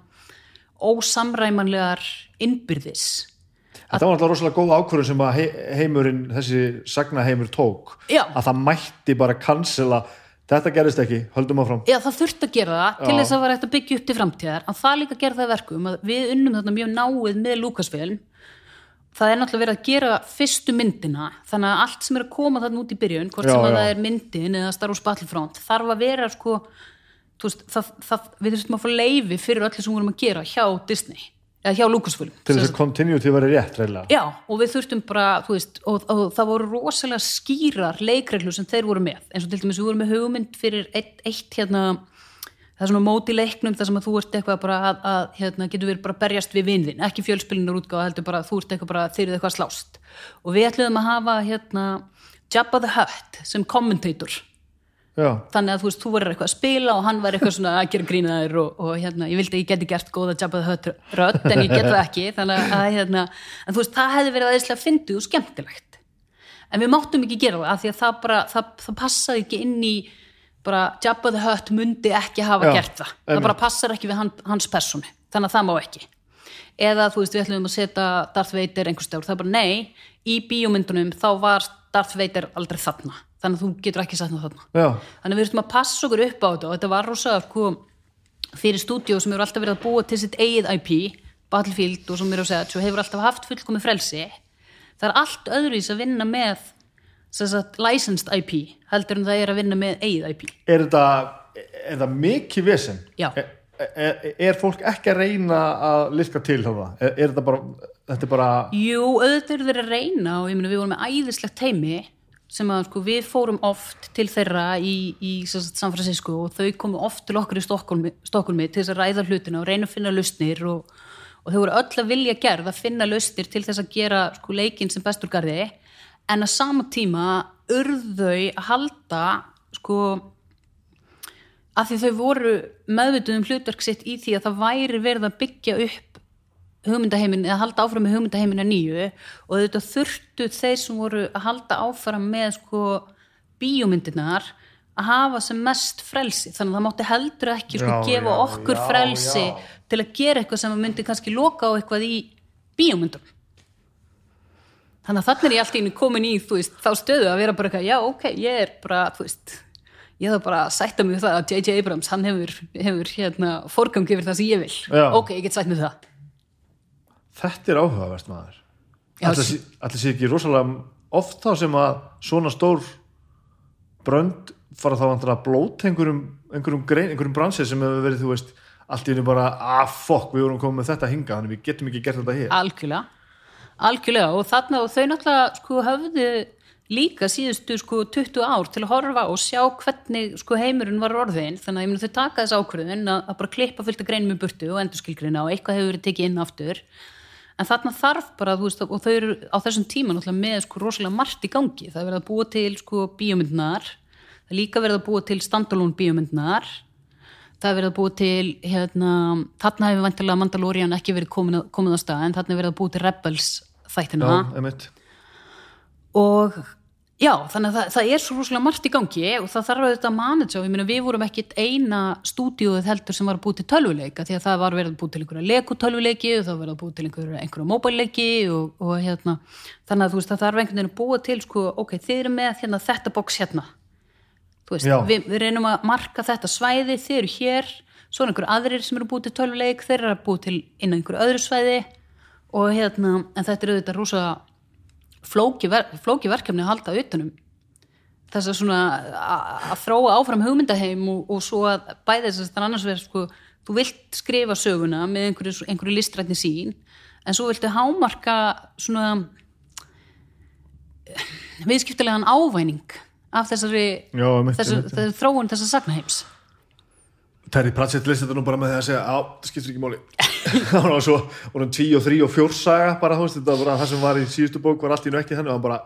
ósamræmanlegar innbyrðis Þetta var alltaf rosalega góð ákvörðun sem að he- heimurinn, þessi sagnaheimur tók Já. að það mætti bara cancela þetta gerist ekki, höldum áfram Já, það þurfti að gera það til Já. þess að vera hægt að byggja upp til framtíðar en það líka gera það að verkum að við unnum þarna mjög náið með Lucasfilm það er náttúrulega verið að gera fyrstu myndina þannig að allt sem er að koma þarna út í byrjun hvort Já, sem að já. það er myndin eða Star Wars Battlefront þarf að vera sko veist, það, það, við þurfum að fá leifi fyrir öllu sem við vorum að gera hjá Disney eða hjá Lucasfilm til þess að continuity væri rétt reyðlega Já, og við þurftum bara, veist, og, og það voru rosalega skýrar leikreglur sem þeir voru með, eins og til dæmis við vorum með hugmynd fyrir eitt, eitt hérna, það er svona móti leiknum þar sem að þú ert eitthvað bara að, að hérna, getur verið bara berjast við vinðin, ekki fjölspilinar útgáða, heldur bara þú ert eitthvað bara þeir eru eitthvað að slást. Og við ætluðum að hafa hérna, Jabba the Hutt sem kommentator Já, þannig að þú veist, þú verður eitthvað að spila og hann var eitthvað svona að gera grínaður og, og hérna, ég vildi að ég geti gert góða Jabba the Hutt rödd en ég get það ekki. Þannig að hérna, en þú veist, það hefði verið aðeinslega fyndið og skemmtilegt. En við máttum ekki gera það af því að það bara, það, það passaði ekki inn í bara Jabba the Hutt mundi ekki hafa Já, gert það, það bara passar ekki við hans persónu, þannig að það má ekki. Eða þú veist, við ætlum að setja Darth Vader einhver stjórn, það er bara nei í bíómyndunum þá var Darth Vader aldrei þarna, þannig að þú getur ekki sett hann þarna já, þannig að við þurfum að passa okkur upp á þetta og þetta var rosa sko, fyrir stúdíó sem hefur alltaf verið að búa til sitt eigið IP Battlefield og sem er að segja svo hefur alltaf haft fullkomi frelsi það er allt öðruís að vinna með sagt, licensed IP heldur en það er að vinna með eigið IP er þetta er þetta mikið vesen? Já. Er, er, er fólk ekki að reyna að liska til þarna? Er, er þetta bara þetta bara, Jú, auðvitað eru þeir að reyna og ég meina við vorum með æðislegt teimi sem að sko, við fórum oft til þeirra í, í San Francisco og þau komu oft til okkur í Stokkólmi, Stokkólmi til þess að ræða hlutina og reyna að finna lausnir og, og þau voru öll að vilja gerð að finna lausnir til þess að gera sko, leikinn sem bestur garði. En að sama tíma urðau að halda sko að því þau voru meðvituð um hlutverk sitt í því að það væri verið að byggja upp hugmyndaheimin eða halda áfram með hugmyndaheimin að nýju og þetta þurftu þeir sem voru að halda áfram með sko bíómyndirnar að hafa sem mest frelsi. Þannig að það mátti heldur ekki sko Já, gefa já, okkur já, frelsi til að gera eitthvað sem myndi kannski loka á eitthvað í bíómyndum. Þannig að þannig er ég allt í einu komin í veist, þá stöðu að vera bara eitthvað já ok, ég er bara, þú veist ég þarf bara að sætta mig það að J.J. Abrams hann hefur, hefur hérna fórgangi yfir það sem ég vil. Ok, ég get sætt með það þetta er áhugavert maður. Allir sé ekki rosalega oft þá sem að svona stór brönd fara þá að blóta einhverjum, einhverjum, einhverjum bransið sem hefur verið, þú veist, allt í henni bara ah, fokk, við vorum komið með þetta hinga þannig við getum ekki gert þetta hér. Algjörlega, algjörlega og þarna og þau náttúrulega sko höfðu líka síðustu sko 20 ár til að horfa og sjá hvernig sko heimurinn var orðin þannig að ég meina þau taka þess ákvörðun að, að bara klippa fullt af greinum í burtu og endurskilgrina og eitthvað hefur verið tekið inn aftur en þarna þarf bara, þú veist, og þau eru á þessum tíma náttúrulega með sko rosalega margt í gangi. Það er verið að búa til sko bíómyndnar það er líka verið að búa til standalone bíómyndnar það er verið að búa til hérna, þarna hefur vantilega Mandalorian ekki verið komin, komin á stað en þarna er verið að búa til Rebels þættina. Já, og Já, þannig að það, það er svo rúslega margt í gangi og það þarf að manage og ég meina við vorum ekkit eina stúdíóið heldur sem var að búið til tölvuleika því að það var verið að búið til einhverja lekutölvuleiki og það var verið að búið til einhverja, einhverja móbæleiki og, og hérna þannig að þú veist það þarf einhvern veginn að búa til sko, ok, þið eru með hérna, þetta box hérna. Þú veist, við, við reynum að marka þetta svæði, þið eru hér svo er einhver aðrir sem eru búið til tölvuleik þeir eru að búið til inn á einhverju öðru svæði og hérna, en þetta er auðvitað rosa flóki, ver, flóki verkefni að halda utanum. Þess að svona að- þróa áfram hugmyndaheim og, og svo að bæði þess að þetta annars verður sko, þú vilt skrifa söguna með einhverju, einhverju listrætni sín en svo viltu hámarka svona viðskiptilegan ávæning af þessari, Já, einmitt, þessu, einmitt, þessari þróun þessar sagnaheims Terry Pratchett list þetta nú bara með því að segja á, það skiptir ekki máli. <laughs> Það var svo, vorum tí og þrý og fjórsaga bara, þú veist, þetta var bara það sem var í síðustu bók var allt í nú ekki þannig og hann bara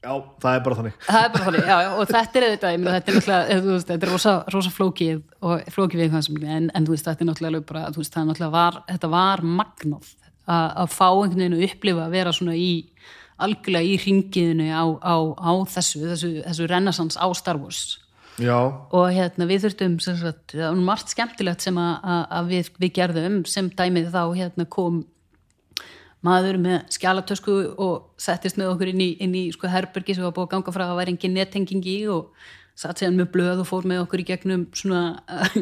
já, það er bara þannig. Það er bara þannig, já, já, og þetta er auðvitað, ég meina, þetta er náttúrulega, þú veist, þetta er rosa, rosa flókið og flókið við það en, en þú veist, þetta er náttúrulega bara, þú veist, það er náttúrulega var, þetta var magnað að að fá einhvern veginn að upplifa að vera svona í, algjörlega í ringiðinu á, á, á þessu, þessu, þessu renaissance á Star Wars já, og hérna við þurftum sagt, það var margt skemmtilegt sem að, að, við, við gerðum. Sem dæmið þá hérna kom maður með skjálatösku og settist með okkur inn í, inn í sko, herbergi sem var búið að ganga frá að væri engin nettengingi og satt séðan með blöð og fór með okkur í gegnum svona uh,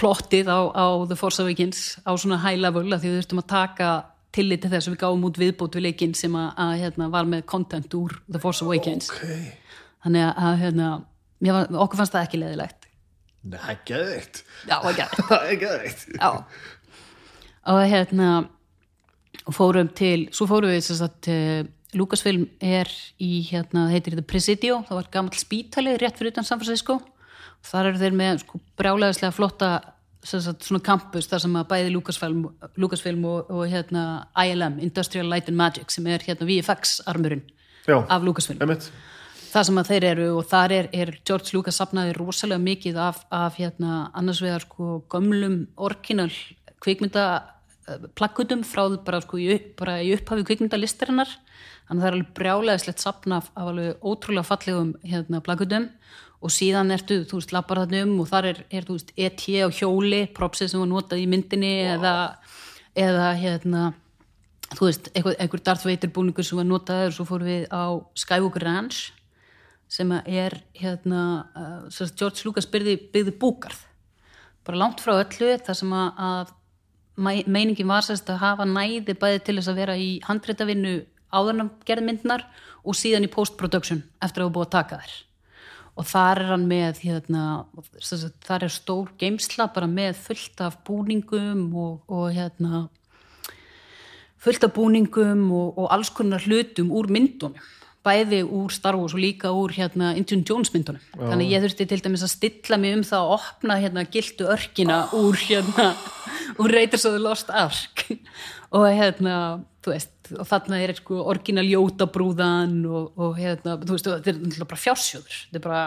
plottið á, á The Force Awakens á svona high level að því við þurftum að taka tillit til þess að við gáum út viðbót við leikinn sem að, að hérna, var með content úr The Force Awakens. Ok. Þannig að hérna, mér okkur fannst það ekki leðilegt Nei, geðveikt. Já, <laughs> Það er geðveikt. Já. Og hérna fórum til, svo fórum við sem sagt, uh, Lucasfilm er í hérna, heitir The Presidio. Það var gamall spítali rétt fyrir utan San Francisco. Og þar eru þeir með sko, brjálæðislega flotta sagt, svona campus þar sem að bæði Lucasfilm, Lucasfilm og, og hérna, ILM, Industrial Light and Magic sem er hérna VFX armurinn Já, af Lucasfilm. einmitt það sem að þeir eru og þar er, er George Lucas sapnaði rosalega mikið af, af hérna, annars vegar sko gömlum orginal kvikmynda eh, frá bara, sko, í, bara í upphafi kvikmyndalistarinnar. Þannig að það er alveg brjálega sapna af, alveg ótrúlega fallegum hérna, plakkutum og síðan ertu, þú veist, lappar þarna um og þar er, er þú veist, ET á hjóli propsið sem var notað í myndinni eða, eða hérna þú veist, einhver, einhver Darth Vader búningur sem var notaður, svo fórum við á Skywalker Ranch sem er hérna uh, George Lucas byrði, byggði búkarð bara langt frá öllu þar sem að, að meiningin var sérst að hafa næði bæði til þess að vera í handreitavinnu áðurnum gerðmyndnar og síðan í post-production eftir að hafa búið að taka þær. Og þar er hann með hérna, þar er stór geimsla bara með fullt af búningum og, og hérna fullt af búningum og, og alls konar hlutum úr myndunum bæði úr Star Wars og líka úr hérna, Indiana Jones myndunum. Þannig að ég þurfti til dæmis að stilla mig um það að opna hérna gildu örkina úr hérna úr Raiders of the Lost Ark. <laughs> Og hérna þú veist, og þarna er sko orginal jótabrúðan og, og hérna, þú veist, þetta er bara fjársjóður. Þetta er bara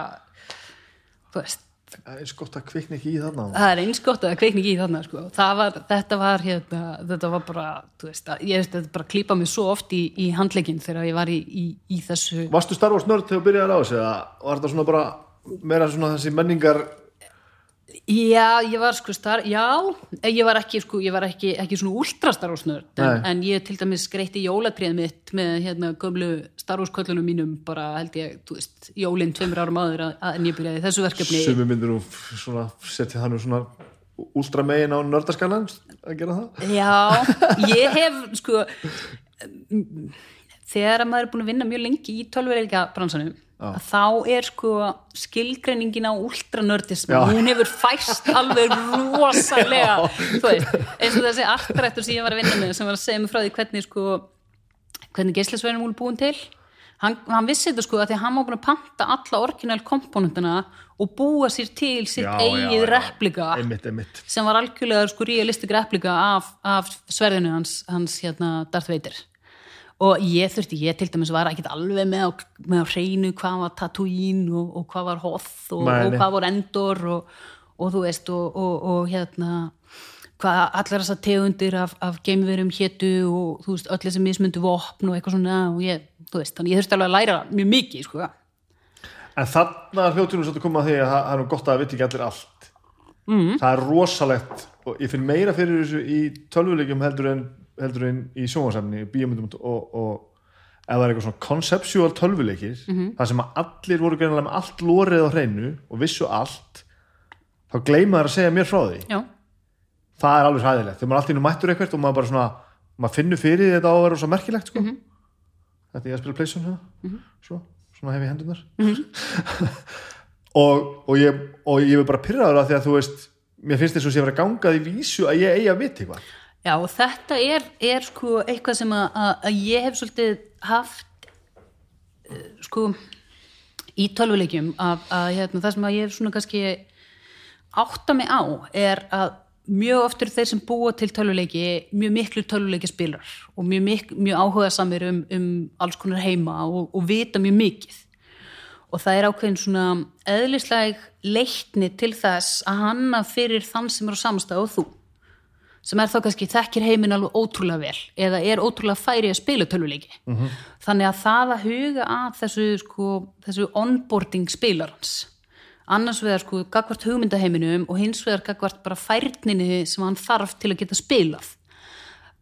þú veist, Það er eins gott að kvikna ekki í þannig það er eins gott að það kveikni ekki í þarna sko. var, þetta var hérna, þetta var bara, veist, að, ég veist þetta bara klípa mig svo oft í, í handleikin þegar ég var í, í, í þessu Varstu Star Wars nörd þegar þú byrjaði á þessu eða var þetta svona bara meira svona þessi menningar Já, ég var sko star, já, ég var ekki sko, ég var ekki, ekki svona ultra Star Wars nörd, en, en ég til dæmis skreitti jólatrið mitt með hérna gömlu Star Wars köllunum mínum bara held ég, þú veist, jólinn tveimur árum áður en ég byrjaði þessu verkefni. Sumi myndir nú svona setja það nú svona úlstra megin á nördaskalan að gera það. Já, <laughs> ég hef sko þegar að maður er búin að vinna mjög lengi í tölverleika bransanum að þá er sko skilgreiningin á ultranördism Já. hún hefur fæst alveg rosalega veist, eins og þessi artrættur sem ég var að vinna með sem var að segja mig frá því hvernig sko hvernig geislasverðin voru búin til. Hann, hann vissi þetta sko að því að hann var búin að panta alla orginal komponentuna og búa sér til sitt eigið replika einmitt, einmitt. sem var algjörlega sko realistik replika af, af sverðinu hans, hans hérna Darth Vader og ég þurfti, ég til dæmis var ekkit alveg með á, með á hreinu hvað var Tatooine og, og hvað var Hoth og, og hvað var Endor og, og þú veist og, hérna hvað allar þessar tegundir af, af geimverum hétu og þú veist, öll þessi mismundu vopn og eitthvað svona og ég, þú veist, þannig ég þurfti alveg að læra mjög mikið, sko. En þarna hljóttunum svolítið koma að því að það er nú gott að viti ekki allir allt. Mm. Það er rosalegt og ég finn meira fyrir þessu í tölvuleikjum heldur en, heldur en í sjónvarsefni, bíómyndum og, og það er eitthvað svona conceptual tölvuleikir, það sem að allir voru greinilega með allt lórið á hreinu og vissu allt, þá gleyma þær að segja mér frá því. Já, Það er alveg hræðilegt. Þegar maður allt í nú mættur eitthvað og maður bara svona, maður finnur fyrir þetta á að vera svo merkilegt, sko. Þetta er ég að spila Playstation svona, svo, svona hef ég hendunar. <laughs> og, og, ég, og ég vil bara pyrraður að því að þú veist, mér finnst þess að sé að vera gangað í vísu að ég eigi að vita eitthvað. Já, og þetta er, er sko eitthvað sem að, að, ég hef svolítið haft eh, sko í tölvuleikjum að, að hérna, það sem að ég hef svona kannski átta mig á er að mjög oft eru þeir sem búa til tölvuleiki mjög miklu tölvuleiki spilar og mjög, mik mjög áhuga samir um, um alls konar heima og, og vita mjög mikið. Og það er ákveðin svona eðlisleg leitni til þess að hanna fyrir þann sem er á samstæð og þú sem er þá kannski þekkir heiminn alveg ótrúlega vel eða er ótrúlega færi að spila tölvuleiki -hmm. þannig að það að huga að þessu, sko, þessu onboarding spilarans annars vegar sko gagvart hugmyndaheiminum og hins vegar gagvart bara færninni sem hann þarf til að geta spilað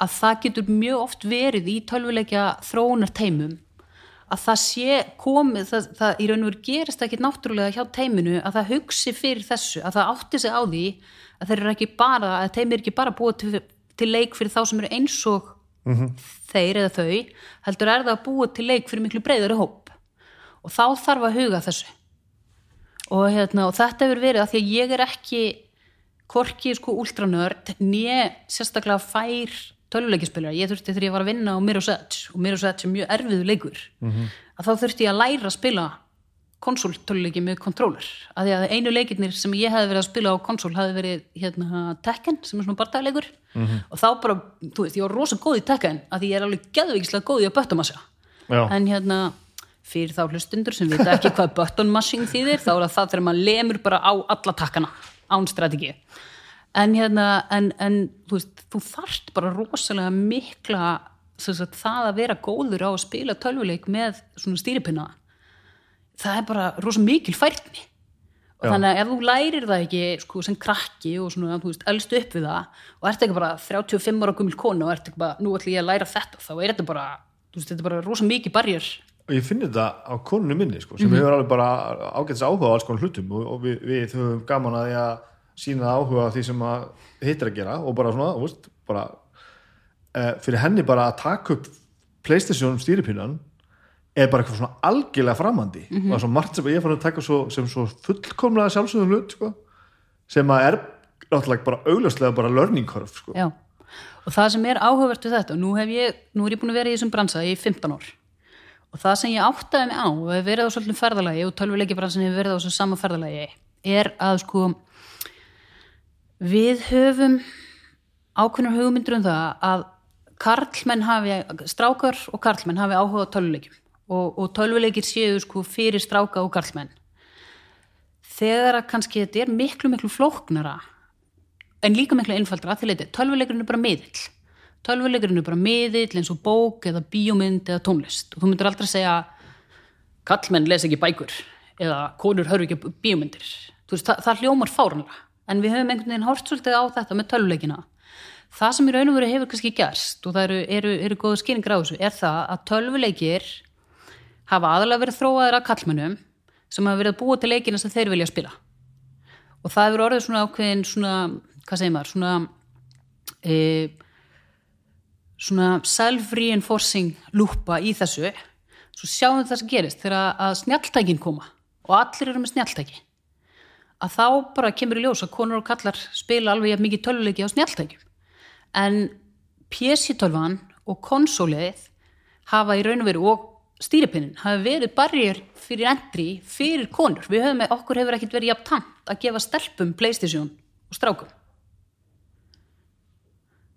að það getur mjög oft verið í tölvuleikja þróunar teimum að það sé komið, það, það í raun og veru gerist ekki náttúrulega hjá teiminu að það hugsi fyrir þessu, að það átti sig á því að þeir eru ekki bara, að teimi er ekki bara búið til, til leik fyrir þá sem eru eins og þeir eða þau, heldur er það að búið til leik fyrir miklu breyðari hóp. Og þá þarf að huga þessu. Og, hérna, og þetta hefur verið að því að ég er ekki korki sko últranörd nýja sérstaklega fær töluleikispilar, ég þurfti þegar ég var að vinna á Mirror's Edge og Mirror's Edge er mjög erfiðu leikur -hmm. að þá þurfti ég að læra að spila konsoltöluleiki með kontróler. Að því að einu leikirnir sem ég hefði verið að spila á konsól hefði verið hérna, Tekken sem er svona barndagleikur -hmm. og þá bara, þú veist, ég var rosa góð í Tekken að því ég er alveg geðvíkislega góð í að böttamassa en hérna fyrir þá hlustundur sem vita ekki hvað button mashing þýðir, þá er það þegar maður lemur bara á alla takkana án strategi en hérna en, en þú veist, þú þarft bara rosalega mikla sagt, það að vera góður á að spila tölvuleik með svona stýripinna það er bara rosalega mikil færni. Og Já. þannig að ef þú lærir það ekki sko, sem krakki og svona, þú veist, elst upp við það og ert ekki bara 35 ára gummil konu og ert ekki bara, nú ætlum ég að læra þetta þá er þetta bara, þú veist, þetta er bara rosalega mikið barjör og ég finn þetta á konunum minni sko, sem hefur alveg bara ágætis áhuga á alls konar hlutum og, og við, við höfum gaman að því að sína áhuga á því sem að hittir að gera og bara svona, þú veist, bara e, fyrir henni bara að taka upp Playstation stýripinnan er bara eitthvað svona algjörlega framandi. Og það er svo margt sem ég fann að taka svo, sem svo fullkomlega sjálfsögum hlut sko, sem að er náttúrulega bara augljóslega bara learning curve sko. Og það sem er áhugavert við þetta, og nú, hef ég, nú er ég búin að vera í þessum bransa í 15 ár. Og það sem ég áttaði mig á og hef verið á svolítið ferðalagi og tölvuleikibransin hefur verið á þessu sama ferðalagi er að sko við höfum ákveðnur hugmyndur um það að karlmenn hafi, strákar og karlmenn hafi áhuga á tölvuleikjum og, og tölvuleikir séu sko fyrir stráka og karlmenn. Þegar að kannski þetta er miklu miklu flóknara en líka miklu einfaldra því leiti, tölvuleikurinn er bara miðill. Tölvuleikurinn er bara miðill eins og bók eða bíómynd eða tónlist. Og þú myndir aldrei segja kallmenn les ekki bækur eða konur hörfu ekki bíómyndir. Veist, það, það hljómar fáranlega en við höfum einhvern veginn hort svolítið á þetta með tölvuleikina. Það sem í raun og veru hefur kannski gerst og það eru, eru, eru góða skýringar á þessu er það að tölvuleikir hafa aðalega verið þróaðir af kallmennum sem hafa verið að búa til leikina sem þeir vilja spila. Og það hefur orðið svona ákveðin svona, hvað segir maður, svona e, svona self-reinforcing lúpa í þessu. Svo sjáum við það sem gerist þegar að snjalltækin koma og allir eru með snjalltæki að þá bara kemur í ljós að konur og kallar spila alveg mikið töluleiki á snjalltækjum. En PC-tölvan og konsólið hafa í raun og veru og stýripinnin hafa verið barjir fyrir endri fyrir konur. Við höfum, okkur hefur ekkert verið jafn tamt að gefa stelpum Playstation og strákum.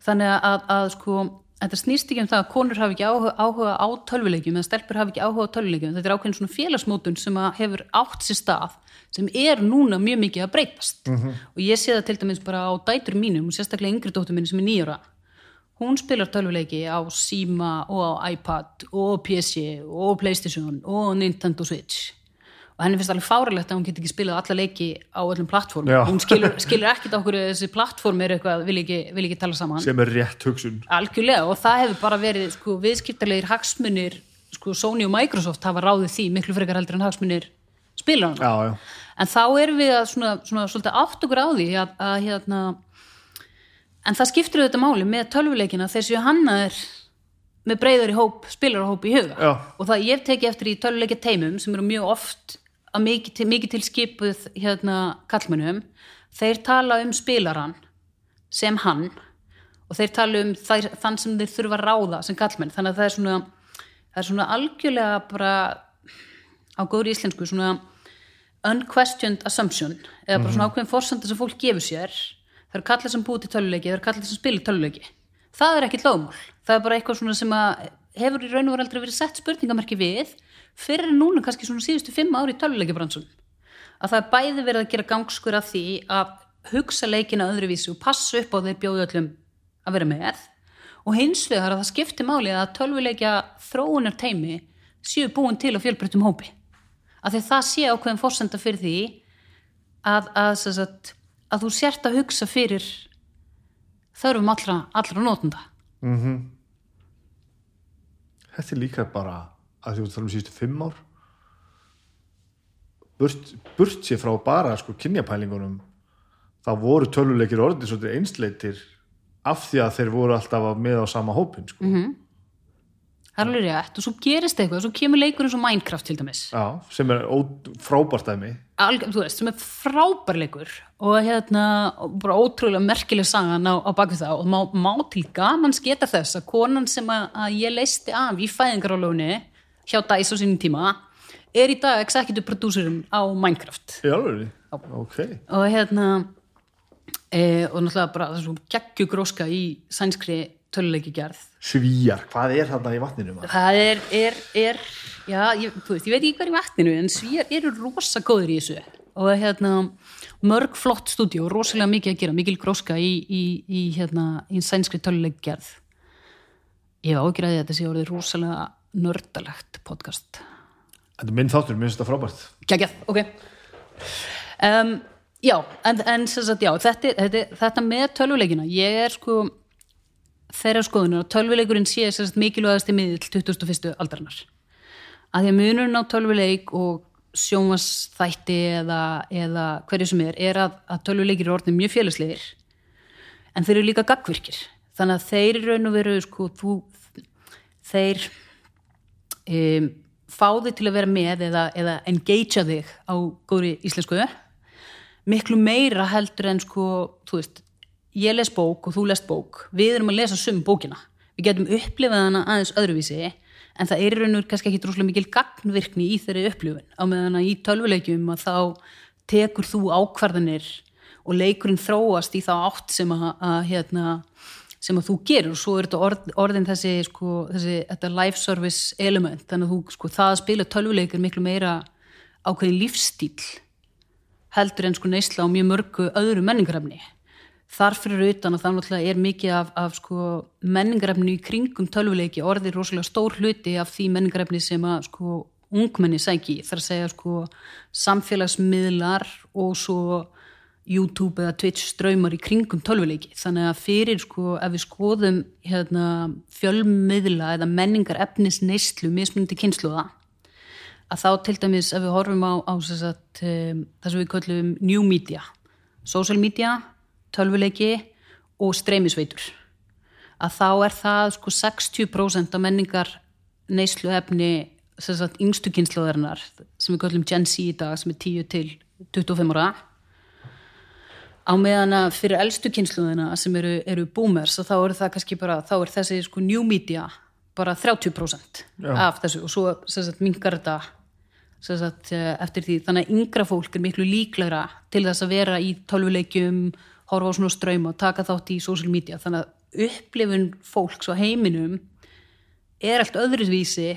Þannig að, að sko þetta snýst ekki um það að konur hafi ekki áhuga, áhuga á tölvuleikjum eða stelpur hafi ekki áhuga á tölvuleikjum. Þetta er ákveðin svona félagsmótun sem að hefur átt sér stað sem er núna mjög mikið að breytast. -hmm. og ég sé það til dæmis bara á dætur mínum og sérstaklega yngri dóttur mínu sem er nýjara hún spilar tölvuleiki á Sima og á iPad og PC og Playstation og Nintendo Switch. Og henni finnst alveg fáralegt að hún getur ekki spilað alla leiki á öllum plattformum Já. hún skilur, <laughs> skilur ekkit okkur þessi plattform er eitthvað, vil ekki, vil ekki tala saman. Sem er rétt hugsun. Algjörlega og það hefur bara verið sko, viðskiptarlegir hagsmunir sko, Sony og Microsoft hafa ráðið því miklu frekar heldur en hagsmunir já, en þá erum við að svona, svona svolítið átt okkur á því að, að hérna en það skiptir auðvitað máli með tölvuleikina þeir séu hannaðir með breyðari hóp, spilarahóp í huga. Já. og það ég teki eftir í tölvuleikja teimum sem eru mjög oft að mikið til, mikið til skipuð hérna kallmennum þeir tala um spilaran sem hann og þeir tala um þær, þann sem þeir þurfa að ráða sem kallmenn þannig að það er svona það er svona algjörlega bara á góðri íslensku svona unquestioned assumption eða bara svona ákveðin forsenda sem fólk gefur sér það eru kallar sem búið til töluleiki það eru kallar sem spilir töluleiki það er ekki lögmál, það er bara eitthvað svona sem að hefur í raun og veru aldrei verið sett spurningamerki við fyrir núna kannski svona síðustu fimm ári í töluleikibransun að það er bæði verið að gera gangskur að því að hugsa leikina öðruvísi og passa upp á þeir bjóðu öllum að vera með og hins vegar að það skiptir máli að tölvuleikja þróunar teimi séu búin til á fjölbreyttum hópi. Að því að það sé ákveðin fórsenda fyrir því að, að, sagt, að þú sért að hugsa fyrir þörfum allra, allra nótunda þetta er líka bara að því að tala um síðustu fimm ár. Burt, burt sér frá bara sko kynjapælingunum þá voru töluleikir svolítið einsleitir af því að þeir voru alltaf með á sama hópin sko. Það er alveg rétt. Og svo gerist eitthvað, svo kemur leikur eins og Minecraft til dæmis. Já, sem er frábært þú veist, sem er frábær leikur og hérna, og bara ótrúlega merkileg sagan á, á bakvið það. Og má, má til gamans geta þess að konan sem að, að ég leisti af í fæðingarálöfunni hjá DICE á sínum tíma er í dag executive producerum á Minecraft. Í alveg, ok. Og hérna e, og náttúrulega bara svo geggjugróska í sænskri töluleiki gerð. Svíjar, hvað er þarna í vatninu maður? það er, er, er já, ég, þú veist, ég veit ekki hvað er í vatninu en svíjar eru rosa góður í þessu. Og hérna mörg flott stúdíu og rosalega mikið að gera, mikil gróska í, í, í hérna í sænskri töluleik gerð. Ég hef ágjörði að þetta sé orðið rosalega nördalegt podcast. Þetta er minn þáttur, minn finnst þetta frábært. Kækjað, ok. Um, Já, en, en sem sagt, já, þetta, þetta, þetta með tölvuleikina, ég er sko þeirra skoðunar að tölvuleikurinn sé sagt mikilvægast í miðil 21. aldarinnar að því að munurinn á tölvuleik og sjónvarsþætti eða, eða hverju sem er, er að, að tölvuleikir eru orðin mjög félagslegir en þeir eru líka gagvirkir þannig að þeir raun og veru sko, þú, þeir um, fá þig til að vera með eða, eða engagea þig á góðri íslensku miklu meira heldur en sko, þú veist ég les bók og þú lest bók. Við erum að lesa sum bókina. Við getum upplifað hana aðeins öðruvísi en það er í raun og kannski ekki droslega mikil gagnvirkni í þeirri upplifun. Á meðan að í tölvuleikjum að þá tekur þú ákvarðanir og leikurinn þróast í þá átt sem að, að hérna, sem að þú gerur og svo er þetta orð, orðin þessi, sko, þessi þetta life service element. Þannig að þú, sko, það að spila tölvuleikir miklu meira ákveðin lífstíl heldur en sko neysla á mjög mörgu öðru menningarefni þar fyrir utan að það náttúrulega er mikið af, af sko, menningarefni í kringum tölvuleiki orðið rosalega stór hluti af því menningarefni sem að sko, ungmenni sæki þar að segja sko, samfélagsmiðlar og svo YouTube eða Twitch ströymar í kringum tölvuleiki. Þannig að fyrir sko ef við skoðum hérna, fjölmiðla eða menningar efnis neyslu mismunandi kynsluða að þá til dæmis ef við horfum á, á sagt, um, það sem við köllum new media, social media tölvuleiki og streymisveitur. Að þá er það sko 60% af menningar neyslu efni sagt, yngstu kynsluðarinnar sem við köllum Gen Z í dag sem er 10 til 25 ára. Á meðan að fyrir elstu kynsluðina sem eru, eru boomers og þá er það kannski bara, þá er þessi sko new media bara 30% Já. af þessu og svo sagt mingar þetta sagt eh, eftir því. Þannig að yngra fólk er miklu líklegra til þess að vera í tölvuleikjum horfa á svona ströyma og taka þátt í social media. Þannig að upplifun fólks á heiminum er allt öðruvísi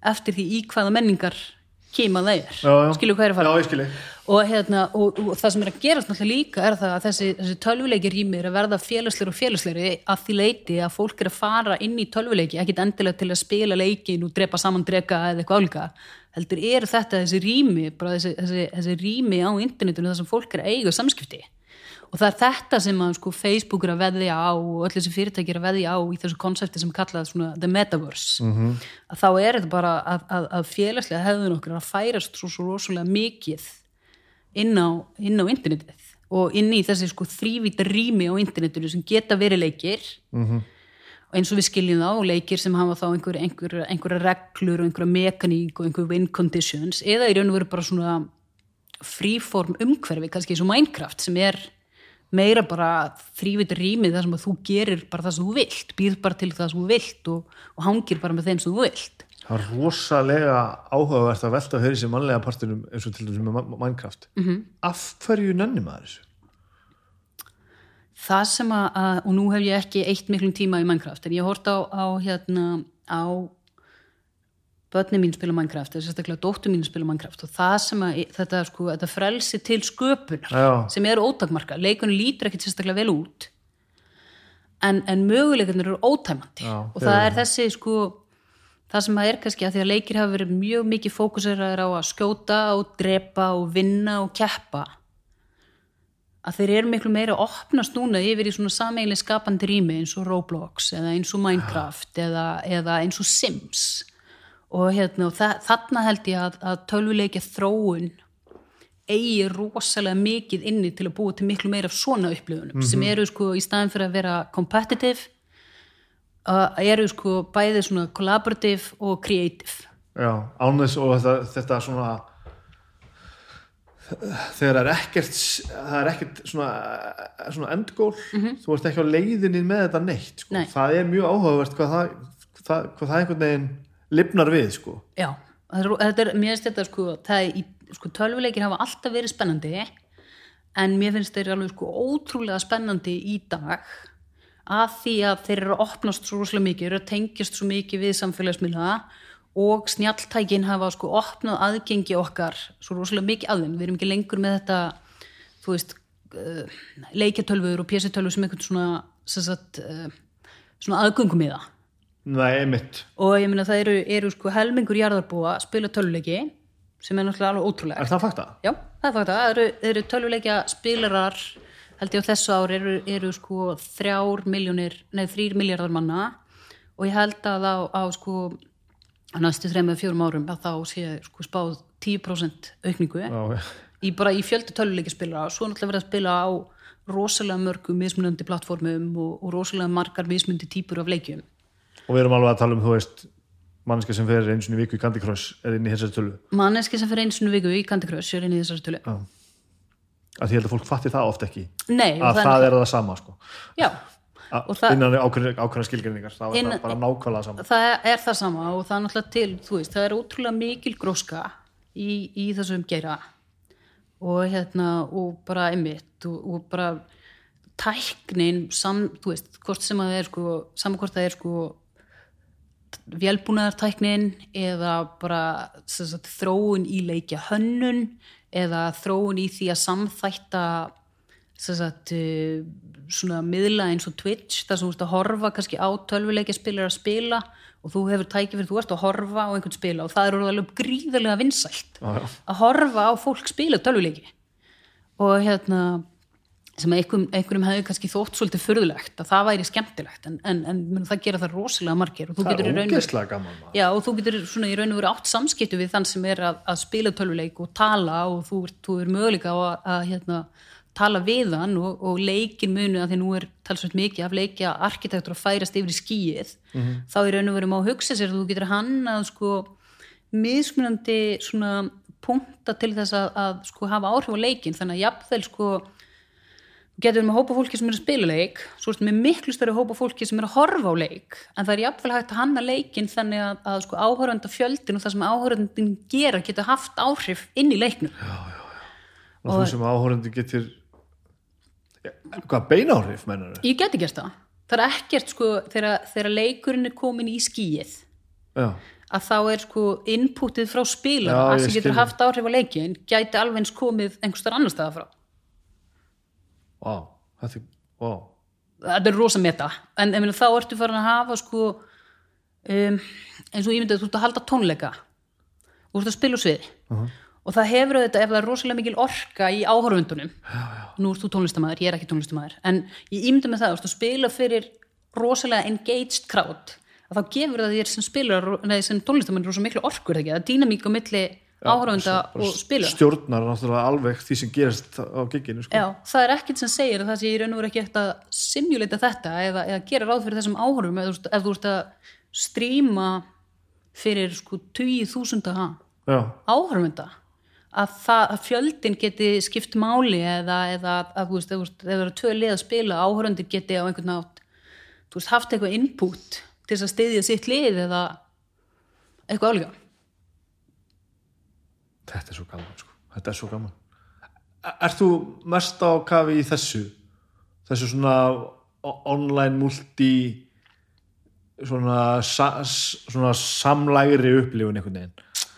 eftir því í hvaða menningar kýma já. skilju hvað er að fara? Já, og, hérna, og, og það sem er að gerast náttúrulega líka er það að þessi, þessi tölvuleiki rými er að verða félagsleiri og félagsleiri að því leiti að fólk er að fara inn í tölvuleiki ekkit endilega til að spila leikin og drepa saman drega eða eitthvað álíka. Heldur er þetta þessi rými bara þessi, þessi, þessi rými á internetinu þar sem fólk er að eiga samskipti og það er þetta sem að sko, Facebook er að veðja á og öll þessi fyrirtæki er að veðja á í þessu konsepti sem kallað svona the metaverse -hmm. að þá er þetta bara að, að, að félagslega hefðun okkur að færast svo, svo rosalega mikið inn á, inn á internetið og inn í þessi sko þrývita rými á internetinu sem geta verið leikir -hmm. og eins og við skiljum þá leikir sem hafa þá einhver, einhver, einhverja reglur og einhverja mekaník og einhver win conditions eða í raun og veru bara svona fríform umhverfi, kannski eins og Minecraft sem er meira bara þrývita rýmið þar sem að þú gerir bara það sem þú vilt, býð bara til það sem þú vilt og, og hangir bara með þeim sem þú vilt Það er rosalega áhugavert að velta fyrir sér mannlega partinum eins og til dæmis með Minecraft. Mhm. -hmm. Af hverju nenni maður þessu? það sem að, að og nú hef ég ekki eitt miklum tíma í Minecraft en ég hort á, á hérna á börni mín spila Minecraft eða sérstaklega dóttu mín spila Minecraft og það sem að þetta, sko, þetta frelsi til sköpunar Já. sem eru ótakmarka, leikunni lítur ekkit sérstaklega vel út en, en möguleikarnir eru ótæmandi. Já, og það er þessi sko það sem að er kannski að því að leikir hafa verið mjög mikið fókuseraður á að skjóta og drepa og vinna og keppa að þeir eru miklu meira að opnast núna yfir í svona sameiginlega skapandi rými eins og Roblox eða eins og Minecraft eða, eða eins og Sims og, hérna, þarna held ég að, að tölvuleikja þróun eigi rosalega mikið inni til að búa til miklu meira af svona upplifunum sem eru sko í staðin fyrir að vera competitive uh, eru sko bæði svona collaborative og creative Já, án þess og þetta, þetta svona þegar það er ekkert það er ekkert svona, svona endgól, þú ert ekki á leiðinni með þetta neitt, sko. Nei. það er mjög áhugavert hvað það, það, hvað það einhvern veginn lifnar við, sko. Já, þetta er, mér finnst þetta sko, í, sko tölvuleikir hafa alltaf verið spennandi en mér finnst þeir alveg sko ótrúlega spennandi í dag að því að þeir eru að opnast svo rosalega mikið, eru að tengjast svo mikið við samfélagsmiðla og snjalltækin hafa sko opnað aðgengi okkar svo rosalega mikið að þeim, við erum ekki lengur með þetta, þú veist uh, leikjatölfur og pjessitölfur sem einhvern svona, sagt, uh, svona aðgöngum í það Nei, einmitt, og ég meina það eru, eru sko helmingur jarðarbúa að spila tölvuleiki sem er náttúrulega alveg ótrúlega er það fakta? já, það er fakta, það eru, eru tölvuleikja spilarar held ég á þessu ár eru, eru sko þrjár miljónir, nei þrýr miljardar manna. Og ég held að á, á sko næstu þreim eða fjórum árum að þá sé sko spáð 10% aukningu. Já, í bara í fjöldi tölvuleikja spilara. Og svo náttúrulega verið að spila á rosalega mörgum mismunandi plattformum og, og rosalega margar mismundi típur af leikjum og við erum alveg að tala um, þú veist mannska sem fer eins og viku í Candy Crush eða inn í þessari tölu, manneski sem einu sinni í viku í Candy Crush er inn í þessari tölu. Já. að því held að fólk fatti það oft ekki. Nei, og að það, er það sama, sko. Og innan ákveðna, skilgreiningar það það bara nákvæmlega sama. Það er það sama og það er náttúrulega til, veist, það er ótrúlega mikil gróska í, í þessum geira. Og hérna og bara einmitt og, og bara tæknin sam, þú veist, hvort sem að það er sko, saman hvort það er sko vélbúnaðartæknin eða bara sagt, þróun í leikja hönnun eða þróun í því að samþætta sagt, eh, svona miðla eins og Twitch þar sem þú ert að horfa kannski á tölvuleikja spilar að spila og þú hefur tækifyrir, þú ert að horfa á einhvern spila og það er orðið alveg gríðarlega vinsælt já. að horfa á fólk spila tölvuleiki og hérna sem einhverjum, einhverjum hefði kannski þótt svolítið furðulegt að það væri skemmtilegt. En, en, en það gera það rosalega margir og þú það getur í er ógeðslega gaman. Já, og þú getur svona í raun og veru átt samskiptu við þann sem er að, að spila tölvuleik og tala og þú, þú er möguleika að, að hérna, tala við hann og, og leikin munu að því nú er talsveit mikið af leikja arkitektur að færast yfir í skíið þá í raun og veru má hugsa sér að þú getur hann að sko mismunandi svona punkta til þess að, að sko hafa áhrif á leikin þannig að jafnvel sko getur með hópa fólki sem er að spila leik svo ertu með miklu stærri hópa fólki sem er að horfa á leik en það er jafnvel hægt að hanna leikin þannig að, að sko áhörönda fjöldin og það sem áhöröndin gera getur haft áhrif inn í leiknum. Og þú sem áhórendi getur ja, hvað beináhrif mennur ég geti gert það. Það er ekkert sko þegar, þegar leikurinn er komin í skíið já, að þá er sko inputið frá spilar Já, að sem getur haft áhrif á leikin gæti alveg eins komið einhvers þar annar staða frá vá þetta vá. Þetta er rosa meta. En meina, þá ertu farin að hafa sko um, eins og ég myndi að þú ert að halda tónleika. Þú ert að spila úr sviði. Og það hefur auðvitað ef það er rosalega mikil orka í áhorfundunum nú ert þú tónlistamæður, ég er ekki tónlistamæður en ég ímynda með það, þú ert að spila fyrir rosalega engaged crowd að þá gefur það þér sem sem tónlistamæður rosa miklu þegar það er dýnamík á milli áhorfunda og spilar stjórnar náttúrulega alveg því sem gerist á gigginu sko. Já, það er ekkert sem segir að það sé í raun og veru ekki eftir að simulata þetta eða, eða gera ráð fyrir þessum áhörum ef, ef þú ert að stríma fyrir sko 20.000 já, áhörfunda að, það, að fjöldin geti skipt máli eða, eða að veist, ef þú eru tvö lið að spila áhörfundir geti á einhvern nátt veist, haft eitthvað input til þess að styðja sitt lið eða eitthvað álíka þetta er svo gaman sko. þetta er svo gaman. Ert þú mest á kafi í þessu? Þessu svona online multi svona, sa, svona samlægri upplifun einhvern veginn?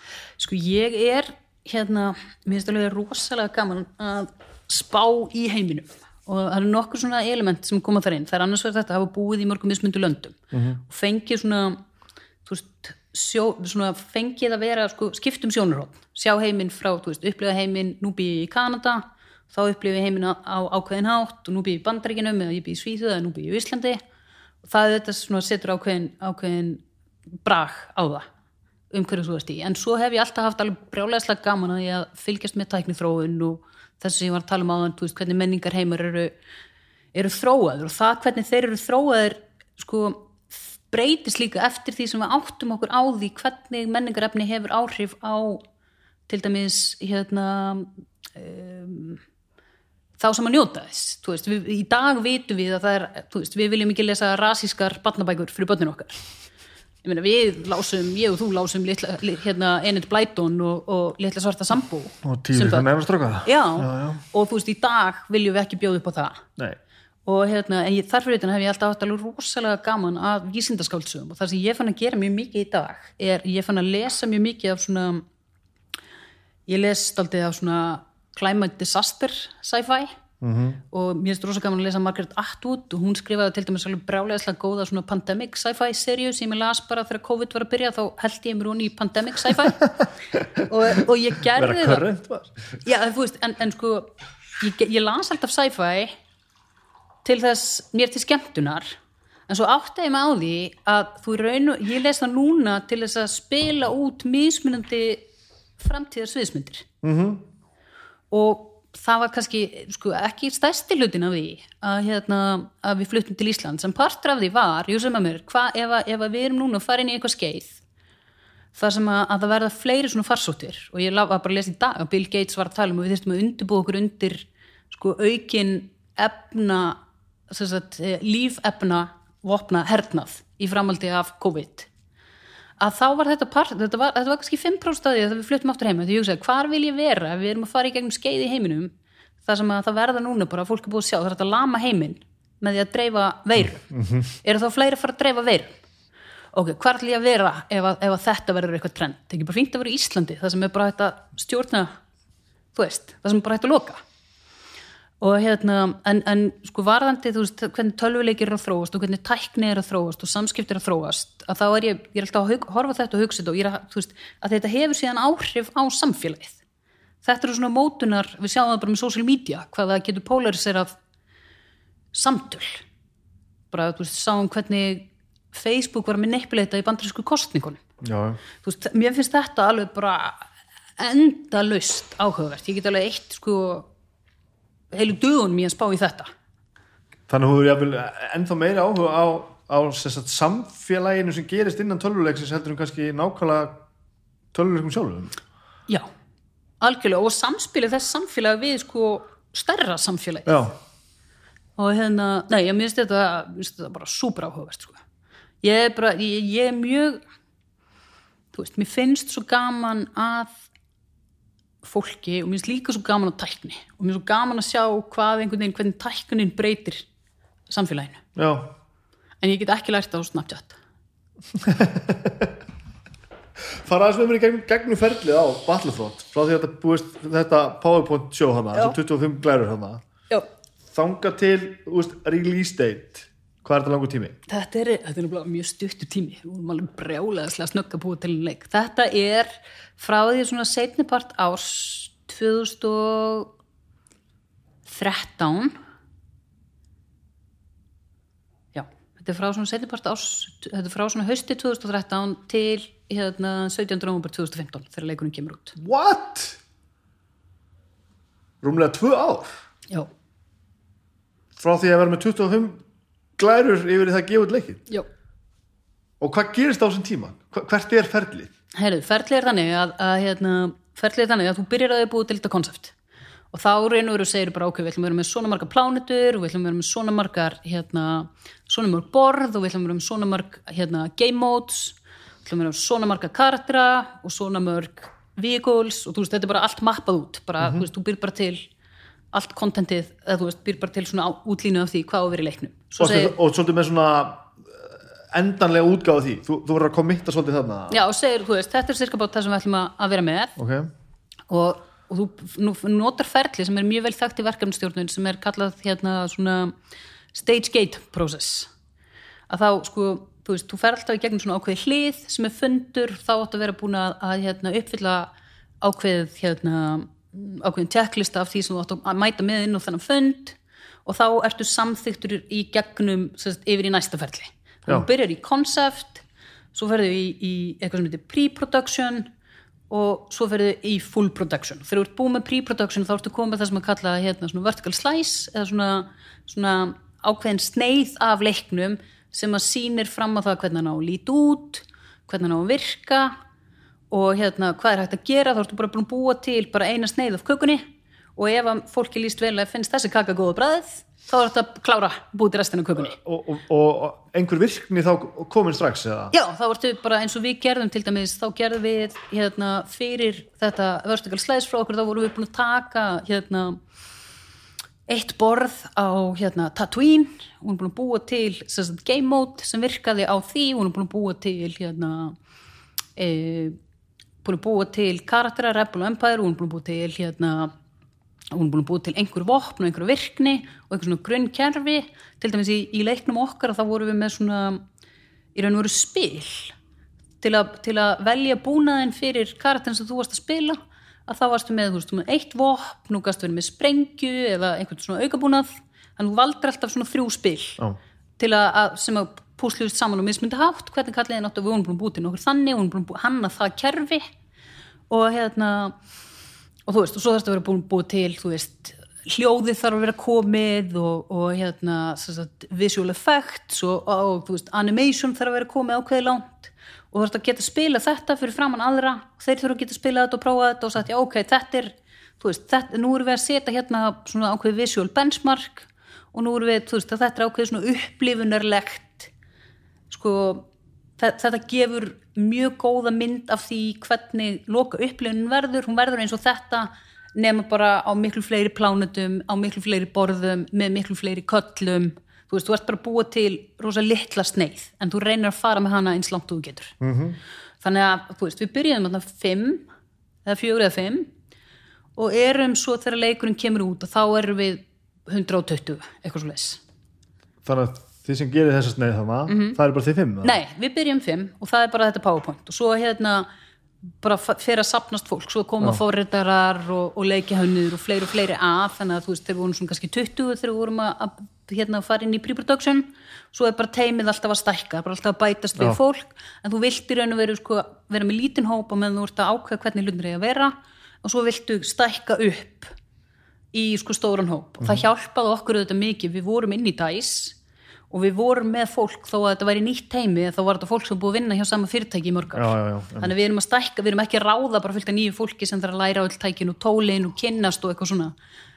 Sko ég er hérna, mér finnst alveg rosalega gaman að spá í heiminum. Og það eru nokkur svona element sem koma þar inn, það er annars verið þetta að hafa búið í mörgum mismundu löndum. Og fengið svona, þú veist, sjó, fengið að vera sko, skiptum sjónarhótt, sjá heiminn frá, veist, upplifa heiminn, nú býð ég í Kanada þá upplifa ég heiminn á, á ákveðin hátt og nú býð ég í Bandaríkinum eða ég býð í Svíþjóð eða nú býð ég í Íslandi. Og það þetta svona setur ákveðin, ákveðin brag á það um hverju þú ert í, en svo hef ég alltaf haft alveg brjálæðislega gaman að ég að fylgjast með tæknithróun og þess sem ég var að tala um áðan, veist, hvernig menningar heimar eru, eru þróaður og það hvernig þeir eru þróaður sko, breytist líka eftir því sem við áttum okkur á því hvernig menningarefni hefur áhrif á til dæmis hérna um, þá sem að njóta þess veist, við, í dag vitum við að það er veist, við viljum ekki lesa rasískar barnabækur fyrir börnin okkar. Ég meina við lásum, ég og þú lásum litla, li- hérna Enid Blyton og, og litla svarta sambú og Sem fyrir já. og þú veist í dag viljum við ekki bjóða upp á það. Nei. Og hérna, en ég, þarfur utan hef ég alltaf haft alveg rosalega gaman að vísindaskáldsögum. Og það sem ég fann að gera mjög mikið í dag er, ég fann að lesa mjög mikið af svona ég les staldið af svona climate disaster sci-fi. -hmm. og mér finnst rosa gaman að lesa Margaret Atwood. Og hún skrifaði til dæmis alveg brjálega góða svona pandemic sci-fi seríu sem ég las bara þegar COVID var að byrja þá held ég mér hún í pandemic sci-fi. <laughs> Og, og ég gerði það. Já, veist, en, en sko ég, ég las alltaf sci-fi til þess, mér til skemmtunar en svo áttaði ég mig á því að þú raun og, ég les það núna til þess að spila út mismunandi framtíðar sviðsmyndir -hmm. og það var kannski sko, ekki stærsti hlutin af því að, hérna, að við fluttum til Ísland sem partur af því var, ég sem að mér hva, ef, ef að við erum núna að fara inn í eitthvað skeið þar sem að, að það verða fleiri svona farsóttir og ég var bara að lesa í dag að Bill Gates var að tala um að við þurftum að undirbúa okkur undir sko aukin efna sagt, eh, lífefna vopna hernað í framaldi af COVID. Að þá var þetta part, þetta var, þetta var kannski 5% staði þegar við fluttum aftur heima því ég hugsaði, hvar vil ég vera ef við erum að fara í gegnum skeið í heiminum þar sem að það verða núna bara, fólk er búið að sjá það er að lama heiminn með því að dreifa veiru. Eru þá fleiri að fara að dreifa veiru? Ok, hvar ætlum ég að vera ef, að, ef að þetta verður eitthvað trend, það er ekki bara fínt að vera í Íslandi það sem er bara hægt að stjórna þú veist, það sem er bara hægt að loka og hérna en, en sko varðandi, þú veist, hvernig tölvuleikir er að þróast og hvernig tækni er að þróast og samskipti er að þróast, að þá er ég ég er alltaf að hug, horfa þetta og hugsa þetta og ég er að, þú veist, að þetta hefur síðan áhrif á samfélagið. Þetta eru svona mótunar, við sjáum það bara með social media, hvað það getur polariserað samtöl. Bara, þú veist, sáum hvernig Facebook var að manipuleita í bandarísku kostningunum já, þú veist, mér finnst þetta alveg bara endalaust áhugavert. Ég get alveg eitt sko heilu dögunum ég að spá í þetta. Þannig að þú er jafnvel ennþá meira áhuga á, á sagt, samfélaginu sem gerist innan tölvuleiksins heldur um kannski nákvæmlega tölvuleikum sjálfum. Já, algjörlega. Og samspilið þess samfélag við sko stærra samfélag já, og hérna, nei, ég minnst þetta, mér þetta bara súper áhugavert sko. ég er bara, ég, ég er mjög þú veist, mér finnst svo gaman að fólki og mér finnst líka svo gaman að tækni. Og mér finnst svo gaman að sjá hvað einhvern veginn, hvernig tæknin breytir samfélaginu. Já, en ég get ekki lært á Snapchat. <laughs> Fara aðeins með mér í gegn, gegnum ferlið á Battlefront frá því að þetta búist þetta PowerPoint show hana, þessi 25 glærur hana. Þanga til úst, release date hvað er þetta langur tími? Þetta er, þetta er mjög stuttur tími við vorum alveg brjálega snögg að búa til en leik þetta er frá því svona setni part árs 2013 já þetta er frá svona setni part árs þetta er frá svona hausti 2013 til hérna 17. november 2015 þegar leikurinn kemur út What? Rúmlega tvö ár já, frá því að vera með 25 glærur yfir það að gefa út leikið já og hvað gerist á þessum tíma? Hvert er ferlið? Herru, ferlið er þannig að, að hérna, ferlið er þannig að þú byrjar að þau búið til þetta konsept. Og þá reynur veru segir bara ok, við ætlum að vera með svona margar plánetur og við ætlum að vera með svona margar hérna, svona mörg borð og við ætlum að vera með svona marg hérna, game modes við ætlum að vera með svona margar karaktera og svona mörg vehicles og þú veist, þetta er bara allt mappað út. Bara, þú veist, þú býr bara til allt kontentið, eða þú veist, býr bara til svona útlínu af því hvað á í leiknum. Svo Og, segir... og svolítið með svona eh, endanlega útgáð því. Þú, þú verður að kommitta svolítið þarna. Já, og segir, þú veist, þetta er sirka bát það sem við ætlum að, vera með. Ok, og, og þú nú, notar ferli sem er mjög vel þekkt í verkefnstjórnun sem er kallað hérna svona stage gate process. Að þá sko, þú veist, þú fer alltaf í gegnum svona ákveði hlið sem er fundur þá áttu að vera búin að, að hérna, uppfylla ákveðið hérna, ákveðin checklista af því sem þú áttu að mæta með inn á þennan fund og þá ertu samþyktur í gegnum sérst, yfir í næsta ferli. Þannig að þú byrjar í concept svo ferðu í, í eitthvað sem heitir pre-production og svo ferðu í full production. Þegar þú ert búið með pre-production þá ertu komið það sem að kalla hérna, vertical slice eða svona, svona ákveðin sneið af leiknum sem að sýnir fram á það hvernig hann á að líti út hvernig hann á að virka og hérna, hvað er hægt að gera? Þá ertu bara búin að búa til bara eina sneið af kökunni. Og ef að fólki líst vel að finnst þessi kaka góða bræðið þá er þetta að klára búið til restina af kökunni. Og, og, og einhver virkni þá komin strax eða? Já, þá ertu bara eins og við gerðum til dæmis, þá gerðum við hérna, fyrir þetta vertical slice frá okkur, þá vorum við búin að taka hérna, eitt borð á hérna, Tatooine, við vorum búin að búa til sagt, game mode sem virkaði á því, við vorum búin að búa til hérna, e, búin að búa til karaktera, Rebel og Empire, við vorum búin að búa til hérna, hún er búin að búið til einhver vopn og einhver virkni og einhver svona grunnkerfi til dæmis í, í leiknum okkar þá vorum við með svona í raun og veru spil. Til, a, til að velja búnaðin fyrir karakterin sem þú varst að spila að þá varstu með, veist, með eitt vopn nú gastu verið með sprengju eða einhvern svona aukabúnað. Þannig þú valdur alltaf svona þrjú spil að, að sem að púsluðist saman og mismyndi hátt, hvernig kalliði náttu við vorum búin að búið til nokkur þannig, við vorum búin að búið hanna það kerfi. Og hérna og þú veist, og svo þarfst að vera búin búið til þú veist, hljóðið þarf að vera komið og, og hérna sagt, visual effects og, og veist, animation þarf að vera komið ákveði langt. Og þú þarfst að geta spila þetta fyrir framann aðra og þeir þurfa að geta spila þetta og prófa þetta og sagt, já ok, þetta er veist, þetta, nú erum við að setja hérna svona ákveði visual benchmark og nú erum við, þú veist, að þetta er ákveði svona upplifunarlegt sko þe- þetta gefur mjög góða mynd af því hvernig loka upplifunin verður, hún verður eins og þetta nema bara á miklu fleiri plánutum, á miklu fleiri borðum með miklu fleiri köllum. Þú veist, þú ert bara búa til rosa litla sneið en þú reynir að fara með hana eins langt þú getur. -hmm. þannig að, þú veist, við byrjuðum þarna fimm, eða fjögur eða fimm og erum svo þegar leikurinn kemur út og þá erum við 120, eitthvað svo leis þannig að þið sem gerir þessa sneið þannig það er bara þið fimm eða? Nei, við byrjum fimm og það er bara þetta powerpoint. Og svo hérna bara fer að sapnast fólk, svo koma fórritarar og, og leikihönnur og fleiri og fleiri að. Þannig að þú veist, þeir voru svona kannski 20 þegar við vorum að, að hérna, fara inn í pre-production. Svo er bara teimið alltaf að stækka bara alltaf að bætast við Já. fólk. En þú vilt í raun og veru sko, vera með lítinn hóp og meðan þú ert að ákveða hvernig hlutin er að vera. Og svo viltu stækka upp í sko stóran hóp. Og það hjálpaði okkur auðvitað mikið, við vorum inn í dæs og við vorum með fólk þó að þetta væri nýtt teimi þá var þetta fólk sem búið að vinna hjá sama fyrirtæki í mörgar Já, já, já, þannig við erum að stækka, við erum ekki að ráða bara fullt af nýju fólki sem þarf að læra öll tækin og tólin og kynnast og eitthvað svona.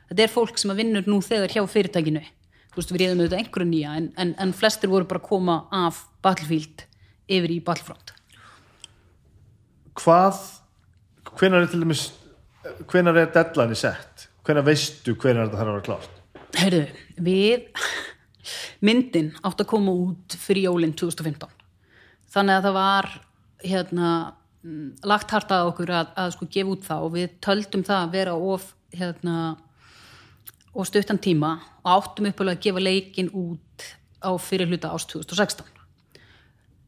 Þetta er fólk sem að vinnur nú þegar hjá fyrirtækinu. Þú veist, við reyðum auðvitað einhverju nýja en, en, en flestir voru bara að koma af Battlefield yfir í Battlefront. Hvað hvenar er til dæmis hvenar er deadline sett? Hvenar veistu hvenar þetta þarf að vera klárt? Heyrðu, við myndin átt að koma út fyrir jólinn 2015 þannig að það var hérna mm, lagt harta að okkur að, að sko gefa út það og við töldum það að vera of hérna og stuttan tíma og áttum uppalega að gefa leikin út á fyrir hluta ást 2016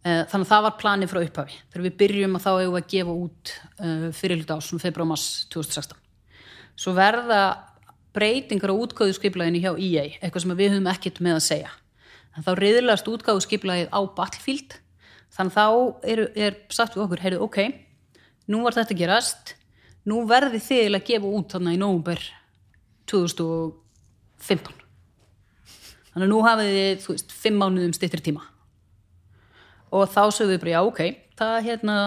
Eh, þannig að það var planið frá upphafi. Þegar við byrjum að þá hefum við að gefa út uh, fyrir hluta ás, februar mars 2016 svo verða breytingar á útgáðu skiplaðinu hjá EA eitthvað sem við höfum ekkert með að segja. En þá reyðilegast útgáðu skiplaðið á Battlefield. Þannig þá er, er sagt við okkur, heyrðu, ok nú var þetta gerast. Nú verði þið að gefa út þannig í nógumber 2015 þannig að nú hafið þið, þú veist, fimm mánuðum styrtir tíma. Og þá sögum við bara, já, ok það hérna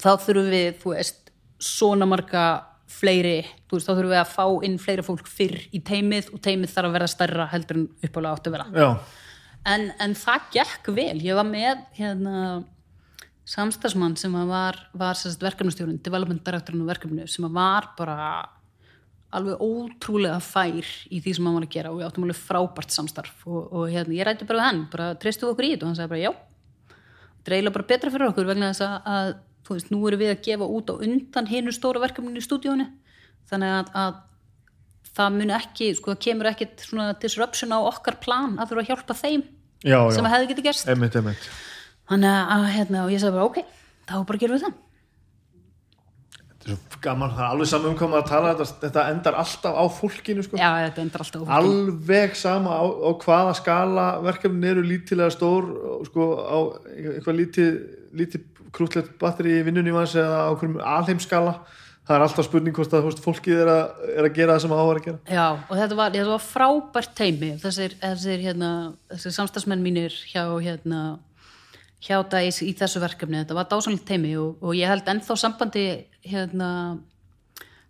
þá þurfum við, þú veist svona marga fleiri þú veist, þá þurfum við að fá inn fleiri fólk fyrr í teimið og teimið þarf að vera stærra heldur en uppálega átt að vera. En, en það gekk vel. Ég var með hérna samstagsmann sem var, var verkefnustjórun, development directorinn á verkefnu sem var bara alveg ótrúlega fær í því sem hann var að gera og við áttum alveg frábært samstarf. Og, og hérna, ég rætti bara við hann bara treystu okkur í þetta? Og hann sagði bara já. Þetta er eiginlega bara betra fyrir okkur vegna þess að þú veist, nú erum við að gefa út á undan hinu stóra verkefninu í stúdíónu þannig að, að það mun ekki, sko, það kemur ekkit svona disruption á okkar plan að þurfa að hjálpa þeim já, sem já. að hefði getið gerst Einmitt, einmitt. þannig að, hérna, og ég sagði bara, ok þá bara gerum við það Þetta er svo gaman, það er alveg saman um maður að tala þetta, þetta endar alltaf á fólkinu sko. já, þetta endur alltaf á alveg sama á, á hvaða skala verkefnin eru lítilega stór sko á eitthvað lítið, lítið krútlegt batteri í vinnunni manns eða á einhverjum alheimskala það er alltaf spurning hvort að veist, fólkið er að, er að gera það sem það á að gera. Já, og þetta var, þetta var frábært teimi þessir, þessir, hérna, þessir samstagsmenn mínir hjá hérna, hjá dæs í þessu verkefni. Þetta var dásanlegt teimi og, og ég held ennþá sambandi hérna,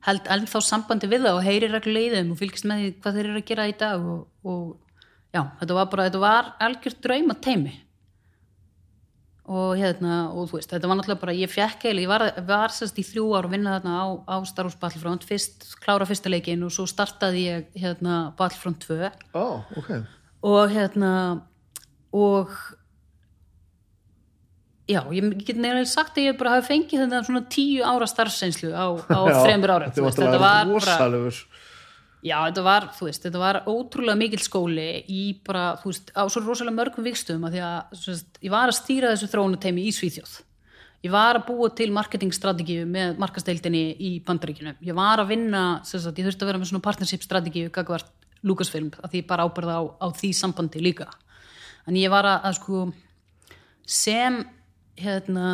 held ennþá sambandi við það og heyri reglulega í þeim og fylgist með því hvað þeir eru að gera í dag og, og já, þetta var bara, þetta var algjört drauma teimi og hérna, og þú veist, þetta var náttúrulega bara, ég fekk eða, ég var, var sérst í þrjú ár að vinna þarna á, á Star Wars Battlefront, fyrst klára fyrsta leikin og svo startaði ég hérna Battlefront 2 Ó, ok, og hérna og já, ég get nefnilega sagt að ég bara hafi fengið þetta svona tíu ára starfseinslu á, á <laughs> þremur ára þetta var, þetta var rosalegur Já, þetta var, þú veist, þetta var ótrúlega mikill skóli í bara, þú veist, á svo rosalega mörgum vikstum að því að, veist, ég var að stýra þessu þróunateimi í Svíþjóð. Ég var að búa til marketingstrategíu með markasteildinni í bandaríkinu. Ég var að vinna, sagt, ég þurfti að vera með svona partnership strategíu gagvart Lucasfilm, að því ég bara ábyrða á, á því sambandi líka. En ég var að, að sko, sem, hérna,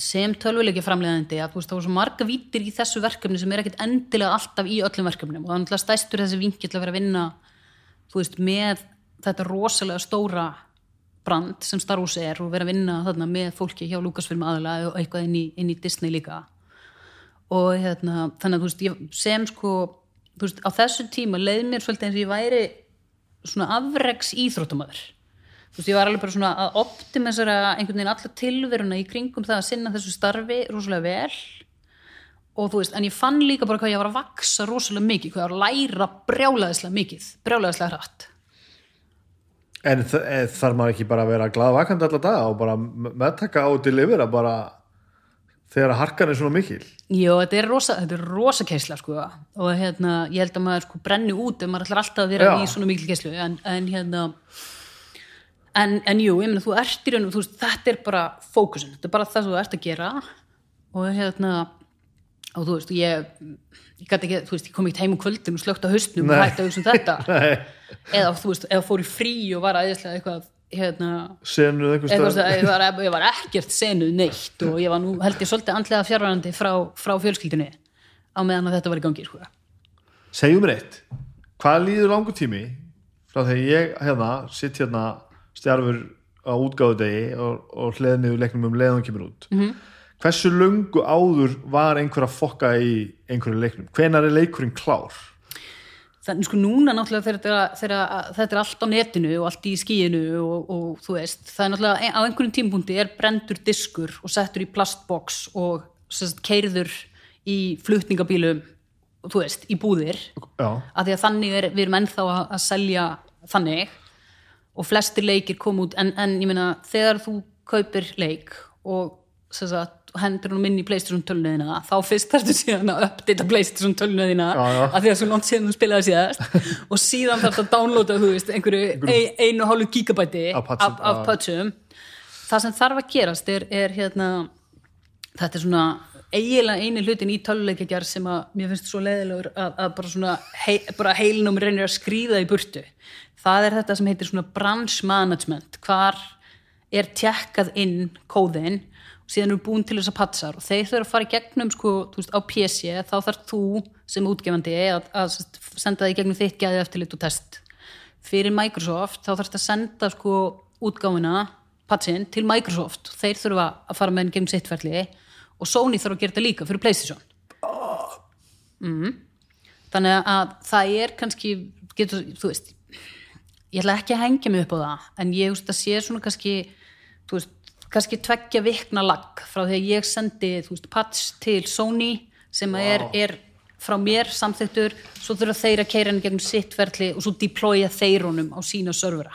sem tölvuleiki framleiðandi að þú veist þá er svo marga vítir í þessu verkefni sem er ekkit endilega alltaf í öllum verkefnum. Og er náttúrulega stæstur þessi vinkill að vera að vinna þú veist með þetta rosalega stóra brand sem Star Wars er og vera að vinna þarna með fólki hjá Lucasfilm aðalega og eitthvað inn í, inn í Disney líka. Og hérna þannig að þú veist ég sem sko þú veist á þessu tíma leið mér svolítið eins og ég væri svona afregs íþróttumæður þú veist, ég var alveg bara svona að optimisera einhvern veginn alla tilveruna í kringum það að sinna þessu starfi rosalega vel. Og þú veist, en ég fann líka bara hvað ég var að vaksa rosalega mikið, hvað ég var að læra brjálæðislega mikið, brjálæðislega hratt. En eh, þarf maður ekki bara að vera glaðvakandi alla daga og bara meðtaka á til yfir að bara þegar harkan er svona mikil? Jó, þetta er rosa, þetta er rosa keisla sko. Og hérna, ég held að maður sko brenni út ef maður ætlar alltaf að vera Já. í svona mikil keislu. En, en hérna en, en jú, ég meina þú ert í raunum þú veist, þetta er bara fókusin, þetta er bara það sem þú ert að gera. Og hérna og þú veist, ég ég gæti ekki, þú veist, ég kom ekki heim um kvöldin og slögt á haustnum Nei. og hætti að hugsa um þetta <laughs> eða þú veist, eða fór í frí og var aðeinslega eitthvað hérna senuð eitthvað, ég, var, ég var ekkert senuð neitt og ég var nú held ég svolítið andlega fjárvarandi frá, frá fjölskyldunni á meðan að þetta var í gangi sko. Segjum mér eitt, hvað líður langu tími frá þegar ég hérna sitt hérna stjarfur á útgáðu degi og, og hleð niður leiknum um leiðan kemur út. Mhm. -hmm. hversu lungu áður var einhver að fokka í einhverju leiknum? Hvenar er leikurinn klár? Þannig sko núna náttúrulega þegar, þetta- þegar þetta er allt á netinu og allt í skíinu og, og þú veist, það er náttúrulega á einhverjum tímpunkti er brendur diskur og settur í plastbox og sérst, keirður í flutningabílum þú veist, í búðir. Já, að því að þannig er, við erum ennþá að, að selja þannig og flestir leikir kom út en, en ég meina þegar þú kaupir leik og sagt, hendur hún inn í Playstation tölunniðina þá fyrst þarftu síðan að uppdata Playstation tölunniðina Já, já. af því að svo langt síðan þú spilaði síðast. <laughs> Og síðan þarftu að downloada þú veist einhverju ein, einu hálfu gigabæti Af patchum það sem þarf að gerast er, er hérna þetta er svona eiginlega eini hlutin í töluleikjar sem að mér finnst svo leiðilegur að, að bara svona hei, bara heilnum reynir að skrýða í burtu. Það er þetta sem heitir svona branch management. Hvar er tjekkað inn kóðin og síðan eru búin til þess að patsar. Og þeir þurfa að fara í gegnum sko, þú veist, á PC þá þarf þú sem útgefandi að, að senda það í gegnum þitt gæði eftir lit og test. Fyrir Microsoft þá þarf þetta að senda sko útgáfuna patsin til Microsoft. Þeir þurfa að fara með henn gegnum sitt ferli og Sony þarf að gera þetta líka fyrir Playstation mm. þannig að það er kannski getur, þú veist ég ætla ekki að hengja mig upp á það en ég veist að sé svona kannski veist, kannski tveggja vikna lag frá því að ég sendi veist, patch til Sony sem wow. er, er frá mér samþyktur svo þurfa þeir að keira henni gegnum sitt ferli og svo deploya þeir honum á sína servera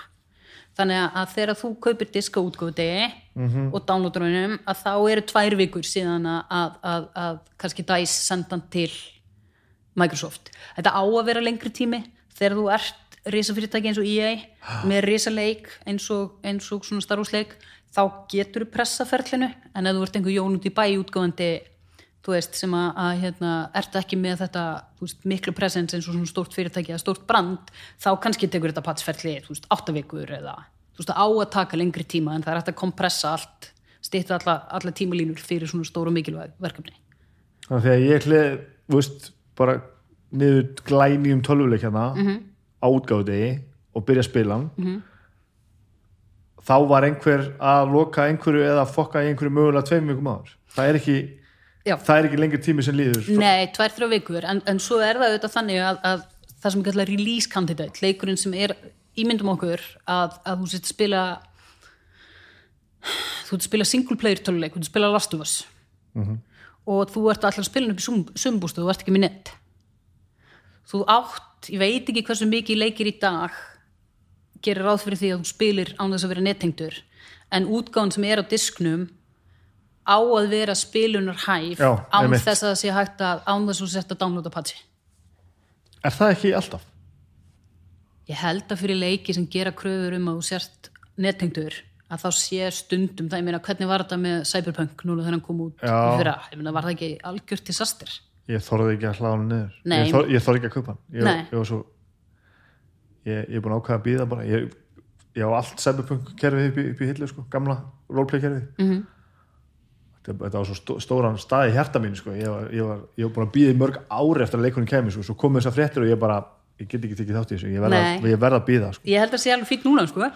þannig að þegar þú kaupir diska útgóðu degi -hmm. og honum að þá eru tvær vikur síðan að, að, að, að kannski DICE sendan til Microsoft. Þetta á að vera lengri tími þegar þú ert risafyrirtæki eins og EA <gasps> með risaleik eins og, eins og svona starfúsleik þá getur þú pressaferlinu en ef þú ert einhver jón út í bæ útgóðandi þú veist, sem að, að hérna, ertu ekki með þetta veist, miklu presens eins og svona stórt fyrirtæki eða stórt brand, þá kannski tekur þetta patsferli, þú veist, áttavikur eða þú veist, á að taka lengri tíma en það er hægt að kompressa allt, stýtta alla, alla tímalínur fyrir svona stóru mikilvæg verkefni. Þannig að ég hlið, þú veist, bara niður glæni um tölvuleik hérna Mhm. á útgáðudegi og byrja að spila hann þá var einhver að loka einhverju eða fokka einhverju mögulega tveim vikum áður. Það er ekki Já. það er ekki lengri tími sem líður Nei, tvær, þrjá vikur, en, en svo er það auðvitað þannig að, að það sem er kallar release candidate, leikurinn sem er ímyndum okkur að, að þú sett spila þú ert spila single player töluleik, þú ert spila Last of Us. Og þú ert spila hann upp í sumbústu, þú ert ekki með net. Þú átt, ég veit ekki hversu mikið leikir í dag gerir ráð fyrir því að þú spilir án þess að vera nettengdur. En útgáðan sem er á disknum á að vera spilunar hæf Já, án einmitt. þess að það sé hægt að án þess að þú sett að downloada patchi Er það ekki alltaf? ég held að fyrir leiki sem gera kröfur um að þú sért nettengdur að þá sé stundum það, ég meina hvernig var þetta með Cyberpunk núna þegar hann kom út fyrra, ég meina var það ekki algjört disaster? Ég þorði ekki að hlaða hann niður Nei. Ég, þor, ég þorði ekki að kaupa hann. Ég, ég var svo Ég, ég er búin að ákveða að býða bara. Ég, ég á allt cyberpunk kerfið upp í hillu sko, gamla roleplay kerfið mm -hmm. Þetta, var svo stó, stóran stað í hjarta mín sko. ég, var, ég, var, ég var búin að býða í mörg ári eftir að leikunni kemur, sko. svo komið þessar fréttir og ég bara, ég get ekki tekið þátt í þessu ég verða ég verð að býða sko. ég held að það sé alveg fýtt núna sko.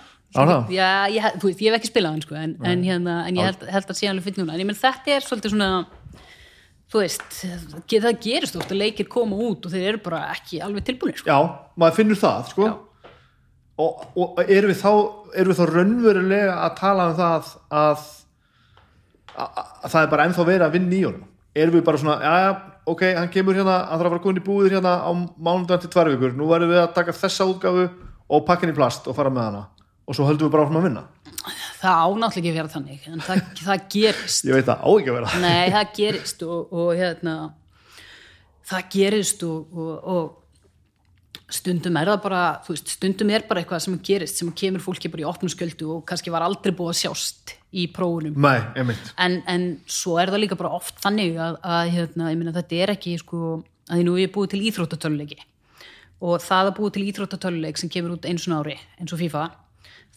Ég, held- þú veist, ég hef ekki spilað hann sko, en, en, hérna, en ég held, held að sé alveg fýtt núna en ég menn þetta er svolítið svona þú veist, það gerist oft að leikir koma út og þeir eru bara ekki alveg tilbúinir sko. já, maður finnur það sko. Og, og erum við þá erum við þá raunverulega að tala um það að, að, að það er bara ennþá verið að vinna í honum. Erum við bara svona, já ok hann kemur hérna, hann þarf að fara komin í búðir hérna á mánudag til tvær vikur, nú verðum við að taka þessa útgáfu og pakkin í plast og fara með hana. Og svo höldum við bara áfram að vinna. Það ánáttúrulega ekki að vera þannig en það, það gerist. Ég veit það, á ekki að vera. Nei, það gerist og, og hérna það gerist og, og, og stundum er það bara veist, stundum er bara eitthvað sem gerist sem kemur fólki bara í opnum sköldu og kannski var aldrei búið að sjást í prófunum. Nei, en, en svo er það líka bara oft þannig að, að hérna, meina þetta er ekki sko, að því nú er ég búið til íþróttatöluleiki. Og það að búið til íþróttatöluleik sem kemur út einu svona ári eins og FIFA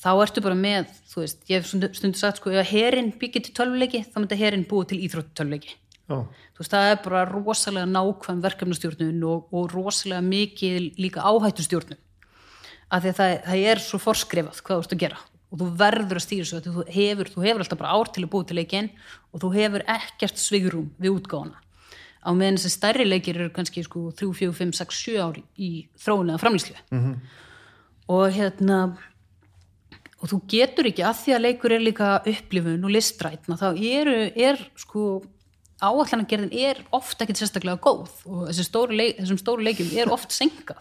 þá ertu bara með, þú veist, ég hef stundu, sagt sko, ef herin byggir til töluleiki þá myndi herin búið til íþróttatöluleiki. Já, þú veist, það er bara rosalega nákvæm verkefnastjórnun og, og rosalega mikið líka áhættustjórnun. Af því að það, það er svo forskrifað hvað þú ert að gera og þú verður að stýra svo þú hefur, þú hefur alltaf bara ár til að búið til leikinn og þú hefur ekkert svigurum við útgáfana á meðan þessi stærri leikir eru kannski sko 3, 4, 5, 6, 7 ári í þróun eða framlýslu -hmm. og hérna og þú getur ekki að því að leikur er líka upplifun og listrætna þá eru, er sko áallanagerðin er oft ekkit sérstaklega góð og þessi stóru leik, þessum stóru leikjum er oft senkað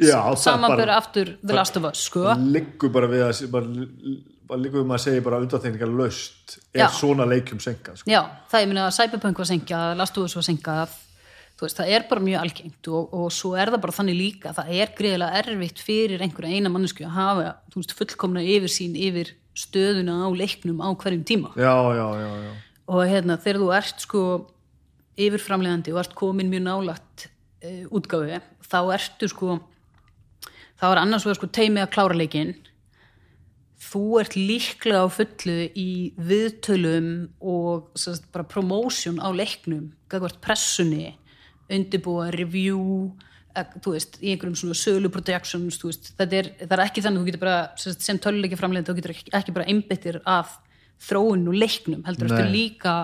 er <laughs> samanböru bara- aftur The Last of Us sko. liggur bara við að bara, bara liggur við maður að segja bara undanþegningar löst er Já. svona leikjum senkað sko. já, það ég minna að Cyberpunk var senkað Last of Us var senkað veist, það er bara mjög algengt og, og svo er það bara þannig líka, það er greiðilega erfitt fyrir einhverja eina mannesku að hafa veist, fullkomna yfirsýn yfir stöðuna á leiknum á hverjum tíma já, já, já, já og hérna þegar þú ert sko yfirframlegandi og ert komin mjög nálægt uh, útgáfi þá ertu sko þá er annars vegar sko teimi að klára leikinn. Þú ert líklega á fullu í viðtölum og sagt, bara promotion á leiknum gagvart pressunni undirbúa review eh, þú veist, í einhverjum svona sölu projections, þú veist, þetta er, er ekki þannig þú getur bara, sem, töluleiki framlegandi þú getur ekki, ekki bara einbyttir af þróun og leiknum, heldur Nei. eftir líka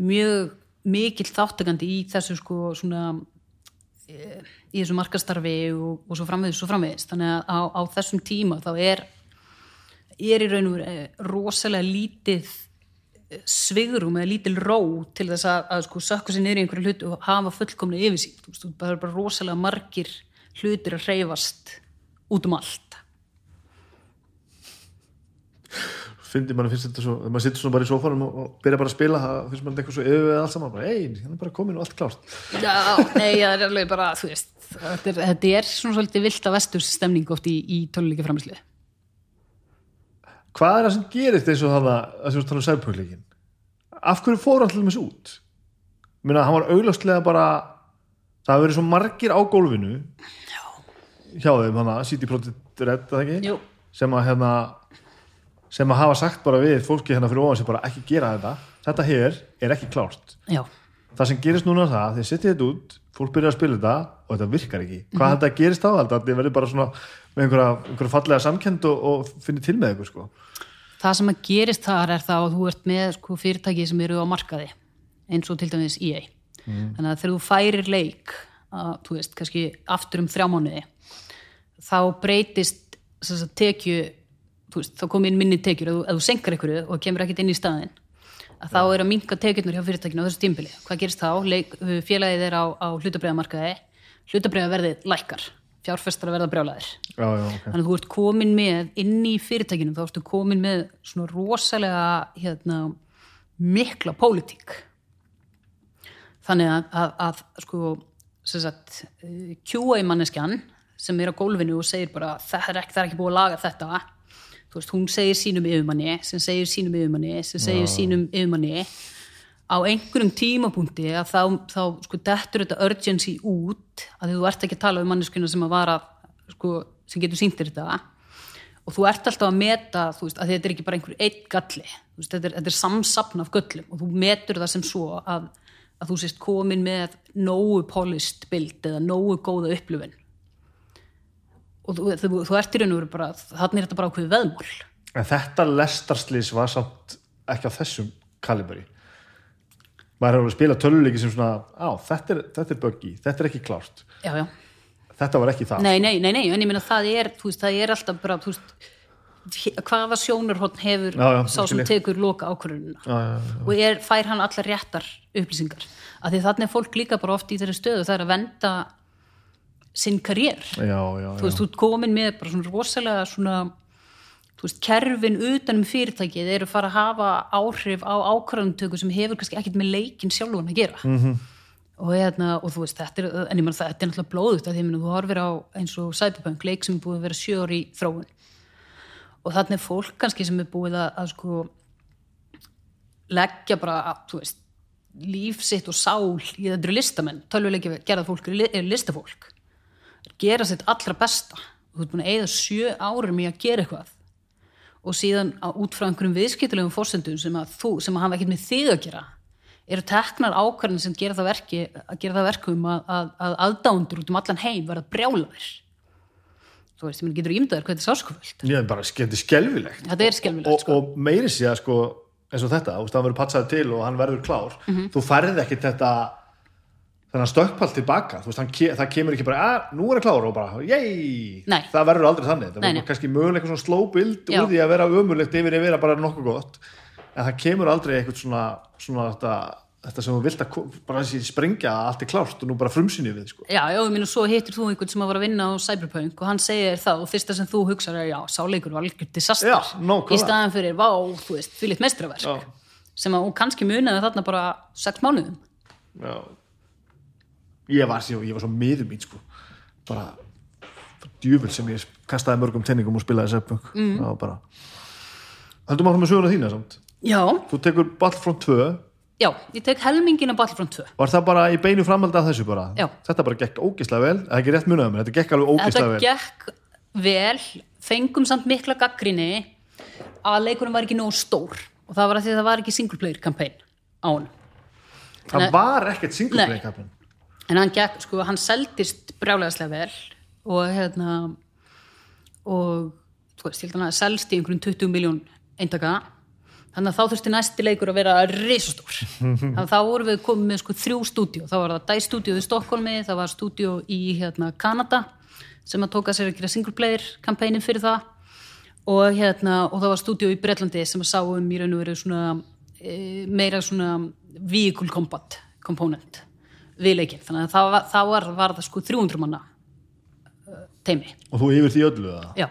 mjög mikill þáttakandi í þessu sko svona eh, í þessu markastarfi og, og svo framvegis, svo framvegis. Þannig að á, á þessum tíma þá er er í raun og veru eh, rosalega lítið eh, svigrum eða lítil ró til þess að, að sko sökka sér niður í einhverju hlutu og hafa fullkomna yfirsýn. Þú veist, það er bara rosalega margir hlutir að hreyfast út um allt fyndi mann finnst þetta svo, maður sittur svona bara í sófanum og, og byrja bara að spila, það finnst mann eitthvað svo yfir allt saman, bara, ei, hann er bara komin og allt klárt. Já, nei, það er alveg bara, þú veist þetta er, þetta er svona svolítið vilt að vesturs stemning oft í, í töluleika framherslu hvað er það sem gerist eins og þannig að þú tala um sæðpökleikin af hverju fór hann til dæmis út? Minna, hann var augljóslega bara það hafa verið svo margir á gólfinu Já, hjá þeim, hann að City Project Red, það sem að hérna sem að hafa sagt bara við fólki hérna fyrir ofan sem bara ekki gera þetta. Þetta hér er ekki klárt. Já. Það sem gerist núna það, þeir setja þetta út fólk byrjar að spila þetta og þetta virkar ekki. Hvað Mhm. þetta gerist á þetta, þetta verður bara svona með einhverja, einhverja fallega samkend og, og finnir til með ykkur sko. Það sem að gerist þar er þá að þú ert með sko, fyrirtæki sem eru á markaði eins og til dæmis EA þannig að þegar þú færir leik að, þú veist, kannski aftur um þrjá mánuði þá breytist tekju veist, þá kom inn minni tekjur þú, ef þú senkar ykkur og kemur ekkert inn í staðin að þá er að minka tekjurnar hjá fyrirtækinu á þessu tímbili. Hvað gerist þá? Leik, félagið er á, á hlutabræðamarkaði hlutabræðaverðið lækkar. Fjárfestar að verða brjálæðir. Já, já, ok. Þannig að þú ert komin með inn í fyrirtækinu þá ertu komin með svona rosalega hérna, mikla pólitík. Þannig að, að, að sko sem sagt, eh, QA manneskjan sem er á gólfinu og segir bara það er ekki, það er ekki búið að laga þetta veist, hún segir sínum yfirmanni sem segir sínum yfirmanni sem segir sínum yfirmanni. Á einhverjum tímapunkti að þá, þá sko dettur þetta urgency út að þú ert ekki að tala um manneskuna sem að vara sko, sem getur sýndir þetta. Og þú ert alltaf að meta veist, að þetta er ekki bara einhver einn galli. Veist, þetta, er, þetta er samsapn af göllum og þú metur það sem svo að, að þú sést komin með nógu polished bild eða nógu góða upplifun og þú, þú, þú ert í raun og veru bara þannig er þetta bara ákveðið veðmál. En þetta lestarslýs var samt ekki á þessum kalibri. Maður hefur að spila töluleiki sem svona á, þetta er, þetta er buggy, þetta er ekki klárt. Já, já. þetta var ekki það. Nei, nei, nei, nei, en ég meina það er þú veist, það er alltaf bara þú veist, hvaða sjónarhótt hefur Já, sá sem tekur loka já. og er, fær hann allar réttar upplýsingar? Af því þannig er fólk líka bara oft í þeirri stöðu það er að venda sinn já, þú veist, þú ert komin með bara svona rosalega svona þú veist, kerfin utanum fyrirtækið eru fara að hafa áhrif á ákvarðantöku sem hefur kannski ekkert með leikin sjálfan að gera Mhm. -hmm. og, hérna, og þú veist, þetta er en ég menn þetta er náttúrulega blóðut að því að þú horfir á eins og Cyberpunk, leik sem er búið að vera sjö ári í þróun og þannig er fólk kannski sem er búið að, að sko leggja bara, að, þú veist líf sitt og sál í þetta eru listamenn, tölvuleiki gerða fólk er li- er listafólk gera sitt allra besta. Og þú ert búin að eigða sjö árum í að gera eitthvað. Og síðan að út frá einhverjum viðskiptulegum fórsendum sem að þú, sem að hafa ekkert með þig að gera eru teknar ákvarðin sem gera það verki að gera það verkum að, að, að aðdándur út um allan heim verða brjálaðir. Þú veist, ég meni getur ímdaður hvað þetta er sáskuföld ég er bara, þetta er skelfilegt. Þetta er skelfilegt og, sko. og meiri sé að sko eins og þetta, þú veist, hann verður patsaði til og hann verður klár. Mhm. þú færði ekki þetta þennan stökkpall tilbaka veist, ke- það kemur ekki bara, að, nú er hann klár og bara, Nei. það verður aldrei þannig það verður kannski mögulega eitthvað svona slow build Já. úr því að vera ömurlegt yfir að vera bara nokkuð gott en það kemur aldrei eitthvað svona, svona þetta þetta sem þú vilt að bara þessi sprengja að allt er klárt og nú bara frumsynni við sko. Já, já, ég minn og svo hittir þú einhvern sem að var að vinna á Cyberpunk og hann segir það og fyrsta sem þú hugsar er já, sáleikur var algjör disaster Já, nákvæmlega. í staðan fyrir, vá, þú veist, fyllitt mestraverk Já. sem að hún kannski munaði þarna bara sex mánuðum Já. Ég var, ég, var svo miður mín sko. bara djúvel sem ég kastaði mörgum tenningum og spilaði Cyberpunk mm. það var bara heldum áfram með söguna þína samt? Já, þú tekur Battlefront 2 já, ég tek helmingin af Battlefront 2 var það bara í beinu framhaldi af þessu bara? Já. þetta bara gekk ógislega vel, eða ekki rétt munaði mér þetta gekk alveg ógislega Þetta vel. gekk vel, fengum samt mikla gaggrinni að leikurinn var ekki nógu stór og það var að því að það var ekki single player campaign á hann það var ekkert single Nei. play kappin en hann gekk, sko, hann seldist brjálæðislega vel og hérna og ég held að selst í einhverjum 20 miljón eintaka. Þannig að þá þurfti næsti leikur að vera risastór. <laughs> Þannig að þá vorum við komið með sko þrjú stúdíu, þá var það DICE stúdíu í Stokkólmi, það var stúdíu í hérna Kanada sem að tóka sér að gera single player kampænin fyrir það. Og hérna, og það var stúdíu í Bretlandi sem að sá um í raun og veru svona e, meira svona vehicle combat component við leikinn, þannig að það var, var, það sko 300 manna eh, teimi og þú yfir því öllu það Já,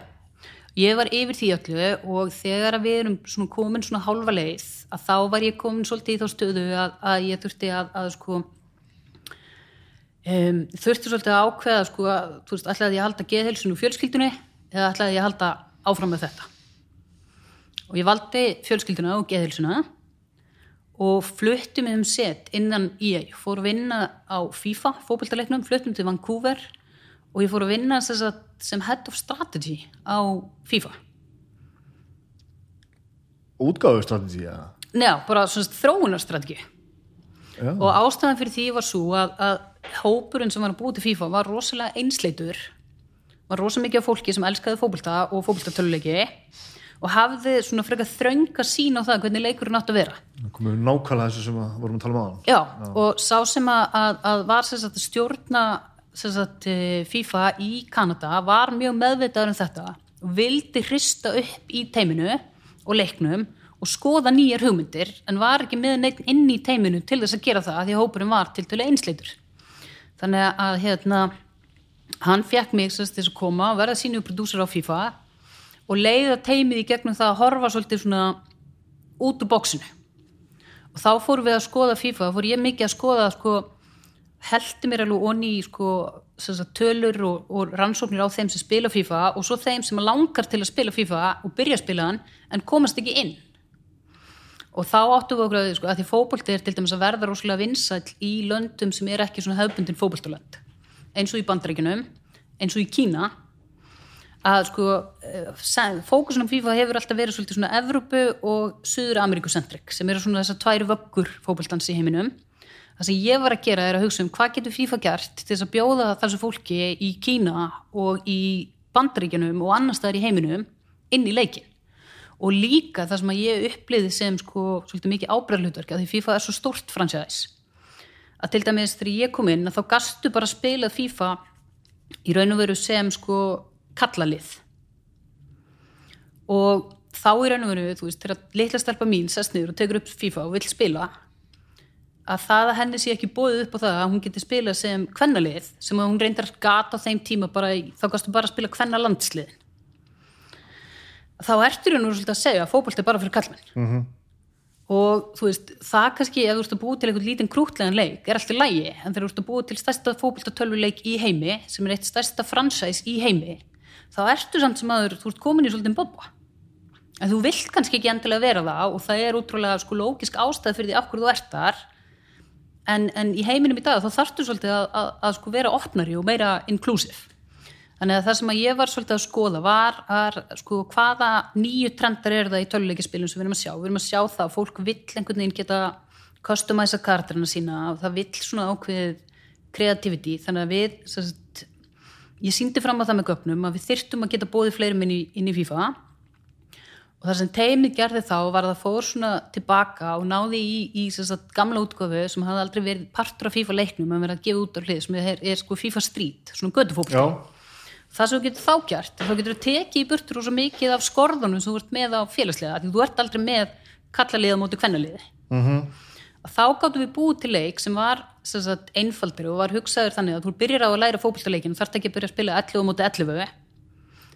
ég var yfir því öllu og þegar við erum svona komin svona hálfa leið að þá var ég komin svolítið í þá stöðu að, að ég þurfti að, að sko um, þurfti svolítið að ákveða sko að, þú veist, ég að halda geðhelsinu og fjölskyldunni eða ætlaði ég að halda áfram með þetta? Og ég valdi fjölskylduna og geðhelsuna og fluttum um set innan EA, fór að vinna á FIFA, fótboltaleiknum, fluttum til Vancouver og ég fór að vinna sem, sagt, sem head of strategy á FIFA. útgáðu strategi ja. Njá, bara svona þróunarstrategi Já. og ástæðan fyrir því var svo að, að hópurinn sem var að búið til FIFA var rosalega einsleitur var rosalega mikið af fólki sem elskaði fótbolta og fótboltatöluleiki og hafði svona frekar þrönga sín á það hvernig leikurinn átt að vera. Komum við nákvæmlega þessu sem að vorum að tala um aðan Já, og sá sem að, að, að var sagt, að stjórna sagt, eh, FIFA í Kanada var mjög meðvitaður um þetta og vildi hrista upp í teiminu og leiknum og skoða nýjar hugmyndir en var ekki með neitt inn í teiminu til þess að gera það af því að hópurinn var til tölu einsleitur. Þannig að hérna hann fekk mig þess að koma og verða sínu prodúsar á FIFA og leiða teimið í gegnum það að horfa svolítið svona út úr bóksinu og þá fórum við að skoða FIFA þá fór ég mikið að skoða sko, heldi mér alveg onni í sko, tölur og, og rannsóknir á þeim sem spila FIFA og svo þeim sem langar til að spila FIFA og byrja að spila hann en komast ekki inn. Og þá áttum við okkur að sko, að því fótbolti er til dæmis að verða rosalega vinsæll í löndum sem er ekki svona hefbundin fótboltalönd eins og í Bandaríkjunum eins og í Kína að sko fókusunum FIFA hefur alltaf verið svolítið svona Evrópu og Suður Ameríkusentrik sem eru svona þessar tvær vöggur fótboltans í heiminum. Það sem ég var að gera er að hugsa um hvað getur FIFA gert til þess að bjóða þessu fólki í Kína og í Bandaríkjunum og annar staðar í heiminum inn í leikin og líka það sem að ég uppliði sem sko svolítið mikið ábræðlutverk að því FIFA er svo stórt franchise. Að til dæmis þegar ég kom inn að þá gastu bara að spila FIFA í raun og veru sem sko kallalið. Og þá í raun og veru þú veist, þegar litla stelpa mín sest niður og tekur upp FIFA og vill spila að það að henni sé ekki bóðið upp á það að hún geti spila sem kvennalið sem að hún reyndar gata á þeim tíma bara, þá gastu bara að spila kvennalandsliðin. Þá ertur hún svolítið að segja að fótbolt er bara fyrir kallmenn -hmm. og þú veist það kannski ef þú ert að búa til einhvern lítinn krútlegan leik er alltaf lægi, en þegar þú ert að búa til stærsta fótboltatölvuleik í heimi sem er eitt stærsta franchise í heimi þá ertu samt sem aður, þú ert komin í svolítið bobba. En þú vilt kannski ekki endilega vera það og það er útrúlega sko lógisk ástæð fyrir því af hverju þú ert þar. En, en í heiminum í dag þá þarftu svolítið að, að, að sko vera opnari og meira inclusive. Þannig að það sem að ég var svolítið að skoða var, var sko, hvaða nýju trendar eru það í töluleikispilum sem við erum að sjá? Við erum að sjá það að fólk vill einhvern veginn geta customæsa karakterina sína og það vill svona ákveðið creativity. Þannig að við ég síndi fram á það með gögnum að við þyrftum að geta bóðið fleirum inn í, inn í FIFA. Og það sem teimið gerði þá var að það fór svona tilbaka og náði í, í sem sagt, gamla útgöfu sem hafði aldrei verið partur af FIFA leiknum að vera að gefa út á hlið sem er, er sko FIFA Street, svona gödufókbalt Já, það sem þú getur þá gert, þá getur þú tekið í burtur og svo mikið af skorðunum sem þú ert með á félagslega, því þú ert aldrei með kallaliða móti kvennaliði. Mhm. að þá gáttum við búið til leik sem var einfaldur og var hugsaður þannig að þú byrjar á að læra fótboltaleikin þarf ekki að byrja að spila 11 á móti 11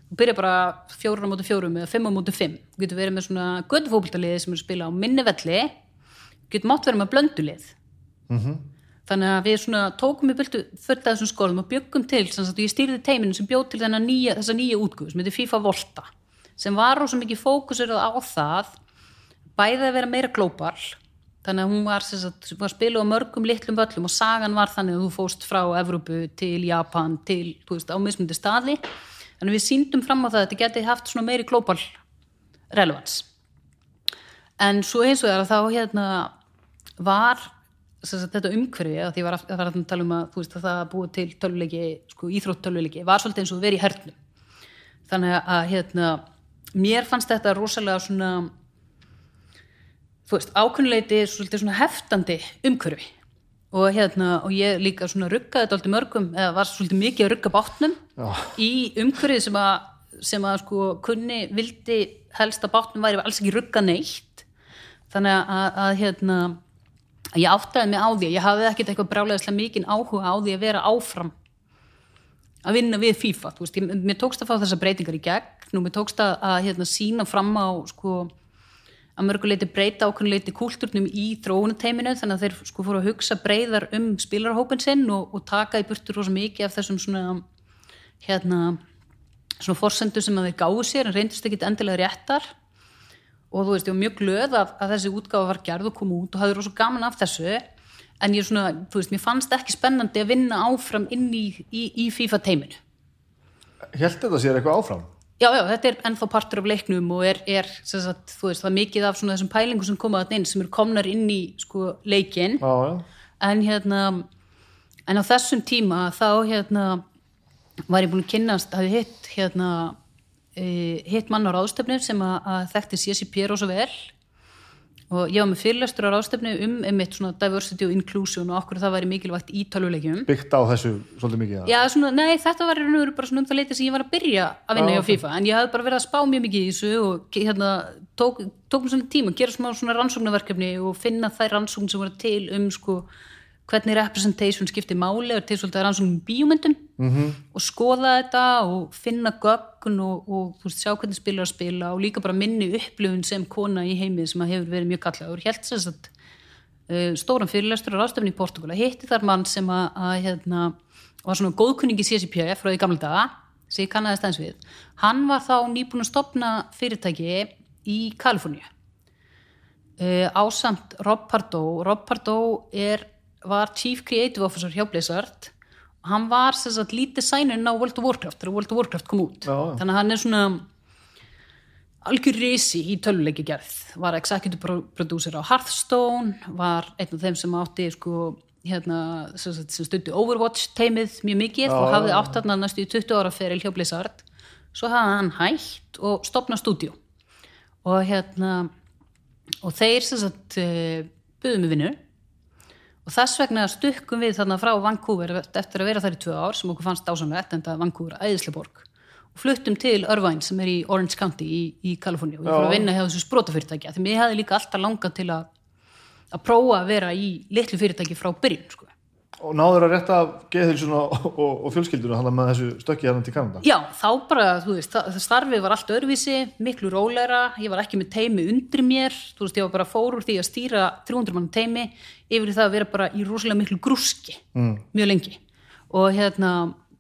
þú byrjar bara 4 á móti 4 eða 5 á móti 5 þú getur verið með svona götu fótboltaliði sem að spila á minni velli. Þú getur mátt verið með blöndulið þannig að við svona tókum í fullt af þessum skólum og byggum til sem sagt, ég stýrði teiminu sem bjóð til nýja, þessa nýja útgöð sem heitir FIFA Volta sem var rosa mikið fókusur á það bæði að vera meira glóbal þannig að hún var, sagt, var spilu á mörgum litlum völlum og sagan var þannig að þú fóst frá Evrópu til Japan til, þú veist, á mismundi staði. Að við síndum fram á það að þetta geti haft svona meiri glóbal relevans en svo eins og það að þá hérna var sagt, þetta umhverfi að því var að, að tala um að, veist, að það að búið til töluleiki sko, íþrótt töluleiki, var svolítið eins og verið í hernum. Þannig að hérna, mér fannst þetta rosalega svona þú veist, ákunnuleiti svolítið svona heftandi umhverfi. Og hérna, og ég líka svona ruggaði þetta alltaf mörgum, eða var svolítið mikið að rugga bátnum Já. í umhverfi sem að sem að sko kunni vildi helst að bátnum væri alls ekki rugga neitt. Þannig að, að hérna að ég áttaði mig á því, ég hafði ekkert eitthvað brálegaðslega mikinn áhuga á því að vera áfram að vinna við FIFA þú veist, ég, mér tókst að fá þessar breytingar í gegn. Og mér tókst að, að hérna, sína fram á sko að mörguleiti breyta ákveðnuleiti kúlturnum í þróunateiminu þannig að þeir sko fóru að hugsa breyðar um spilarhópin sinn og, og taka í burtur rosa mikið af þessum svona hérna svona forsendur sem að þeir gáðu sér en reyndist ekki endilega réttar. Og þú veist, ég var mjög glöð að, að þessi útgáfa var gerð og kom út og hafði rosa gaman af þessu. En ég svona, þú veist, mér fannst ekki spennandi að vinna áfram inn í, í, í FIFA teiminu Helt þetta sér eitthvað áfram? Já, já, þetta er ennþá partur af leiknum og er, er sagt, þú veist, það er mikið af svona þessum pælingum sem koma þarna inn sem eru komnar inn í sko leikin Já, já. en hérna en á þessum tíma þá hérna var ég búin að kynnast hafi hitt hérna e, hitt mann á ráðstöfnu sem að, að þekkti CCP rosa vel og ég var með fyrirlestur á ráðstöfnu um einmitt svona diversity og inclusion og okkur það væri mikilvægt í tölvuleikjum Byggt á þessu svolítið mikið. Já, svona, nei, þetta var bara svona um það leiti sem ég var að byrja að vinna Já, hjá ok. FIFA, en ég hafði bara verið að spá mjög mikið í þessu og hérna, tók, tók mér svona tíma að gera smá svona rannsóknarverkefni og finna þær rannsókn sem voru til um sko, hvernig representation skiptir máli og til svolítið rannsóknum í bíómyndum -hmm. og skoða þetta og finna gögn og, og veist, sjá hvernig spilar að spila og líka bara minni upplifun sem kona í heimið sem hefur verið mjög kallaður. Helt sem sagt uh, stóran fyrirlestur á ráðstöfni í Portugal að hitti þar mann sem að, að hérna, var svona góðkunningi CCPF frá því gamla daga sem ég kannaði stæðins við. Hann var þá nýbúin að stopna fyrirtæki í Kaliforníu. Uh, ásamt Rob Pardo Rob Pardo er, var Chief Creative Officer hjá Blizzard hann var sagt lead designerinn á World of Warcraft þegar World of Warcraft kom út. Já, þannig að hann er svona algjör risi í töluleiki gerð var executive pro- producer á Hearthstone var einn af þeim sem átti sko, hérna, sem, sem stundi Overwatch teimið mjög mikið Já, og hafði átt þarna næstu í 20 ára feril hjá Blizzard. Svo hafði hann hægt og stopnað stúdíu og hérna og þeir sem sagt eh, buðu mig vinnu og þess vegna stukkum við þarna frá Vancouver eftir að vera þar í tvö ár sem okkur fannst dásamlegt en það Vancouver æðisleborg og fluttum til Irvine sem er í Orange County í, í Kaliforníu. Og ég fór að vinna hjá þessu sprótafyrirtækja því mér hefði líka alltaf langað til að að prófa að vera í litlu fyrirtæki frá byrjun sko. Og náður að rétta geðhilsuna og, og, og fjölskylduna hann með þessu stökki hérna til Kanada. Já, þá bara, þú veist, það, starfið var allt öðruvísi, miklu rólegra, ég var ekki með teimi undir mér, þú veist, ég var bara fór úr því að stýra 300 mann teimi yfir það að vera bara í rosalega miklu grúski, mm. mjög lengi og hérna,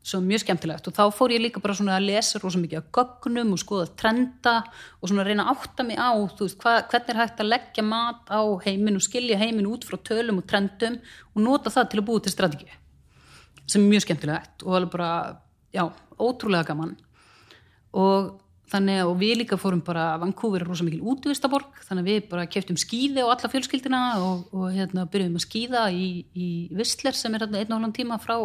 svo mjög skemmtilegt. Og þá fór ég líka bara svona að lesa rosa mikið af gögnum og skoða trenda og svona reyna að átta mig á, veist, hva, hvernig er hægt að leggja mat á heiminn og skilja heiminn út frá tölum og trendum og nota það til að búa til strategíu sem er mjög skemmtilegt og alveg bara, já, ótrúlega gaman. Og þannig að og við líka fórum bara, Vancouver er rosa mikil útvistaborg, þannig að við bara keftum skíði á alla fjölskyldina og, og hérna byrjuðum að skíða í, í Whistler sem er hérna einn og halvan tíma frá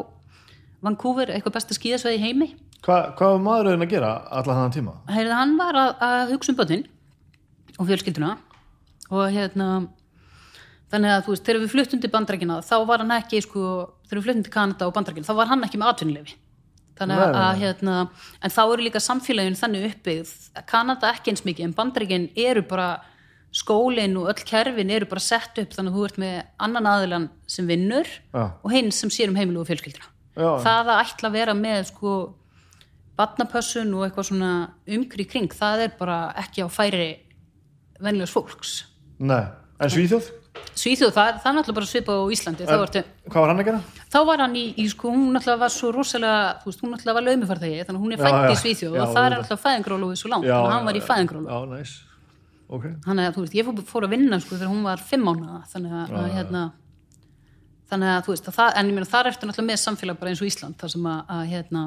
Vancouver, eitthvað besta skíðasveið í heimi Hva, hvað var maðurinn að gera alla þannig tíma? Heyrðu, hann var að, að hugsa um börnin og fjölskylduna og hérna þannig að þú veist, þegar við fluttum til bandrækina þá var hann ekki, sko, þegar við fluttum til Kanada og bandrækina, þá var hann ekki með atvinnulefi þannig að, nei. hérna en þá eru líka samfélagin þannig að Kanada ekki eins mikið, en bandrækin eru bara skólinn og öll kerfin eru bara sett upp þannig að þú ert með annan aðilan sem vinnur Já. og hinn sem sér um heimilu og fjölskyldina Já. það að ætla að vera með sko batnapössun og eitthvað svona umkri kring, það er bara ekki á færi venjulegs fólks. Nei, en Svíþjóð? Svíþjóð, það, það er náttúrulega bara svipað á Íslandi þá, ertu, Hvað var hann að gera? þá var hann í, í sko, hún náttúrulega var svo rosalega, þú veist, hún náttúrulega var laumufarþegi þannig að hún er Já, fætt já, í Svíþjóð já, og það er alltaf fæðingróluðu svo langt, þannig að hann var í fæðingrólu Já, næs Ok, þannig að þú veist, ég fór, að vinna sko þegar hún var fimm mánuða þannig að hérna þannig að þú veist, að það, en ég meina þar ertu náttúrulega með samfélag bara eins og Ísland þar sem að, að hérna,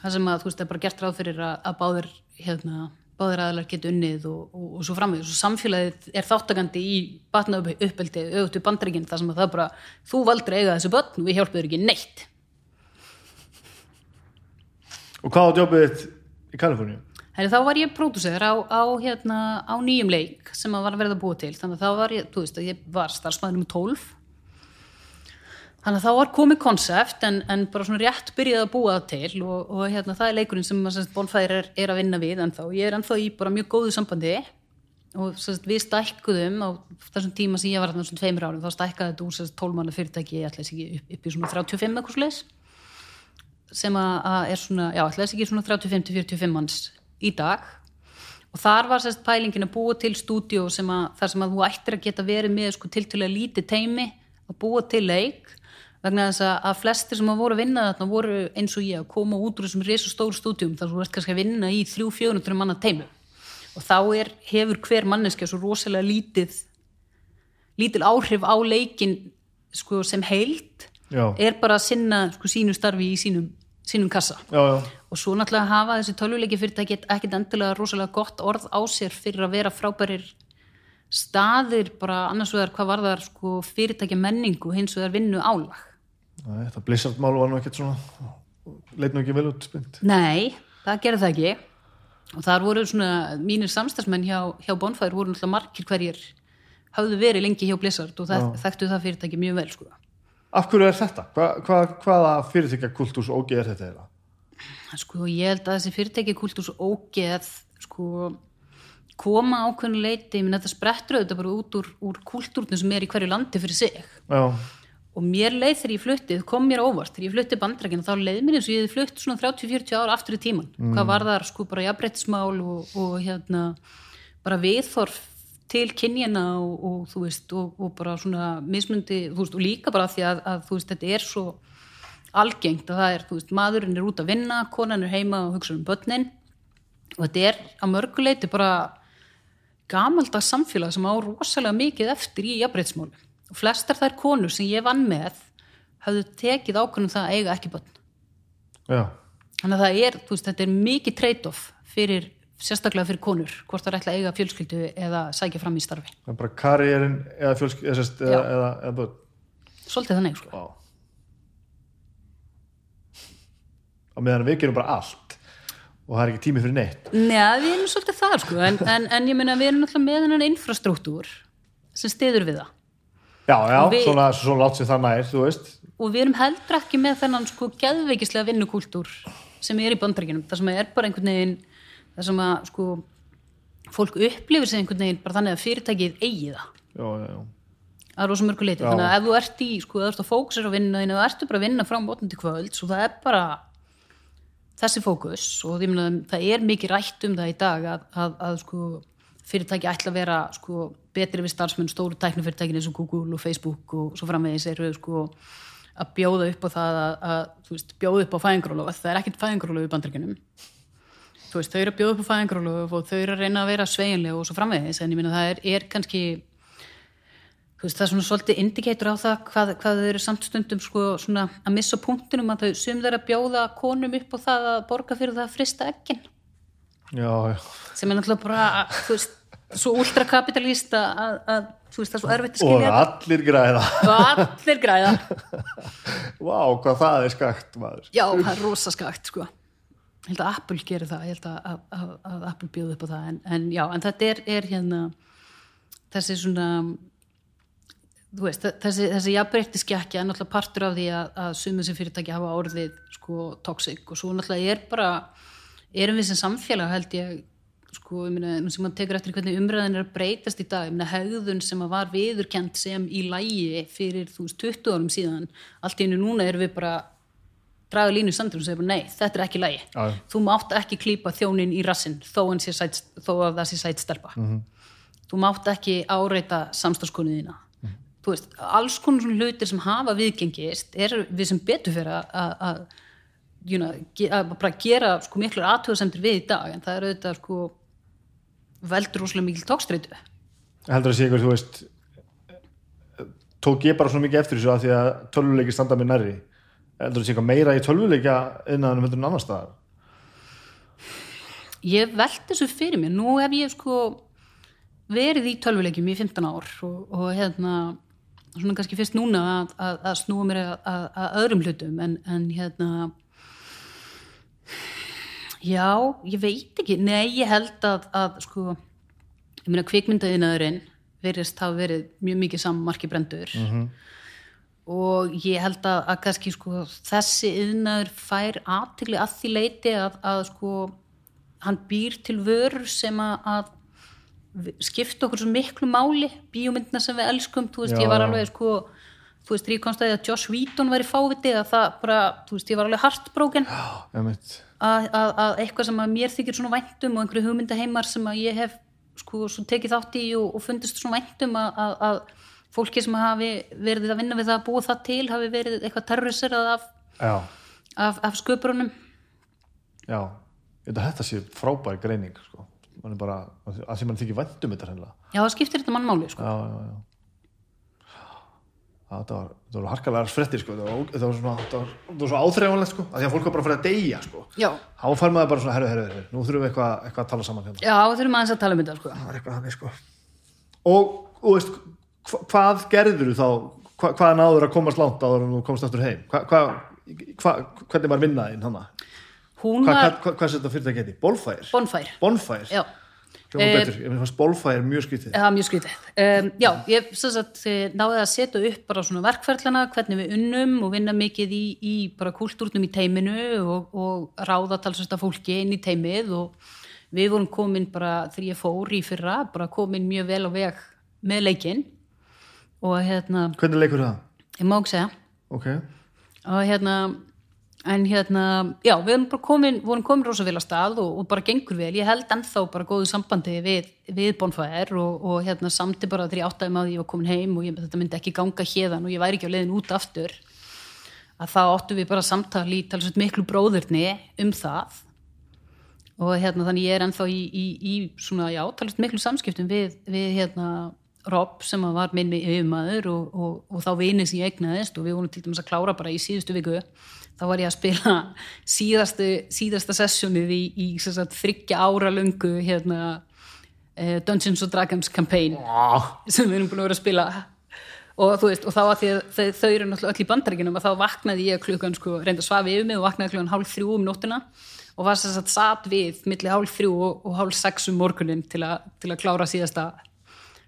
þar sem að þú veist, það er bara gert ráð fyrir að, að báðir hérna, báðir aðlar geta unnið og, og, og svo framvið, svo samfélagið er þáttakandi í batna uppeldi, auðvitað bandaríkinn þar sem að það bara, þú valdur eiga þessu börn og við hjálpum þér ekki neitt. Og hvað á jobbið þitt í Kaliforníu? Þá var ég pródúser á, á, hérna, á nýjum leik sem að var að verða búa til. Þannig að þá var ég, þú veist, að ég var starfsmæður um 12 þannig að þá var komið konsept en, en bara svona rétt byrjaði að búa það til og, og hérna, það er leikurinn sem að, Bonfire er, er að vinna við ennþá. Ég er ennþá í bara mjög góðu sambandi og semst, við stækkuðum á þessum tíma sem ég var þarna svona tveimur árum þá stækkaði þetta úr semst, 12 manna fyrirtæki ég ætla þess ekki upp, upp í svona 35 eitthvað svoleiðis sem að, að er svona, já, ætla þess ekki svona 35-45 manns í dag. Og þar var sérst pælingin að búa til stúdíó sem að þar sem að þú ættir að geta verið með sko tiltölulega lítið teimi að búa til leik vegna þess að, að flestir sem að voru að vinna þarna voru eins og ég að koma út úr þessum risa stór stúdíum þar þú ert kannski að vinna í 3-400 manna teimi og þá er, hefur hver manneskja svo rosalega lítið lítil áhrif á leikin sko, sem heild Já, er bara að sinna sko, sínu starfi í sínum, sínum kassa. Já, já. Og svo náttúrulega hafa þessi tölvuleiki fyrirtæki ekkit endilega rosalega gott orð á sér fyrir að vera frábærir staðir bara annars vegar hvað var það sko, fyrirtækja menningu hins vegar vinnu álag Nei, Þetta Blizzard mál var nú ekkert svona leit nú ekki vel út spind Nei, það gerði það ekki og þar voru svona mínir samstagsmenn hjá, hjá Bonfire voru náttúrulega margir hverjir hafðu verið lengi hjá Blizzard og það, þekktu það fyrirtæki mjög vel sko. Af hverju er þetta? Hva, hva, hvaða fyrirtækja kultús ógeð er þetta eða? sko ég held að þessi fyrirtæki kultúrs ógeð sko koma ákveðinu leiti, menn þetta sprettur auðvitað bara út úr, úr kultúrnum sem er í hverju landi fyrir sig Já, og mér leið þegar ég fluttið, kom mér óvart. Þegar ég fluttið bandrækina, þá leið mér eins og ég hefði flutt svona 30-40 ára aftur í tíman hvað var þar sko bara jafnbrettismál og, og hérna bara viðþorf til kynjana og, og þú veist, og, og bara svona mismundi, veist, og líka bara því að, að þú veist, þetta er svo algengt að það er, þú veist, maðurinn er út að vinna konan er heima og hugsa um börnin. Og þetta er að mörguleiti bara gamaldags samfélag sem á rosalega mikið eftir í jafnbrettismáli og flestar þær konur sem ég vann með hafðu tekið ákvörðum það að eiga ekki börn. Já, þannig að það er, veist, þetta er mikið trade-off fyrir, sérstaklega fyrir konur hvort það er ætla að eiga fjölskyldu eða sækja fram í starfi, það er bara karriérin eða fjölsk eða, eða, eða, eða börn. Svolítið þannig sko. Á meðan við gerum bara allt og það er ekki tími fyrir neitt. Neða, við erum svolítið það sko. En, en, en ég meina við erum náttúrulega með hennan infrastruktúr sem stiður við það Já, já, við- svona, svona látt sem það nær, þú veist. Og við erum heldur ekki með þennan sko geðveikislega vinnukúltúr sem er í bandrækjunum, það sem er bara einhvern veginn það sem að sko fólk upplifir sig einhvern veginn bara þannig að fyrirtækið eigi það. Já, já, já. Að rosa mörgu leiti, Já. þannig að ef þú ert í sko, þú ert að fókusir á vinna þínu, þá ertu bara að vinna frá mótnum til kvöld, svo það er bara þessi fókus og meina, það er mikið rætt um það í dag að, að, að sko, fyrirtæki ætla að vera sko, betri við starfsmenn stóru tæknifyrirtækin eins og Google og Facebook og svo framvegis eru sko, að bjóða upp á það að, að veist, bjóða upp á fæðingrólof það er ekkert fæðingrólof í veist, þau eru að bjóða upp á fæðingrólof og þau eru að reyna að vera sveginlega og svo framvegis en ég meina það er, er kannski veist, það er svona svolítið indikator á það hvað, hvað þau eru samt stundum sko, svona, að missa punktinum að þau sum þeir að bjóða konum upp á það að borga fyrir það að frista ekkin sem er náttúrulega bara, þú veist svo ultrakapitalista að, að þú veist, það er svo erfitt að og skilja allir græða. Og allir græða. <laughs> Vá, hvað það er skakt, maður. Já, það er rosa skakt sko. Ég held að Apple gerir það, ég held að, að, að, Apple bjóði upp á það, en, en já, en þetta er, er hérna þessi svona þú veist, þessi, þessi jafnbreytti skekkja er náttúrulega partur af því að, að sumið sem fyrirtæki hafa orðið sko toxic. Og svo náttúrulega er bara erum við sem samfélag held ég sko, nú sem maður tekur eftir hvernig umræðin er að breytast í dag, meina, hegðun sem var viðurkend sem í lægi fyrir, þú veist, 20 árum síðan allt í einu núna erum við bara draga línu sandur og segja bara, nei, þetta er ekki lægi já. þú mátt ekki klípa þjónin í rassin þó, sæt, þó að það sé sætt stelpa Mhm. þú mátt ekki áreita samstagskonu þína þú veist, alls konar svona hlutir sem hafa viðgengist er við sem betur fyrir að- you know, bara gera sko miklar aðtöðasendur við í dag en það er auðvitað sko veldur rosalega mikil tókstreitu heldur að sé ykkur, þú veist tók ég bara svona mikið eftir þessu að því að tölvuleiki standa mér nærri. Heldur að sé eitthvað meira í tölvuleika innan en annar staðar? Ég velt þessu fyrir mér. Nú hef ég sko verið í tölvuleikjum í 15 ár og, og hérna svona kannski fyrst núna að, að, að snúa mér að, að, að öðrum hlutum en, en hérna já, ég veit ekki. Nei, ég held að, að sko ég meina kvikmyndaðinaðurinn verðist hafa verið mjög mikið sammarki brendur og ég held að, að kannski sko þessi yðnaður fær aðtigli að því leiti að, að sko hann býr til vörur sem að, skipta okkur svo miklu máli bíómyndina sem við elskum. Þú veist, Já, ég var alveg sko þú veist, ég komst að því að Joss Whedon væri fáviti að það bara, þú veist, ég var alveg heartbroken. Já, mitt. Að, að, að eitthvað sem að mér þykir svona væntum og einhverju hugmyndaheimar sem að ég hef sko tekið þátt í og, og fundist svona væntum að, að, að fólki sem hafi verið að vinna við það að búa það til hafi verið eitthvað terrorisirað af, af, af sköpurunum já. Þetta sé frábær greining sko. Man er bara, að því mann þykir vændum þetta hreinlega. Já, það skiptir þetta mannmáli sko. já, já, já. Já, þetta var, þetta var harkalega frettir sko. þetta, var, svona, þetta, var, þetta var svo áþreifanlegt sko. að því að fólk var bara að fara að deyja sko. þá fær maður bara svona, herru, herru, herru nú þurfum við eitthvað, eitthvað að tala saman hérna. já, þurfum aðeins að tala um þetta sko. það var eitthvað þannig sko. og, og veist, hva, hvað gerður þú þá hva, hvað náður að komast langt áður en þú komst aftur heim hva, hva, hva, hvernig var vinnaðinn hana? hún Hva, var hva, hva, hvað er þetta fyrirtæki heiti? Bonfire? bonfær Bonfire? já, Hljóma Eh, betur, ég fannst Bonfire mjög skrítið. Það er mjög skrítið. Um, já, ég sagt, eh, náði að setja upp bara svona verkferðlana, hvernig við unnum og vinna mikið í, í bara kúltúrnum í teiminu og, og ráða talsast af fólki inn í teimið og við vorum komin bara þegar ég fór í fyrra, bara komin mjög vel á veg með leikinn og hérna, hvernig leikur það? ég má ekki segja. Ok, og hérna en hérna, já, við komin vorum komin rosa að stað og, og bara gengur vel. Ég held ennþá bara góðu sambandi við, við Bonfire og, og hérna samti bara þegar ég áttaði maður ég var komin heim og ég, þetta myndi ekki ganga hérðan og ég væri ekki á leiðin út aftur að þá áttum við bara samtali í talsveit miklu bróðurni um það. Og hérna þannig ég er ennþá í, í, í svona, já, talsveit miklu samskiptum við, við hérna Rob sem að var minni yfirmaður og, og, þá vinið sem ég eignaðist og við vorum til dæmis að klára bara í síðustu viku þá var ég að spila síðastu, síðasta sessjónið í, í sagt, þryggja ára lungu hérna, eh, Dungeons and Dragons campaign ah, sem við erum búin að vera að spila. Og þú veist, og þá að því að þau, eru náttúrulega öll í bandaríkinum að þá vaknaði ég klukkan sko, reynda svafi yfir mig og vaknaði klukkan hálf þrjú um nóttina og var sagt satt við milli hálf þrjú og, og hálf sex um morgunin til, a, til að klára síðasta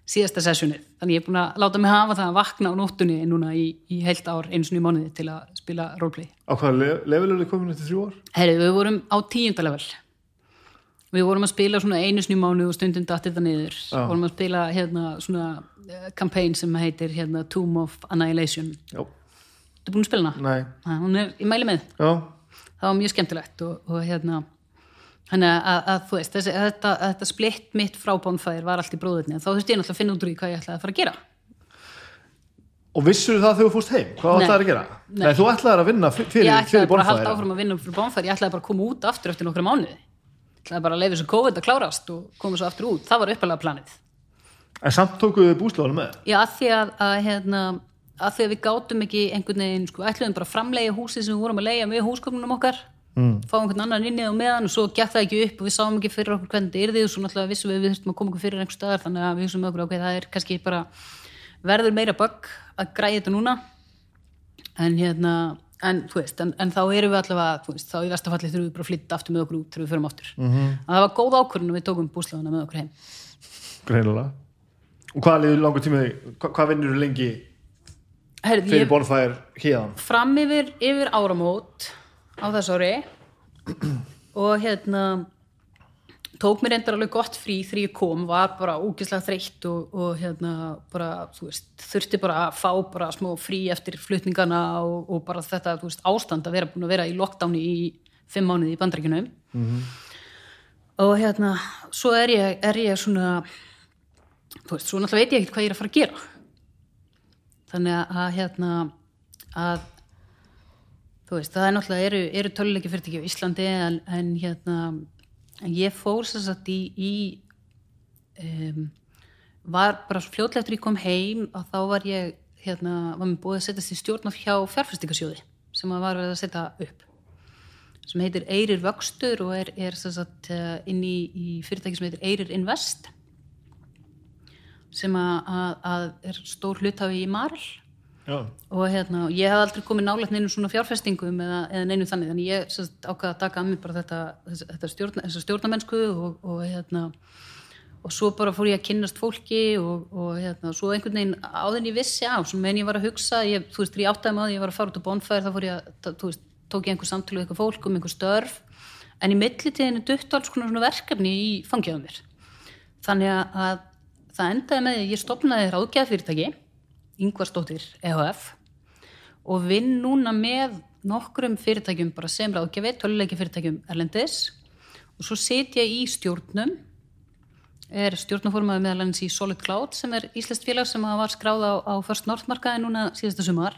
síðasta sessjónið. Þannig ég er búin að láta mig hafa það að vakna á nóttunni núna í, í heilt ár einu sinni í mánuði til að spila roleplay. á hvaða le- level eru þið komin eftir þrjú ár? Herri, við vorum á tíunda level. Við vorum að spila svona einu sinni í mánuði og stundum dattið það niður. Við vorum að spila hérna svona uh, campaign sem heitir hérna Tomb of Annihilation. já, Þú búin að spila hana? nei, Ha, hún er, ég mæli með. já Það var mjög skemmtilegt og, og hérna Þannig að, að, þú veist, þessi, að þetta, að þetta splitt mitt frá Bonfire var allt í bróðurni þá þurfti ég náttúrulega að finna út úr í hvað ég ætlaði að fara að gera. og vissur það þegar þú fórst heim? hvað ætlaði að gera? Nei. Nei, þú ætlaði að vinna fyr- fyrir, ég ætlaði bara að halda áfram að vinna fyrir Bonfire, ég ætlaði bara að koma út aftur eftir nokkra mánuði. Ég ætlaði bara að leiði þessu COVID að klárast og koma svo aftur út. Það var uppalega planið. en samt því hérna, því mm. fá einhvern annan inn í það meðan og svo gekk það ekki upp og við sáum ekki fyrir okkur hvernig þetta yrði og svo náttúrulega vissum við við þurftum að koma okkur fyrir einhver staðar þannig að við vissum okkur okkur það er kannski bara verður meira bögg að græja þetta núna en hérna en, þú veist, en, en þá erum við allavega þú veist, þá í vestafalli þurfum við bara að flytta aftur með okkur út þegar við förum aftur mm -hmm. það var góð ákvörðun og við tókum búslagana með okkur heim greinilega og hvað liður langur tími hvað, hvað vinnur lengi Herði, fyrir Bonfire hérðan? fram yfir, yfir áramót á þess ári og hérna tók mér endar alveg gott frí ég kom, var bara ógislega þreytt og, og hérna bara, þú veist, þurfti bara að fá bara smá frí eftir flutningana og, og bara þetta, þú veist, ástand að vera búin að vera í lockdowni í fimm mánuði í bandrækjunum Mhm. og hérna, svo er ég, er ég svona þú veist, svo náttúrulega veit ég ekkert hvað ég er að fara að gera. Þannig að hérna að þú veist, það er náttúrulega eru, eru töluleiki fyrirtæki á Íslandi en, en hérna en ég fór sér satt í, í um, var bara fljótlega eftir ég kom heim að þá var ég hérna, var mér búið að setjast í stjórn af hjá fjárfæstingasjóði sem var að setja upp sem heitir Eyrir Vöxtur og er, er sem sagt, eh, inn í, í fyrirtæki sem heitir Eyrir Invest sem að, að, að er stór hluthafi í Marl Já, og hérna, ég hef aldrei komið nálægt neinu svona fjárfestingum eða, eða neinu þannig þannig ég ákvaða að taka að mér bara þetta, þetta, stjórna, þessa stjórnamennsku og, og hérna og svo bara fór ég að kynnast fólki og, og hérna, svo einhvern veginn áðin ég vissi á, sem en ég var að hugsa ég, þú veist, ég áttaði maður, ég var að fara út á bonfær þá fór ég að, þú veist, tók ég einhver samtölu eitthvað fólk um einhver störf. En í millitíðinu dutt alls konar verkefni í fangjaðum mér. Þannig að, að það endaði með ég stopnaði ráðgjað fyrirtæki Ingvarsdóttir EHF og vinn núna með nokkrum fyrirtækjum bara sem ráðgjafi, töluleiki fyrirtækjum Erlendis. Og svo sit ég í stjórnum er stjórnaformaði meðal hans í Solid Cloud sem er íslenskt félag sem var skráð á, á First North markaði núna síðasta sumar.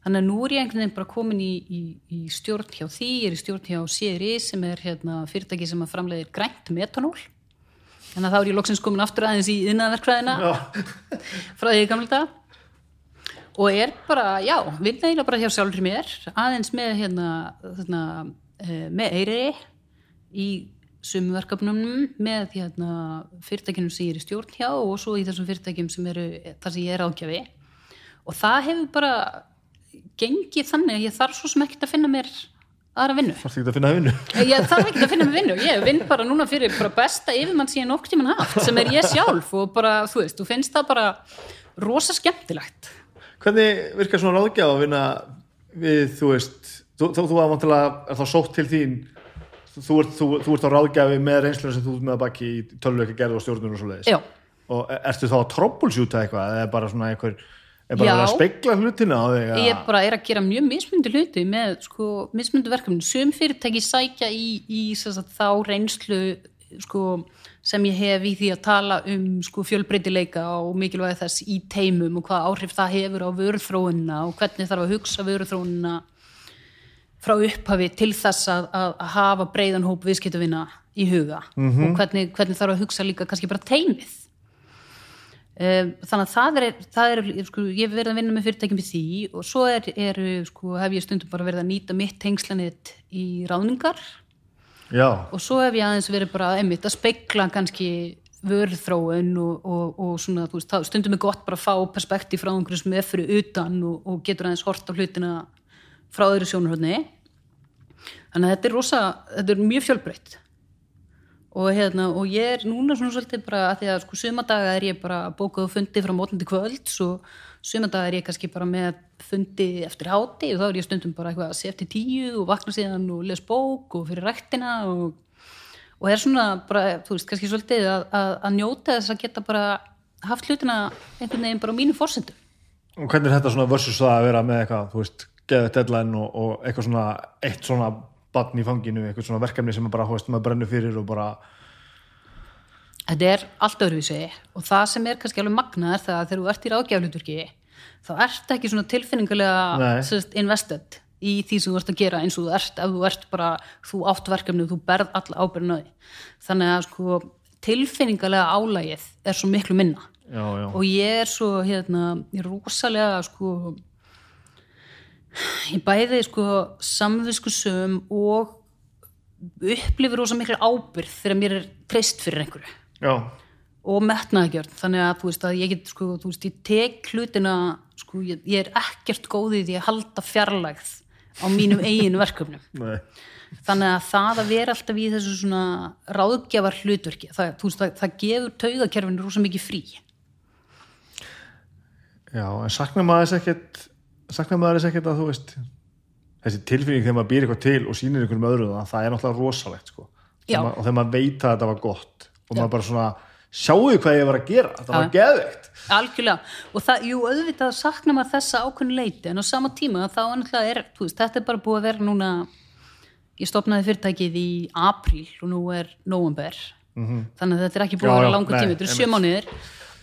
Þannig að nú er ég einhvern veginn bara komin í, í, í stjórn hjá því, ég er í stjórn hjá CRI sem er hérna, fyrirtæki sem að framleiðir grænt metanól þannig að þá er ég loksins komin aftur aðeins í innanverkfræðina <laughs> frá því í gamla dag og er bara, já, vinna eiginlega bara hjá sjálfur mér, aðeins með hérna, þarna, eh, með Eyri í sumu verkefnunum með hérna, fyrirtækjunum sem ég er í stjórn hjá og svo í þessum fyrirtækjum sem eru þar sem ég er ágjafi og það hefur bara gengið þannig að ég þarf svo sem ekkert að finna mér aðra vinnu. Þarf ekki að finna vinnu. Ég þarf ekki að finna vinnu, ég vinn bara núna fyrir bara besta yfirmann sem ég nokk tíman haft sem er ég sjálf og bara, þú veist, þú finnst það bara rosa skemmtilegt. Hvernig virkar svona ráðgjaf að vinna við, þú veist þú, þú, þú er þá sótt til þín þú ert, þú, ert á ráðgjafi með reynsluna sem þú ert með baki í tölvuleika gerð og stjórnur og svo leiðis Já, og ertu þá að troubleshoota eitthvað eða bara svona einhver er bara að spegla hlutina á þig ég bara er að gera mjög mismundi hluti með sko, mismundi verkefni sum fyrirtæki sækja í, í sem sagt, þá reynslu sko, sem ég hef í því að tala um sko, fjölbreytileika og mikilvægi þess í teimum og hvað áhrif það hefur á vöruþróunina og hvernig þarf að hugsa vöruþróunina frá upphafi til þess að, að, hafa breiðan hóp viðskiptavina í huga. Og hvernig, hvernig þarf að hugsa líka kannski bara teimið þannig að það er, það er sko, ég hef verið að vinna með fyrirtækjum í því og svo er, er, sko, hef ég stundum bara verið að nýta mitt tengslanit í ráðningar. Já, og svo hef ég aðeins verið bara einmitt að speikla kannski vörðþróun og, og, og svona, veist, stundum er gott bara að fá perspektíf frá einhverjum sem er fyrir utan og, og getur aðeins hort á hlutina frá öðru sjónarhóðni þannig að þetta er rosa, þetta er mjög fjölbreytt og hérna, og ég er núna svona svolítið bara að því að sko sumadaga er ég bara bókað fundi frá mótnandi kvölds og sumadaga er ég kannski bara með fundi eftir háti og þá er ég stundum bara eitthvað að sé eftir tíu og vakna síðan og les bók og fyrir ræktina og, og er svona bara, þú veist, kannski svolítið að, að, að njóta þess að geta bara haft hlutina einhvern veginn bara á mínu fórsendum og hvernig er þetta svona versus það að vera með eitthvað, þú veist, geða deadline og, og eitthvað svona, eitt svona batn í fanginu, eitthvað svona verkefni sem er bara, veist, maður brennur fyrir og bara Þetta er allt öðruvísi og það sem er kannski alveg magnað er það að þegar þú ert í ráðgjaflutverki þá ert ekki svona tilfinningulega sérst, invested í því sem þú ert að gera eins og þú ert ef þú ert bara, þú átt verkefni og þú berð alla ábyrðin á því. Þannig að sko tilfinningulega álægið er svo miklu minna. Já, já, og ég er svo hérna, ég er rosalega sko ég bæði sko samviskusum og upplifir rosa miklu ábyrð þegar mér er treyst fyrir einhverju. Já, og metnaðgjörn þannig að þú veist að ég get sko, þú veist, ég tek hlutina sko, ég, ég er ekkert góðið því að halda fjarlægð á mínum eigin verkefnum. <laughs> Þannig að það að vera alltaf í þessu svona ráðgjafar hlutverki það, veist, það, það gefur taugakerfinu rosa mikið frí. Já, en saknar maður þess ekkert saknar maður þess ekkert að þú veist þessi tilfinning þegar maður býr eitthvað til og sýnir einhverjum öðru það, það er náttúrulega rosalegt sko. Og þegar maður veit að þetta var gott og maður bara svona, sjáu hvað ég var að gera? Þetta var Já. geðveikt. Algjörlega, og það, jú, auðvitað sakna maður þessa ákveðnu leiti, en á sama tíma þá náttúrulega er, þú veist, þetta er bara búið að vera núna ég stopnaði fyrirtækið í apríl og nú er november þannig að þetta er ekki búið Já, að vera nei, tími, þetta er sjö einmitt. mánuðir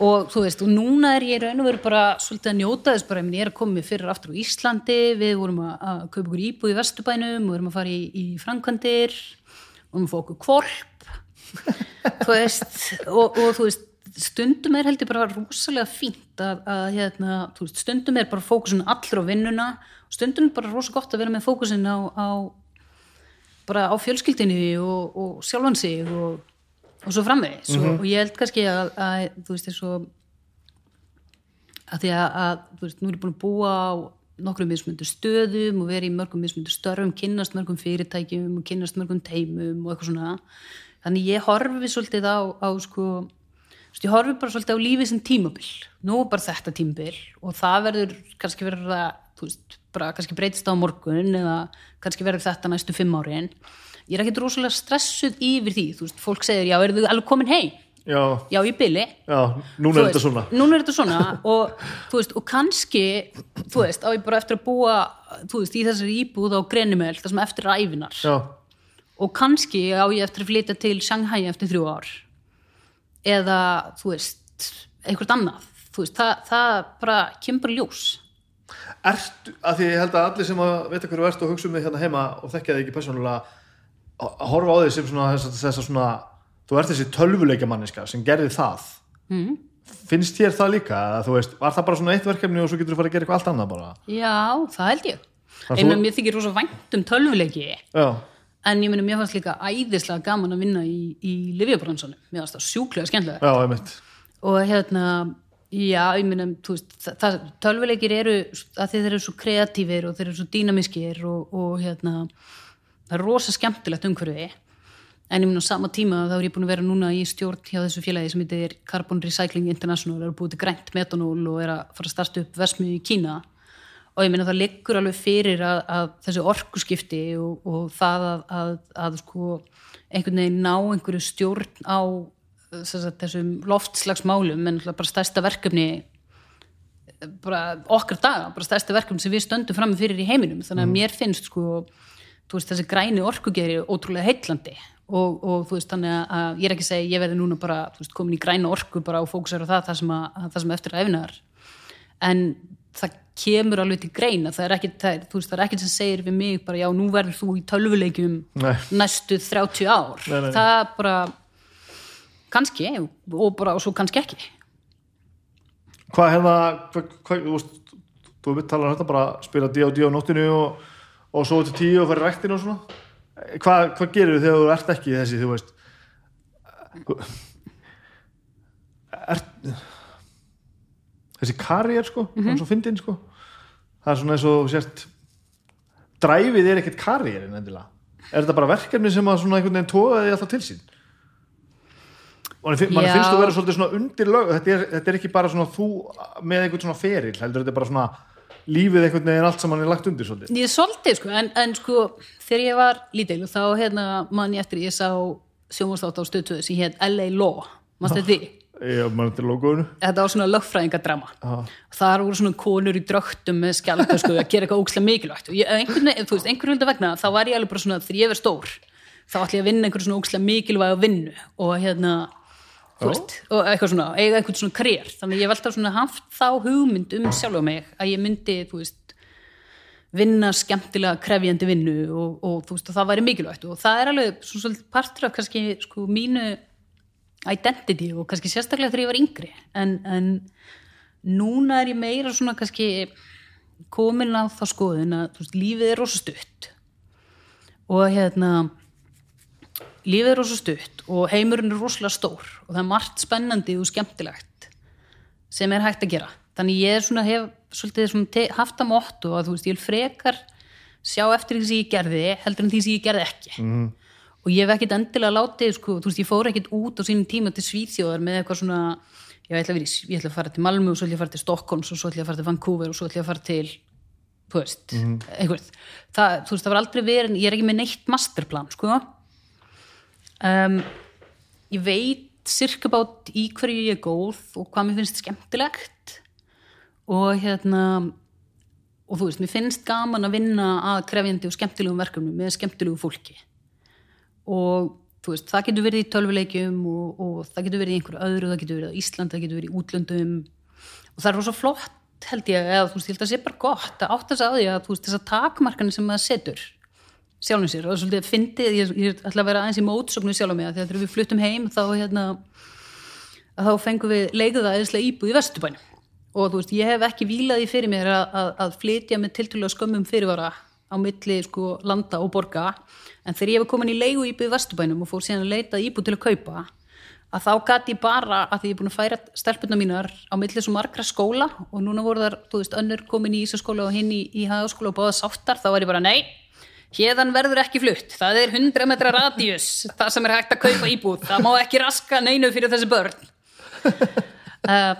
og þú veist, og núna er ég raun og veru bara svolítið að njóta þess bara, ég er að koma fyrir aftur á Íslandi, við vorum að, að kaupa okkur íbúð í Vesturbænum, við vorum að fara í, í framkvæmdir, vorum að fá okkur kvolp <laughs> þú veist, og, og þú veist stundum er heldur bara rosalega fínt að, að hérna, veist, stundum er bara fókusin allur á vinnuna stundum er bara rosa gott að vera með fókusin á, á bara á fjölskyldinni og, og sjálfan sig og, og svo framvegis. Og, og ég held kannski að, að þú veist, eins og að því að, að þú veist, nú er ég búin að búa á nokkrum mismundu stöðum og vera í mörgum mismundu störfum, kynnast mörgum fyrirtækjum og kynnast mörgum teimum og eitthvað svona. Þannig ég horfi svolítið á, á sko, ég horfi bara svolítið á lífið sem tímabil, nú er bara þetta tímabil og það verður kannski verður það, þú veist, bara kannski breytist á morgun eða kannski verður þetta næstu fimm árin ég er ekkert rosalega stressuð yfir því, þú veist, fólk segir, já, eru þau alveg komin heim? já, Já, byli já, núna er þetta svona. núna er þetta svona. Og, veist, og kannski þú veist, á ég bara eftir að búa veist, í þessari íbúð á Grenimel það sem eftir er æfinar já, og kannski á ég eftir að flytja til Shanghai eftir þrjú ár. Eða, þú veist einhvert annað, þú veist, það, það bara kemur ljós. Ertu, að því ég held að allir sem að vita hverju ert og hugsa um þig hérna heima og þekkja þig ekki persónulega að að horfa á þig sem svona þess, þess að svona þú ert þessi tölvuleikja manniska sem gerði það. Mm. finnst þér það líka? Að þú veist, var það bara svona eitt verkefni og svo getur þú farið að gera eitthvað allt annað bara? Já, það held ég. Einnig að mér þykir rosa vænt um tölvuleiki. Já, en ég meina, mér fannst líka æðislega gaman að vinna í, í Livjabransanum, mér fannst það sjúklega skemmtilega já, einmitt. Og hérna já, ég meina, þú veist tölvuleikir eru, að þeir eru svo kreatífir og þeir eru svo dýnamiskir og, og hérna, það er rosa skemmtilegt umhverfi. En ég meina á sama tíma þá er ég búin að vera núna í stjórn hjá þessu félagi sem heitir Carbon Recycling International og er búið til grænt metanól og er að fara að starta upp versmiðu í Kína. Og ég meina það liggur alveg fyrir að, að þessi orkuskipti og, og það að, að, að sko einhvern veginn ná einhverju stjórn á þessum loftslagsmálum en bara stærsta verkefni bara okkar daga, bara stærsta verkefni sem við stöndum fram fyrir í heiminum. Þannig að mér finnst sko veist, þessi græni orkugeri ótrúlega heitlandi og, og þú veist, þannig að- að ég er ekki að segja, ég verði núna bara veist, komin í græna orku bara og fókusar á það það sem, að, að það sem eftir æfnar en það kemur alveg til greina. Það er er, er ekkit sem segir við mig bara, já, nú verður þú í tölvuleikjum Nei. næstu 30 ár. Nei, nei, nei. það bara kannski og bara, og svo kannski ekki. Hvað hvað, þú veist, þú veit talar þetta bara spila D&D á nóttinu og, og svo til tíu og fyrir ræktinu og svona. Hvað, hvað gerir þegar þú ert ekki þessi, þú veist? Ert þessi karriér sko, mm -hmm. svo fyndin sko. Það er svona eins og þú sért dræfið er ekkert karriérin endilega. Er þetta bara verkefni sem að svona einhvern veginn tóða því alltaf til sín? Og mann finnst þú vera svolítið svona undir lög þetta er, þetta er ekki bara svona þú með einhvern svona feril, heldur þetta er bara svona lífið einhvern veginn allt sem hann er lagt undir svolítið. Ég er svolítið sko, en, en sko þegar ég var lítil og þá hérna mann ég eftir ég sá sjónvarstátt á stöðtöðu sem hétt LA Law, mannstu þetta því? <laughs> ég mann til logoðinu Þetta var svona lögfræðingadrama. Já. þar voru svona konur í drögtum með skjaldösku að gera eitthvað ókslega mikilvægt. Og ég, einhvern veginn, þú veist, einhvern veginn vegna þá var ég alveg bara svona, þegar ég verð stór þá ætla ég að vinna einhverju svona ókslega mikilvæg vinnu. Og hérna og eitthvað svona, eiga einhvern svona karriér þannig að ég alltaf svona haft þá hugmynd um sjálfa mig að ég myndi, veist vinna skemmtilega krefjandi vinnu og, og veist, og það væri mikilvægt. Og það er alveg svona svolítið partur af kannski sko mínu identity og kannski sérstaklega þegar ég var yngri. En, en núna er ég meira svona kannski komin á þá skoðun að veist, lífið er rosa stutt. Og hérna lífið er rosa stutt og heimurinn er rosalega stór og það er margt spennandi og skemmtilegt sem er hægt að gera. Þannig ég er svona hef svolítið svona haft að motto að þú veist, ég vil frekar sjá eftir því sem ég gerði heldur en því sem ég gerði ekki. Mm. og ég hef ekkit endilega látið sko, þú veist, ég fór ekkit út á sínum tíma til Svíþjóðar með eitthvað svona ég ætla að, vera, ég ætla að fara til Malmö og svo ætla ég að fara til Stockholms og svo ætla ég að fara til Vancouver og svo ætla ég að fara til þú veist, einhvern það, þú veist, það var aldrei verið, ég er ekki með neitt masterplan, sko um, ég veit cirka bát í hverju ég er góð og hvað mér finnst skemmtilegt. Og hérna og þú veist, mér finnst gaman að vinna að krefjandi og skemmtilegum verkefnum með skemmtilegu fólki. Og þú veist, það getur verið í tölvuleikjum og, og það getur verið í einhverju öðru það getur verið á Ísland, það getur verið í útlöndum. Og það er rosa flott held ég, eða þú veist, ég held að það sé bara gott að átt að því að þú veist, þessar takmarkanir sem maður setur sjálfum sér. Og það er svolítið að fyndið, ég, ég ætla að vera aðeins í mótsóknu sjálfum mig að þegar við fluttum heim þá hérna að þá fengum við leikuða eðislega íbúð í Vesturbænum. Og þú veist, ég hef ekki vílaði fyrir mér að, að, að flytja með tiltölu skömmum fyrirvara á milli sko landa og borga. En þegar ég hef komin í leigu íbúð í Vesturbænum og fór síðan að leita íbúð til að kaupa að þá gæti ég bara að því ég er búin að færa stelpunna mínar á milli svo margra skóla og núna voru þar, þú veist, önnur komin í Ísaskóla og hinn í, í hagaskóla og báða sáttar, þá var ég bara nei hérðan verður ekki flutt, það er 100 metra radíus, það sem er hægt að kaupa íbúð, það má ekki raska neinu fyrir þessi börn. Uh,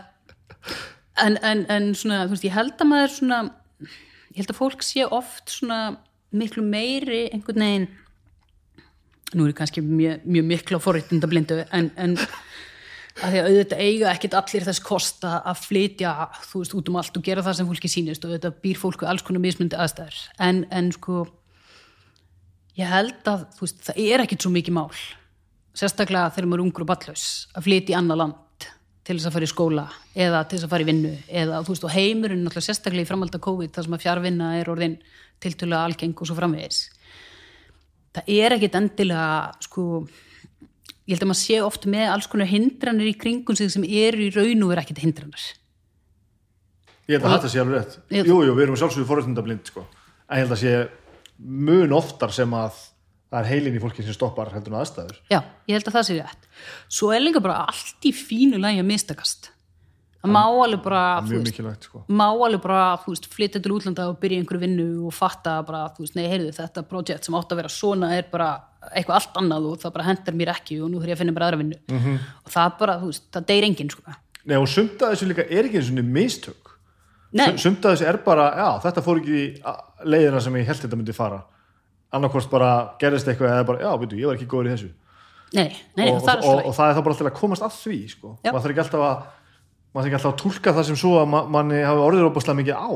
<laughs> en, en, en svona, þú veist, ég held að maður svona, ég held að fólk sé oft svona miklu meiri einhvern veginn nú er ég kannski mjög, mjög miklu á forréttindablindu en, en að því að auðvitað eiga ekkit allir þess kosta að flytja, þú veist, út um allt og gera það sem fólki sínist og auðvitað býr fólku alls konar mismundi aðstæður. En, en sko ég held að veist, það er ekkit svo mikið mál sérstaklega þegar maður er ungur og ballaus að flytja í annað land til þess að fara í skóla eða til þess að fara í vinnu eða þú veist og heimurinn náttúrulega sérstaklega í framhald af COVID þar sem að fjárvinna er orðin tiltölu algeng og svo framvegis. Það er ekkit endilega sko ég held að maður sé oft með alls konar hindranir í kringum sig sem eru í raun og er ekkit hindranir. Ég held að þetta sé alveg rétt. Jú, jú, við erum sjálfsögur forréttindablind sko. en ég held að sé mun oftar sem að það er heilin í fólki sem stoppar heldur en aðstæður Já, ég held að það sé rétt Svo er líka bara allt í fínu lægi að mistakast það má alveg bara mjög mikilvægt sko. má alveg bara veist, flytja til útlanda og byrja einhverju vinnu og fatta bara, þú veist, nei, heyrðu, þetta projekt sem átt að vera svona er bara eitthvað allt annað og það bara hendar mér ekki og nú þurf ég að finna bara aðra vinnu Mhm. -hmm. og það bara, þú veist, það deyr enginn sko. Nei, og sumt að þessu líka er ekki eins og mistök sumt að þessu er bara, já, þetta fór ekki í leiðina sem ég held þetta myndi fara. Annarkvort bara gerðist eitthvað eða bara, já, veitu, ég var ekki góður í þessu. Nei, nei, og, það og, og, og það er þá bara alltaf að komast að því sko. Já. maður þarf ekki alltaf að maður þarf ekki alltaf að túlka það sem svo að ma manni hafi orðið óbúslega mikið á.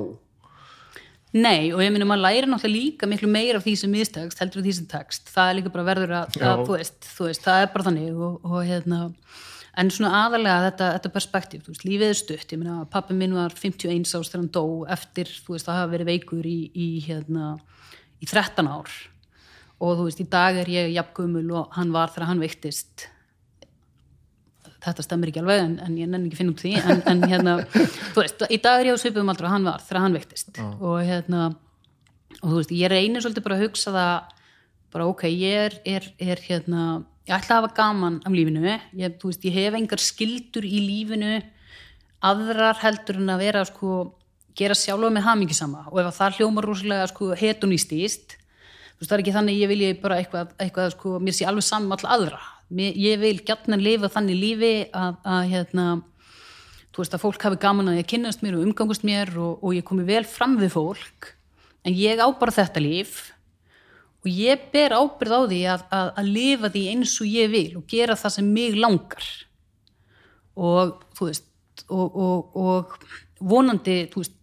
Nei, og ég minna maður læri náttúrulega líka miklu meira af því sem mistekst, heldur af því sem tekst. Það er líka bara verður að, að þú, veist, þú veist, það er bara þannig og, og hérna en svona aðalega þetta, þetta perspektíf, þú veist, lífið er stutt. Ég minna, pappi minn var 51 árs þegar hann dó. Eftir, þú veist, að hafa verið veikur í, í hérna, í 13 ár. Og þú veist, í dag er ég jafngumul og hann var þegar hann veiktist. Þetta stemmer ekki alveg en, en ég nenni ekki að finna út því. En, en hérna, þú veist, í dag er ég á svipum aldrei og hann var þegar hann veiktist. Og hérna, og þú veist, ég reynir svolítið bara að hugsa það bara ok, ég er, er, er hérna ég ætla að hafa gaman af lífinu. Ég, veist, ég hef engar skildur í lífinu aðrar heldur en að vera sko, gera sjálfa með hamingisama og ef að það hljómar rosalega sko veist, það er ekki þannig að ég vilja bara eitthvað, eitthvað sko, mér sé alveg saman all aðra. Mér, ég vil gjarnan lifa þannig lífi að, að hérna þú veist að fólk hafi gaman að ég kynnast mér og umgangast mér og, og ég komi vel fram við fólk. En ég á bara þetta líf og ég ber ábyrð á því að, að, að lifa því eins og ég vil og gera það sem mig langar. Og veist og, og, og vonandi veist,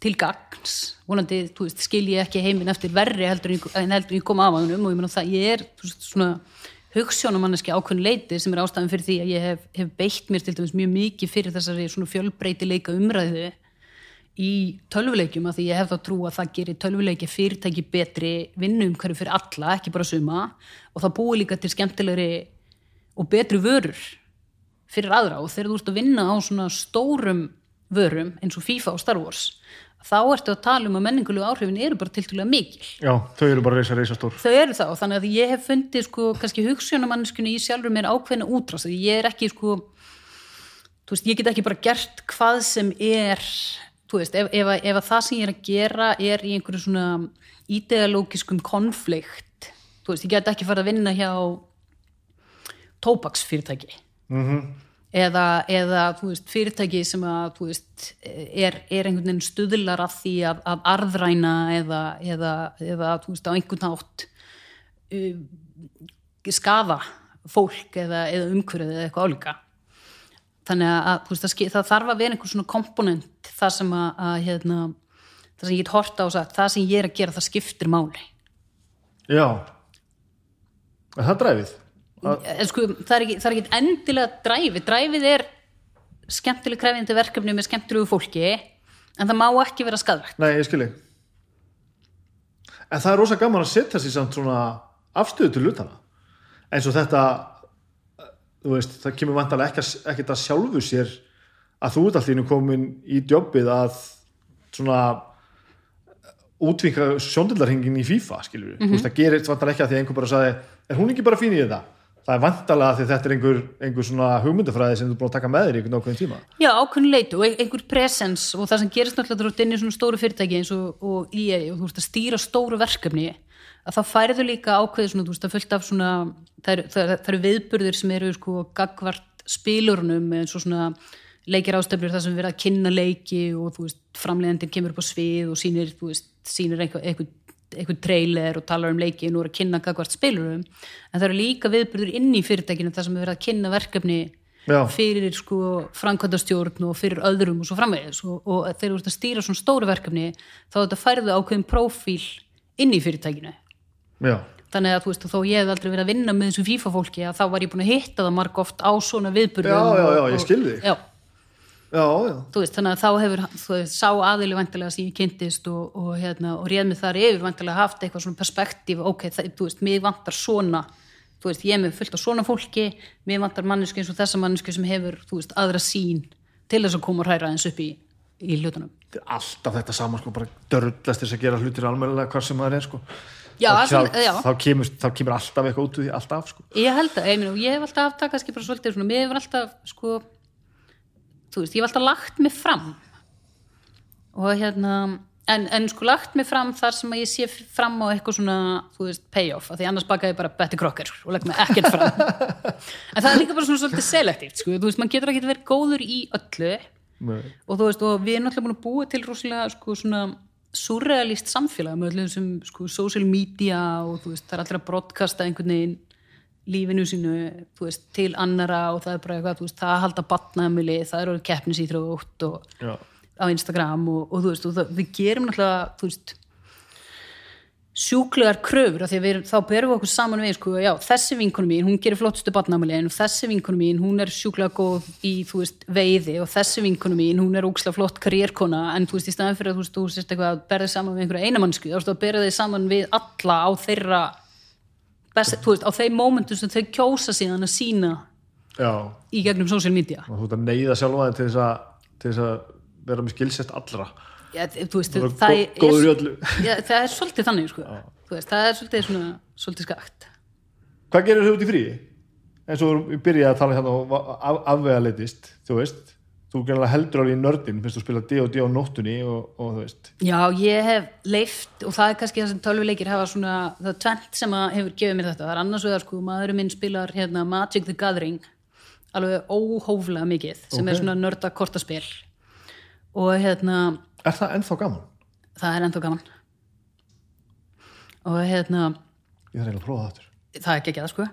til gagns. Vonandi, veist, skil ég ekki heiminn eftir verri heldur en heldur ég kom af hann og ég það, ég er svona hugssjónumanneski ákveðin leiti sem er ástæðan fyrir því að ég hef, hef beitt mér til dæmis mjög mikið fyrir þessari fjölbreytileika umræðu í tölvuleikjum að því ég hef þá trú að það gerir tölvuleiki fyrirtæki betri vinnum hverju fyrir alla, ekki bara suma og það búi líka til skemmtilegri og betri vörur fyrir aðra. Og þegar þú ert að vinna á svona stórum vörum eins og FIFA og Star Wars þá ertu að tala um að menningulegu áhrifin eru bara tiltulega mikil. Já, þau eru bara reysa reysa stór. Þau eru það og þannig að ég hef fundið sko kannski hugssjónamannskunni í sjálfur mér ákveðna útrást því ég er ekki sko þú veist, ég get ekki bara gert hvað sem er þú veist, ef, ef, ef að það sem ég er að gera er í einhverju svona ideológiskum konflikt þú veist, ég get ekki fara að vinna hjá tóbaksfyrirtæki. Mm eða, eða þú veist, fyrirtæki sem að þú veist, er, er einhvern veginn stuðlar að því að, að arðræna eða, eða, eða þú veist, á einhvern hátt uh, skaða fólk eða, eða umhverfið eða eitthvað álíka þannig að veist, það, það þarf að vera einhver svona komponent það sem að, að hérna, það sem ég get horta á og sagt, það sem ég er að gera það skiptir máli Já. Er það dræfið? en sko, það er ekki, er ekki endilega dræfið, dræfið er skemmtileg krefjandi verkefni með skemmtilegu fólki en það má ekki vera skadvægt Nei, ég skil ég. En það er rosa gaman að setja sér samt svona afstöðu til hlutana. Eins og þetta, veist, það kemur vantarlega ekki, ekkert að sjálfu sér að þú ert allir komin í djobbið að svona útvinka sjóndildarhingin í FIFA, skilur við. Þú veist, það gerir vantarlega ekki að því að einhver bara sagði, er hún ekki bara fín í þetta? Það er vantarlega því þetta er einhver, einhver svona hugmyndafræði sem þú búin að taka með þér í einhvern ákveðin tíma. Já, ákveðin leitu og einhver presens og það sem gerist náttúrulega ert inn í svona stóru fyrirtæki eins og, og EA og þú veist að stýra stóru verkefni að þá færðu líka ákveði svona, þú veist að fullt af svona það eru, eru viðburðir sem eru sko gagvart spilurunum eins og svona leikir ástöflur þar sem erum að kynna leiki og þú veist framleiðandinn kemur upp á svið og sýnir, þú veist, sýnir eitthvað, eitthvað trailer og talar um leikin og er að kynna gagvart spilurum. En það eru líka viðburður inn í fyrirtækinu þar sem er verið að kynna verkefni Já. fyrir sko framkvæmdastjórn og fyrir öðrum og svo framvegis. Og, og þegar þú ert að stýra svona stóru verkefni þá er þetta færðu ákveðin prófíl inn í fyrirtækinu Já, þannig að þú veist, þó ég hef aldrei verið að vinna með þessu FIFA fólki að þá var ég búin að hitta það marg oft á svona viðburðum Já, já, já, ég skil þig. já, já, já. veist, þannig að þá hefur þú veist, sá aðili vantilega sem ég kynntist og, og, hérna, og réð mig þar yfir vantilega haft eitthvað svona perspektíf, ok, það, þú veist, mér vantar svona, þú veist, ég er með fullt af svona fólki, mér vantar mannesku eins og þessa mannesku sem hefur, þú veist, aðra sín til þess að koma og hræra eins upp í, í hlutunum. Alltaf þetta sama sko, bara dörrlast þess að gera hlutir almennilega hvað sem það er sko. Já, þá, alveg, þá, þá, kemur, þá kemur alltaf eitthvað út úr því, alltaf sko. Ég held að, ég, ég hef alltaf það kannski bara svolítið svona, mér hefur alltaf, sko, þú veist, ég hef alltaf lagt mig fram og hérna, en, en sko lagt mig fram þar sem að ég sé fram á eitthvað svona, þú veist, payoff, af því annars baka ég bara Betty Crocker og legg mig ekkert fram. <laughs> en það er líka bara svona svolítið selektíft, sko, þú veist, maður getur ekki verið góður í öllu Nei. og þú veist, og við erum náttúrulega búin að búa til rosalega, sko, svona surrealist samfélag með öllu þessum, sko, social media og þú veist, það er allir að broadcasta einhvern veginn lífinu sínu, veist, til annara og það er bara eitthvað, veist, það að halda batnaðamili, það eru keppnisýþrótt og á Instagram og, og þú veist, og það, við gerum náttúrulega, þú veist sjúklegar kröfur af því að við, þá berum við okkur saman við sko, já, þessi vinkonum mín, hún gerir flottustu barnamæli en þessi vinkonum mín, hún er sjúklega góð í, þú veist, veiði og þessi vinkonum mín, hún er ókslega flott karrierkona en þú veist, í staðan fyrir að þú veist, þú sérst eitthvað að berða þig saman við einhverja einamannsku, þá veist, að berða þig saman við alla á þeirra best, þú veist, á þeim mómentum sem þau kjósa síðan að sína Já. í gegnum social media og þú ert að neyða sjálfa að, að Já, þú veist, það, er góður í öllu. <laughs> já, það er svolítið þannig sko. Veist, það er svolítið svona svolítið skakt Hvað gerir þú út í fríi? eins og við byrjaði að tala hérna og af, afvega leitist, þú veist þú heldur alveg í nördin finnst þú spila D&D á nóttunni og, og þú veist Já, ég hef leift og það er kannski það sem tölvuleikir hafa svona það er tvent sem að hefur gefið mér þetta það er annars vegar sko, maðurinn minn spilar hérna, Magic the Gathering alveg óhóflega mikið sem Ok. er svona nörda kortaspil og hérna Er það ennþá gaman? það er ennþá gaman. Og hérna Ég þarf eiginlega að prófa það aftur. Það er ekki ekki það sko.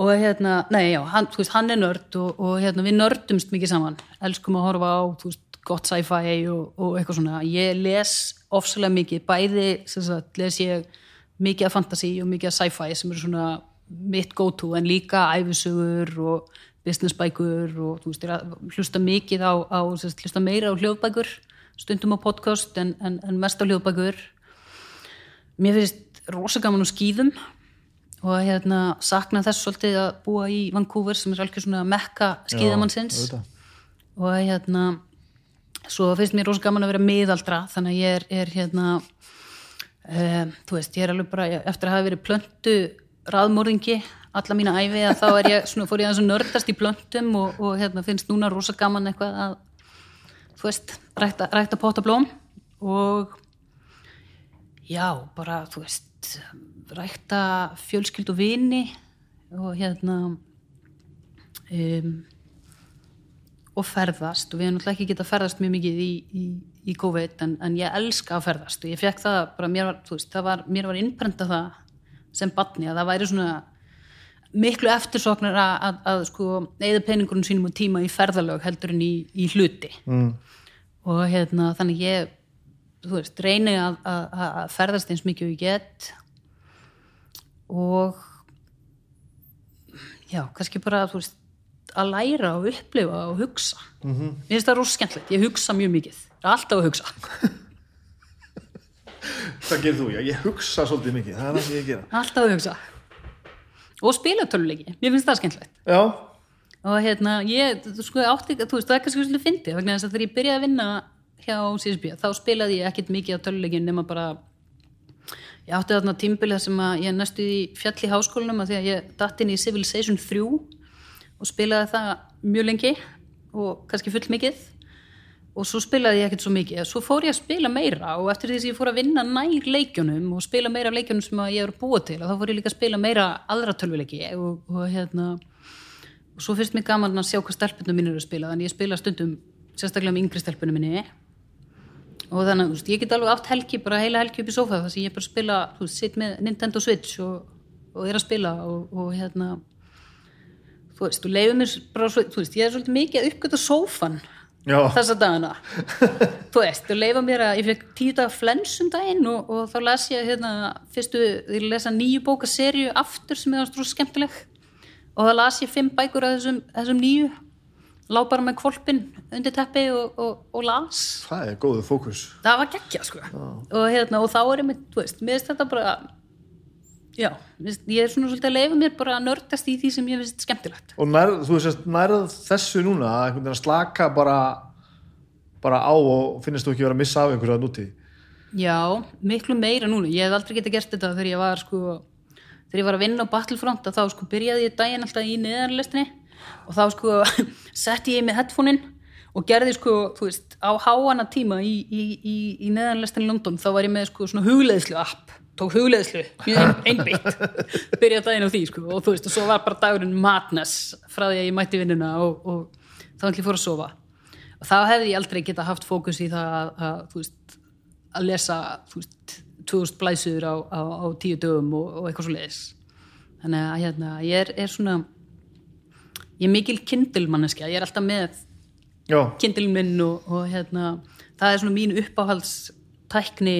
Og hérna, nei já, hann, þú veist, hann er nörd og, og hérna, við nördumst mikið saman. Elskum að horfa á, þú veist, gott sci-fi og, og eitthvað svona, ég les ofsalega mikið, bæði sagt, les ég mikið af fantasy og mikið af sci-fi sem eru svona mitt go-to en líka æfisugur og businessbækur og þú veist, hlusta mikið á, á sagt, hlusta meira á hljóðbækur stundum á podcast en, en, en mest á hljóðbækur mér finnst rosa gaman á skýðum og hérna sakna þess svolítið að búa í Vancouver sem er alveg svona mekka skýðamannsins Já, og hérna svo finnst mér rosa gaman að vera miðaldra þannig að ég er, er hérna um, þú veist, ég er alveg bara eftir að hafa verið plöntu raðmórðingi alla mína æfi að þá er ég svona, fór ég að nördast í plöntum og, og hérna finnst núna rosa gaman eitthvað að þú veist, rækta, rækta pottablóm og já, bara, þú veist rækta fjölskyld og vini og hérna um, og ferðast. Og við hefum náttúrulega ekki getað ferðast mjög mikið í, í, í COVID en, en ég elska að ferðast. Og ég fekk það bara, mér var, þú veist, það var, mér var innprenta það sem batni að það væri svona miklu eftirsoknar að, að, að sko eða peningurinn sínum og tíma í ferðalög heldur en í, í hluti. Mm. og hérna þannig ég þú veist, reyni að, að, að ferðast eins mikið og ég get. Og já, kannski bara þú veist, að læra og upplifa og hugsa. Mm -hmm. mér finnst það rosa skemmtilegt, ég hugsa mjög mikið. Er alltaf að hugsa. <laughs> Það gerir þú, já, ég hugsa svolítið mikið, það er það sem ég gera. Alltaf að hugsa og spila töluleiki, mér finnst það skemmtilegt. Já, og hérna, ég, sko, átti, þú veist, það er kannski svolítið fyndið, vegna þess að þegar ég byrjaði að vinna hjá CSB, þá spilaði ég ekkert mikið á töluleikin nema bara ég átti þarna tímbilið sem að ég næstu í fjall í háskólanum að því að ég datt inn í Civilization 3 og spilaði það mjög lengi og kannski full mikið og svo spilaði ég ekkert svo mikið. Svo fór ég að spila meira og eftir því að ég fór að vinna nær leikjunum og spila meira leikjunum sem ég er að búa til og þá fór ég líka að spila meira aðra tölvuleiki og, og hérna og svo finnst mér gaman að sjá hvað stelpunum minn eru að spila þannig ég spila stundum sérstaklega með yngri stelpunum minni. Og þannig að ég get alveg átt helgi bara heila helgi upp í sofa þess að ég bara spila veist, sitt með Nintendo Switch og, og er að spila og, og hérna þú veist, þú leiður mér bara þú veist, ég er svolítið mikið að uppgöta sofan Já. þessa dagana. <laughs> Þú veist, þú leiða mér að ég fekk tíu dag flensum daginn og, og þá las ég hérna, fyrstu, ég lesa nýju bóka serju aftur sem er stróð skemmtileg. Og þá las ég fimm bækur af þessum, þessum nýju. Lá bara með kvolpin undir teppi og, og, og las. Það er góðu fókus. Það var geggja sko. Og, hérna, og þá er ég með, þú veist, mér finnst þetta bara já, ég er svona svolítið að leifa mér bara að nördast í því sem ég finnst skemmtilegt. Og nær, þú veist, nærð þessu núna að einhvern veginn að slaka bara bara á og finnst þú ekki vera að missa af einhverju að núti Já, miklu meira núna. Ég hef aldrei getað gert þetta þegar ég var sko, þegar ég var að vinna á Battlefront að þá sko byrjaði ég daginn alltaf í neðarlestinni og þá sko <laughs> setti ég með headphone-in og gerði sko, þú veist, á háana tíma í, í, í, í neðarlestinni London þá var ég með sko svona hugleðslu app tók hugleðslu, mjög ein, einbytt byrjaði daginn á því sko og þú veist og svo var bara dagurinn madness frá því að ég mætti vinnuna og, og þá ætli ég fór að sofa. Og þá hefði ég aldrei geta haft fókus í það að, að þú veist að lesa þú veist, 2000 blæsuður á, á, á tíu dögum og, og eitthvað svo leiðis þannig að hérna, ég er, er svona ég er mikil kindilmanneskja ég er alltaf með Já, kindilin minn og, og hérna það er svona mín uppáhaldstækni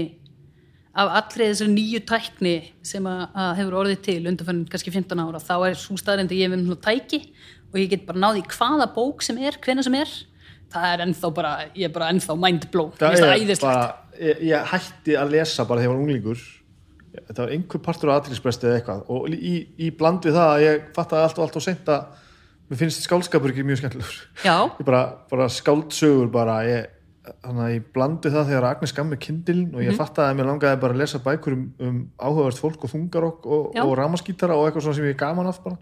af allri þessari nýju tækni sem að, að hefur orðið til undanfærin kannski 15 ára þá er svo staðrind að ég hef með svona tæki og ég get bara náði hvaða bók sem er hvena sem er. Það er ennþá bara, ég er bara ennþá mindblown það æðislegt. bara, ég, ég hætti að lesa bara þegar ég var unglingur. Þetta var einhver partur á aðtilspresti eða eitthvað. Og í, í bland við það að ég fattaði allt og allt og seint að mér finnst skáldskapur ekki mjög skemmtilegur. Ég bara, bara skáldsögur bara ég, þannig að ég blandi það þegar Agnes gaf mér kindilin og ég fattaði að mér langaði bara að lesa bækur um, um áhugavert fólk og þungarokk og, og ramaskítara og eitthvað svona sem ég gaman af bara.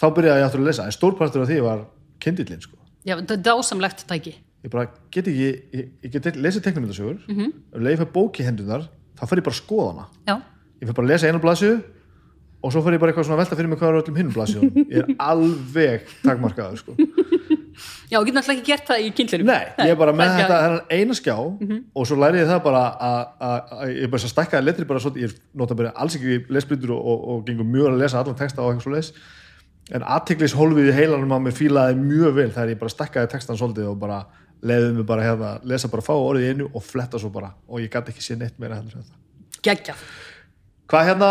Þá byrjaði ég aftur að lesa en stórpartur af því var kindilin sko. Já, þetta er dásamlegt tæki. Ég bara get ekki, ég, ég get lesið teknumyndasögur mm -hmm. ef leið fyrir bók í hendunar þá fer ég bara að skoða hana. Já, ég fer bara að lesa einu blaðsíðu og svo fer ég bara eitthvað svona velta fyrir mig hvað er öllum hinnum blaðsíðum ég er <laughs> alveg takmarkaður sko. Já, ég get náttúrulega ekki gert það í kindlinum nei, ég er bara með þetta þennan eina skjá og svo læri ég það bara að- að að- ég er bara svo stækkaði letri bara svolítið, ég nota bara alls ekki lesblindur og, og, og gengur mjög að lesa allan texta og eitthvað svo leis en aðteklis í heilanum á mér fílaði mjög vel þegar ég bara stækkaði textan svolítið og bara leiði mig bara hérna lesa bara fá orðið einu og fletta svo bara. Og ég gæti ekki séð neitt meira Geggjað. Hvað hérna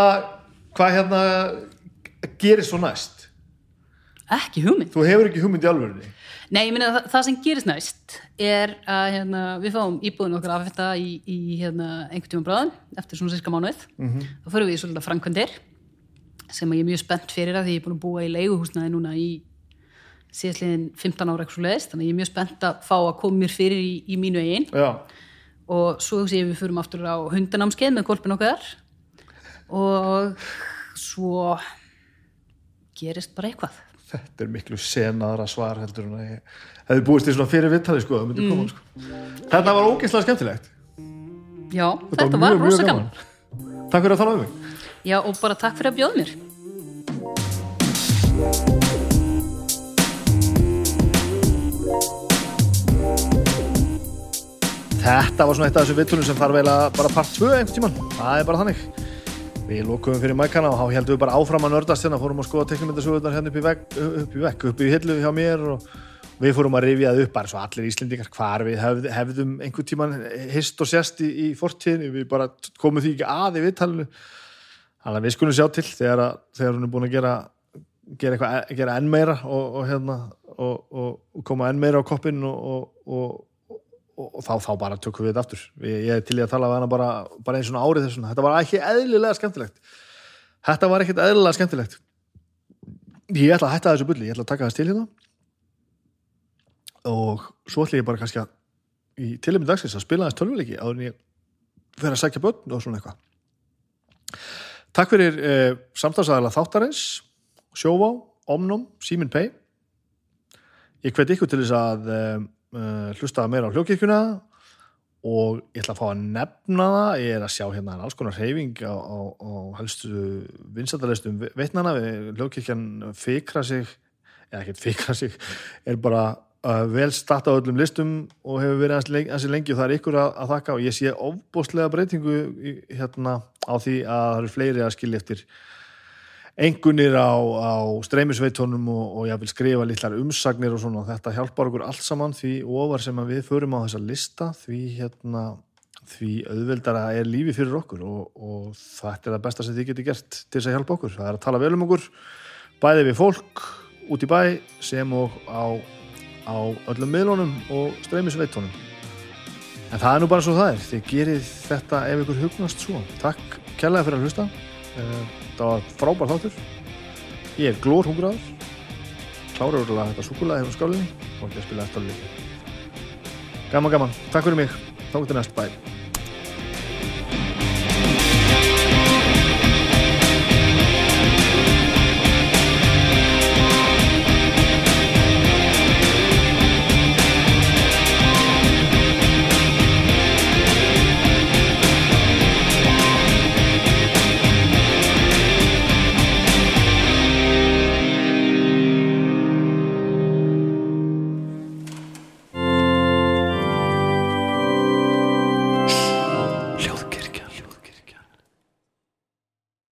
hvað hérna gerir svo næst? Ekki hugmynd. Þú hefur ekki hugmynd í alvörunni Nei, ég meina það, það sem gerist næst er að hérna, við fáum íbúðin okkar af þetta í, í hérna, einhvern tíma bráðum eftir svona sérska mánuð. Þá förum við í svolítið framkvæmdir sem að ég er mjög spennt fyrir að því ég er búin að búa í leiguhúsnaði núna í síðastliðin 15 ára eitthvað svo leiðist þannig að ég er mjög spennt að fá að koma mér fyrir í, í mínu eigin. Já, og svo sé við förum aftur á hundanámskeið með kolpin okkar. Og svo gerist bara eitthvað þetta er miklu senaðra svar heldur en að ég hefði búist til svona fyrir viðtali sko, koma sko. þetta var ógeðslega skemmtilegt. Já, þetta, var mjög, rosa mjög gaman. takk fyrir að tala um mig. Já, og bara takk fyrir að bjóða mér. Þetta var svona eitt af þessum vittunum sem þarf eiginlega bara part 2 einhvern tíman, það er bara þannig Við lókuðum fyrir mækana og þá heldum við bara áfram að nördast hérna, fórum að skoða teknimyndasögurnar hérna upp í vekk, upp í vekk, upp í hillu hjá mér og við fórum að rifja það upp bara svo allir Íslendingar hvar við hefð, hefðum einhvern tíman hist og sérst í, í fortíðinu, við bara komum því ekki að í viðtalinu. Þannig að við skulum sjá til þegar, að, þegar hún er búin að gera gera, eitthvað, gera enn meira og, og, hérna, og, og koma enn meira á koppin og og þá, þá bara tökum við þetta aftur. Ég, ég til í að tala við hana bara, bara eins og árið þessuna, þetta var ekki eðlilega skemmtilegt. Þetta var ekkert eðlilega skemmtilegt. Ég ætla að hætta þessu bulli, ég ætla að taka þess til hérna. Og svo ætla ég bara kannski að í tilumni dagsins að spila þess tölvuleiki áður en ég fer að sækja börn og svona eitthvað. Takk fyrir eh, samtalsæðala þáttarins Sjóvá, Omnum, Simin Pay ég hveti ykkur til þess að eh, uh, hlusta meira á hljókirkuna og ég ætla að fá að nefna það ég er að sjá hérna alls konar reyfing á, á, á helstu vinsættarleistum veitnana hljókirkjan fikra sig eða ekkert fikra sig er bara uh, vel starta á öllum listum og hefur verið hans lengi, og það er ykkur að, að þakka og ég sé ofbóstlega breytingu hérna á því að það eru fleiri að skilja eftir engunir á, á streymisveitónum og, og ég vil skrifa litlar umsagnir og svona. Þetta hjálpar okkur allt saman því ofar sem við förum á þessa lista því hérna því auðveldara er lífi fyrir okkur og, og þetta er það besta sem þið getur gert til þess að hjálpa okkur, það er að tala vel um okkur bæði við fólk út í bæ sem og á, á öllum miðlunum og streymisveitónum en það er nú bara svo það er. Þið gerir þetta ef ykkur hugnast svo. Takk kærlega fyrir að hlusta. Eh, þetta var frábær þáttur. Ég er glór hungraður klára úrlega þetta sukulæði hefur skálinni og ekki að spila eftir líka gaman gaman, takk fyrir mig. Þá getur næst, bye